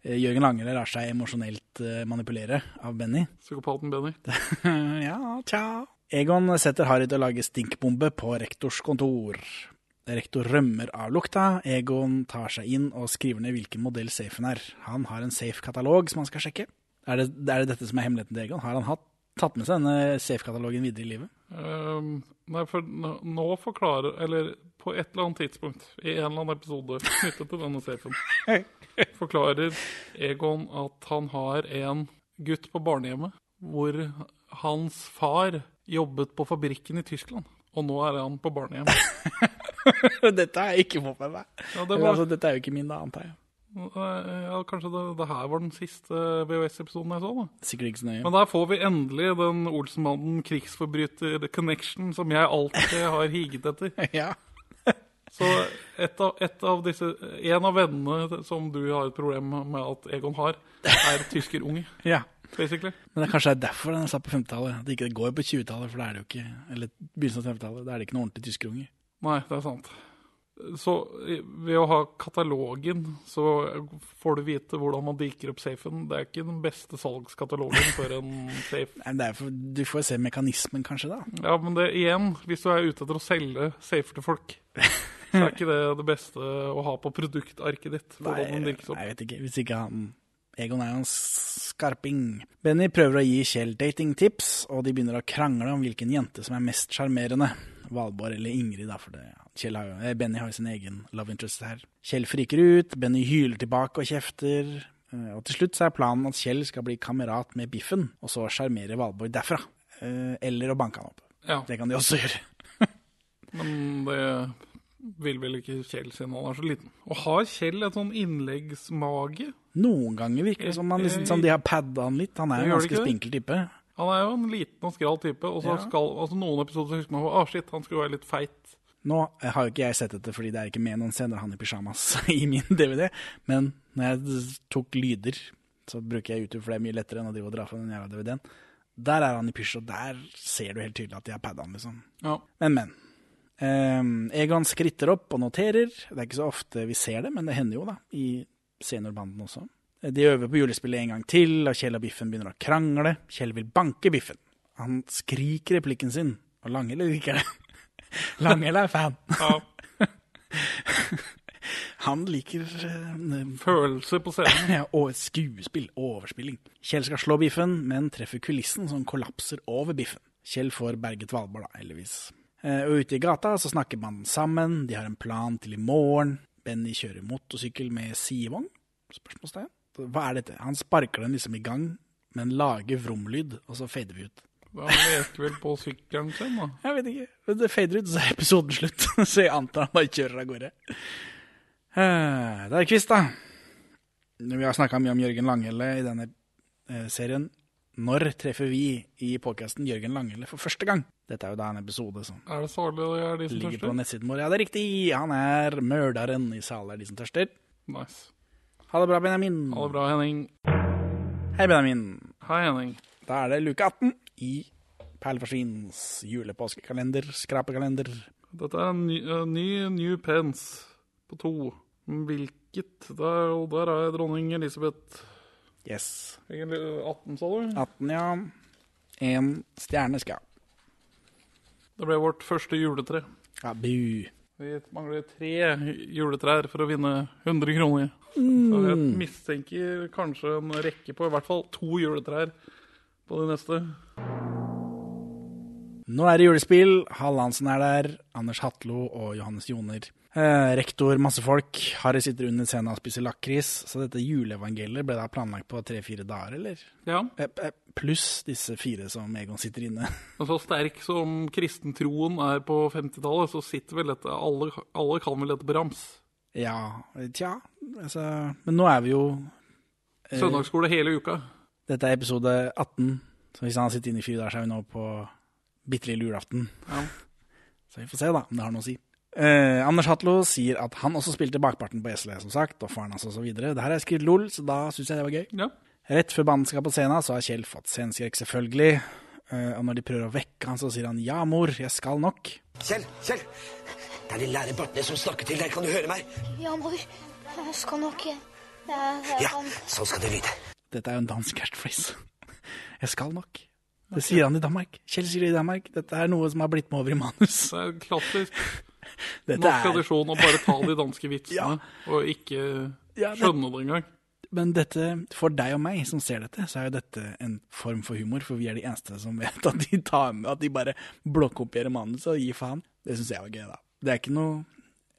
Jørgen Langele lar seg emosjonelt eh, manipulere av Benny. Psykopaten Benny. ja, tja. Egon setter Harry til å lage stinkbombe på rektors kontor. Rektor rømmer av lukta. Egon tar seg inn og skriver ned hvilken modell safen er. Han har en safe-katalog som han skal sjekke. Er det, er det dette som er hemmeligheten til Egon? Har han hatt, tatt med seg denne safe-katalogen videre i livet? Um, nei, for nå, nå forklarer Eller på et eller annet tidspunkt i en eller annen episode knyttet til denne safen, forklarer Egon at han har en gutt på barnehjemmet hvor hans far jobbet på fabrikken i Tyskland. Og nå er han på barnehjem. dette har jeg ikke fått med meg. Ja, det var- altså, dette er jo ikke min, da, antar jeg. Eh, Ja, kanskje det, det her var den siste VHS-episoden jeg så, da. Sikkert ikke så nøye. Men der får vi endelig den Olsenmannen krigsforbryter-connection som jeg alltid har higet etter. ja. Så et av, et av disse En av vennene som du har et problem med at Egon har, er tyskerunge. Ja. Basically. Men det er kanskje derfor den er satt på 50-tallet. At det ikke går på 20-tallet, for det er det jo ikke Eller begynnelsen av 50-tallet. Da er det ikke noen ordentlig tyskerunge. Nei, det er sant. Så ved å ha katalogen, så får du vite hvordan man diker opp safen. Det er ikke den beste salgskatalogen for en safe. Nei, er for, du får se mekanismen, kanskje, da. Ja, men det igjen, hvis du er ute etter å selge safer til folk, så er ikke det det beste å ha på produktarket ditt. Opp. Nei, jeg vet ikke. Hvis ikke han Egon er jo en skarping. Benny prøver å gi Kjell datingtips, og de begynner å krangle om hvilken jente som er mest sjarmerende. Valborg eller Ingrid, da, for det. Kjell har jo, eh, Benny har jo sin egen love interest her. Kjell friker ut, Benny hyler tilbake og kjefter. eh, Og til slutt så er planen at Kjell skal bli kamerat med Biffen, og så sjarmere Valborg derfra. Eh, Eller å banke han opp. Ja. Det kan de også gjøre. Men det vil vel ikke Kjell siden han er så liten. Og har Kjell et sånn innleggsmage? Noen ganger virker det som, han liksom, sånn, de har padda han litt. Han er en ganske spinkel type. Han er jo en liten og skral type, og så Ja. skal altså noen episoder så husker man at ah, shit, han skulle være litt feit. Nå har jo ikke jeg sett dette, fordi det er ikke med noen scener han i pysjamas i min DVD, men når jeg tok lyder, så bruker jeg YouTube, for det er mye lettere enn å drive og dra fra den jævla DVD-en. Der er han i pysj, og der ser du helt tydelig at de har padda han, liksom. Ja. Men, men. Um, Egon skritter opp og noterer. Det er ikke så ofte vi ser det, men det hender jo, da, i seniorbanden også. De øver på julespillet en gang til, og Kjell og Biffen begynner å krangle. Kjell vil banke Biffen. Han skriker replikken sin, og Langele liker det. Langele er fan. Han liker eh, Følelser på scenen. ja, og skuespill, overspilling. Kjell skal slå Biffen, men treffer kulissen som kollapser over Biffen. Kjell får berget Valborg, da, heldigvis. Eh, og ute i gata så snakker man sammen, de har en plan til i morgen. Benny kjører motorsykkel med sidevogn? Spørsmålstegn. Hva er dette? Han sparker den liksom i gang, men lager vromlyd, og så fader vi ut. Han leker vel på sykkelen sin, da. Jeg vet ikke. Men Det fader ut, så er episoden slutt. så jeg antar han bare kjører av gårde. Eh, Det er quiz, da. Vi har snakka mye om Jørgen Langhelle i denne eh, serien. Når treffer vi i podkasten Jørgen Langhelle for første gang? Dette er jo da en episode som Er det Sarli det er de som ligger på tørster? nettsiden vår. Ja, det er riktig! Han er mørderen i Sale er de som tørster. Nice. Ha det bra, Benjamin. Ha det bra, Henning. Hei, Benjamin. Hei, Henning. Da er det luke 18 i Perleforsvins julepåskekalender, skrapekalender. Dette er en ny, en ny New Pence på to. Hvilket? Der, og der er dronning Elisabeth. Yes. Egentlig eh, 18, sa du? 18, ja. En stjerne skal jeg ha. Det ble vårt første juletre. Ja, bu. Vi mangler tre juletrær for å vinne 100 kroner. Så jeg Mm. mistenker kanskje en rekke på i hvert fall to juletrær på de neste. Nå er det julespill. Hall Hansen er der. Anders Hatlo og Johannes Joner. Eh, rektor, masse folk. Harry sitter under scenen og spiser lakris. Så dette juleevangeliet ble da planlagt på tre-fire dager, eller? Ja. Eh, eh, Pluss disse fire som Egon sitter inne. Og så sterk som kristentroen er på 50-tallet, så sitter vel dette alle, alle kan vel dette på rams. Ja, tja. Altså, men nå er vi jo eh, Søndagsskole hele uka. Dette er episode 18. Så hvis han har sittet inne i fire dager, så er vi nå på bitte lille julaften. Ja. Så vi får se da om det har noe å si. Eh, Anders Hatlo sier at han også spilte bakparten på SL, som sagt, og faren hans og så videre. Det her jeg skrevet LOL, så da syns jeg det var gøy. Ja. Rett før banen skal på scenen, så har Kjell fått sceneskrekk, selvfølgelig. Eh, og når de prøver å vekke han, så sier han 'ja, mor, jeg skal nok'. Kjell, Kjell! Det er de lærer Bartnes som snakker til deg. Kan du høre meg? Ja, mor. Jeg skal nok Jeg, jeg Ja, sånn skal det lyde. Dette er jo en dansk catchphrase. Jeg skal nok. Det sier han i Danmark. Kjell sier det i Danmark. Dette er noe som har blitt med over i manus. Det er klassisk norsk tradisjon å bare ta de danske vitsene og ikke Ja, det- skjønne det engang. Men dette, for deg og meg som ser dette, så er jo dette en form for humor, for vi er de eneste som vet at de tar med, at de bare blokkopierer manuset og gir faen. Det syns jeg var gøy, da. Det er ikke noe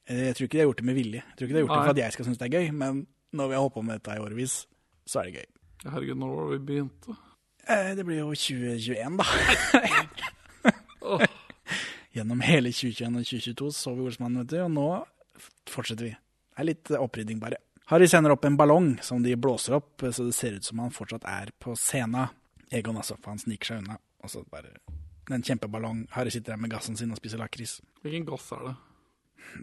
Jeg tror ikke de har gjort det med vilje. Jeg tror ikke de har gjort det for at jeg skal synes det er gøy, men når vi har holdt på med dette i årevis, så er det gøy. Herregud, når var det vi begynte? Eh, Det blir jo 2021, da. Gjennom hele 2021 og 2022 så vi Olsmannen, vet du, og nå fortsetter vi. Det er litt eh, opprydding, bare. Harry sender opp en ballong som de blåser opp, så det ser ut som han fortsatt er på scenen. Egon altså, for han sniker seg unna. Og så bare En kjempeballong. Harry sitter der med gassen sin og spiser lakris. Hvilken gass er det?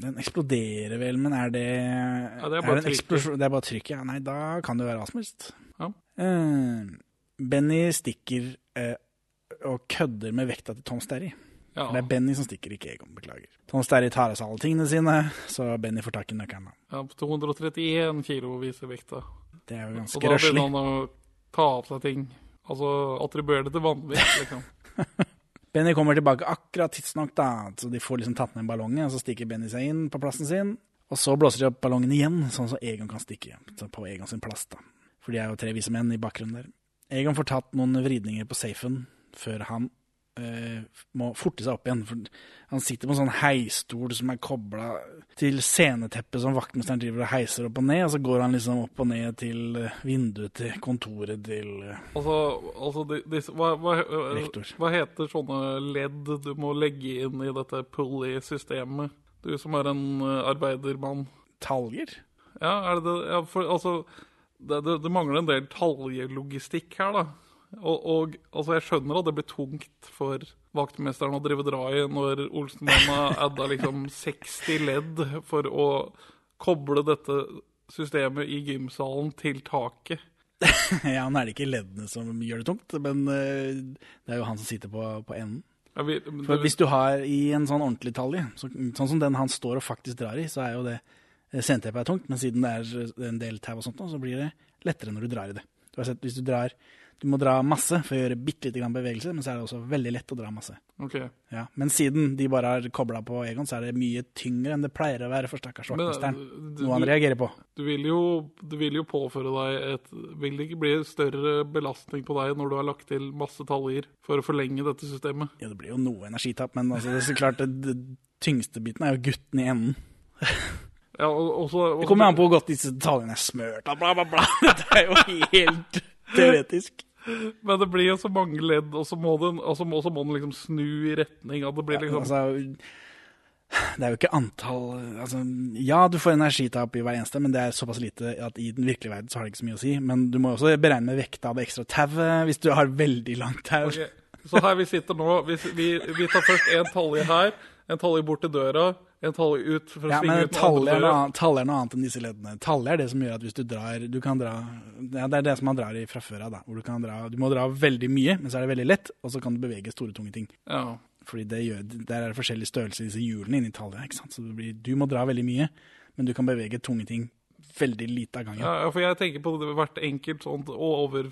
Den eksploderer vel, men er det Ja, det er bare trykket. Det er bare trykk, ja. Nei, da kan det jo være hva som helst. Ja. Eh, Benny stikker eh, og kødder med vekta til Tom Sterry. Ja. Det er Benny som stikker, ikke Egon. Beklager. Tom Sterry tar av seg alle tingene sine, så Benny får tak i nøkkelen. Ja, 231 kilo viser vekta. Det er jo ganske Og ganske da røslig. begynner han å ta av seg ting. Altså attribuere det til vannvekt, liksom. Benny kommer tilbake akkurat tidsnok, da, så de får liksom tatt ned ballongen, og så stikker Benny seg inn på plassen sin. Og så blåser de opp ballongen igjen, sånn så Egon kan stikke på Egon sin plass. da. For de er jo tre vise menn i bakgrunnen der. Egon får tatt noen vridninger på safen før han eh, må forte seg opp igjen. For han sitter på en sånn heisstol som er kobla til sceneteppet som vaktmesteren driver og heiser opp og ned, og så går han liksom opp og ned til eh, vinduet til kontoret til eh, Altså, altså de, disse- hva, hva, Rektor. hva heter sånne ledd du må legge inn i dette pulley-systemet? Du som er en arbeidermann. Taljer? Ja, er det det? Ja, for altså det, det, det mangler en del taljelogistikk her, da. Og, og altså, jeg skjønner at det blir tungt for vaktmesteren å drive dra i når Olsenmann adda liksom 60 ledd for å koble dette systemet i gymsalen til taket. ja, nå er det ikke leddene som gjør det tungt, men eh, det er jo han som sitter på, på enden. Ja, vi, For hvis du har i en sånn ordentlig talje, så, sånn som den han står og faktisk drar i, så er jo det senteppet er tungt, men siden det er en del tau og sånt, så blir det lettere når du drar i det. Du har sett, hvis du drar Du må dra masse for å gjøre bitte lite grann bevegelse, men så er det også veldig lett å dra masse. Okay. Ja, men siden de bare har kobla på Egon, så er det mye tyngre enn det pleier å være for stakkars vaktmesteren. eh, Noe han reagerer på. Du vil, jo, du vil jo påføre deg et Vil det ikke bli større belastning på deg når du har lagt til masse taljer for å forlenge dette systemet? Ja, det blir jo noe energitap, men altså, det er så klart det, tyngste biten er jo gutten i enden. Ja, og, og så- og Det kommer an på hvor godt disse detaljene er smørt av, bla, bla, bla. Det er jo helt teoretisk. Men det blir jo så mange ledd, og så må den, og så må, så må den liksom snu i retning av det blir liksom Altså, det er jo ikke antall altså, Ja, du får energitap i hver eneste, men det er såpass lite at i den virkelige verden så har det ikke så mye å si. Men du må også beregne vekta av det ekstra tauet hvis du har veldig langt tau. Okay. Så her vi sitter nå, vi, vi, vi tar først en talje her, en talje bort til døra, en tall ut for å Ja, svinge ut andre er, noe er noe annet enn disse leddene. Tall er det som gjør at hvis du drar Du kan dra ja, Det er det som man drar i fra før av. Du dra Du må dra veldig mye, men så er det veldig lett, og så kan du bevege store, tunge ting. Ja. Fordi det gjør, Der er det forskjellig størrelse i disse hjulene inni tallet. ikke sant? Så det blir, du må dra veldig mye, men du kan bevege tunge ting veldig lite av gangen. Ja, for jeg tenker på det, hvert enkelt sånt over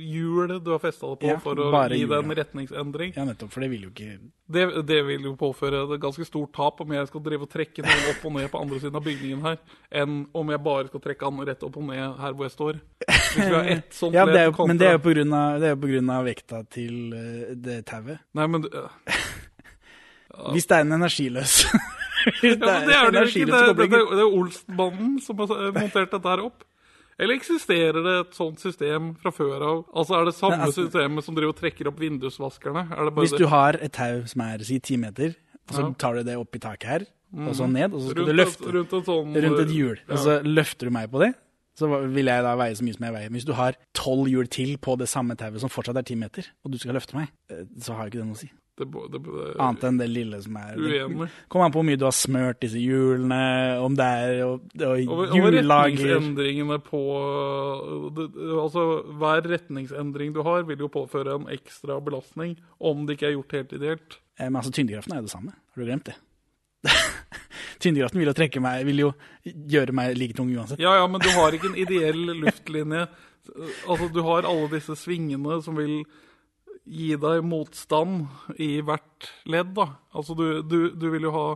hjul du har festa det på Ja, for å gi hjul, det en retningsendring. Ja, nettopp, for det vil jo ikke Det, det vil jo påføre et ganske stort tap om jeg skal drive og trekke noen opp og ned på andre siden av bygningen her, enn om jeg bare skal trekke han rett opp og ned her hvor jeg står. Hvis vi har ett sånt ja, det er jo, ledd Men det er jo på grunn av, det er jo på grunn av vekta til eh, det tauet. Nei, men øh, Hvis det er en energiløs ja, men det er det jo ikke. Det, det, det, det er Olsenbanden som har montert dette her opp. Eller eksisterer det et sånt system fra før av? Altså Er det samme Nei, altså- systemet som driver og trekker opp vindusvaskerne? Er Hvis du har et tau som er si ti meter, og så tar du det opp i taket her, og så Mhm. ned, og så skal Rundt du løfte rundt sånn, rundt et hjul. ja. Og så løfter du meg på det, så vil jeg da veie så mye som jeg veier. Men hvis du har tolv hjul til på det samme tauet som fortsatt er ti meter, og du skal løfte meg, eh, så har jo ikke det noe å si. Det, det, det, Annet enn det lille som er Uenig. Kommer an på hvor mye du har smørt disse hjulene, om det er og, og over retningsendringene på Altså, hver retningsendring du har, vil jo påføre en ekstra belastning om det ikke er gjort helt ideelt. Eh, Men altså, tyngdekraften er jo det samme. Har du glemt det? tyngdekraften vil jo trekke meg Vil jo gjøre meg like tung uansett. Ja, ja, men du har ikke en ideell luftlinje. Altså, du har alle disse svingene som vil gi deg motstand i hvert ledd, da. Altså, du, du, du vil jo ha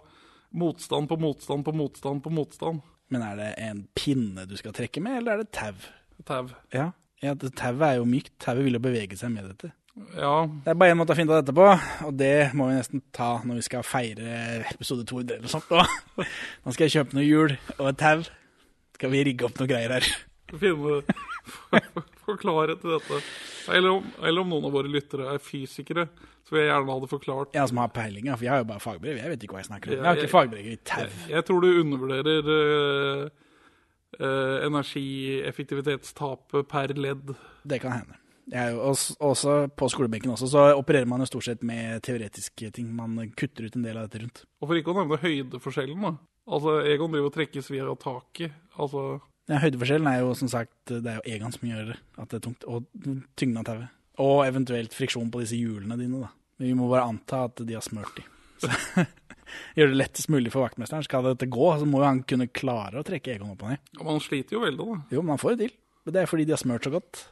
motstand på motstand på motstand på motstand. Men er det en pinne du skal trekke med, eller er det tau? Tau. Ja, ja tauet er jo mykt. Tauet vil jo bevege seg med dette. Ja. Det er bare én måte å finne ut av dette på, og det må vi nesten ta når vi skal feire episode 200 eller sånt. Nå, nå skal jeg kjøpe noe hjul og et tau. Skal vi rigge opp noe greier her. Finne forklare til dette. Eller om, eller om noen av våre lyttere er fysikere, så vil jeg gjerne ha det forklart. Jeg som har peiling, for jeg har jo bare fagbrev. Jeg vet ikke hva jeg snakker om. Jeg har ikke fagbrev i tau. Jeg, jeg tror du undervurderer uh, uh, energieffektivitetstapet per ledd. Det kan hende. Jeg også, også på skolebenken også, så opererer man jo stort sett med teoretiske ting. Man kutter ut en del av dette rundt. Og for ikke å nevne høydeforskjellen, da. Altså, Egon driver og trekkes via taket. Altså, Ja, høydeforskjellen er jo som sagt Det er jo Egan som gjør at det er tungt. Og tyngden av tauet. Og eventuelt friksjon på disse hjulene dine, da. Men vi må bare anta at de har smørt de. Så gjør det lettest mulig for vaktmesteren. Skal dette gå, så må jo han kunne klare å trekke Egon opp og ned. han sliter jo veldig, da. Jo, men han får det til. Men det er fordi de har smørt så godt.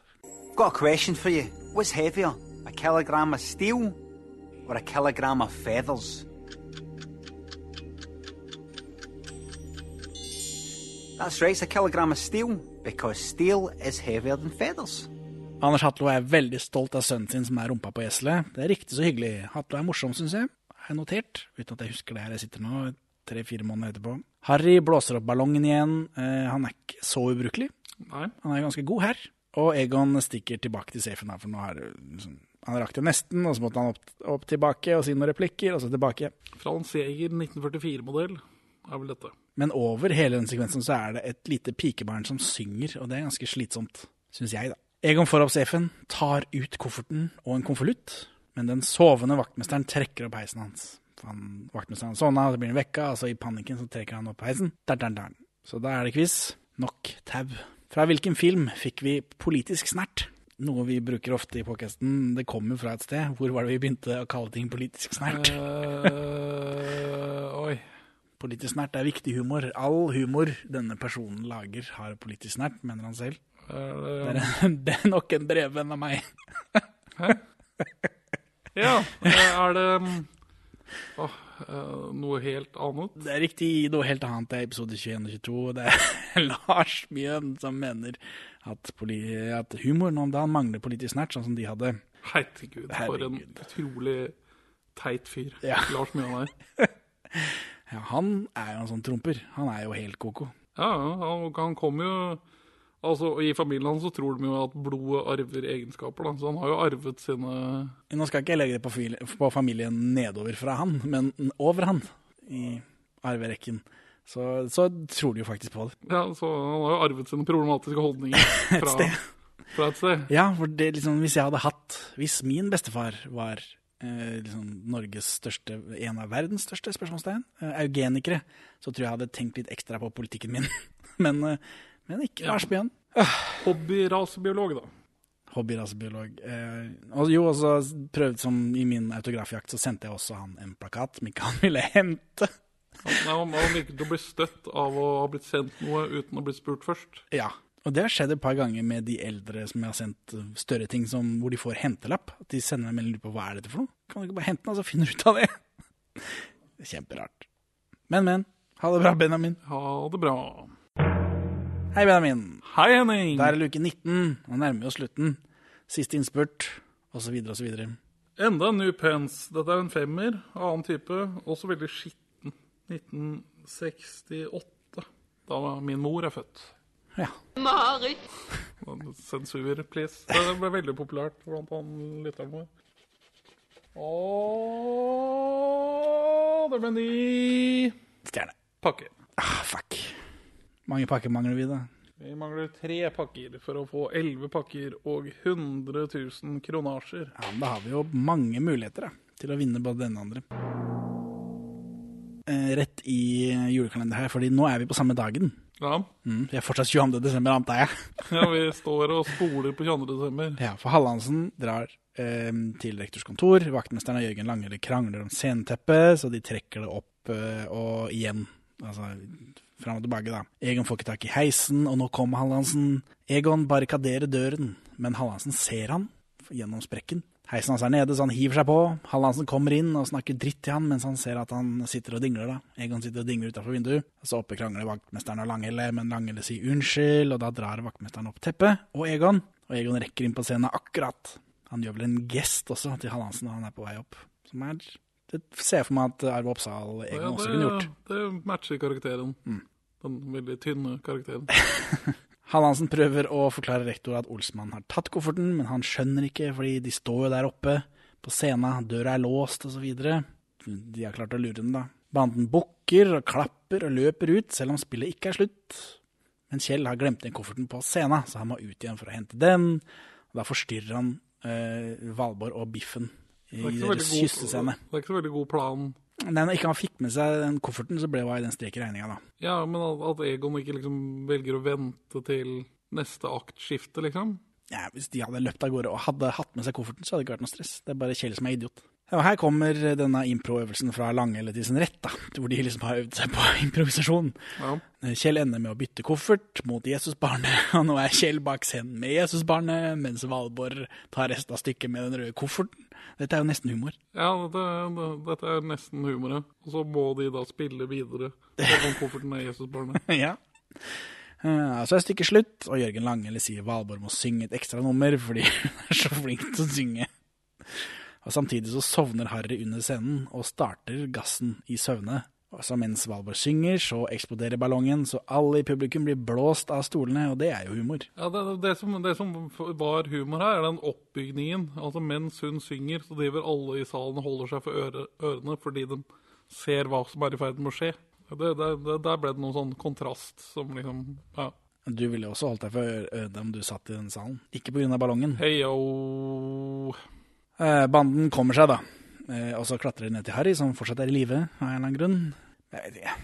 Got a question for you. What's heavier, a kilogram of steel or a kilogram of feathers? That's right, it's a kilogram of steel because steel is heavier than feathers. Anders Hatlo er veldig stolt av sønnen sin som er rumpa på eselet. Det er riktig så hyggelig. Hatlo er morsom, syns jeg. Har jeg notert, uten at jeg husker det her jeg sitter nå, tre-fire måneder etterpå. Harry blåser opp ballongen igjen. Eh, han er ikke så ubrukelig. Nei. Han er ganske god her. Og Egon stikker tilbake til safen, her, for nå har liksom, han rakk det nesten, og så måtte han opp, opp tilbake og si noen replikker, og så tilbake. Frans Jæger 1944-modell er vel dette. Men over hele den sekvensen så er det et lite pikebarn som synger, og det er ganske slitsomt, syns jeg, da. Egon opp tar ut kofferten og en konvolutt, men den sovende vaktmesteren trekker opp heisen hans. Han, vaktmesteren sovna, så blir han vekka, altså i panikken så trekker han opp heisen. Der, der, der. Så da er det quiz. Nok tau. Fra hvilken film fikk vi politisk snert? Noe vi bruker ofte i podkasten. Det kommer fra et sted. Hvor var det vi begynte å kalle ting politisk snert? oi. Politisk snert er viktig humor. All humor denne personen lager, har politisk snert, mener han selv. Det er, det er nok en brevvenn av meg. Hæ? Ja, er det oh, eh, noe helt annet? Det er riktig noe helt annet. Det er episode 21 og 22. Det er Lars Mjøen som mener at, at humoren om dagen mangler politisk snert, sånn som de hadde. Herregud, for en utrolig teit fyr Ja. Lars Mjøen er. Ja, han er jo en sånn tromper. Han er jo helt koko. Ja, han, han kommer jo Altså, I familien hans så tror de jo at blodet arver egenskaper, da. så han har jo arvet sine Nå skal ikke jeg legge det på, på familien nedover fra han, men over han i arverekken. Så, så tror de jo faktisk på det. Ja, så Han har jo arvet sine problematiske holdninger Et fra, sted. fra et sted. Ja, for det liksom, hvis jeg hadde hatt Hvis min bestefar var liksom Norges største, en av verdens største spørsmålstegn, eh, eugenikere, så tror jeg jeg hadde tenkt litt ekstra på politikken min. men, eh, men ikke Ja. Lars Bjørn. Hobbyrasebiolog, da. Hobbyrasebiolog. Eh, jo, og så prøvde som i min autografjakt, så sendte jeg også han en plakat som ikke han ville hente. Han, han, han å bli støtt av å ha blitt sendt noe uten å bli spurt først. Ja, og det har skjedd et par ganger med de eldre som jeg har sendt eh, større ting som, hvor de får hentelapp. At de sender meg en melding på hva er dette for noe. Kan du ikke bare hente den, og så finner du ut av det? Kjemperart. Men, men. Ha det bra, Benjamin. Ha det bra. Hei, Benjamin. Hei, Henning. Da er det luke 19. Nå nærmer vi oss slutten. Siste innspurt, osv., osv. Enda en ny pens. Dette er en femmer, annen type, også veldig skitten. 1968, da min mor er født. Ja. Marit. Sensur, please. Det ble veldig populært blant han lytteren vår. Og det ble ni Stjerne. pakker. Ah, fuck. Mange pakker mangler vi, da. Vi mangler tre pakker for å få elleve pakker og 100 000 kronasjer. Ja, men Da har vi jo mange muligheter, da. til å vinne både denne og andre. Eh, rett i julekalender her, fordi nå er vi på samme dagen. Ja. Mm, vi er fortsatt 22. desember, antar jeg. ja, vi står og spoler på 22. desember. Ja, for Hallandsen drar eh, til rektors kontor. Vaktmesteren og Jørgen Langele krangler om sceneteppet, så de trekker det opp eh, og igjen. Altså fram og tilbake, da. Egon får ikke tak i heisen, og nå kommer Hallandsen. Egon barrikaderer døren, men Hallandsen ser han gjennom sprekken. Heisen hans er nede, så han hiver seg på. Hallandsen kommer inn og snakker dritt til han mens han ser at han sitter og dingler. da. Egon sitter og dingler utafor vinduet. Så oppe krangler vaktmesteren og Langhelle, men Langhelle sier unnskyld, og da drar vaktmesteren opp teppet og Egon. Og Egon rekker inn på scenen akkurat. Han gjør vel en gest også til Hallandsen når han er på vei opp. Som er Det ser jeg for meg at Arve Oppsal Egon Ja, også kunne gjort. det matcher karakteren. Mm. Den veldig tynne karakteren. Hallandsen prøver å forklare rektor at Olsmann har tatt kofferten, men han skjønner ikke, fordi de står jo der oppe på scenen, døra er låst osv. De har klart å lure den, da. Banden bukker og klapper og løper ut, selv om spillet ikke er slutt. Men Kjell har glemt den kofferten på scenen, så han må ut igjen for å hente den. Og da forstyrrer han eh, Valborg og Biffen i er deres kyssescene. Det er ikke så veldig god plan. Nei, når ikke han fikk med seg den kofferten, så ble det den strek i regninga, da. Ja, men at, Egon ikke liksom velger å vente til neste aktskifte, liksom. Ja, Hvis de hadde løpt av gårde og hadde hatt med seg kofferten, så hadde det ikke vært noe stress. Det er bare Kjell som er idiot. Ja, og Her kommer denne impro-øvelsen fra Langhelle til sin rett, da, hvor de liksom har øvd seg på improvisasjon. Ja. Kjell ender med å bytte koffert mot Jesusbarnet, og nå er Kjell bak scenen med Jesusbarnet, mens Valborg tar resten av stykket med den røde kofferten. Dette er jo nesten humor. Ja, dette, det, dette er nesten humor, ja. Og så må de da spille videre. på om kofferten er Jesusbarnet. ja. Eh, Så er stykket slutt, og Jørgen Langhelle sier Valborg må synge et ekstra nummer fordi hun er så flink til å synge. Og Samtidig så sovner Harry under scenen og starter gassen i søvne. Og så mens Valborg synger, så eksploderer ballongen, så alle i publikum blir blåst av stolene, og det er jo humor. Ja, det, det, som, det som var humor her, er den oppbygningen. Altså Mens hun synger, så driver alle i salen og holder seg for øre, ørene fordi de ser hva som er i ferd med å skje. Det, der ble det noen sånn kontrast som liksom Ja. Du ville også holdt deg for ørene om du satt i den salen. Ikke pga. ballongen. Heyo. Eh, banden kommer seg, da. Eh, og så klatrer de ned til Harry, som fortsatt er i live av en eller annen grunn. Jeg vet ikke.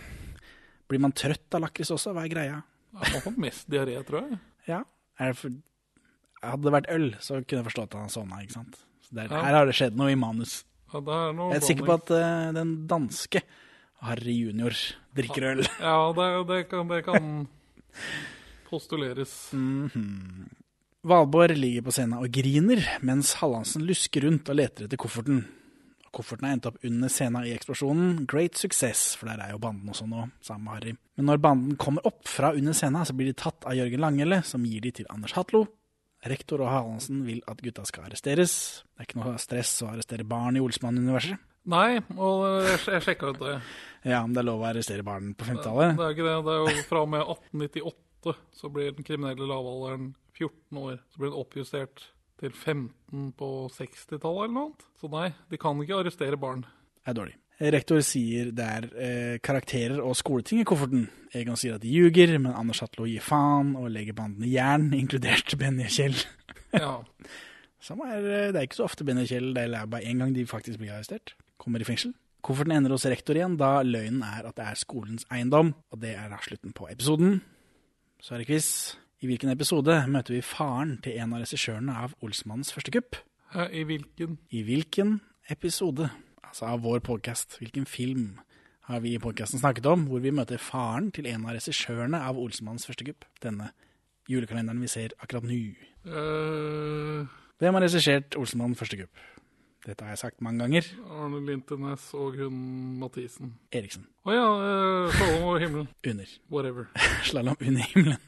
Blir man trøtt av lakris også? Hva er greia? Han får mest diaré, tror jeg. Ja. Hadde det vært øl, så kunne jeg forstått at han sovna, ikke sant. Der, Ja. Her har det skjedd noe i manus. Ja, det er noe Jeg er sikker på at uh, den danske Harry junior drikker øl. Ja, det, det, kan, det kan postuleres. Mhm. Valborg ligger på scenen og griner, mens Hallandsen lusker rundt og leter etter kofferten. Kofferten har endt opp under scenen i eksplosjonen. Great success, for der er jo banden også nå, sammen med Harry. Men når banden kommer opp fra under scenen, så blir de tatt av Jørgen Langhelle, som gir de til Anders Hatlo. Rektor og Hallandsen vil at gutta skal arresteres. Det er ikke noe stress å arrestere barn i Olsmann-universet. Nei, og jeg, sjekka ut det. Ja, om det er lov å arrestere barn på Det 50-tallet. er ikke det. Det er jo fra og med 1898 så blir den kriminelle lavalderen 14 år. Så blir den oppjustert til 15 på 60-tallet eller noe annet. Så nei, de kan ikke arrestere barn. Det er dårlig. Rektor sier det er eh, karakterer og skoleting i kofferten. Egon sier at de ljuger, men Anders Hatlo gir faen og legger bandene i jern, inkludert Benny og Kjell. Ja. Er, eh, det er ikke så ofte Benny og Kjell, det er bare én gang de faktisk blir arrestert. Kommer i fengsel. Kofferten ender hos rektor igjen, da løgnen er at det er skolens eiendom. Og det er da slutten på episoden. Så er det quiz. I hvilken episode møter vi faren til en av regissørene av Olsmannens første kupp? I hvilken? I hvilken episode, altså av vår podcast, hvilken film har vi i podcasten snakket om, hvor vi møter faren til en av regissørene av Olsmannens første kupp? Denne julekalenderen vi ser akkurat nå. Uh... Hvem har regissert Olsenmann første kupp? Dette har jeg sagt mange ganger. Arne Lintenes og hun Mathisen. Eriksen. Å ja, uh, Slalåm over himmelen. Under. Whatever. Slalåm under himmelen.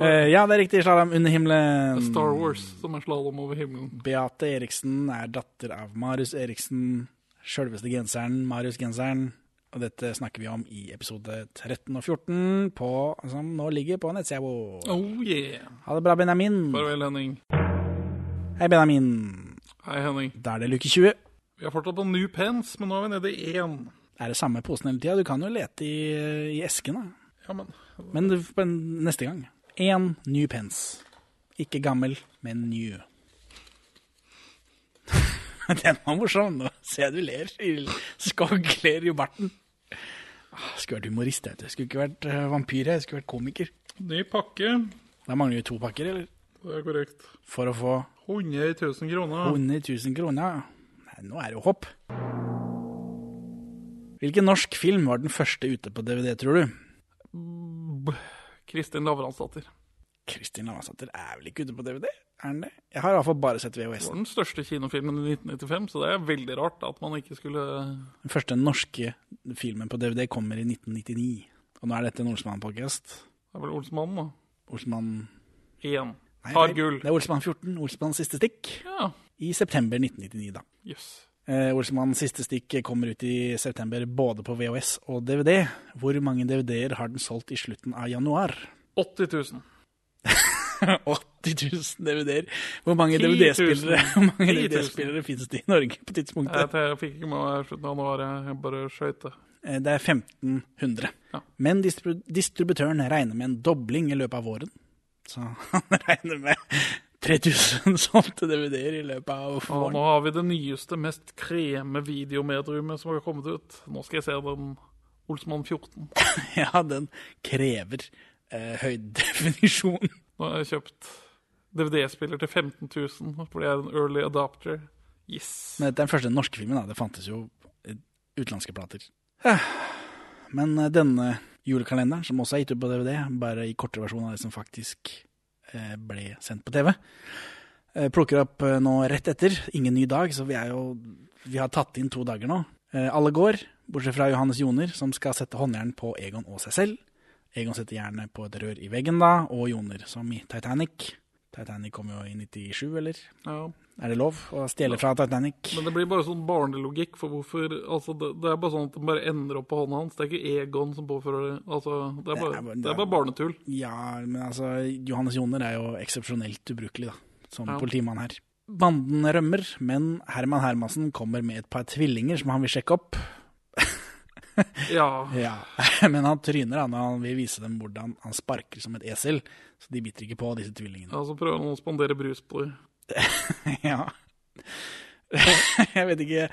Eh, ja, det er riktig. Slalåm under himmelen. Star Wars, som er slalåm over himmelen. Beate Eriksen er datter av Marius Eriksen, sjølveste genseren, Marius-genseren. Og dette snakker vi om i episode 13 og 14, på, som nå ligger på nettsida vår. Oh yeah. Ha det bra, Benjamin. Farvel, Henning. Hei, Benjamin. Hei, Henning. Da er det luke 20. Vi har fortsatt på New Pens, men nå er vi nede i én. Er det samme posen hele tida? Du kan jo lete i, i esken, da. Ja, men Men neste gang. Én ny pens. Ikke gammel, men new. Den var morsom. Nå ser jeg du ler. Skogler i barten. Ah, Skulle vært humorist, jeg. Skulle ikke vært eh, vampyr, jeg. Skulle vært komiker. Ny pakke. Da mangler vi to pakker, eller? Det er korrekt. For å få 100 000 kroner. 100 000 kroner. Nei, nå er det jo hopp. Hvilken norsk film var den første ute på DVD, tror du? B- Kristin Lavransdatter. Kristin Lavransdatter er vel ikke ute på DVD? Er den det? Jeg har iallfall bare sett Det VHS. var den største kinofilmen i 1995, så det er veldig rart at man ikke skulle Den første norske filmen på DVD kommer i 1999. Og nå er dette en Olsmann-podkast. Det er vel Olsmannen, da. Olsmann 1. Nei, det- gull. Det er Olsmann 14. Olsmanns siste stikk. Ja. I september 1999, da. Jøss. Eh, Olsmanns siste stikk kommer ut i september både på VHS og DVD. Hvor mange DVD-er har den solgt i slutten av januar? 80 000. 80 000 DVD-er. Hvor mange DVD-spillere Hvor mange 10 000. DVD-spillere finnes det i Norge på tidspunktet? jeg fikk ikke med meg slutten av januar, jeg bare skøyt det. Eh, Det er 1500. Men distribu distributøren regner med en dobling i løpet av våren. Så han regner med 3000 solgte DVD-er i løpet av våren. nå har vi det nyeste, mest kreme videomediumet som har kommet ut. Nå skal jeg se den Olsmann 14. Ja, den krever eh, høy definisjon. Nå har jeg kjøpt DVD-spiller til 15 000, fordi jeg er en early adopter. Yes. Men dette er den første norske filmen. da. Det fantes jo utenlandske plater. Men eh, denne julekalenderen, som også er gitt ut på DVD, bare i kortere versjon av det som faktisk eh, ble sendt på TV, eh, plukker opp eh, nå rett etter. Ingen ny dag, så vi jo Vi har tatt inn to dager nå. Eh, Alle går, bortsett fra Johannes Joner, som skal sette håndjern på Egon og seg selv. Egon setter jernet på et rør i veggen, da, og Joner, som i Titanic. Titanic kom jo i 97, eller? Ja. Er det lov å stjele fra Titanic? Men det blir bare sånn barnelogikk, for hvorfor altså det, det er bare sånn at den bare ender opp på hånda hans. Det er ikke Egon som påfører det. Altså, det er bare, det er bare barnetull. Ja, men altså, Johannes Joner er jo eksepsjonelt ubrukelig, da, som Ja. politimann her. Banden rømmer, men Herman Hermansen kommer med et par tvillinger som han vil sjekke opp. Ja. Ja, Men han tryner da når han vil vise dem hvordan han sparker som et esel, så de biter ikke på, disse tvillingene. Ja, så prøver han å spandere brus på dem. ja. Jeg vet ikke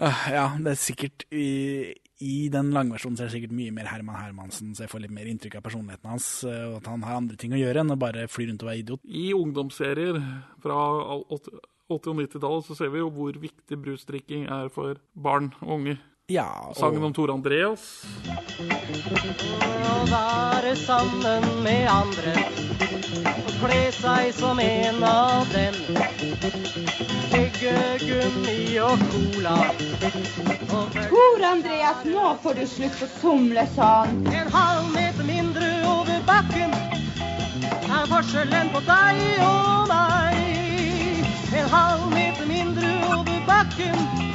Ah, Ja, det er sikkert i, I den langversjonen så er det sikkert mye mer Herman Hermansen, så jeg får litt mer inntrykk av personligheten hans, eh, og at han har andre ting å gjøre enn å bare fly rundt og være idiot. I ungdomsserier fra 80- 80- og 90-tallet så ser vi jo hvor viktig brusdrikking er for barn og unge. Ja, Sangen om Tor Andreas. Å være sammen med andre og kle seg som en av dem. Tyggegummi og cola. Tor Andreas, nå får du slutt å somle sånn. En halv meter mindre over bakken er forskjellen på deg og meg. En halv meter mindre over bakken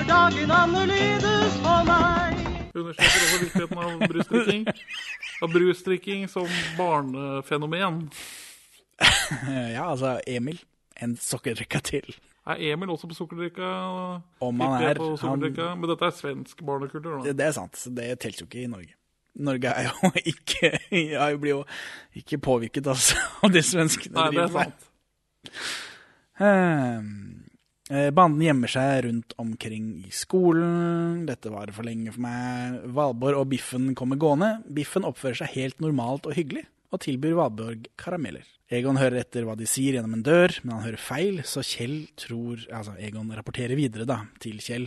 gjør dagen annerledes for meg. Understreker også viktigheten av brusdrikking. Av brusdrikking som barnefenomen. ja, altså Emil. En sokkerdrikka til. Er Emil også på sukkerdrikka? Om han er, på han- Men dette er svensk barnekultur, da. Det, det er sant. Det teller jo ikke i Norge. Norge er jo ikke Jeg blir jo ikke påvirket altså, av det svenskene Nei, det er sant. med. Eh, Banden gjemmer seg rundt omkring i skolen. Dette var for lenge for meg. Valborg og Biffen kommer gående. Biffen oppfører seg helt normalt og hyggelig, og tilbyr Valborg karameller. Egon hører etter hva de sier gjennom en dør, men han hører feil, så Kjell tror Altså, Egon rapporterer videre da, til Kjell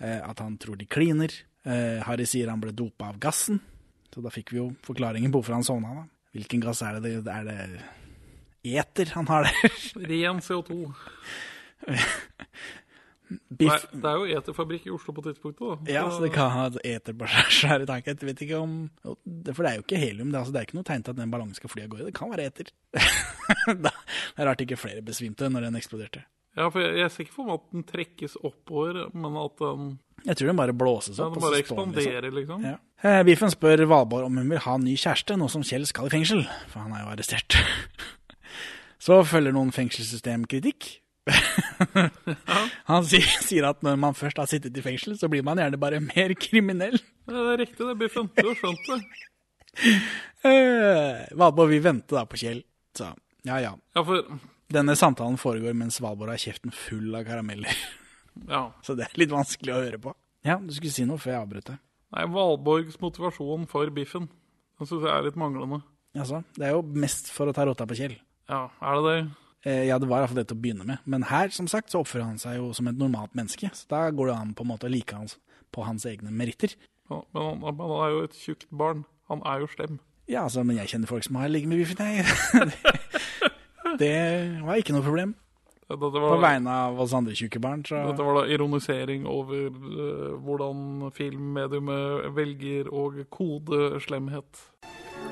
eh, at han tror de kliner. Eh, Harry sier han ble dopa av gassen, så da fikk vi jo forklaringen på hvorfor han sovna. da. Hvilken gass er det er det eter han har der? Ren CO2. Biff. Nei, det er jo eterfabrikk i Oslo på tidspunktet, da. Ja, så det kan ha et eter på svære tanker. Jeg vet ikke om For det er jo ikke helium. Det er, altså, det er ikke noe tegn til at den ballongen skal fly av gårde. Det kan være eter. det er rart ikke flere besvimte når den eksploderte. Ja, for jeg, jeg ser ikke for meg at den trekkes oppover, men at den Jeg tror den bare blåses ja, opp. den bare står ekspanderer, liksom. Ja. Eh, Biffen spør Valborg om hun vil ha ny kjæreste, nå som Kjell skal i fengsel, for han er jo arrestert. Så følger noen fengselssystemkritikk. Han sier, sier at når man først har sittet i fengsel, så blir man gjerne bare mer kriminell. Ja, det er riktig, det, blir Du har skjønt det. Eh, Valborg vil vente da på Kjell, så ja ja. Ja, for Denne samtalen foregår mens Valborg har kjeften full av karameller. Ja. Så det er litt vanskelig å høre på. Ja, du skulle si noe før jeg avbrøt deg. Nei, Valborgs motivasjon for biffen, den syns jeg er litt manglende. Altså, det er jo mest for å ta rotta på Kjell. Ja, er det det? Eh, ja, det var iallfall det til å begynne med. Men her, som sagt, så oppfører han seg jo som et normalt menneske. Så da går det an på en måte å like hans på hans egne meritter. Ja, men, han, men han er jo et tjukt barn. Han er jo slem. Ja, altså, men jeg kjenner folk som har ligget med biffen, jeg. det, det var ikke noe problem. Var, På vegne av oss andre tjukke barn, så Dette var da ironisering over uh, hvordan filmmediumet velger å kode slemhet.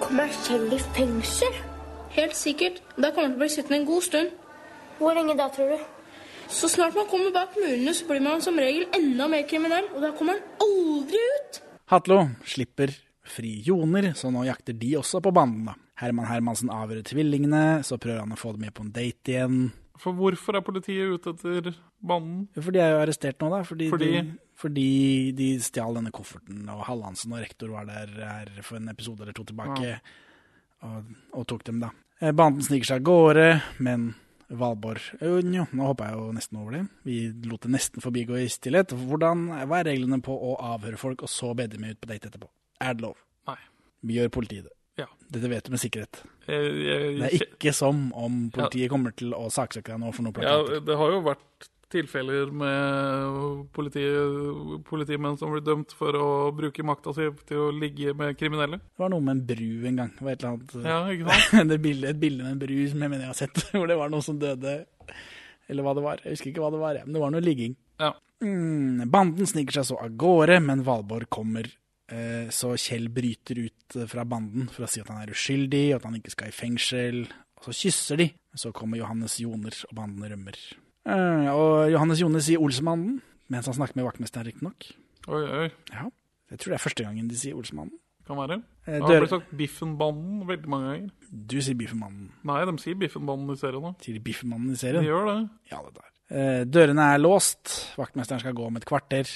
Kommer selv i fengsel? Helt sikkert. Da kommer han til å bli sittende en god stund. Hvor lenge da, tror du? Så snart man kommer bak murene, så blir man som regel enda mer kriminell. Og da kommer han aldri ut. Hatlo slipper fri joner, så nå jakter de også på banden. da. Herman Hermansen avhører tvillingene, så prøver han å få dem med på en date igjen. For hvorfor er politiet ute etter banden? Jo, For de er jo arrestert nå, da. Fordi, Fordi? De, fordi de stjal denne kofferten, og Hallandsen og rektor var der her for en episode eller to tilbake Ja. og, og tok dem, da. Eh, Banden sniker seg av gårde, men Valborg Jo, jo, nå hoppa jeg jo nesten over det. Vi lot det nesten forbigå i stillhet. Hvordan, hva er reglene på å avhøre folk, og så be dem ut på date etterpå? Er det lov? Nei. Vi Gjør politiet det? Ja. Dette vet du med sikkerhet. Jeg, jeg, Det er ikke som om politiet kommer til å saksøke deg nå for noe Ja, det har jo vært tilfeller med politi, politimenn som blir dømt for å bruke makta si til å ligge med kriminelle. Det var noe med en bru en gang. Det var et eller annet, Ja, ikke sant? det bildet, et bilde med en bru som jeg mener jeg har sett, hvor det var noen som døde. Eller hva det var. Jeg husker ikke hva det var, men det var noe ligging. Ja. Mm, banden sniker seg så av gårde, men Valborg kommer. eh, Så Kjell bryter ut eh, fra banden for å si at han er uskyldig, og at han ikke skal i fengsel. Og så kysser de. Så kommer Johannes Joner, og banden rømmer. Eh, Og Johannes Jone sier Olsemannen, mens han snakker med vaktmesteren, riktignok. Oi, oi. Ja. Jeg tror det er første gangen de sier Olsemannen. Kan være. Eh, Det har blitt sagt Biffenbanden veldig mange ganger. Du sier Biffenmannen. Nei, de sier Biffenbanden i serien òg. Sier de Biffenmannen i serien? De gjør det. Ja, det der. Eh, dørene er låst. Vaktmesteren skal gå om et kvarter.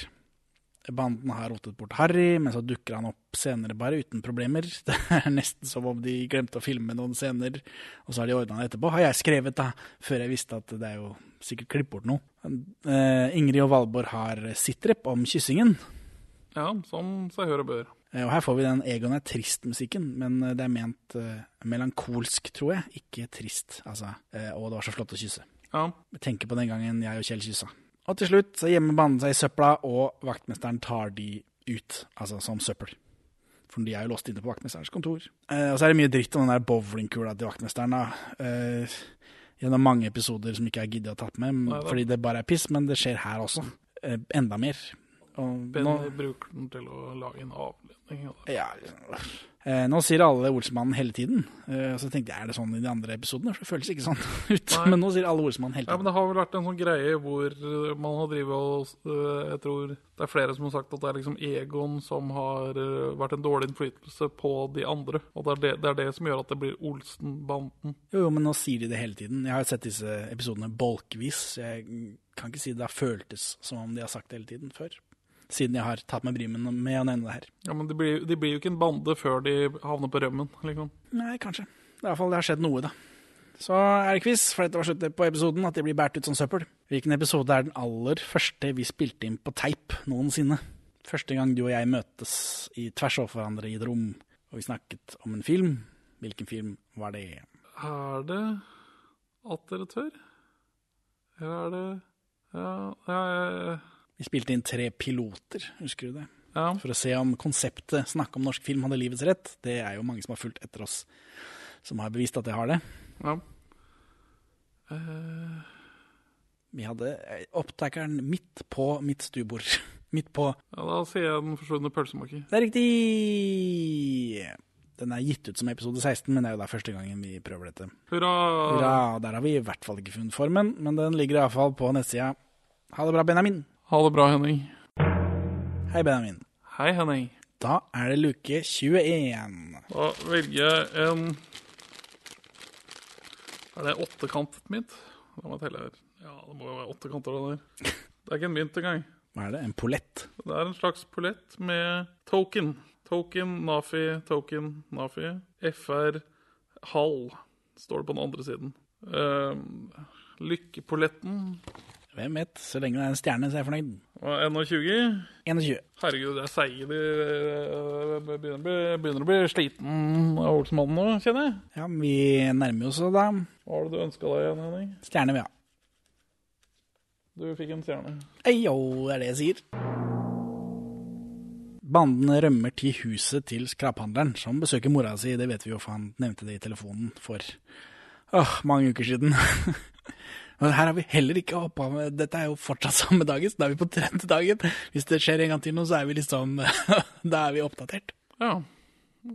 Banden har rotet bort Harry, men så dukker han opp senere bare uten problemer. Det er nesten som om de glemte å filme noen scener, og så har de ordna det etterpå. Har jeg skrevet, da, før jeg visste at det er jo sikkert klippet bort noe. Eh, Ingrid og Valborg har sittrep om kyssingen. Ja, som seg hør og bør. Eh, Og her får vi den Egon er trist-musikken, men eh, det er ment eh, melankolsk, tror jeg, ikke trist. Altså, og det var så flott å kysse. Ja. Jeg tenker på den gangen jeg og Kjell kyssa. Og til slutt så gjemmer banden seg i søpla, og vaktmesteren tar de ut, altså som søppel. For de er jo låst inne på vaktmesterens kontor. Eh, og så er det mye dritt om den der bowlingkula til vaktmesteren, da. Eh, gjennom mange episoder som ikke er giddet å tatt med, Nei, da. fordi det bare er piss, men det skjer her også. Eh, enda mer. Og Benny nå, bruker den til å lage en avledning. Ja. liksom. Nå sier alle Olsemannen hele tiden. Eh, så tenkte jeg, er det sånn i de andre episodene? For det føles ikke sånn ut. Nei. Men nå sier alle Olsemannen hele tiden. Ja, men Det har vel vært en sånn greie hvor eh, man har drivet og eh, Jeg tror det er flere som har sagt at det er liksom Egon som har eh, vært en dårlig innflytelse på de andre. Og det er det, det, er det som gjør at det blir Olsen-banden. Jo, jo, men nå sier de det hele tiden. Jeg har sett disse episodene bolkvis. Jeg kan ikke si det har føltes som om de har sagt det hele tiden før. Siden jeg har tatt meg bryet med å nevne det her. Ja, Men de blir, de blir jo ikke en bande før de havner på rømmen. liksom. Nei, kanskje. I hvert fall det har skjedd noe, da. Så er det quiz, for dette var sluttet på episoden, at de blir båret ut som søppel. Hvilken episode er den aller første vi spilte inn på teip noensinne? Første gang du og jeg møtes i tvers overfor hverandre i et rom, og vi snakket om en film. Hvilken film var det? Er det at dere tør? Eller er det Ja, jeg, Vi spilte inn tre piloter, husker du det? Ja. For å se om konseptet 'Snakke om norsk film' hadde livets rett. Det er jo mange som har fulgt etter oss, som har bevist at det har det. Ja. Uh... Vi hadde eh, opptakeren midt på mitt stuebord. midt på ja, Da sier jeg Den forsvunne pølsemaker. Det er riktig! Den er gitt ut som episode 16, men det er jo da første gangen vi prøver dette. Hurra! Hurra! Der har vi i hvert fall ikke funnet formen, men den ligger iallfall på nettsida. Ha det bra, Benjamin. Ha det bra, Henning. Hei, Benjamin. Hei, Henning. Da er det luke 21. Da velger jeg en Er det åttekantet mitt? La meg telle her. Ja, det må jo være åtte kanter det der. Det er ikke en mynt engang. Hva er det? En pollett? Det er en slags pollett med token. Token, Nafi, token, Nafi. FR halv står det på den andre siden. Uh, lykkepolletten. Hvem vet? Så lenge det er en stjerne, så er jeg fornøyd. Og 21. 21. Herregud, jeg er seige. De eh, begynner, begynner å bli sliten av Olsmannen nå, kjenner jeg. Ja, men vi nærmer oss da. Hva var det du ønska deg igjen, Henning? Stjerne ja. Du fikk en stjerne. Eyo, det er det jeg sier. Banden rømmer til huset til skraphandleren, som besøker mora si. Det vet vi jo, for han nevnte det i telefonen for åh, mange uker siden. Men her har vi heller ikke hoppa med Dette er jo fortsatt samme dagen, så da er vi på tredje dagen. Hvis det skjer en gang til nå, så er vi liksom Da er vi oppdatert. Ja.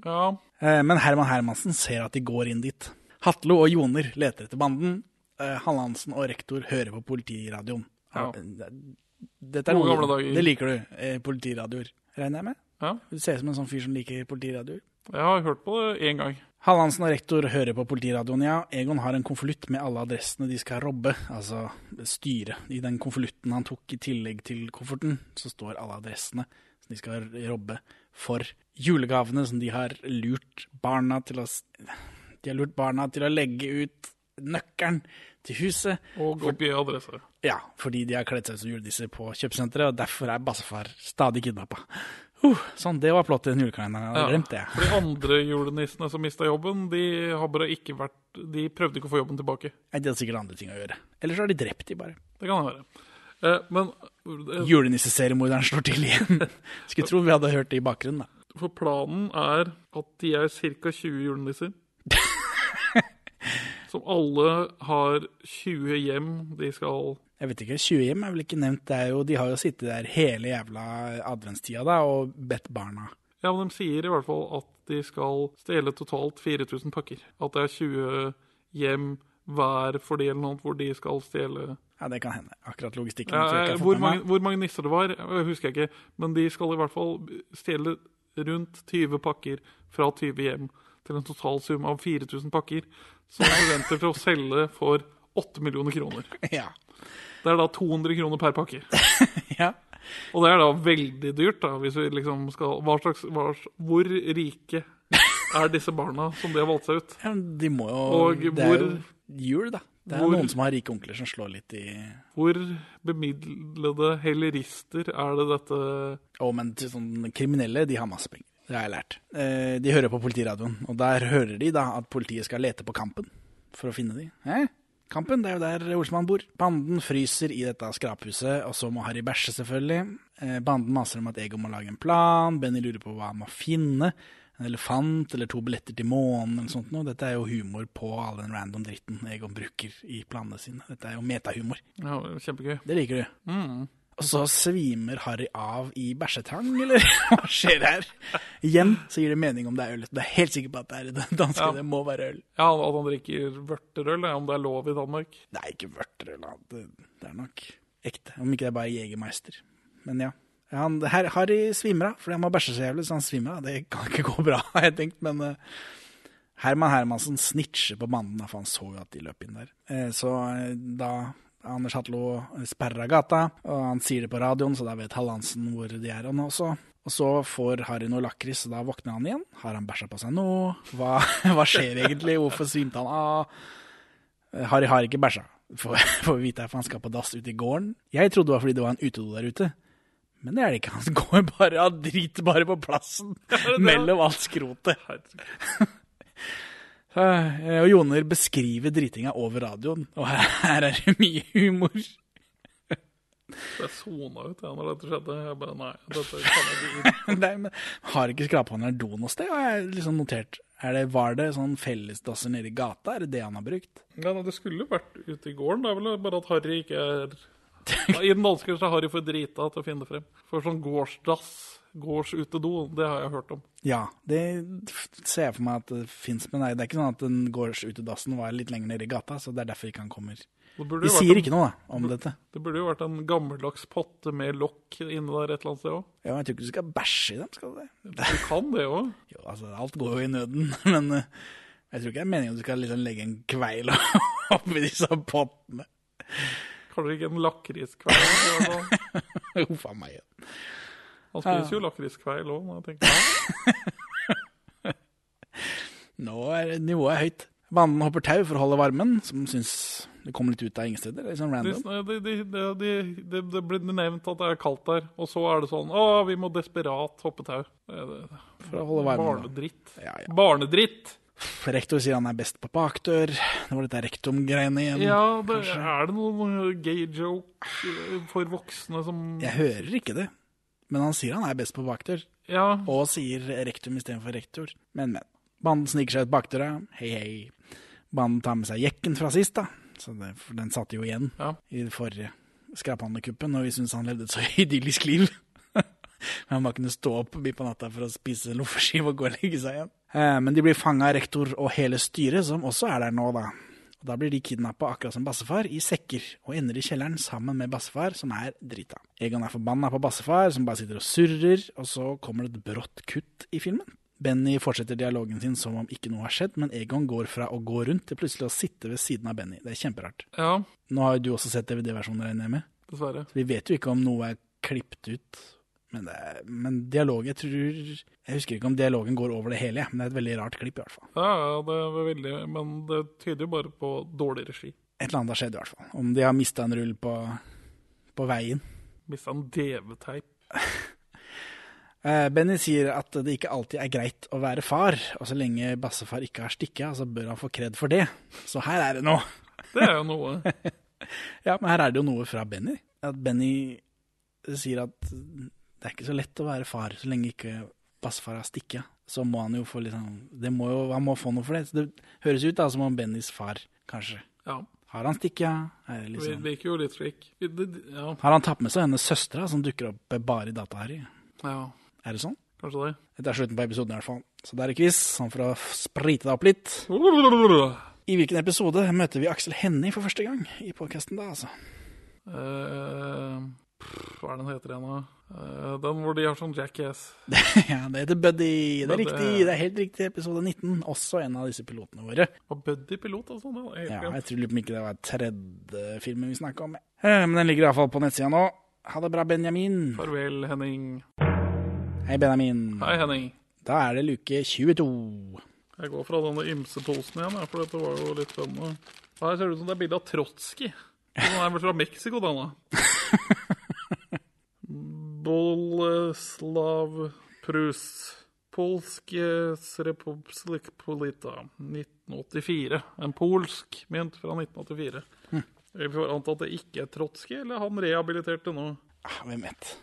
Ja. Eh, Men Herman Hermansen ser at de går inn dit. Hatlo og Joner leter etter banden. Eh, Hallandsen og rektor hører på politiradioen. Ja. Dette er Gode noe, gamle dager. Det liker du, eh, politiradioer, regner jeg med? Ja. Du ser ut som en sånn fyr som liker politiradioer. Jeg har hørt på det én gang. Hallandsen og rektor hører på politiradioen, ja. Egon har en konvolutt med alle adressene de skal robbe, altså styre. I den konvolutten han tok i tillegg til kofferten, så står alle adressene som de skal robbe for julegavene som de har lurt barna til å De har lurt barna til å legge ut nøkkelen til huset. Og oppgi adresse. Ja, fordi de har kledd seg ut som julenisser på kjøpesenteret, og derfor er bassefar stadig kidnappa. Uh, sånn, det var flott, i den julekalenderen. Jeg hadde glemt det. For de andre julenissene som mista jobben, de har bare ikke vært De prøvde ikke å få jobben tilbake. Nei, De hadde sikkert andre ting å gjøre. Eller så har de drept de bare. Det kan det være. Eh, men eh, Julenisseseriemorderen slår til igjen. Skulle tro vi hadde hørt det i bakgrunnen, da. For planen er at de er ca. 20 julenisser. som alle har 20 hjem de skal Jeg vet ikke, 20 hjem er vel ikke nevnt. Det jo, de har jo sittet der hele jævla adventstida da, og bedt barna. Ja, men de sier i hvert fall at de skal stjele totalt 4000 pakker. At det er 20 hjem hver for de eller noe hvor de skal stjele Ja, det kan hende. Akkurat logistikken. Ja, har hvor, mange, hvor mange nisser det var, eh, husker jeg ikke. Men de skal i hvert fall stjele rundt 20 pakker fra 20 hjem til en total sum av 4000 pakker. Som er forventer til å selge for 8 millioner kroner. Ja. Det er da 200 kroner per pakke. ja. Og det er da veldig dyrt, da, hvis vi liksom skal hva slags, hva, Hvor rike er disse barna som de har valgt seg ut? Ja, de må jo Og Det hvor- er jo jul, da. Det er hvor- noen som har rike onkler som slår litt i Hvor bemidlede hellerister er det dette Å, men sånn kriminelle, de har masse penger. Det har jeg lært. Eh, de hører på politiradioen, og der hører de da at politiet skal lete på Kampen for å finne de. Eh? Kampen, det er jo der Olsmann bor. Banden fryser i dette skraphuset, og så må Harry bæsje, selvfølgelig. Eh, banden maser om at Egon må lage en plan. Benny lurer på hva han må finne. En elefant eller to billetter til månen eller sånt noe. Dette er jo humor på all den random dritten Egon bruker i planene sine. Dette er jo metahumor. Ja, kjempegøy. Det liker du. Mm. Og så svimer Harry av i bæsjetang, eller hva skjer her? Igjen så gir det mening om det er øl. Det er helt sikker på at det er det danske, Ja. det må være øl. Ja, At han drikker vørterøl, om det er lov i Danmark. Det er ikke vørterøl, det, det er nok ekte. Om ikke det er bare Jegermeister. Men ja. Han, her, Harry svimer av, fordi han må bæsje så jævlig, så han svimer av. Det kan ikke gå bra, har jeg tenkt, men uh, Herman Hermansen snitcher på mannen, for han så jo at de løp inn der. Uh, så uh, da Anders Hatlo sperra gata, og han sier det på radioen, så da vet Hallandsen hvor de er han også. Og så får Harry noe lakris, og da våkner han igjen. Har han bæsja på seg nå? Hva, hva skjer egentlig? Hvorfor svimte han av? Harry har ikke bæsja, får får vi vite, hvorfor han skal på dass ute i gården. Jeg trodde det var fordi det var en utedo der ute. Men det er det ikke. Han går bare av drit bare på plassen mellom alt skrotet. Eh, Og Joner beskriver dritinga over radioen, og her, er det mye humor. Jeg sona ut ja, når dette skjedde. Jeg bare nei, dette kan jeg ikke. Nei, men Har ikke skraphånderen do noe sted? Har jeg liksom notert. Er det, var det sånn fellesdasser nede i gata? Er det det han har brukt? Ja, nei, Det skulle vært ute i gården. Det er vel bare at Harry ikke er I den danske så er Harry for drita til å finne frem. For sånn gårdsdass, gårdsutedo, det har jeg hørt om. Ja, det ser jeg for meg at det fins, men nei, det er ikke sånn at den gårdsutedassen var litt lenger nede i gata, så det er derfor ikke han kommer. Vi De sier en- ikke noe da, om dette. Det burde jo vært en gammeldags potte med lokk inne der et eller annet sted òg. Ja, men jeg tror ikke du skal bæsje i dem, skal du det? Du kan det òg. Jo, altså, alt går jo i nøden, men eh, jeg tror ikke det er meningen at du skal liksom legge en kveil oppi disse pottene. Kanskje ikke en lakriskveil. Huff a meg. Han spiser jo lakriskveil òg, når jeg tenker Nå er nivået høyt. Banden hopper tau for å holde varmen, som syns det kommer litt ut av ingen steder. Liksom random. de, de, de, de, de, det blir nevnt at det er kaldt der, og så er det sånn Å, vi må desperat hoppe tau. Det det- For å holde varmen. Barnedritt. Barnedritt! Rektor sier han er best på bakdør. Det var dette rektum-greiene igjen. Ja, det, er det noen gay joke for voksne som Jeg hører ikke det, men han sier han er best på bakdør. Ja. Og sier rektum istedenfor rektor. Men, men. Banden sniker seg ut bakdøra. Hei, hei. Banden tar med seg jekken fra sist, da. Så det, den satt jo igjen i det forrige skraphandlekuppen, og vi syntes han levde et så idyllisk liv. Men han bare kunne stå opp midt på natta for å spise loffeskive og gå og legge seg igjen. Eh, Men de blir fanga av rektor og hele styret, som også er der nå, da. Og Da blir de kidnappa akkurat som bassefar, i sekker, og ender i kjelleren sammen med bassefar, som er drita. Egon er forbanna på bassefar, som bare sitter og surrer, og så kommer det et brått kutt i filmen. Benny fortsetter dialogen sin som om ikke noe har skjedd, men Egon går fra å gå rundt til plutselig å sitte ved siden av Benny. Det er kjemperart. Ja, Nå har jo du også sett DVD-versjonen, regner jeg med? dessverre. Så vi vet jo ikke om noe er klippet ut. Men, det men dialog, jeg tror Jeg husker ikke om dialogen går over det hele, men det er et veldig rart klipp, i hvert fall. Ja, ja, det er veldig Men det tyder jo bare på dårlig regi. Et eller annet har skjedd, i hvert fall. Om de har mista en rull på, på veien. Mista en DV-teip. Eh, Benny sier at det ikke alltid er greit å være far, og så lenge bassefar ikke har stikka, så bør han få kred for det. Så her er det noe. Det er jo noe. ja, men her er det jo noe fra Benny. At Benny sier at det er ikke så lett å være far så lenge ikke bassefar har stikket. Så må han jo få litt det må jo, Han må få noe for det. Så det høres ut da som om Bennys far, kanskje. Ja. Har han stikka? Er det liksom virker jo litt det- Ja. Har han tatt med seg hennes søstre, som dukker opp bare i data her? ja, Er det sånn? kanskje det. Dette er slutten på episoden i hvert fall. Så det er quiz, sånn for å sprite deg opp litt. I hvilken episode møter vi Aksel Hennie for første gang i podkasten da, altså? Uh, hva er den heter igjen, da? Eh, den hvor de har sånn jackass. ja, det heter Buddy. Det er Buddy. riktig. Det er helt riktig. Episode 19. Også en av disse pilotene våre. Var Buddy pilot, altså? Ja, jeg tror ikke det var tredje filmen vi snakka om. Uh, Men den ligger iallfall på nettsida nå. Ha det bra, Benjamin. Farvel, Henning. Hei, Benjamin. Hei, Henning. Da er det luke 22. Jeg går fra denne ymseposen igjen, for dette var jo litt spennende. Her ser det ut som det er bilde av Trotskij. Den er vel fra Mexico, denne. Boleslav Prus. Polsk Republik Polita. 1984. En polsk mynt fra 1984. Vi får anta at det ikke er Trotskij, eller han rehabiliterte nå. Ah, hvem vet.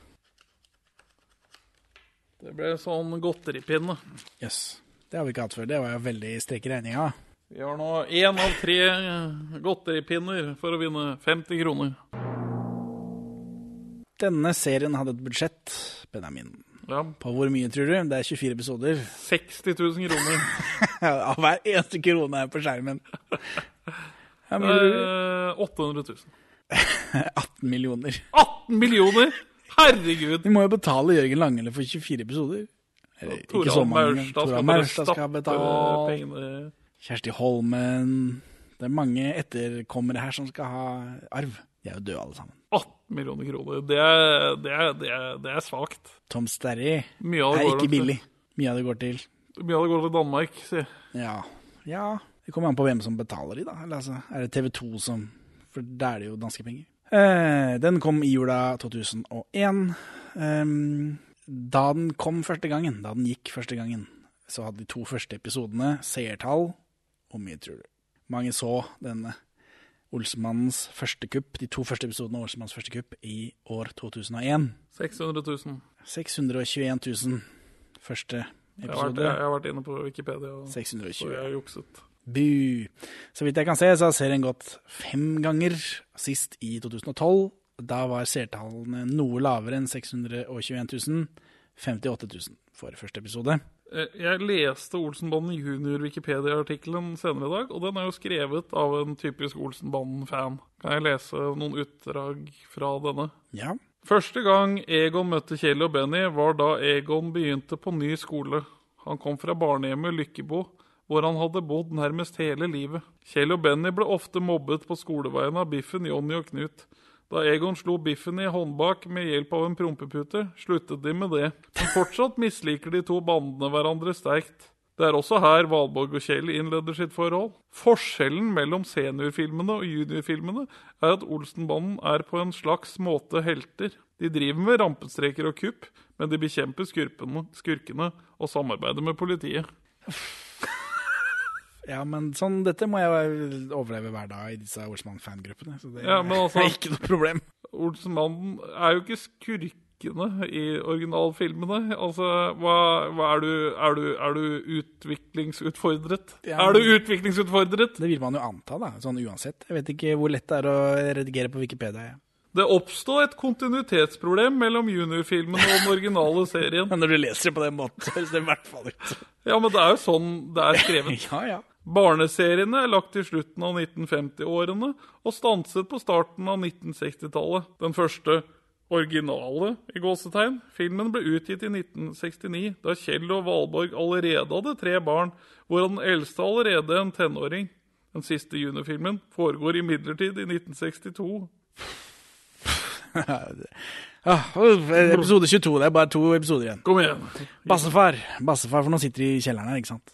Det ble sånn godteripinne. Jøss. Det har vi ikke hatt før. Det var jo veldig strek i regninga. Vi har nå én av tre godteripinner for å vinne 50 kroner. Denne serien hadde et budsjett, Benjamin. Ja. På hvor mye, tror du? Det er 24 episoder. 60 000 kroner. Av hver eneste krone er på skjermen. Ja, mye? Eh, 800 000. 18 millioner. 18 millioner?! Herregud! Vi må jo betale Jørgen Langele for 24 episoder. Eller, ikke så mange. Maurstad skal skal betale. pengene. Kjersti Holmen. Det er mange etterkommere her som skal ha arv. De er jo døde alle sammen. 18 millioner kroner. Det er, det er, det er, det er svakt. Tom Sterry er ikke billig. Mye av det går til Mye av det går til Danmark, si. Ja. ja. Det kommer an på hvem som betaler de, da. Eller altså, er det TV 2 som For da er det jo danske penger. Eh, den kom i jula 2001. Eh, da den kom første gangen, da den gikk første gangen, så hadde de to første episodene seertall. Hvor mye tror du? Mange så denne Olsemannens første kupp, de to første episodene av Olsemannens første kupp i år 2001. 600 000. 621 000 første Jeg har, vært, episode. jeg har vært inne på Wikipedia, og 620. så jeg har jukset. Bu. Så vidt jeg kan se, så har serien gått fem ganger, sist i 2012. Da var seertallene noe lavere enn 621 000. 58 000 for første episode. Eh, Jeg leste Olsenbanden junior-Wikipedia-artikkelen senere i dag, og den er jo skrevet av en typisk Olsenbanden-fan. Kan jeg lese noen utdrag fra denne? Ja. Første gang Egon møtte Kjell og Benny, var da Egon begynte på ny skole. Han kom fra barnehjemmet Lykkebo, hvor han hadde bodd nærmest hele livet. Kjell og Benny ble ofte mobbet på skoleveien av Biffen, Jonny og Knut. Da Egon slo Biffen i håndbak med hjelp av en prompepute, sluttet de med det. Men fortsatt misliker de to bandene hverandre sterkt. Det er også her Valborg og Kjell innleder sitt forhold. Forskjellen mellom seniorfilmene og juniorfilmene er at Olsenbanden er på en slags måte helter. De driver med rampestreker og kupp, men de bekjemper skurpene, skurkene og samarbeider med politiet. Ja, men sånn, dette må jeg overleve hver dag i disse Olsmann-fangruppene. Så det Ja, men altså, er ikke noe problem. Olsmannen er jo ikke skurkene i originalfilmene. Altså, hva, hva er, du, er, du, er du utviklingsutfordret? Ja, Er du utviklingsutfordret? Det vil man jo anta, da, sånn uansett. Jeg vet ikke hvor lett det er å redigere på Wikipedia. Ja. Det oppstod et kontinuitetsproblem mellom juniorfilmen og den originale serien. Men når du leser det på den måten, høres det i hvert fall ut. Ja, men det er jo sånn det er skrevet. ja, ja. Barneseriene er lagt til slutten av 1950-årene og stanset på starten av 1960-tallet. Den første originale i gåsetegn. Filmen ble utgitt i 1969, da Kjell og Valborg allerede hadde tre barn, hvorav den eldste allerede en tenåring. Den siste juniorfilmen foregår imidlertid i 1962. Ah, episode 22, det er bare to episoder igjen. Kom igjen. Bassefar, bassefar, for nå sitter de i kjelleren her, ikke sant?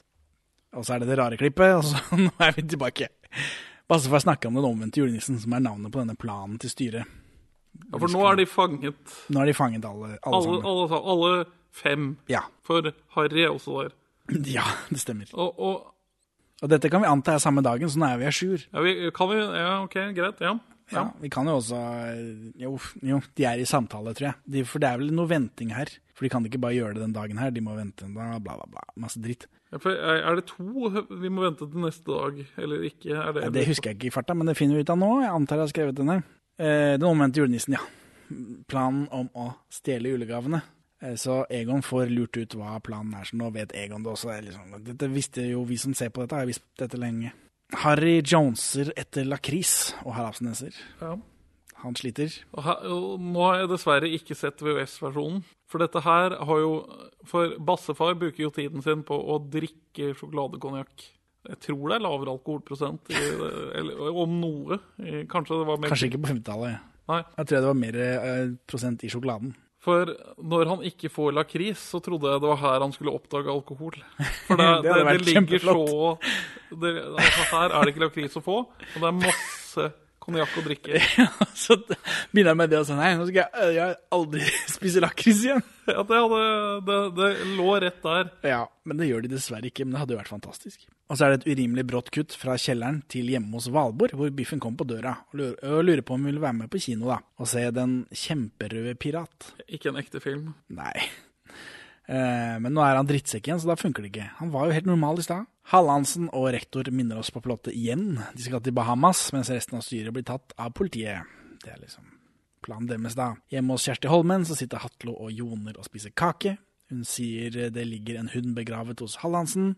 Og så er det det rare klippet, og så nå er vi tilbake. Bare så får jeg snakke om den omvendte julenissen, som er navnet på denne planen til styret. Ja, For nå er de fanget. Nå er de fanget alle, alle, Alle, alle, alle fem. Ja. For Harry er også der. Ja, det stemmer. Og, og Og dette kan vi anta er samme dagen, så nå er vi à jour. ja, vi, kan vi Ja, OK, greit. Ja. Ja, vi kan jo også Jo, jo de er i samtale, tror jeg. De, for det er vel noe venting her. For de kan ikke bare gjøre det den dagen her, de må vente en dag, bla, bla. bla masse dritt. Ja, for er det to vi må vente til neste dag, eller ikke? Det, Ja, det husker jeg ikke i farta, men det finner vi ut av nå. Jeg antar jeg har skrevet den her. Eh, den omvendte julenissen, ja. Planen om å stjele julegavene. Eh, Så Egon får lurt ut hva planen er, så nå vet Egon det også. Liksom, dette visste jo vi som ser på dette, har visst dette lenge. Harry Joneser etter lakris og harabsneser. Ja. Han sliter. Og her, og nå har jeg dessverre ikke sett VØS-versjonen. For dette her har jo For bassefar bruker jo tiden sin på å drikke sjokoladekonjakk. Jeg tror det er lavere alkoholprosent, i, eller om noe. Kanskje det var mer Kanskje ikke på 50-tallet. Nei. Jeg tror det var mer eh, prosent i sjokoladen. For når han ikke får lakris, så trodde jeg det var her han skulle oppdage alkohol. For det, Det det, det, ligger så altså Her er det ikke lakris å få, og det er masse konjakk og drikke. så begynner jeg med det og sånn Nei, nå skal jeg, jeg aldri spise lakris igjen. Ja, det, hadde, det, det lå rett der. Ja, men det gjør de dessverre ikke. Men det hadde jo vært fantastisk. Og så er det et urimelig brått kutt fra kjelleren til hjemme hos Valborg, hvor Biffen kom på døra og lurer, på om hun vil være med på kino da, og se Den kjemperøde pirat. Ikke en ekte film. Nei. Eh, men nå er han drittsekk igjen, så da funker det ikke. Han var jo helt normal i stad. Hallandsen og rektor minner oss på plottet igjen. De skal til Bahamas, mens resten av styret blir tatt av politiet. Det er liksom planen deres, da. Hjemme hos Kjersti Holmen så sitter Hatlo og Joner og spiser kake. Hun sier det ligger en hund begravet hos Hallandsen,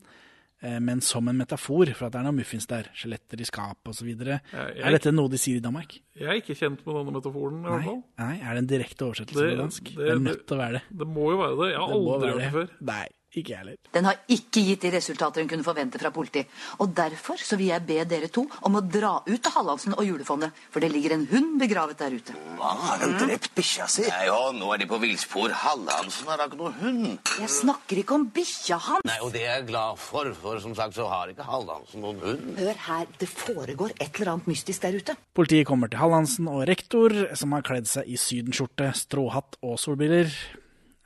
eh, men som en metafor for at det er noen muffins der. Skjeletter i skapet osv. Er dette noe de sier i Danmark? Jeg er ikke kjent med denne metaforen. i hvert fall. nei, er det en direkte oversettelse Det- på dansk? Det, det- er nødt til å være det. Det må jo være det. Jeg har Det aldri hørt det før. Nei, ikke jeg heller. Den har ikke gitt de resultater hun kunne forvente fra politiet. Og derfor så vil jeg be dere to om å dra ut til Hallandsen og julefondet, for det ligger en hund begravet der ute. Hva, har han drept bikkja si? Nei, jo, nå er de på villspor. Hallandsen har da ikke noe hund. Jeg snakker ikke om bikkja hans. Nei, og det er jeg glad for, for som sagt så har ikke Hallandsen noen hund. Hør her, det foregår et eller annet mystisk der ute. Politiet kommer til Hallandsen og rektor, som har kledd seg i sydenskjorte, stråhatt og solbriller.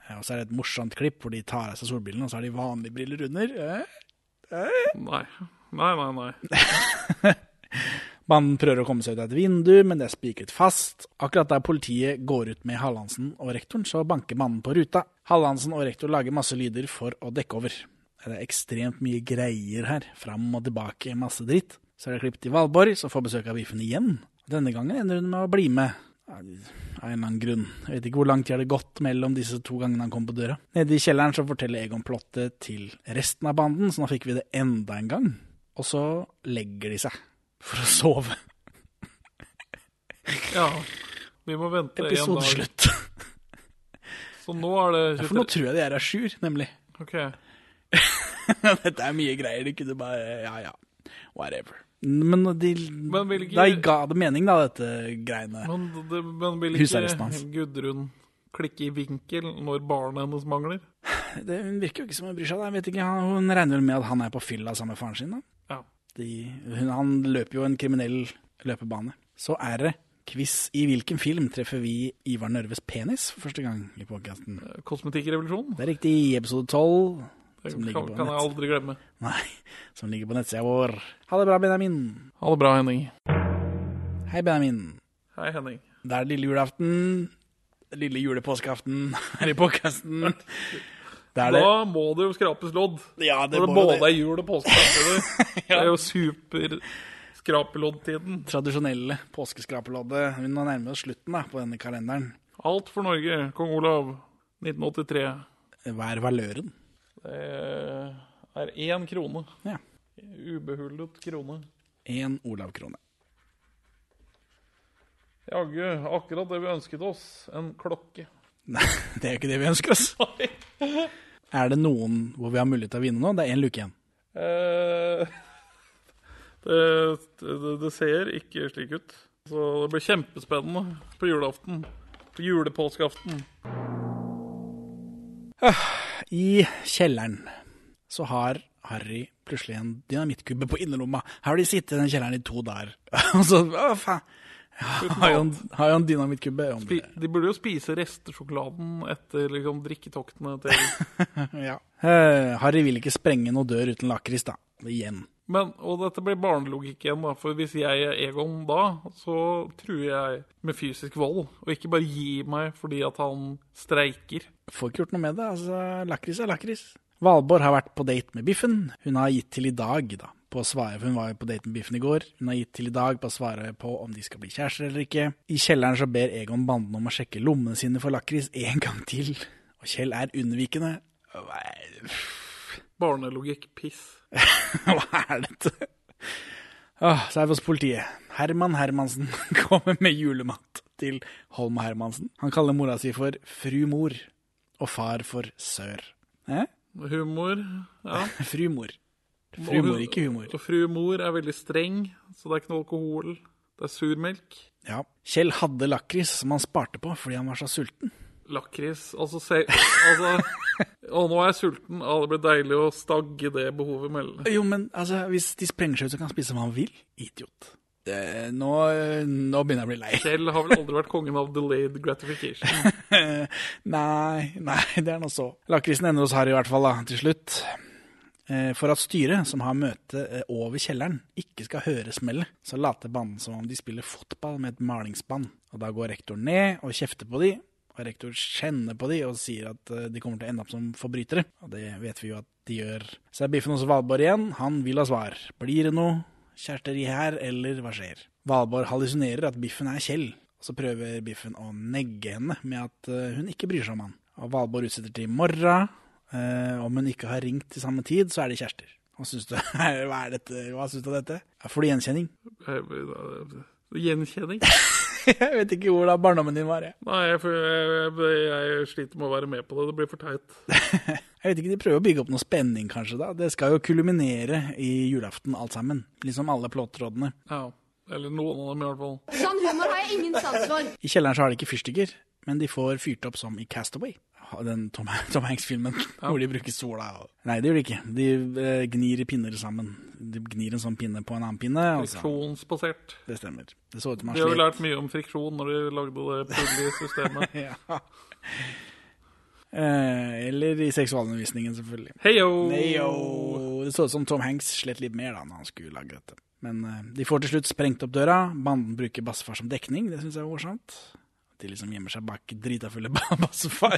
Ja, Og så er det et morsomt klipp hvor de tar av seg solbrillene, og så har de vanlige briller under. Eh? Eh? Nei. Nei, nei, nei. Man prøver å komme seg ut av et vindu, men det er spikret fast. Akkurat der politiet går ut med Hallandsen og rektoren, så banker mannen på ruta. Hallandsen og rektor lager masse lyder for å dekke over. Det er ekstremt mye greier her. Fram og tilbake, masse dritt. Så er det klipp til Valborg, som får besøk av Biffen igjen. Denne gangen ender hun med å bli med. Av en eller annen grunn. Jeg vet ikke hvor lang tid har det gått mellom disse to gangene han kom på døra. Nede i kjelleren så forteller Egon plottet til resten av banden, så nå fikk vi det enda en gang. Og så legger de seg for å sove. Ja. Vi må vente en dag. Episodeslutt. Så nå er det Ja, for nå tror jeg de er à jour, nemlig. Ok. Dette er mye greier. De kunne bare Ja, ja. Whatever. Men de Men ikke- Da ga det mening, da, dette greiene. Men, det, men vil ikke Gudrun klikke i vinkel når barnet hennes mangler? det, hun virker jo ikke som hun bryr seg. da. Jeg vet ikke, Hun regner vel med at han er på fylla sammen med faren sin. da. Ja. De, hun, han løper jo en kriminell løpebane. Så er det quiz i hvilken film treffer vi Ivar Nørves penis for første gang i podkasten. Kosmetikkrevolusjonen. Det er riktig. Episode 12. Det Som ligger kan, på kan jeg aldri glemme. Nei, som ligger på nettsida vår. Ha det bra, Benjamin. Ha det bra, Henning. Hei, Benjamin. Hei, Henning. Det er lille julaften. Lille julepåskeaften her i podkasten. Da må det jo skrapes lodd. Ja, det Når det både det. er jul og påske. Det er jo super skrapeloddtiden. Tradisjonelle påskeskrapeloddet. Vi nå nærmer oss slutten da, på denne kalenderen. Alt for Norge, kong Olav, 1983. Hva er valøren? Det er én krone. Ja. Ubehullet krone. Én Olav-krone. Jaggu, akkurat det vi ønsket oss. En klokke. Nei, det er jo ikke det vi ønsker oss. Er det noen hvor vi har mulighet til å vinne nå? Det er én luke igjen. Eh, det, det, det ser ikke slik ut. Så det blir kjempespennende på julaften. På julepåskeaften. I kjelleren så har Harry plutselig en dynamittkubbe på innerlomma. Her har de sittet i den kjelleren i to dager. Og så, å faen. Har jo en, har jo en dynamittkubbe. de burde jo spise restesjokoladen etter liksom, drikketoktene til Ja. Eh, Harry vil ikke sprenge noe dør uten lakris, da. Igjen. Men, og dette blir barnelogikk igjen, da. For hvis jeg er Egon da, så truer jeg med fysisk vold. Og ikke bare gi meg fordi at han streiker. Får ikke gjort noe med det. altså Lakris er lakris. Valborg har vært på date med Biffen. Hun har gitt til i dag da, på å svare, for hun var jo på date med Biffen i går. Hun har gitt til i dag på å svare på om de skal bli kjærester eller ikke. I kjelleren så ber Egon banden om å sjekke lommene sine for lakris en gang til. Og Kjell er unnvikende. Barnelogikk piss. Hva er dette? Åh, så er vi hos politiet. Herman Hermansen kommer med julemat til Holm Hermansen. Han kaller mora si for fru mor, og far for sør. Eh? Humor, ja. Fru mor. Fru mor, ikke humor. Og fru mor er veldig streng, så det er ikke noe alkohol. Det er surmelk. Ja. Kjell hadde lakris som han sparte på fordi han var så sulten. Lakris Altså, se altså, Og nå er jeg sulten. og det blir deilig å stagge det behovet mellom. Jo, men altså, hvis de sprenger seg ut, så kan han spise hva han vil. Idiot. Det, nå, nå begynner jeg å bli lei. Kjell har vel aldri vært kongen av delayed gratification. nei, nei, det er nå så. Lakrisen ender hos Harry i hvert fall, da, til slutt. Eh, For at styret, som har møte eh, over kjelleren, ikke skal høre smellet, så later banden som om de spiller fotball med et malingsband. Og da går rektor ned og kjefter på de, og rektor kjenner på de og sier at eh, de kommer til å ende opp som forbrytere. Og det vet vi jo at de gjør. Så er Biffen hos Valborg igjen. Han vil ha svar. Blir det noe kjæresteri her, eller hva skjer? Valborg hallusinerer at Biffen er Kjell. Så prøver Biffen å negge henne med at eh, hun ikke bryr seg om han. Og Valborg utsetter til i morgen. Eh, om hun ikke har ringt til samme tid, så er de kjærester. Hva syns du, Hva er dette? Hva syns du av dette? Får du gjenkjenning? Gjenkjenning? jeg vet ikke hvordan barndommen din var. Jeg. Nei, jeg, jeg, jeg, sliter med å være med på det. Det blir for teit. jeg vet ikke, De prøver å bygge opp noe spenning, kanskje. da. Det skal jo kulminere i julaften, alt sammen. Liksom alle plåttrådene. Ja. Eller noen av dem, i hvert fall. Sånn humor har jeg ingen sans for. I kjelleren så har de ikke fyrstikker, men de får fyrt opp som i Castaway. Den Tom, Tom Hanks-filmen hvor de bruker sola. Nei, det gjør de ikke. De eh, gnir pinner sammen. De gnir en sånn pinne på en annen pinne. Friksjonsbasert. Det stemmer. Det så ut som De har jo lært mye om friksjon når de lagde det pullige systemet. ja. Eh, eller i seksualundervisningen, selvfølgelig. Heyo! Heyo! Det så ut som Tom Hanks slet litt mer da når han skulle lage dette. Men eh, de får til slutt sprengt opp døra. Banden bruker bassefar som dekning. Det syns jeg er morsomt. De liksom gjemmer seg bak drita fulle ba- bassefar.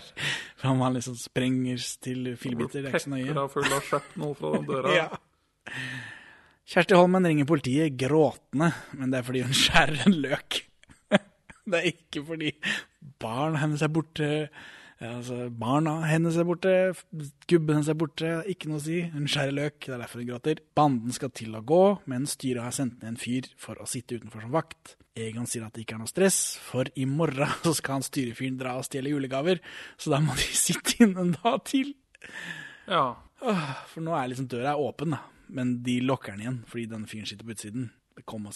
For han liksom sprenger til fillebiter. Det er ikke så nøye. Full av shrapnel fra den døra. Ja. Kjersti Holmen ringer politiet gråtende, men det er fordi hun skjærer en løk. det er ikke fordi barn hennes er borte. Altså, barna hennes er borte, gubben hennes er borte, ikke noe å si. Hun skjærer løk, det er derfor hun gråter. Banden skal til å gå, men styret har sendt ned en fyr for å sitte utenfor som vakt. Egon sier at det ikke er noe stress, for i morgen så skal han styrefyren dra og stjele julegaver, så da må de sitte inne en dag til. Ja. For nå er liksom døra åpen, da. Men de lokker den igjen fordi den fyren sitter på utsiden. Kommer og,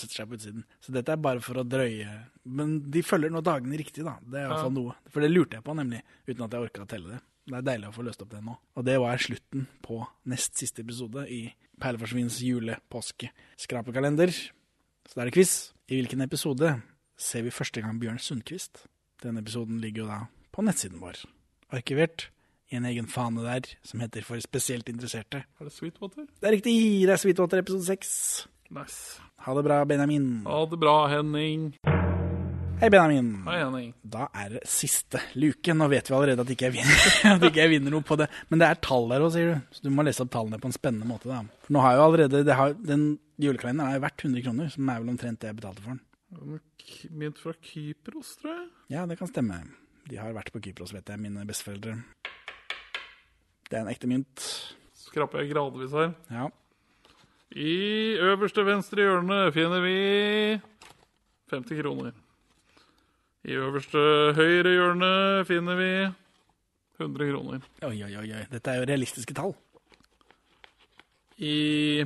setter seg på utsiden. Så dette er bare for å drøye Men de følger nå dagene riktig, da. Det er i hvert Ja. fall noe. For det lurte jeg på, nemlig. Uten at jeg orka å telle det. Det er deilig å få løst opp det nå. Og det var slutten på nest siste episode i Perleforsvinns jule-påske-skrapekalender. Så da er det quiz. I hvilken episode ser vi første gang Bjørn Sundquist? Denne episoden ligger jo da på nettsiden vår. Arkivert i en egen fane der som heter For spesielt interesserte. Er det Sweetwater? Det er riktig! Det er Sweetwater episode 6. Nice. Ha det bra, Benjamin. Ha det bra, Henning. Hei, Benjamin. Hei, Henning. Da er det siste luke. Nå vet vi allerede at ikke jeg vinner, at ikke jeg vinner noe på det. Men det er tall der òg, sier du. Så du må lese opp tallene på en spennende måte. da. For nå har jo allerede, det har, Den julekalenderen er jo verdt 100 kroner, som er vel omtrent det jeg betalte for den. Mynt fra Kypros, tror jeg. Ja, det kan stemme. De har vært på Kypros, vet jeg, mine besteforeldre. Det er en ekte mynt. Skraper jeg gradvis her. Ja. I øverste venstre hjørne finner vi 50 kroner. I øverste høyre hjørne finner vi 100 kroner. Oi, oi, oi. Dette er jo realistiske tall. I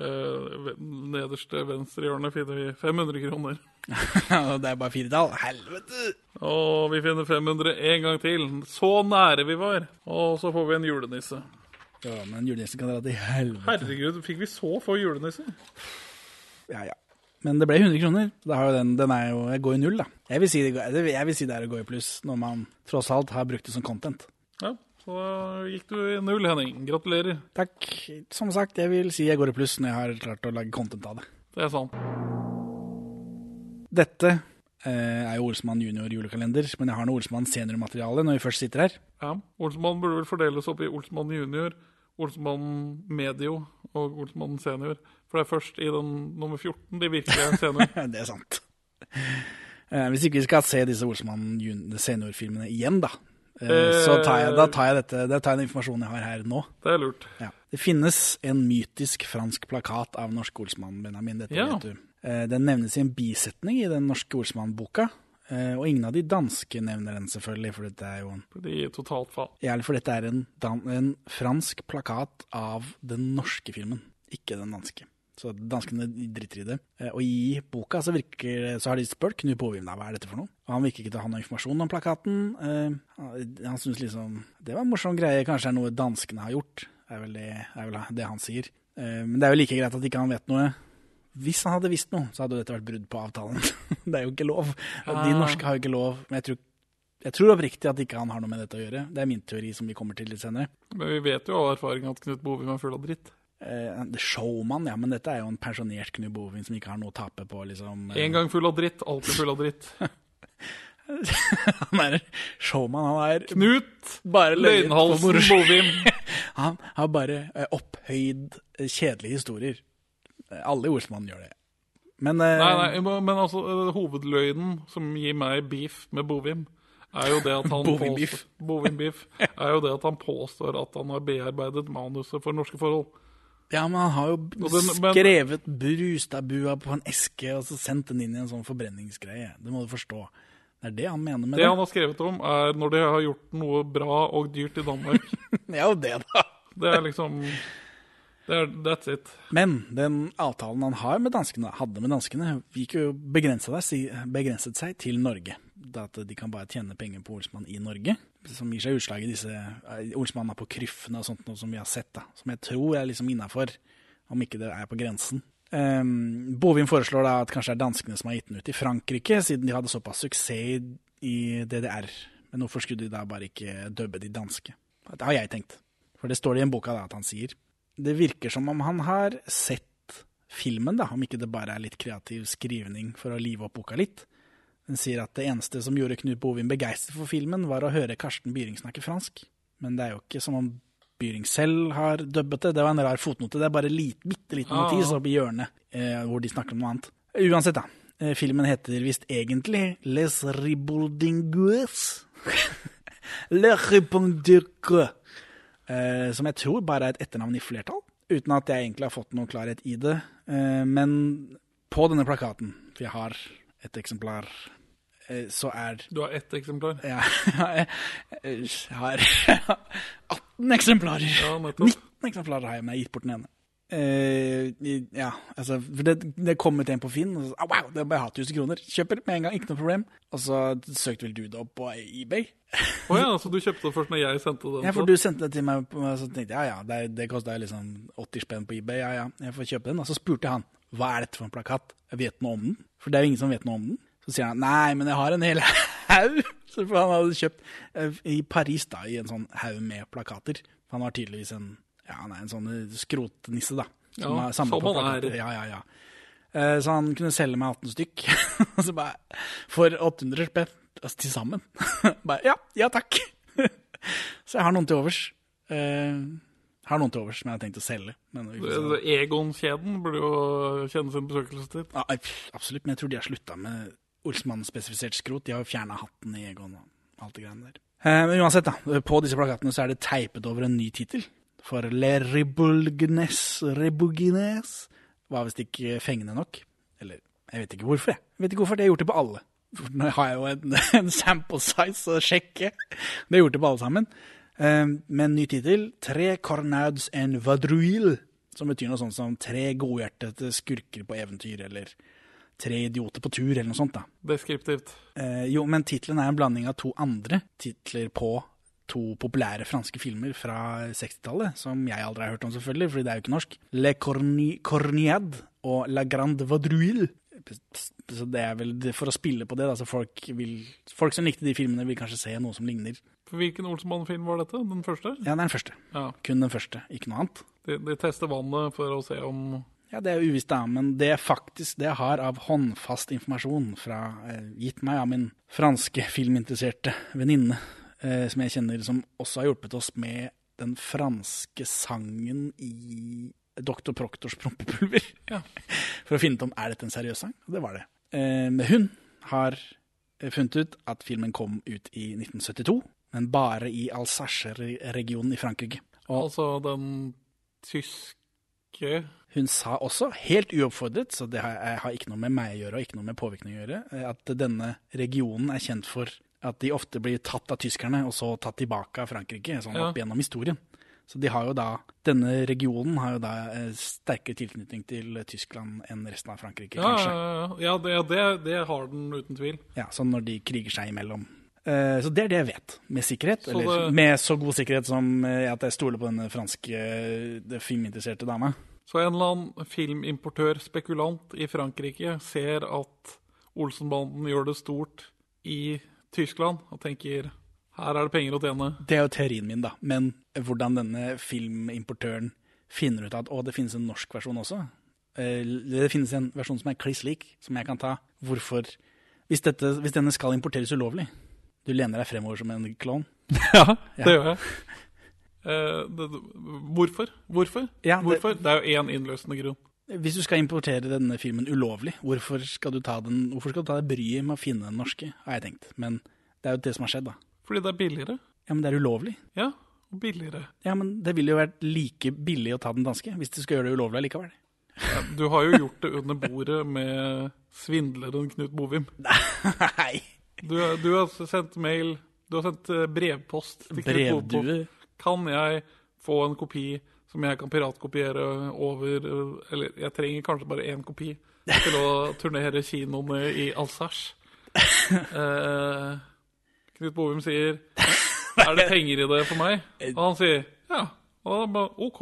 øh, nederste venstre hjørne finner vi 500 kroner. det er bare fire tall. Helvete! Og vi finner 500 en gang til. Så nære vi var. Og så får vi en julenisse. Ja, men julenissen kan dra til helvete. Herregud, fikk vi så få julenisser? Ja, ja. Men det ble 100 kroner. Da har jo den, den er jo, jeg går i null, da. Jeg vil, si det, jeg vil si det er å gå i pluss, når man tross alt har brukt det som content. Ja, så da gikk du i null, Henning. Gratulerer. Takk. Som sagt, jeg vil si jeg går i pluss når jeg har klart å lage content av det. Det er sant. Dette eh, er jo Olsmann junior julekalender, men jeg har noe Olsmann senior-materiale når vi først sitter her. Ja, Olsmann burde vel fordeles opp i Olsmann junior, Olsmann medio og Olsmann senior. For det er først i den nummer 14 de virkelig er senior. det er sant. Eh, hvis ikke vi skal se disse Olsmann jun- seniorfilmene igjen, da, eh, så tar jeg, da tar jeg, dette, da tar jeg den informasjonen jeg har her nå. Det er lurt. Ja. Det finnes en mytisk fransk plakat av norske Olsmann, Benjamin. Dette Ja. vet du. Eh, Den nevnes i en bisetning i den norske Olsmann-boka. Eh, Og ingen av de danske nevner den, selvfølgelig, for dette er jo en De gir totalt faen. Ja, for dette er en, en fransk plakat av den norske filmen, ikke den danske. Så danskene driter i det. Eh, Og i boka så, virker, så har de spurt Knut Bovim hva er dette for noe. Og han virker ikke til å ha noe informasjon om plakaten. Eh, Han syns liksom det var en morsom greie, kanskje det er noe danskene har gjort. Det er vel det, er vel det han sier. Men det er jo like greit at ikke han vet noe. Hvis han hadde visst noe, så hadde jo dette vært brudd på avtalen. det er jo ikke lov. De Ah. norske har jo ikke lov. Men jeg tror, jeg tror oppriktig at ikke han har noe med dette å gjøre. Det er min teori som vi kommer til litt senere. Men vi vet jo av erfaring at Knut Bovim er full av dritt. Uh, Showman, ja, men dette er jo en pensjonert Knut Bovin som ikke har noe å tape på, liksom. eh. En gang full av dritt, alltid full av dritt. han er showman, han er Knut bare Løgnhalsen. Bovim. han har bare eh, opphøyd kjedelige historier. Alle i Olsmann gjør det. Men eh, Nei, nei, men altså, eh, hovedløgnen som gir meg beef med Bovim, er jo det at han Bovim beef. Bovim beef, er jo det at han påstår at han har bearbeidet manuset for norske forhold. Ja, men han har jo den- men- skrevet Brustadbua på en eske og så sendt den inn i en sånn forbrenningsgreie. Det må du forstå. Det er det han mener med Det det. han har skrevet om, er når de har gjort noe bra og dyrt i Danmark. Ja, det, da. Det er liksom That's it. Men den avtalen han har med danskene, hadde med danskene, gikk jo begrenset, seg, til Norge. Da at de kan bare tjene penger på Olsmann i Norge. Som gir seg utslag i disse Olsmannene er på kryffene og sånt noe som vi har sett. da. Som jeg tror er liksom innafor, om ikke det er på grensen. Um, Bovim foreslår da at kanskje det er danskene som har gitt den ut i Frankrike, siden de hadde såpass suksess i DDR. Men hvorfor skulle de da bare ikke dubbe de danske? Det har jeg tenkt. For det står det i en boka da, at han sier. Det virker som om han har sett filmen, da, om ikke det bare er litt kreativ skrivning for å live opp boka litt. Den sier at det eneste som gjorde Knut Bovin begeistret for filmen, var å høre Karsten Byring snakke fransk. Men det er jo ikke som om Byring selv har dubbet det. Det var en rar fotnote. Det er bare lit, bitte liten Ah. notis oppi hjørnet eh, hvor de snakker om noe annet. Uansett, da. Eh, filmen heter visst egentlig Les Riboldingues. Le Ribondirque. Eh, som jeg tror bare er et etternavn i flertall, uten at jeg egentlig har fått noen klarhet i det. Eh, men på denne plakaten, for jeg har et eksemplar, eh, så er Du har ett eksemplar. Ja, jeg har 18 eksemplarer. Ja, nettopp. 19 eksemplarer har jeg, men jeg har gitt bort den ene. I- ja, altså, for det, det kom ut en på Finn, og så, wow, det er bare 1000 kroner. Kjøper med en gang, ikke noe problem. Og så søkte vel du det opp på eBay. Å ja, så du kjøpte det først når jeg sendte den? Ja, for du sendte det til meg, og så tenkte jeg ja, ja, det, det kosta liksom 80 spenn på eBay, ja ja, jeg får kjøpe den. Og så spurte jeg han hva er dette for en plakat, jeg vet noe om den? For det er jo ingen som vet noe om den. Så sier han nei, men jeg har en hel haug. Så for han hadde kjøpt eh, i Paris da, i en sånn haug med plakater. Han var tydeligvis en, ja, han er en sånn eh, skrotnisse da. Ja, som han er. Ja, ja, ja. Eh, Så han kunne selge meg 18 stykk, og så bare, for 800 spenn, altså til sammen. Bare, ja, ja takk. Så jeg har noen til overs. Eh, har noen til overs som jeg har tenkt å selge. Egon-kjeden burde jo kjenne sin besøkelsestid. Ja, absolutt, men jeg tror de har slutta med Olsmann-spesifisert skrot. De har jo fjerna hatten i Egon og alt det greiene der. Eh, Men uansett, da. På disse plakatene så er det teipet over en ny tittel. For Le Ribulgnes Ribugines var visst ikke fengende nok. Eller jeg vet ikke hvorfor, jeg. jeg vet ikke hvorfor de har gjort det på alle. For nå har jeg jo en, en sample size å sjekke. De har gjort det på alle sammen. Eh, Med en ny tittel, Tre cornauds en vadruil, som betyr noe sånt som tre godhjertede skurker på eventyr, eller tre idioter på tur, eller noe sånt. da. Deskriptivt. Eh, jo, men tittelen er en blanding av to andre titler på to populære franske filmer fra 60-tallet, som jeg aldri har hørt om, selvfølgelig, fordi det er jo ikke norsk. Le Corni Corniade og La Grande Vadrouille. Så det er vel for å spille på det, da, så folk, vil, folk som likte de filmene, vil kanskje se noe som ligner. For hvilken Olsenmann-film var dette? Den første? Ja, den første. Ja. Kun den første, ikke noe annet. De, de tester vannet for å se om Ja, det er uvisst, da, men det faktisk det jeg har av håndfast informasjon fra, eh, gitt meg av min franske filminteresserte venninne, som jeg kjenner, som også har hjulpet oss med den franske sangen i Dr. Proktors prompepulver. Ja. For å finne ut om er dette en seriøs sang. Og det var det. Eh, men hun har eh, funnet ut at filmen kom ut i 1972, men bare i Alsace-regionen i Frankrike. Og Altså den tyske Hun sa også, helt uoppfordret, så det har, har ikke noe med meg å gjøre og ikke noe med påvirkning å gjøre, eh, at denne regionen er kjent for at de ofte blir tatt av tyskerne og så tatt tilbake av Frankrike, sånn opp gjennom historien. Så de har jo da, denne regionen har jo da eh, sterkere tilknytning til Tyskland enn resten av Frankrike, Ja, kanskje. ja, ja, det, det, det har den uten tvil. Ja, sånn når de kriger seg imellom. Eh, Så det er det jeg vet, med sikkerhet. Så eller det- med så god sikkerhet som eh, at jeg stoler på denne franske filminteresserte dama. Så en eller annen filmimportør, spekulant i Frankrike, ser at Olsenbanden gjør det stort i Tyskland, og tenker her er det penger å tjene. Det er jo teorien min, da. Men hvordan denne filmimportøren finner ut at å, det finnes en norsk versjon også. Eh, Det finnes en versjon som er kliss lik, som jeg kan ta. Hvorfor hvis, dette, hvis denne skal importeres ulovlig Du lener deg fremover som en klovn. Ja, det gjør jeg. Uh, det, hvorfor? Hvorfor? Ja, det- hvorfor? Det er jo én innløsende grunn. Hvis du skal importere denne filmen ulovlig, hvorfor skal du ta, den, hvorfor skal du ta deg bryet med å finne den norske, har jeg tenkt. Men det er jo det som har skjedd, da. Fordi det er billigere. Ja, men det er ulovlig. Ja, og billigere. Ja, men det ville jo vært like billig å ta den danske, hvis du skal gjøre det ulovlig likevel. Ja, du har jo gjort det under bordet med svindleren Knut Bovim. Nei. Du, du har sendt mail Du har sendt eh, brevpost til Knut Bovim. Kan jeg få en kopi som jeg kan piratkopiere over Eller jeg trenger kanskje bare én kopi til å turnere kinoene i Alsace. Eh, Knut Bovim sier Er det penger i det for meg? Og han sier ja. Og da bare OK.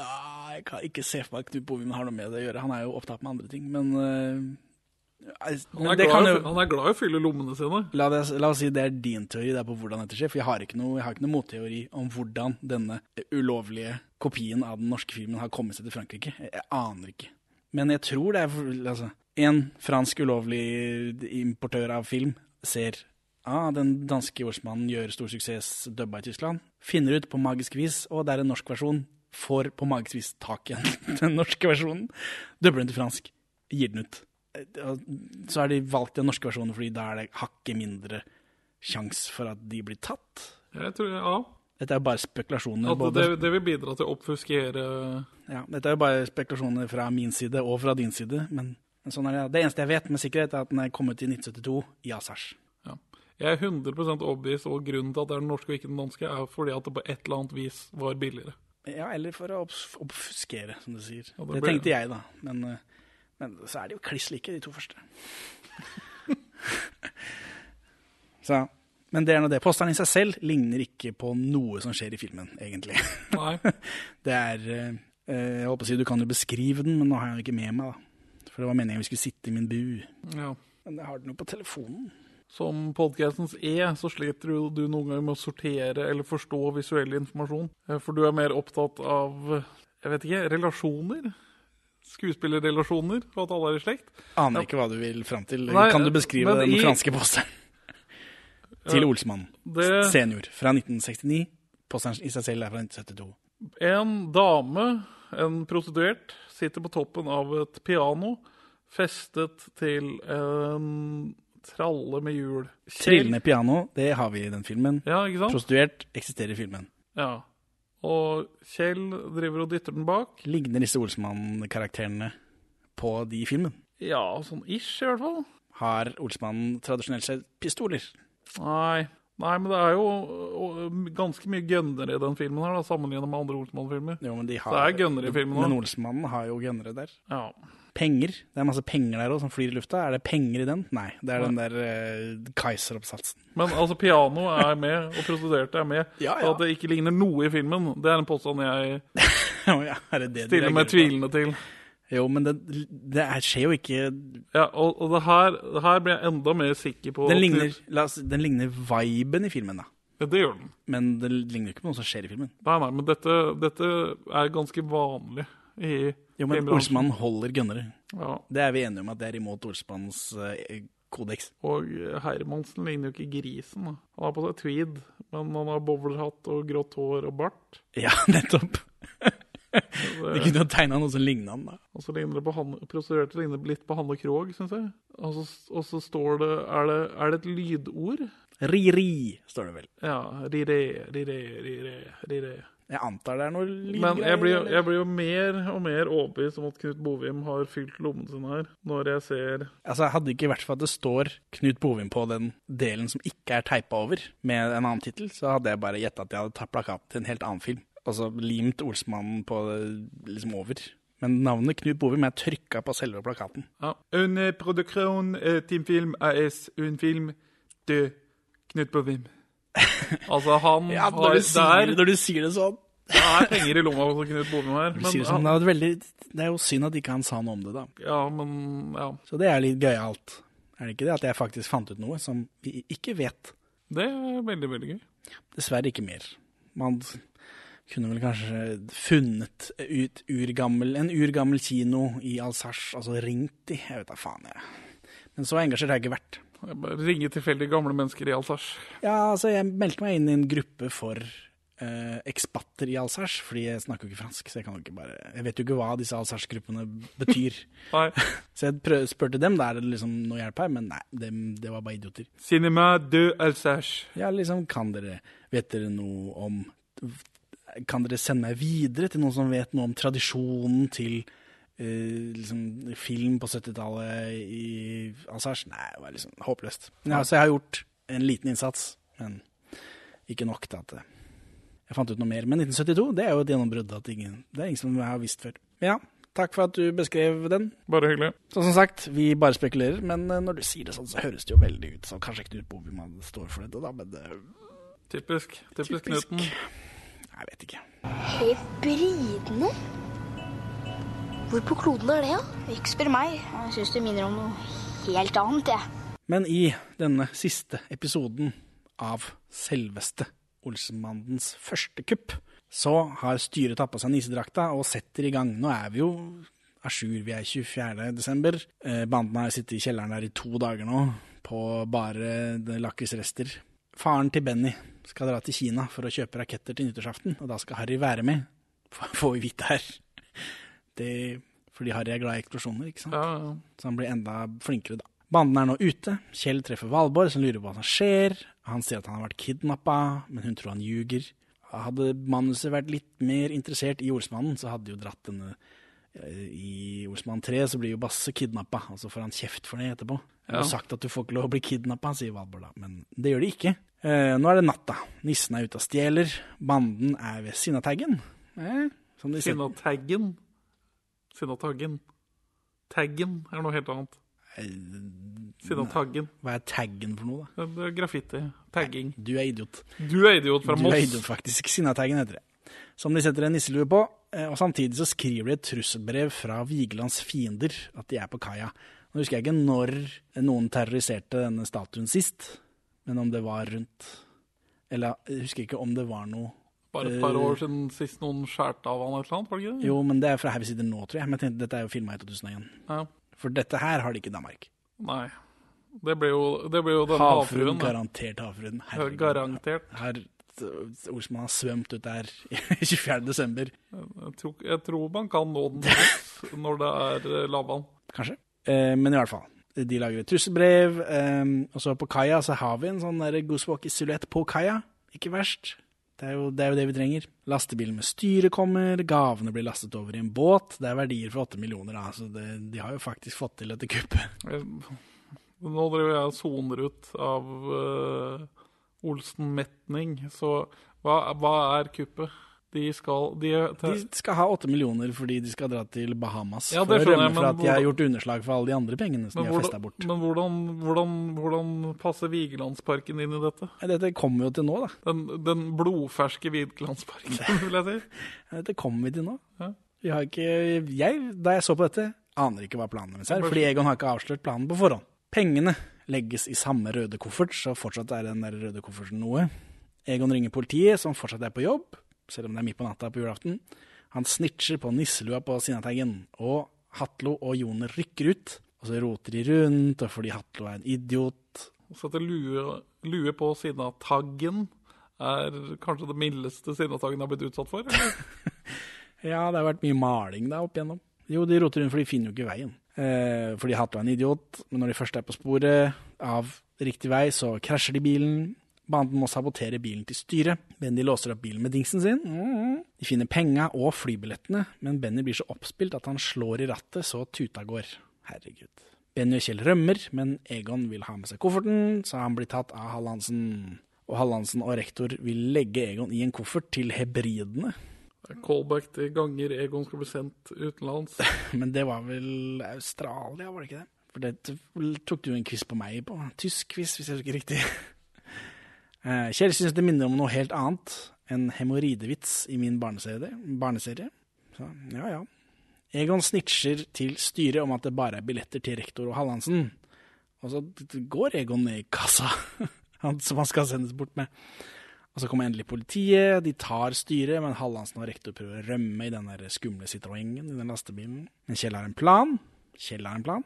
Ah, jeg kan ikke se for meg at Knut Bovim har noe med det å gjøre. Han er jo opptatt med andre ting, men eh, Han er, glad, jo- han er glad i å fylle lommene sine. La, det, la oss si det er din teori det er på hvordan dette skjer, for jeg har ikke noe, har ikke noe motteori om hvordan denne ulovlige kopien av den norske filmen har kommet seg til Frankrike. Jeg, aner ikke. Men jeg tror det er altså, En fransk ulovlig importør av film ser ah, den danske jordsmannen gjør stor suksess dubba i Tyskland. Finner ut på magisk vis, og det er en norsk versjon. Får på magisk vis tak i den norske versjonen. Dubber den til fransk. Gir den ut. Så har de valgt den norske versjonen fordi da er det hakket mindre sjanse for at de blir tatt. Jeg tror, ja. Dette er bare spekulasjoner. At det, det vil bidra til å oppfuskere Ja, dette er jo bare spekulasjoner fra min side og fra din side, men, men sånn er det. Det eneste jeg vet med sikkerhet, er at den er kommet i 1972 i Asars. ja. Jeg er 100 overbevist, og grunnen til at det er den norske og ikke den danske, er fordi at det på et eller annet vis var billigere. Ja, eller for å oppfuskere, som du sier. Ja, det det ble- tenkte jeg, da. Men, eh, men så er de jo kliss like, de to første. så, men det er nå det. Posteren i seg selv ligner ikke på noe som skjer i filmen, egentlig. Nei. det er eh, Jeg holdt på å si du kan jo beskrive den, men nå har jeg den ikke med meg, da. For det var meningen vi skulle sitte i min bu. Ja. Men jeg har den jo på telefonen. Som podcastens E, så sliter du, du noen ganger med å sortere eller forstå visuell informasjon. Eh, For du er mer opptatt av, jeg vet ikke, relasjoner? Skuespillerrelasjoner, og at alle er i slekt? Aner ikke hva du vil fram til. Nei, kan du beskrive den i- franske posteren? til Olsmann. det- Senior fra 1969. Posteren i seg selv er fra 1972. En dame, en prostituert, sitter på toppen av et piano, festet til en tralle med hjul. Trillende piano, det har vi i den filmen. Ja, ikke sant? Prostituert eksisterer i filmen. Ja. Og Kjell driver og dytter den bak. Ligner disse Olsmann-karakterene på de i filmen? Ja, sånn ish i hvert fall. Har Olsmannen tradisjonelt sett pistoler? Nei. Nei, men det er jo ganske mye gønnere i den filmen her, da, sammenlignet med andre Olsmann-filmer. Jo, men de har, Så det er gønnere i filmen Men. Olsmannen har jo gønnere der. Ja. Penger. Det er masse penger der òg som flyr i lufta. Er det penger i den? Nei, det er den der uh, Kaiser-oppsatsen. Men altså, piano er med, og prostituerte er med. Ja, Så ja. At det ikke ligner noe i filmen, det er en påstand jeg ja, det det stiller meg tvilende til. Jo, men det, det er, skjer jo ikke Ja, og, og det her, det her blir jeg enda mer sikker på. Den ligner, oss, den ligner viben i filmen, da. Ja, det gjør den. Men det ligner jo ikke på noe som skjer i filmen. Nei, nei, men dette, dette er ganske vanlig i Jo, men. Olsmann holder gønnere. Ja. Det er vi enige om at det er imot Olsmanns eh, kodeks. Og Hermansen ligner jo ikke grisen. da. Han har på seg tweed, men han har bowlerhatt og grått hår og bart. Ja, nettopp. De kunne jo tegna noe som ligna han, da. Og så ligner det på han, prostituerte ligner litt på Hanne Krogh, syns jeg. Og så, og så står det er, det er det et lydord? Ri-ri, står det vel. Ja. Ri-re, ri-re, ri-re, ri-re. Jeg antar det er noe lydgreier. Men jeg blir, jo- jeg blir jo mer og mer overbevist om at Knut Bovim har fylt lommen sin her, når jeg ser Altså, Hadde det ikke vært for at det står Knut Bovim på den delen som ikke er teipa over, med en annen tittel, så hadde jeg bare gjetta at jeg hadde tatt plakat til en helt annen film. Altså limt Olsmannen på liksom over. Men navnet Knut Bovim er trykka på selve plakaten. ja. En eh, produksjon Team Teamfilm AS, en film de Knut Bovim. Altså, han Ja, når har du, sier, når du sier det sånn. Det er penger i lomma hos Knut Bovim her. Men, det, sånn, det, er veldig, det er jo synd at ikke han sa noe om det, da. Ja, men ja. Så det er litt gøyalt. Er det ikke det? At jeg faktisk fant ut noe som vi ikke vet. Det er veldig, veldig gøy. Dessverre ikke mer. Man kunne vel kanskje funnet ut urgammel, en urgammel kino i Alsace, altså ringt de, jeg vet da faen jeg. Men så engasjert har jeg ikke vært. Jeg bare ringer tilfeldige gamle mennesker i Alsace. Ja, altså jeg meldte meg inn i en gruppe for eh, ekspatter i Alsace, fordi jeg snakker jo ikke fransk, så jeg kan jo ikke bare Jeg vet jo ikke hva disse Alsace-gruppene betyr. Nei. Så jeg prøv, spurte dem, da er det liksom noe hjelp her, men nei, det, det var bare idioter. Cinema de Alsace. Ja, liksom, kan dere Vet dere noe om Kan dere sende meg videre til noen som vet noe om tradisjonen til liksom, film på 70-tallet i Ansars. Nei, det var liksom håpløst. Ja, så jeg har gjort en liten innsats, men ikke nok til at eh, jeg fant ut noe mer. Men 1972 det er jo et gjennombrudd. At ingen, det er ingen som har visst før. Ja, takk for at du beskrev den. Bare hyggelig. Så som sagt, vi bare spekulerer, men eh, når du sier det sånn, så høres det jo veldig ut som kanskje ikke Knut man står for dette, da, men det Typisk. Typisk, Typisk. Knuten. Jeg vet ikke. Helt bridende. Hvor på kloden er det, da? Ikke spør meg. Jeg syns det minner om noe helt annet, jeg. Men i denne siste episoden av selveste Olsenmannens første kupp, så har styret tatt på seg nisedrakta og setter i gang. Nå er vi jo à jour, vi er 24. desember. Eh, Banden har sittet i kjelleren der i to dager nå, på bare lakrisrester. Faren til Benny skal dra til Kina for å kjøpe raketter til nyttårsaften, og da skal Harry være med, får får vi vite her. Det, fordi Harry er glad i eksplosjoner, ikke sant? Ja, ja. Så han blir enda flinkere da. Banden er nå ute. Kjell treffer Valborg, som lurer på hva som skjer. Han sier at han har vært kidnappa, men hun tror han ljuger. Hadde manuset vært litt mer interessert i Olsmannen, så hadde de jo dratt denne eh, I Olsmann 3 så blir jo Basse kidnappa, og så får han kjeft for det etterpå. Du har Ja. sagt at du får ikke lov å bli kidnappa, sier Valborg da, men det gjør de ikke. Eh, nå er det natta. Nissen er ute og stjeler. Banden er ved Sinnataggen. Eh, som Sinnataggen. Sinnataggen. Taggen er noe helt annet. Sinnataggen. Hva er taggen for noe, da? Det er graffiti. Tagging. Du er idiot. Du er idiot fra Moss. Du er idiot, faktisk. Sinnataggen heter det. Som de setter en nisselue på. eh, Og samtidig så skriver de et trusselbrev fra Vigelands fiender at de er på kaia. Nå husker jeg ikke når noen terroriserte denne statuen sist, men om det var rundt Eller jeg husker ikke om det var noe Bare et par eh, år siden sist noen skjærte av han et eller annet, var det ikke det? Jo, men det er fra her vi sitter nå, tror jeg. Men jeg tenkte, dette er jo filma i 2001. Ja. For dette her har de ikke i Danmark. Nei. Det ble jo, det ble jo den Havfruen, garantert havfruen. Garantert. Her, ord som har svømt ut der i 24. desember. Jeg tror, jeg tror man kan nå den når det er eh, lavvann. Kanskje. Eh, men i hvert fall. De lager et trusselbrev, eh, og så på kaia så har vi en sånn der Goosewalker-silhuett på kaia. Ikke verst. Det er, jo, det er jo det vi trenger. Lastebilen med styre kommer, gavene blir lastet over i en båt. Det er verdier for åtte millioner, da, så det, de har jo faktisk fått til dette kuppet. Nå driver jeg og soner ut av uh, Olsen Metning, så hva, hva er kuppet? De skal de, De skal ha åtte millioner fordi de skal dra til Bahamas Ja, for å rømme for at de har gjort underslag for alle de andre pengene som de har festa bort. men hvordan, hvordan, hvordan passer Vigelandsparken inn i dette? Dette kommer jo til nå, da. Den, den blodferske Vigelandsparken, vil jeg si. Dette kommer vi til nå. Ja. Vi har ikke, jeg, da jeg så på dette, aner ikke hva planen deres er, fordi Egon har ikke avslørt planen på forhånd. Pengene legges i samme røde koffert, så fortsatt er den der røde kofferten noe. Egon ringer politiet, som fortsatt er på jobb, selv om det er midt på natta på julaften. Han snitcher på nisselua på Sinnataggen, og Hatlo og Jon rykker ut. Og så roter de rundt, og fordi Hatlo er en idiot. Å sette lue, lue på Sinnataggen er kanskje det mildeste Sinnataggen har blitt utsatt for? Ja, det har vært mye maling da opp igjennom. Jo, de roter rundt, for de finner jo ikke veien. Eh, fordi Hatlo er en idiot, men når de først er på sporet av riktig vei, så krasjer de bilen. Banden må sabotere bilen til styret. Benny låser opp bilen med dingsen sin. Mm. De finner penga og flybillettene, men Benny blir så oppspilt at han slår i rattet så tuta går. Herregud. Benny og Kjell rømmer, men Egon vil ha med seg kofferten, så han blir tatt av Hallandsen. Og Hallandsen og rektor vil legge Egon i en koffert til hebridene. Det er Callback til ganger Egon skal bli sendt utenlands. Men det var vel Australia, var det ikke det? For det tok du en quiz på meg på. Tysk quiz, hvis jeg husker riktig. Eh, Kjell syns det minner om noe helt annet. En hemoroidevits i min barneserie. barneserie. Så ja, ja. Egon snitcher til styret om at det bare er billetter til rektor og Hallandsen. Og så går Egon ned i kassa, som han skal sendes bort med. Og så kommer endelig politiet, de tar styret, men Hallandsen og rektor prøver å rømme i den der skumle Citroengen i den lastebilen. Men Kjell har en plan. Kjell har en plan.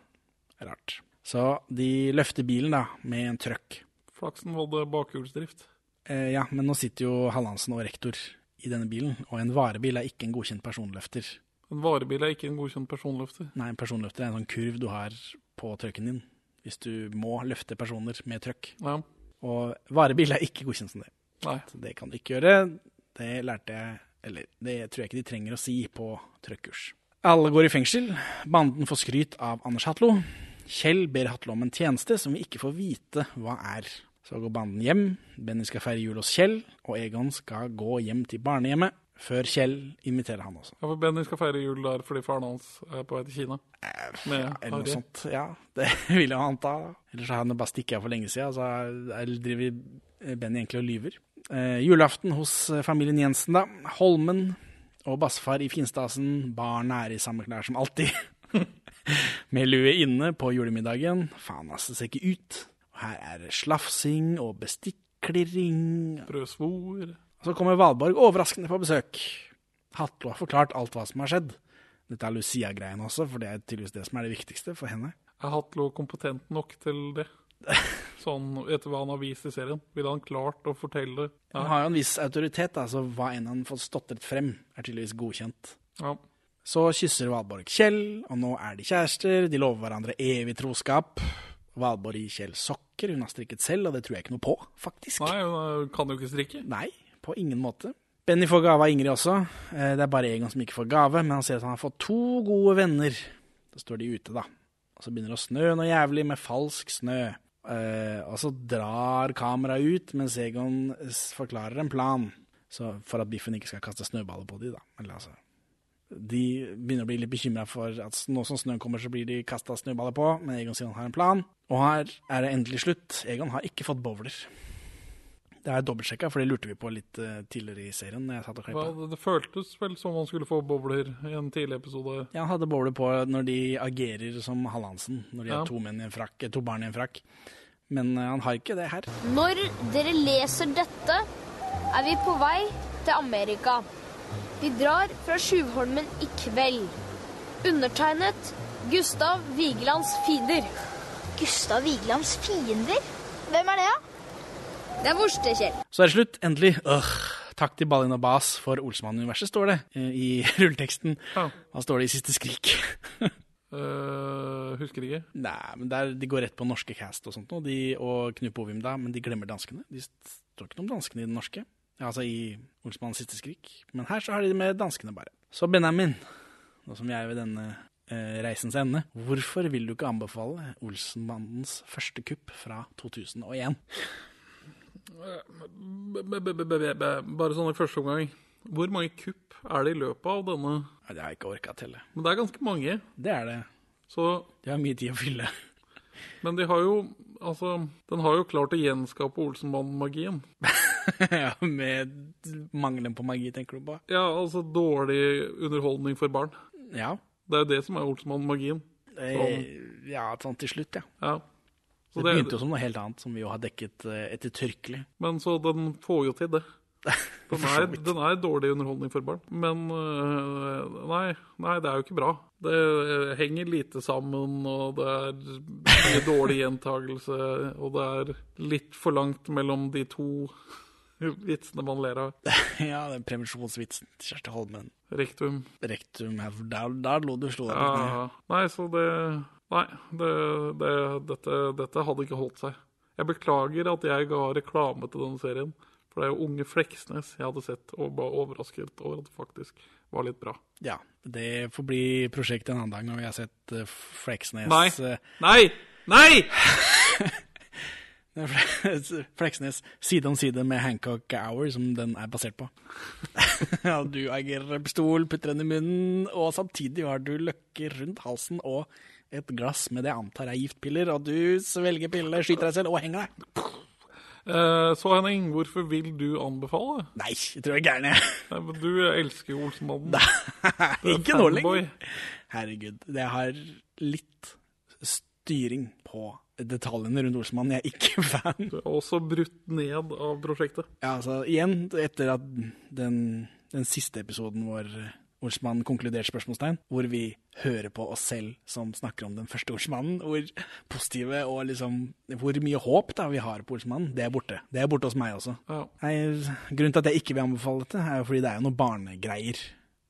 Rart. Så de løfter bilen da, med en trøkk. Flaksen hadde bakhjulsdrift. Eh, ja, men nå sitter jo Hallandsen og rektor i denne bilen, og en varebil er ikke en godkjent personløfter. En varebil er ikke en godkjent personløfter. Nei, en personløfter er en sånn kurv du har på trøkken din, hvis du må løfte personer med trøkk. Ja. Og varebil er ikke godkjent som det. Nei. Så det kan du ikke gjøre. Det lærte jeg, eller det tror jeg ikke de trenger å si på trøkkurs. Alle går i fengsel. Banden får skryt av Anders Hatlo. Kjell ber Hatle om en tjeneste som vi ikke får vite hva er. Så går banden hjem. Benny skal feire jul hos Kjell, og Egon skal gå hjem til barnehjemmet. Før Kjell inviterer han også. Ja, for Benny skal feire jul der fordi faren hans er på vei til Kina. Med Eller noe sånt. Ja, det vil jeg anta. Ellers har han bare stikket av for lenge siden, så er- driver Benny egentlig og lyver. Eh, julaften hos eh, familien Jensen, da. Holmen og bassefar i finstasen. Barna er i samme klær som alltid. Med lue inne på julemiddagen. Faen, altså, det ser ikke ut. Og her er det slafsing og bestikklirring. Brødsvor. Så kommer Valborg overraskende på besøk. Hatlo har forklart alt hva som har skjedd. Dette er Lucia-greien også, for det er tydeligvis det som er det viktigste for henne. Er Hatlo kompetent nok til det? Sånn etter hva han har vist i serien. Ville han klart å fortelle det? Han har jo en viss autoritet, så hva enn han får stotret frem, er tydeligvis godkjent. Ja. Så kysser Valborg Kjell, og nå er de kjærester. De lover hverandre evig troskap. Valborg gir Kjell sokker hun har strikket selv, og det tror jeg ikke noe på, faktisk. Nei, hun kan jo ikke strikke. Nei, på ingen måte. Benny får gave av Ingrid også. Eh, Det er bare Egon som ikke får gave, men han ser at han har fått to gode venner. Da står de ute, da. Og så begynner det å snø noe jævlig med falsk snø. Eh, og så drar kameraet ut mens Egon forklarer en plan. Så for at Biffen ikke skal kaste snøballer på de, da. Eller altså De begynner å bli litt bekymra for at nå som snøen kommer, så blir de kasta snøballer på, men Egon sier han har en plan. Og her er det endelig slutt. Egon har ikke fått bowler. Det er dobbeltsjekka, for det lurte vi på litt eh, tidligere i serien. Når jeg satt og klippet. ja, det føltes vel som han skulle få bowler i en tidlig episode. Ja, han hadde bowler på når de agerer som Hallandsen, når de Ja. har to, menn i en frakk, eh, to barn i en frakk. Men eh, han har ikke det her. Når dere leser dette, er vi på vei til Amerika. Vi drar fra Sjuvholmen i kveld. Undertegnet Gustav Vigelands fiender. Gustav Vigelands fiender? Hvem er det, da? Det er Vorstekjell. Så er det slutt, endelig. Øh, takk til Ballin og Bas for Olsmann-universet, står det eh, i rulleteksten. Hva står det i siste skrik? Uh, husker ikke. Nei, men der, de går rett på norske cast og sånt nå, de, og Knut Bovim da, men de glemmer danskene. De står ikke noe om danskene i den norske. Ja, altså i Olsmanns siste skrik. Men her så har de det med danskene bare. Så Benjamin, nå som vi er ved denne eh, reisens ende, hvorfor vil du ikke anbefale Olsenmannens første kupp fra 2001? B- b- b- b- b- b- Bare sånn i første omgang. Hvor mange kupp er det i løpet av denne? Ja, det har jeg ikke orka å telle. Men det er ganske mange. Det er det. Så De har mye tid å fylle. Men de har jo Altså, den har jo klart å gjenskape Olsenmannen-magien. ja, med mangelen på magi, tenker du på? Ja, altså dårlig underholdning for barn. Ja. Det er jo det som er Olsmann-magien. Eh, ja, sånn til slutt, ja. Ja. Så det begynte jo som noe helt annet, som vi jo har dekket eh, ettertrykkelig. Men så den får jo til det. Den er, den er dårlig underholdning for barn. Men øh, nei, nei, det er jo ikke bra. Det henger lite sammen, og det er mye dårlig gjentagelse, og det er litt for langt mellom de to vitsene man ler av. ja, den prevensjonsvitsen til Kjersti Holmen. Rektum. Rektum, der, der lå du slo deg. Ja, nei, så det Nei, det, det, dette, dette hadde ikke holdt seg. Jeg beklager at jeg ga reklame til denne serien. For det er jo Unge Fleksnes jeg hadde sett, og var overrasket over at det faktisk var litt bra. Ja, det får bli prosjekt en annen dag når vi har sett uh, Fleksnes Nei. eh, Nei! Nei! Fleksnes side om side med Hancock Hour, som den er basert på. ja, du agerer pistol, putter den i munnen, og samtidig har du løkker rundt halsen og et glass med det jeg antar er giftpiller, og du svelger pillene, skyter deg selv og henger deg. Eh, så Henning, hvorfor vil du anbefale? Nei, jeg tror jeg er gæren, jeg. Nei, men du elsker jo Olsenmannen. Ikke nå lenger. Herregud. Det har litt styring på detaljene rundt Olsmann. Jeg er ikke fan. Du er også brutt ned av prosjektet. Ja, altså igjen, etter at den, den siste episoden vår Olsmann konkluderte spørsmålstegn, hvor vi hører på oss selv som snakker om den første Olsmannen, hvor positive og liksom Hvor mye håp da vi har på Olsmannen, det er borte. Det er borte hos meg også. Ja. Nei, grunnen til at jeg ikke vil anbefale dette, er jo fordi det er jo noen barnegreier.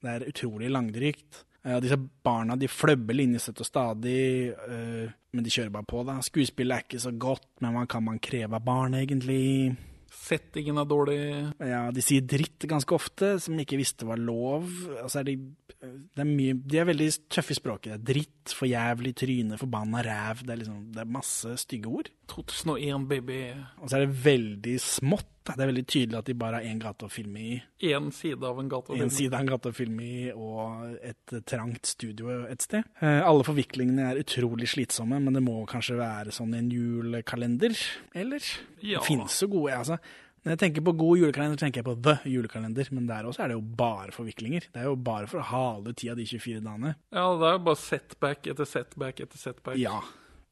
Det er utrolig langdrygt. Eh, disse barna de fløbber linjesett og stadig, uh, men de kjører bare på. da. Skuespillet er ikke så godt, men hva kan man kreve av barn, egentlig? Settingen er dårlig. Ja, de sier dritt ganske ofte, som ikke visste var lov. Altså er de, det er mye, de er veldig tøffe i språket. Det er dritt, for jævlig, tryne, forbanna ræv. Det er, liksom, det er masse stygge ord. 2001, baby. Og så er det veldig smått. Det er veldig tydelig at de bare har én gate å filme i. Én side av en gate. å En side av en gate å filme i, og et trangt studio et sted. Eh, alle forviklingene er utrolig slitsomme, men det må kanskje være sånn en julekalender, eller? Ja. Det finnes jo gode, altså. Når jeg tenker på god julekalender, tenker jeg på The julekalender, men der også er det jo bare forviklinger. Det er jo bare for å hale tida de 24 dagene. Ja, det er jo bare setback etter setback etter setback. Ja.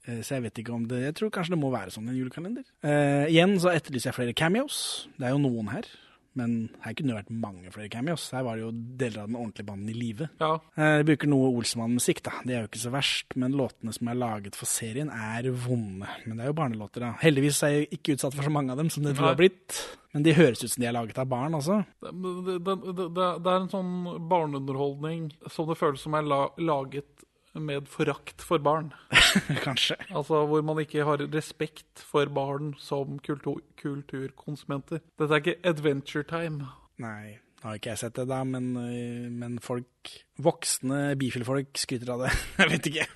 Eh, Så jeg vet ikke om det Jeg tror kanskje det må være sånn i en julekalender. Eh, igjen så etterlyser jeg flere cameos. Det er jo noen her. Men her kunne det vært mange flere cameos. Her var det jo deler av den ordentlige banden i live. Ja. Eh, jeg bruker noe Olsmann-musikk, da. Det er jo ikke så verst. Men låtene som er laget for serien, er vonde. Men det er jo barnelåter, da. Heldigvis er jeg ikke utsatt for så mange av dem som det tror har blitt. Men de høres ut som de er laget av barn. Det, det, det, det, det er en sånn barneunderholdning som det føles som er la, laget med forakt for barn. Kanskje. Altså hvor man ikke har respekt for barn som kultur, kulturkonsumenter. Dette er ikke adventure time. Nei, nå har ikke jeg sett det, da, men, øh, men folk Voksne bifilfolk skryter av det. Jeg vet ikke.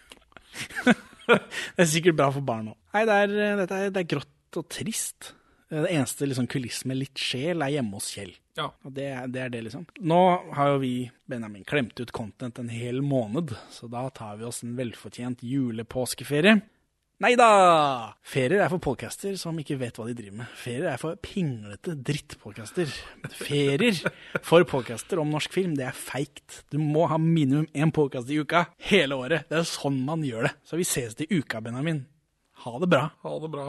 det er sikkert bra for barn òg. Nei, det er, er, det er grått og trist. Det eneste liksom, kulissen med litt sjel er hjemme hos Kjell. Ja. Og det, det er det, liksom. Nå har jo vi, Benjamin, klemt ut content en hel måned, så da tar vi oss en velfortjent julepåskeferie. Nei da! Ferier er for podcaster som ikke vet hva de driver med. Ferier er for pinglete drittpodcaster. Ferier for podcaster om norsk film, det er feigt. Du må ha minimum én podkast i uka hele året. Det er sånn man gjør det. Så vi ses til uka, Benjamin. Ha det bra. Ha det bra.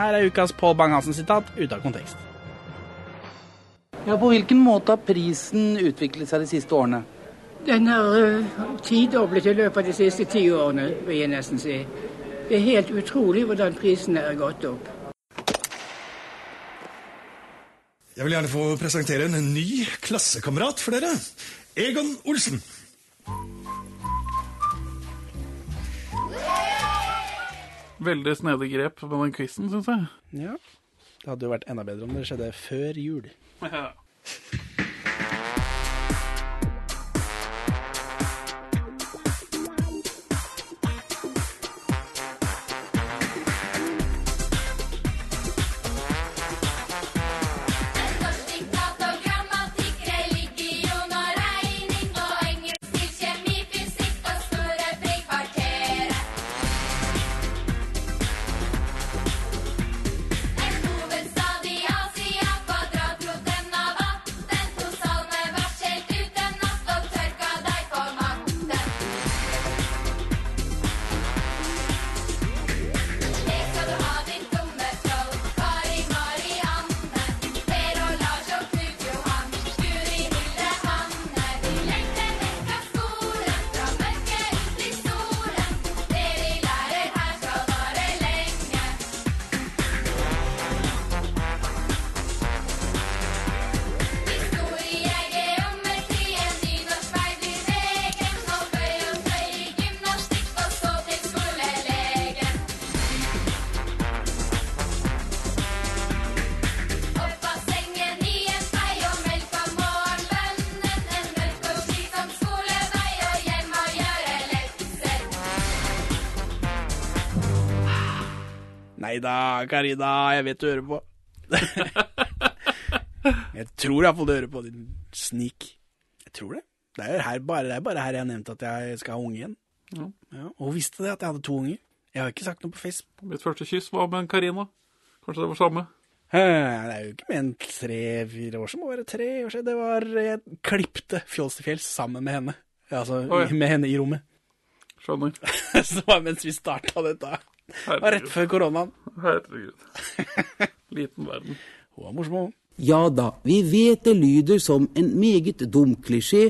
Her er ukas Pål Bang-Hansen-sitat ute av kontekst. Ja, På hvilken måte har prisen utviklet seg de siste årene? Den har uh, tidoblet i løpet av de siste ti årene, vil jeg nesten si. Det er helt utrolig hvordan prisene er gått opp. Jeg vil gjerne få presentere en ny klassekamerat for dere. Egon Olsen. Veldig snedig grep med den quizen, syns jeg. Ja. Det hadde jo vært enda bedre om det skjedde før jul. Ja. Karina, jeg vet du hører på. jeg tror iallfall du hører på, din snik. Jeg tror det. Det er, her bare, det er bare her jeg har nevnt at jeg skal ha unge igjen. Ja. Ja, og visste det, at jeg hadde to unger. Jeg har ikke sagt noe på Facebook. Mitt første kyss var med en Karina. Kanskje det var samme? Det er jo ikke mer enn tre-fire år siden, må være tre år siden. Det var Jeg klipte Fjols til fjells sammen med henne. Altså oh, ja. med henne i rommet. Skjønner. Så det var mens vi starta dette. Det var rett før koronaen. Herregud. Liten verden. Hun er morsom, hun. Ja da, vi vet det lyder som en meget dum klisjé.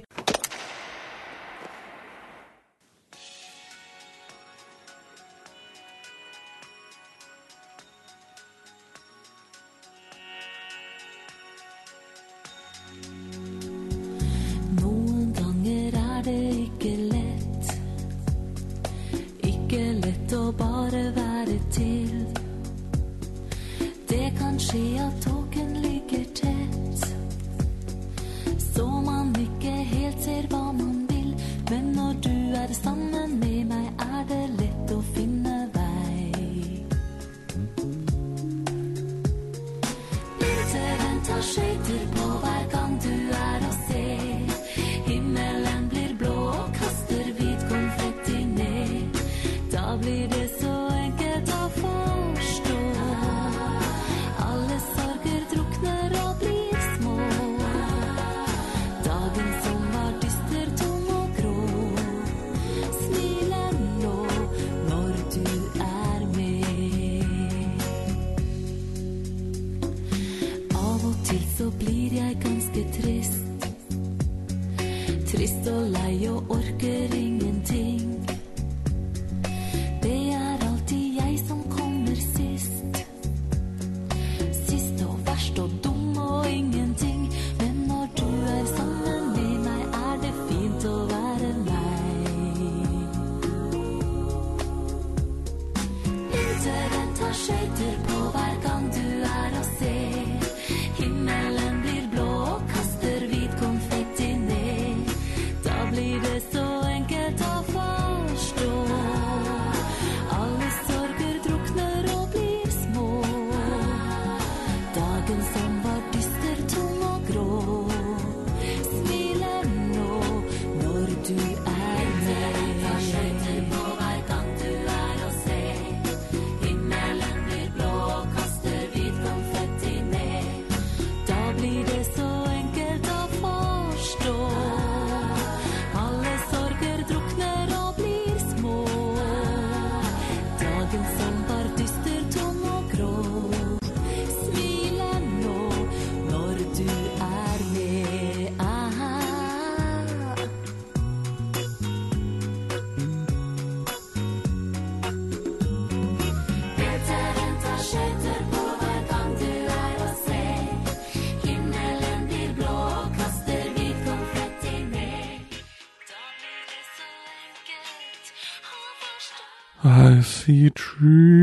see tree.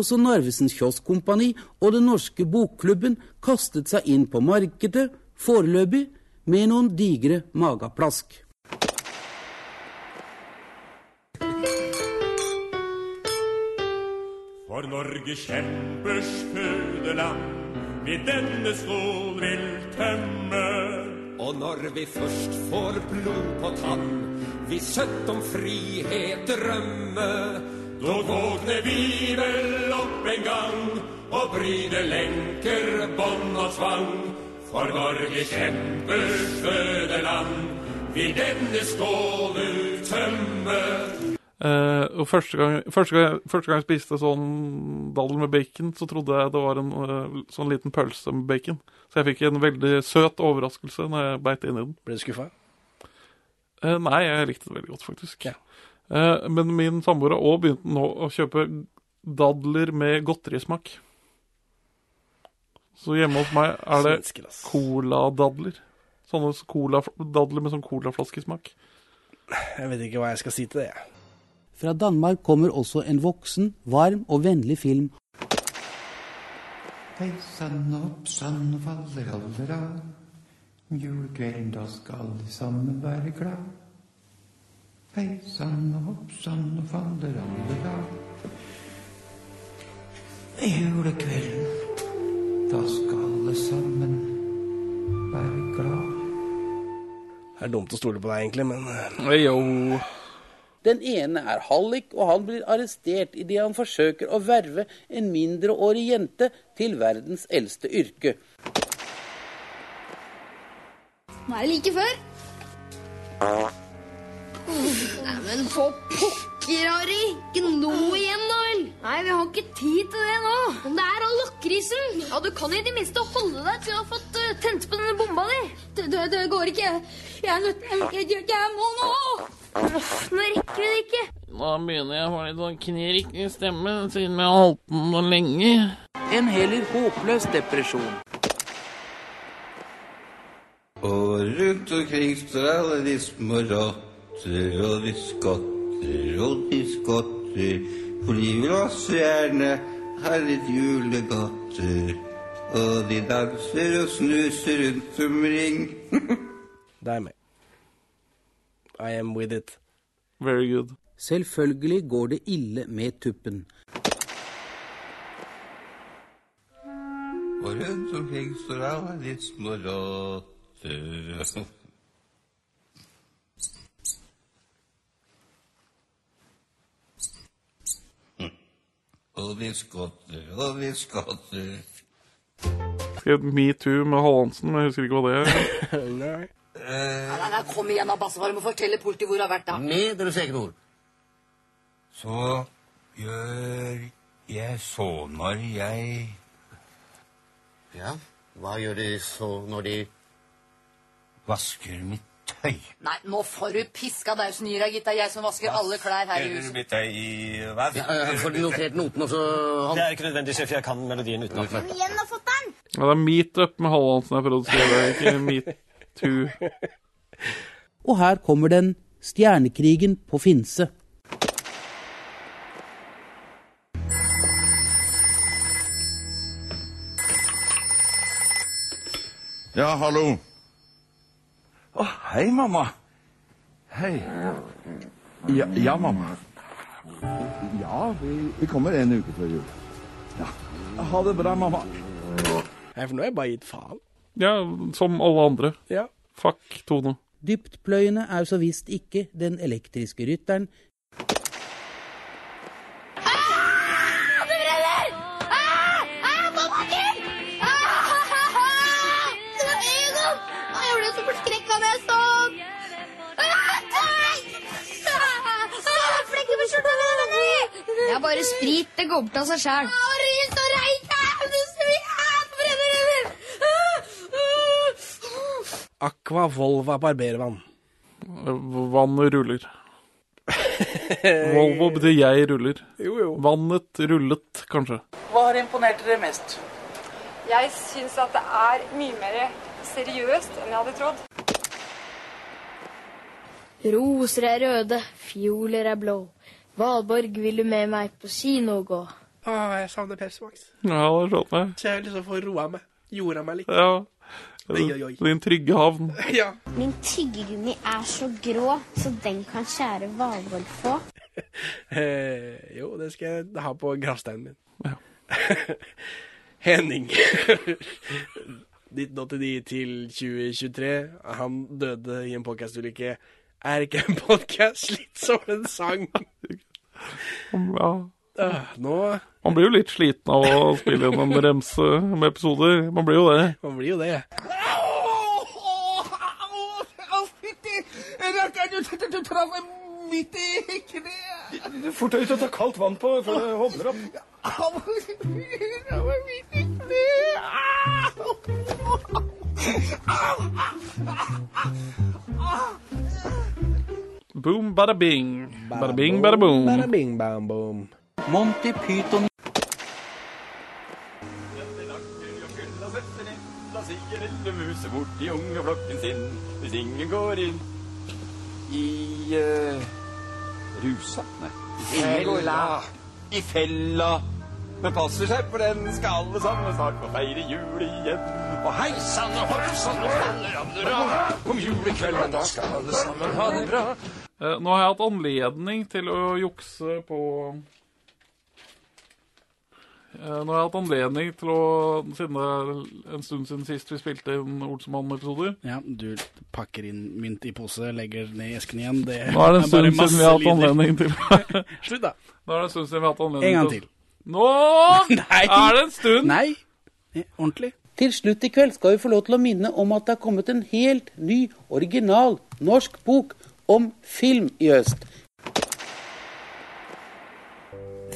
Også Narvesen Kioskkompani og Den norske bokklubben kastet seg inn på markedet, foreløpig med noen digre magaplask. For Norge kjempers fødeland vi denne skål vil tømme. Og når vi først får blod på tann, vi søtt om frihet drømme. Da våkne vi vel opp en gang og bryter lenker, bånd og tvang. For Norge kjemper fødeland vil denne skål tømme. Eh, og første gang, første, gang, første gang jeg spiste sånn dadel med bacon, så trodde jeg det var en eh, sånn liten pølse med bacon. Så jeg fikk en veldig søt overraskelse når jeg beit inn i den. Ble du skuffa? Eh, nei, jeg likte det veldig godt, faktisk. Eh, men min samboer har òg begynt nå å kjøpe dadler med godterismak. Så hjemme hos meg er det coladadler. Sånne cola, dadler med sånn colaflaskesmak. Jeg vet ikke hva jeg skal si til det. jeg. Fra Danmark kommer også en voksen, varm og vennlig film Hei sann opp sann og faller aller av. Julekvelden, da skal alle sammen være glad. Hei sann og hopp sann og av. Julekvelden, da skal alle sammen være glad. Det er dumt å stole på deg, egentlig, men Jo. Den ene er hallik, og han blir arrestert idet han forsøker å verve en mindreårig jente til verdens eldste yrke. Nå er det like før. Neimen, for pokker, Harry. Ikke nå igjen, da vel? Nei, vi har ikke tid til det nå. Men det er all lakrisen. Ja, du kan i det minste holde deg til å ha fått uh, tent på denne bomba di. Det, det, det går ikke. Jeg er nødt jeg jeg, jeg, jeg må nå. Uff, nå rekker vi det ikke. Nå begynner jeg å få litt sånn knirk i stemmen, siden vi har holdt på så lenge. En heller håpløs depresjon. Og rundt omkring står alle de små rotter, og de skotter, og de skotter. For de vil også gjerne ha litt julegodter. Og de danser og snuser rundt omring. det er meg. I am with it. Very good. Selvfølgelig går det ille med tuppen. Og rundt omkring står alle litt små rotter. Og vi skotter, og vi skotter. Skrev metoo med Hallandsen, men jeg husker ikke hva det er. Nei. Nei, nei, nei, kom igjen, Abbasfar. Du må fortelle politiet hvor du har vært. da. Med deres egne ord. Så gjør jeg så når jeg Ja, hva gjør de så når de vasker mitt tøy? Nei, nå får du piska dausen i deg, gitt. Det er jeg som vasker alle klær her i huset. mitt tøy i hva? Ja, ja, Får du notert noten også, han? Det er ikke nødvendig, sjef. Jeg kan melodien utenat. Kom igjen da, fatter'n. Ja, det er meetup med Hallandsen jeg prøvde å skrive, ikke metoo. Og her kommer den stjernekrigen på Finse. Ja, hallo. Å, hei, mamma. Hei. Ja, ja, mamma. Ja, vi, vi kommer en uke før jul. Ja. Ha det bra, mamma. Nei, for nå har jeg bare gitt faen. Ja, som alle andre. Ja. Fuck Tone. Dyptpløyende er så visst ikke den elektriske rytteren, bare sprit. Det går bort av seg sjæl. Aqua Volva barbervann. Vannet ruller. Volvo betyr jeg ruller. Jo, jo. Vannet rullet, kanskje. Hva har imponert dere mest? Jeg syns at det er mye mer seriøst enn jeg hadde trodd. Roser er røde, fioler er blå. Valborg, vil du med meg på kino gå? Å, jeg savner Pepsi Max. Ja, det skjønner jeg. Så jeg vil liksom få roa meg. Jorda meg litt. Ja. Oi, oi, oi. Din trygge havn. Ja. Min tyggegummi er så grå, så den kan kjære Valborg få. Eh, jo, det skal jeg ha på gravsteinen min. Ja. Henning. 1989 til 2023. Han døde i en podkastulykke. Er ikke en podkast litt som en sang? Ja. Ah, nå Man blir jo litt sliten av å spille inn en remse med episoder. Man blir jo det. Man blir jo det. Du traff midt i kneet. Fort deg ut og ta kaldt vann på før det hovner opp. Boom, bada bing. Bada bing, bada boom. Bada bing, bam, boom. Monty Python Da sier lille muset bort i unge flokken sin hvis ingen går inn i uh, rusa. Nei. I går. Fella. I fella. Men passer seg, for den skal alle sammen snart få feire jul igjen. Og hei sann og hopp sann og faller av døra. Kom julekvelden, da skal alle sammen ha det bra. Eh, Nå har jeg hatt anledning til å jukse på Eh, Nå har jeg hatt anledning til å Siden det er en stund siden sist vi spilte inn Olsenmann-episoder Ja, du pakker inn mynt i pose, legger ned i esken igjen. Det Nå er det en stund siden vi har hatt anledning til Slutt, da. Nå er det en stund siden vi har hatt anledning til En gang til til. Nå er det en stund! Nei, Eh, ordentlig. Til slutt i kveld skal vi få lov til å minne om at det er kommet en helt ny, original norsk bok om film i øst.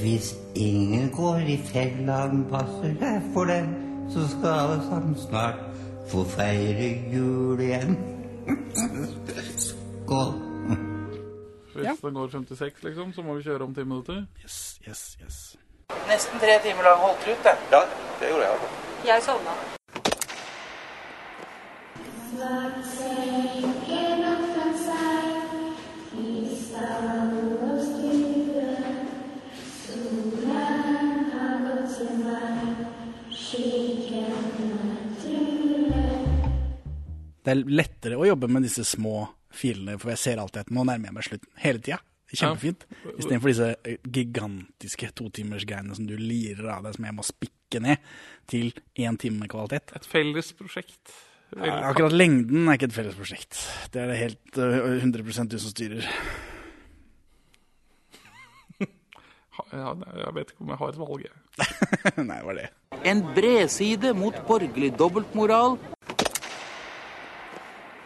Hvis ingen går i fella, men passer seg for det, så skal alle sammen snart få feire jul igjen. Skål. Hvis den går 56, liksom, så må vi kjøre om ti minutter. Yes, yes, yes. Nesten tre timer lang holdt ut, det. Ja, det gjorde jeg. Jeg sovna. Det er lettere å jobbe med disse små filene, for jeg ser alltid at nå nærmer jeg meg slutten. Hele tida. Kjempefint. Istedenfor disse eh, gigantiske totimersgreiene som du lirer av deg, som jeg må spikke ned til én time med kvalitet. Et felles prosjekt. Ja, akkurat lengden er ikke et felles prosjekt. Det er det helt uh, 100 du som styrer. Ja, jeg vet ikke om jeg har et valg, jeg. Nei, det var det. En bredside mot borgerlig dobbeltmoral.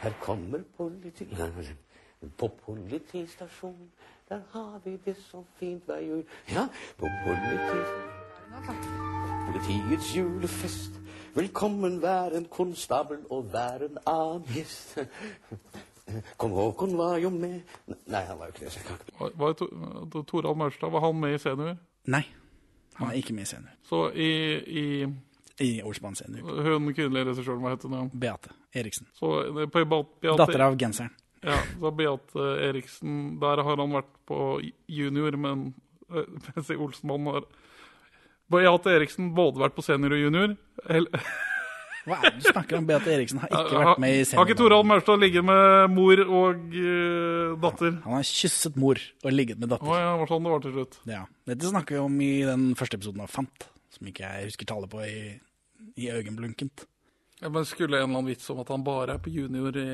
Her kommer politi... På politistasjonen, der har vi det så fint hver jul. Ja, på politiet. Politiets julefest. Velkommen vær en konstabel og vær en annen gjest. Kong Haakon var jo med Nei, han var jo ikke det. Var, var to, Torald Maurstad, var han med i senior? Nei, han er ikke med i senior. Så i, i I Olsmann senior. Hun kvinnelige regissøren, hva heter hun? Beate Eriksen. Så på Beate, Datter av genseren. Ja, så Beate Eriksen Der har han vært på junior, men øh, mens Olsenmann har Beate Eriksen både vært på senior og junior. Eller, Hva er det du snakker om? Beate Eriksen har ikke vært med i Har ikke. Torald Maurstad ligget med mor og uh, datter? Han har kysset mor og ligget med datter. Å ja, var sånn det var til slutt. Ja. Dette snakker vi om i den første episoden av Fant, som ikke jeg husker tallet på i, i øyenblunkent. Ja, men skulle en eller annen vits om at han bare er på junior i,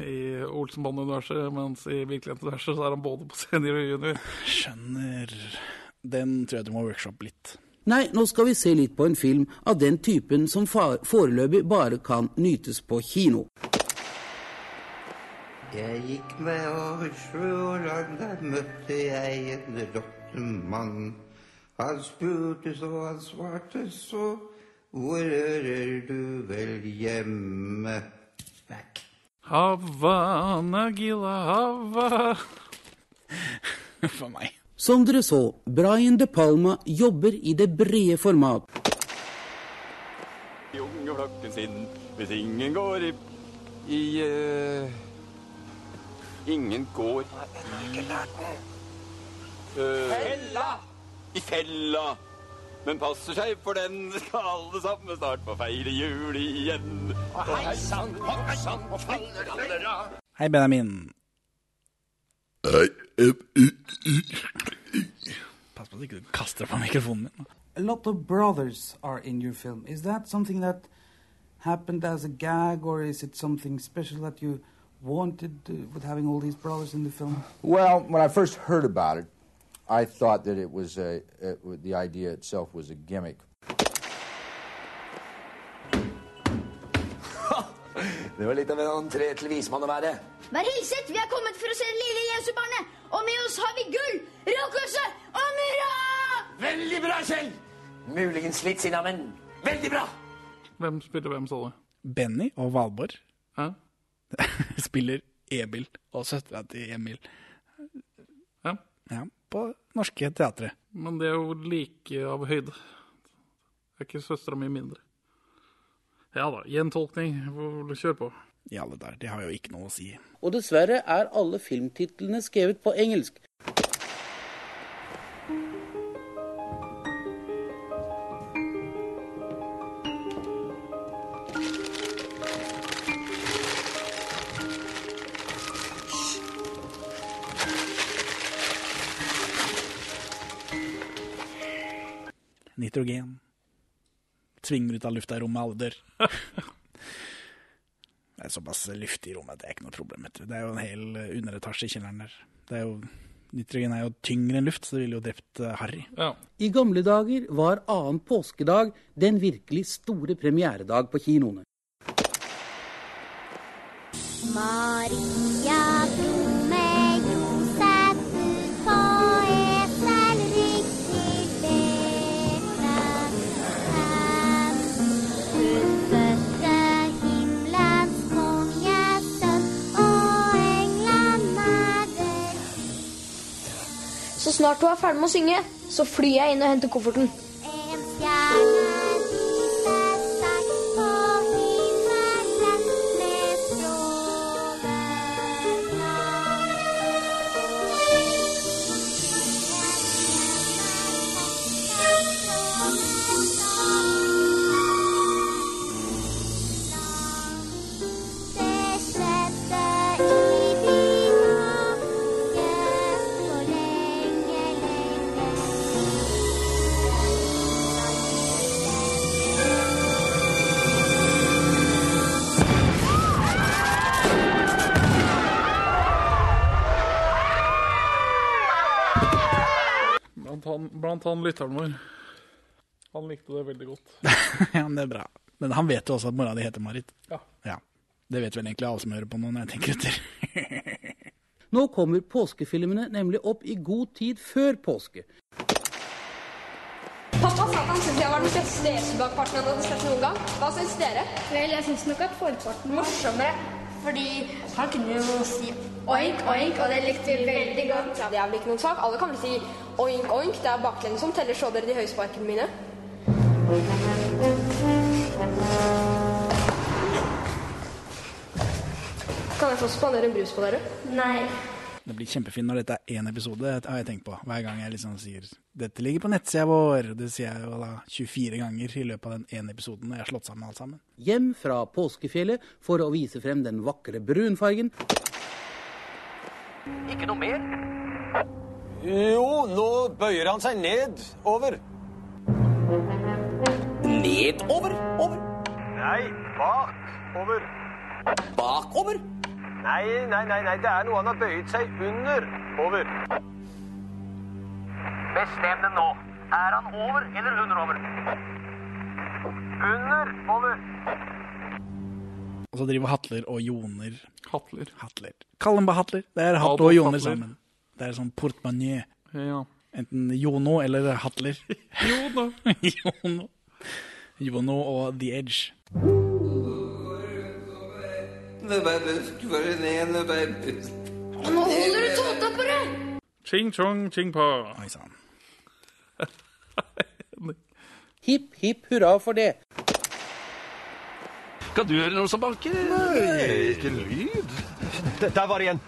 i Olsenband-universet, mens i virkelighetsuniverset så er han både på senior og junior. Skjønner. Den tror jeg du må workshoppe litt. Nei, nå skal vi se litt på en film av den typen som foreløpig bare kan nytes på kino. Jeg gikk meg over sjø og land, der møtte jeg en rottemann. Han spurte så, han svarte så, hvor hører du vel hjemme? Hava, Gila, Hava. For meg. Som dere så, Brian De Palma jobber i det brede format. Unge flokken sin, hvis ingen går i I uh, Ingen går Ikke lært den. Fella! I fella! Men passer seg, for den skal alle sammen snart få feire jul igjen. Og hei sann, hei sann, faller alle ra. Hei, Benjamin. Pass på at ikke du kaster på mikrofonen min. A lot of brothers are in your film. Is that something that happened as a gag, or is it something special that you wanted uh, with having all these brothers in the film? Well, when I first heard about it, I thought that it was a, it, the idea itself was a gimmick. Det var litt av en entré til vismann å være. Vær hilset, vi er kommet for å se det lille Jesubarnet. Og med oss har vi gull, råkorset og myra! Veldig bra, Kjell! Muligens litt sinna, men veldig bra! Hvem spiller hvem, sa du? Benny og Valborg Hæ? spiller Emil og søstera til Emil. Ja. Ja, på Norske teatre. Men det er jo like av høyde. Det Er ikke søstera mi mindre? Ja da, gjentolkning. Kjør på. I alle der, det har jo ikke noe å si. Og dessverre er alle filmtitlene skrevet på engelsk. Nitrogen. Tvinger ut av lufta i rommet, alle dør. Det er såpass luftig i rommet, det er ikke noe problem. vet du. Det er jo en hel eh, underetasje i kjelleren der. Det er jo, nitrogen er jo tyngre enn luft, så det ville jo drept Harry. Harry. I gamle dager var annen påskedag den virkelig store premieredag på kinoene. Maria dro Snart du er ferdig med å synge, så flyr jeg inn og henter kofferten. En stjerne han, blant han lytteren vår. Han likte det veldig godt. ja, men det er bra. Men han vet jo også at mora di heter Marit. Ja. ja. Det vet vel egentlig alle som hører på nå, når jeg tenker etter. Nå kommer påskefilmene nemlig opp i god tid før påske. Pappa sa at han syntes jeg var den beste Esebakparten han hadde sett noen gang. Hva syns dere? Vel, jeg syns nok at forparten var morsommere. Fordi han kunne jo si oink, oink, og det likte vi veldig godt. Ja, det er vel ikke noen sak. Alle kan vel si oink, oink. Det er baklengs som teller. Så dere de høysparkene mine? Kan jeg få spandere en brus på dere? Nei. Det blir kjempefint når dette er én episode, har jeg tenkt på. Hver gang jeg liksom sier 'dette ligger på nettsida vår'. Det sier jeg jo da 24 ganger i løpet av den ene episoden når jeg har slått sammen alt sammen. Hjem fra påskefjellet for å vise frem den vakre brunfargen. Ikke noe mer? Jo, nå bøyer han seg ned. Over. Ned? Over? Nei, bak. Over. Bakover? Nei, nei, nei, nei, det er noe han har bøyet seg under. Over. Bestem det nå. Er han over eller under over? Under. Over. Og så driver Hatler og Joner. Hatler. Hatler. Kall dem bare Hatler. Det er Hatler og Joner Hatler. sammen. Det er sånn portemonnaie. Ja. Enten Jono eller Hatler. Jono. Jono. Jono og The Edge. Nå holder du tåta på deg! Ching chong ching pa. Oi sann. Hipp hipp hurra for det. Kan du høre noe som banker? Nei, ikke lyd. Der var det igjen.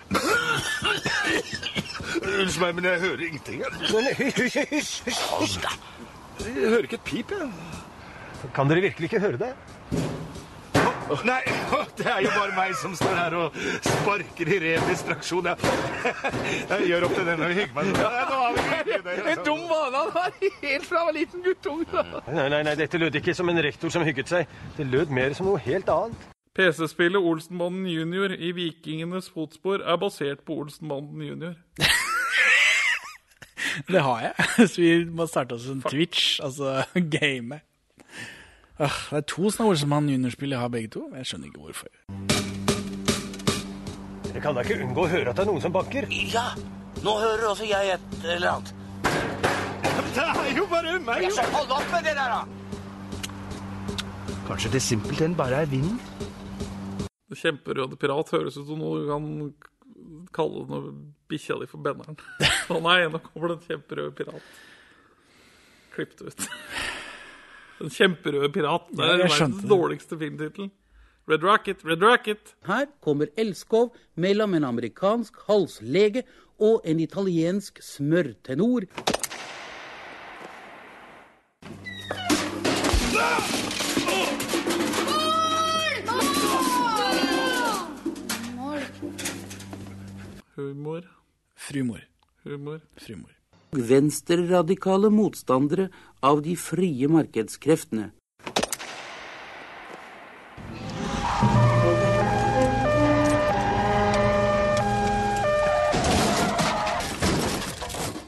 Unnskyld meg, men jeg hører ingenting. Hysj da. Jeg hører ikke et pip, jeg. Kan dere virkelig ikke høre det? Nei, det er jo bare meg som står her og sparker i ren distraksjon. Jeg, jeg gjør opp til den og hygger meg. Ja, nå har vi hyggelig. En dum vane han har helt fra han var liten guttunge. Nei, nei, nei, dette lød ikke som en rektor som hygget seg. Det lød mer som noe helt annet. PC-spillet Olsenbanden Junior i Vikingenes fotspor er basert på Olsenbanden Junior. Det har jeg. Så vi må starte oss en Twitch, altså game. Åh, det er to sånne Olsenmann juniorspill jeg har begge to. Jeg skjønner ikke hvorfor. Dere kan da ikke unngå å høre at det er noen som banker? Ja, nå hører også jeg et eller annet. Det er jo bare meg! Jeg skal holde opp med det der, da! Kanskje det simpelthen bare er vinden? Kjemperøde pirat høres ut som noe du kan kalle noe bikkja di for benneren. Å nei, nå kommer det en kjemperød pirat. Klipp det ut. En kjemperøde piraten. Det er ja, verdens dårligste filmtittel. Red Rocket, Red Rocket. Her kommer Elskov mellom en amerikansk halslege og en italiensk smørtenor. Humor. Frumor. Humor. Frumor. Venstreradikale motstandere av de frie markedskreftene.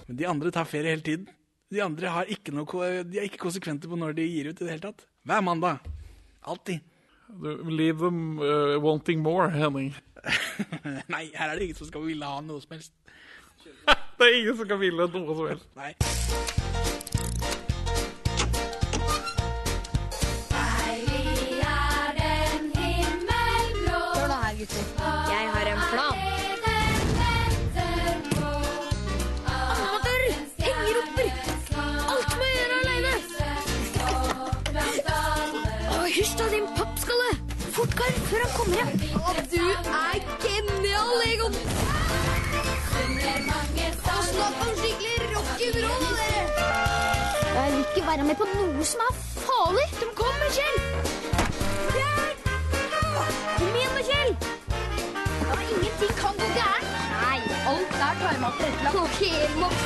Men de andre tar ferie hele tiden. De andre har ikke noe, de er ikke konsekvente på når de gir ut i det hele tatt. Hver mandag. Alltid. Leave them uh, wanting more, Henning. Nei, her er det ingen som skal ville ha noe som helst. Det er ingen som kan ville noe som helst. Nei. Jeg har en plan. Amatør! Ingen roper! Alt må jeg gjøre aleine! Hysj da, din pappskalle! Fort, Karl, før han kommer hjem. du er genial, Egon! Snakk om skikkelig rock'n'roll, dere! Jeg vil ikke være med på noe som er farlig. De kommer, Kjell! Kom igjen da, Kjell! Ja, ingenting kan gå gærent. Nei, alt er tarma tilrettelagt. Ok, nok,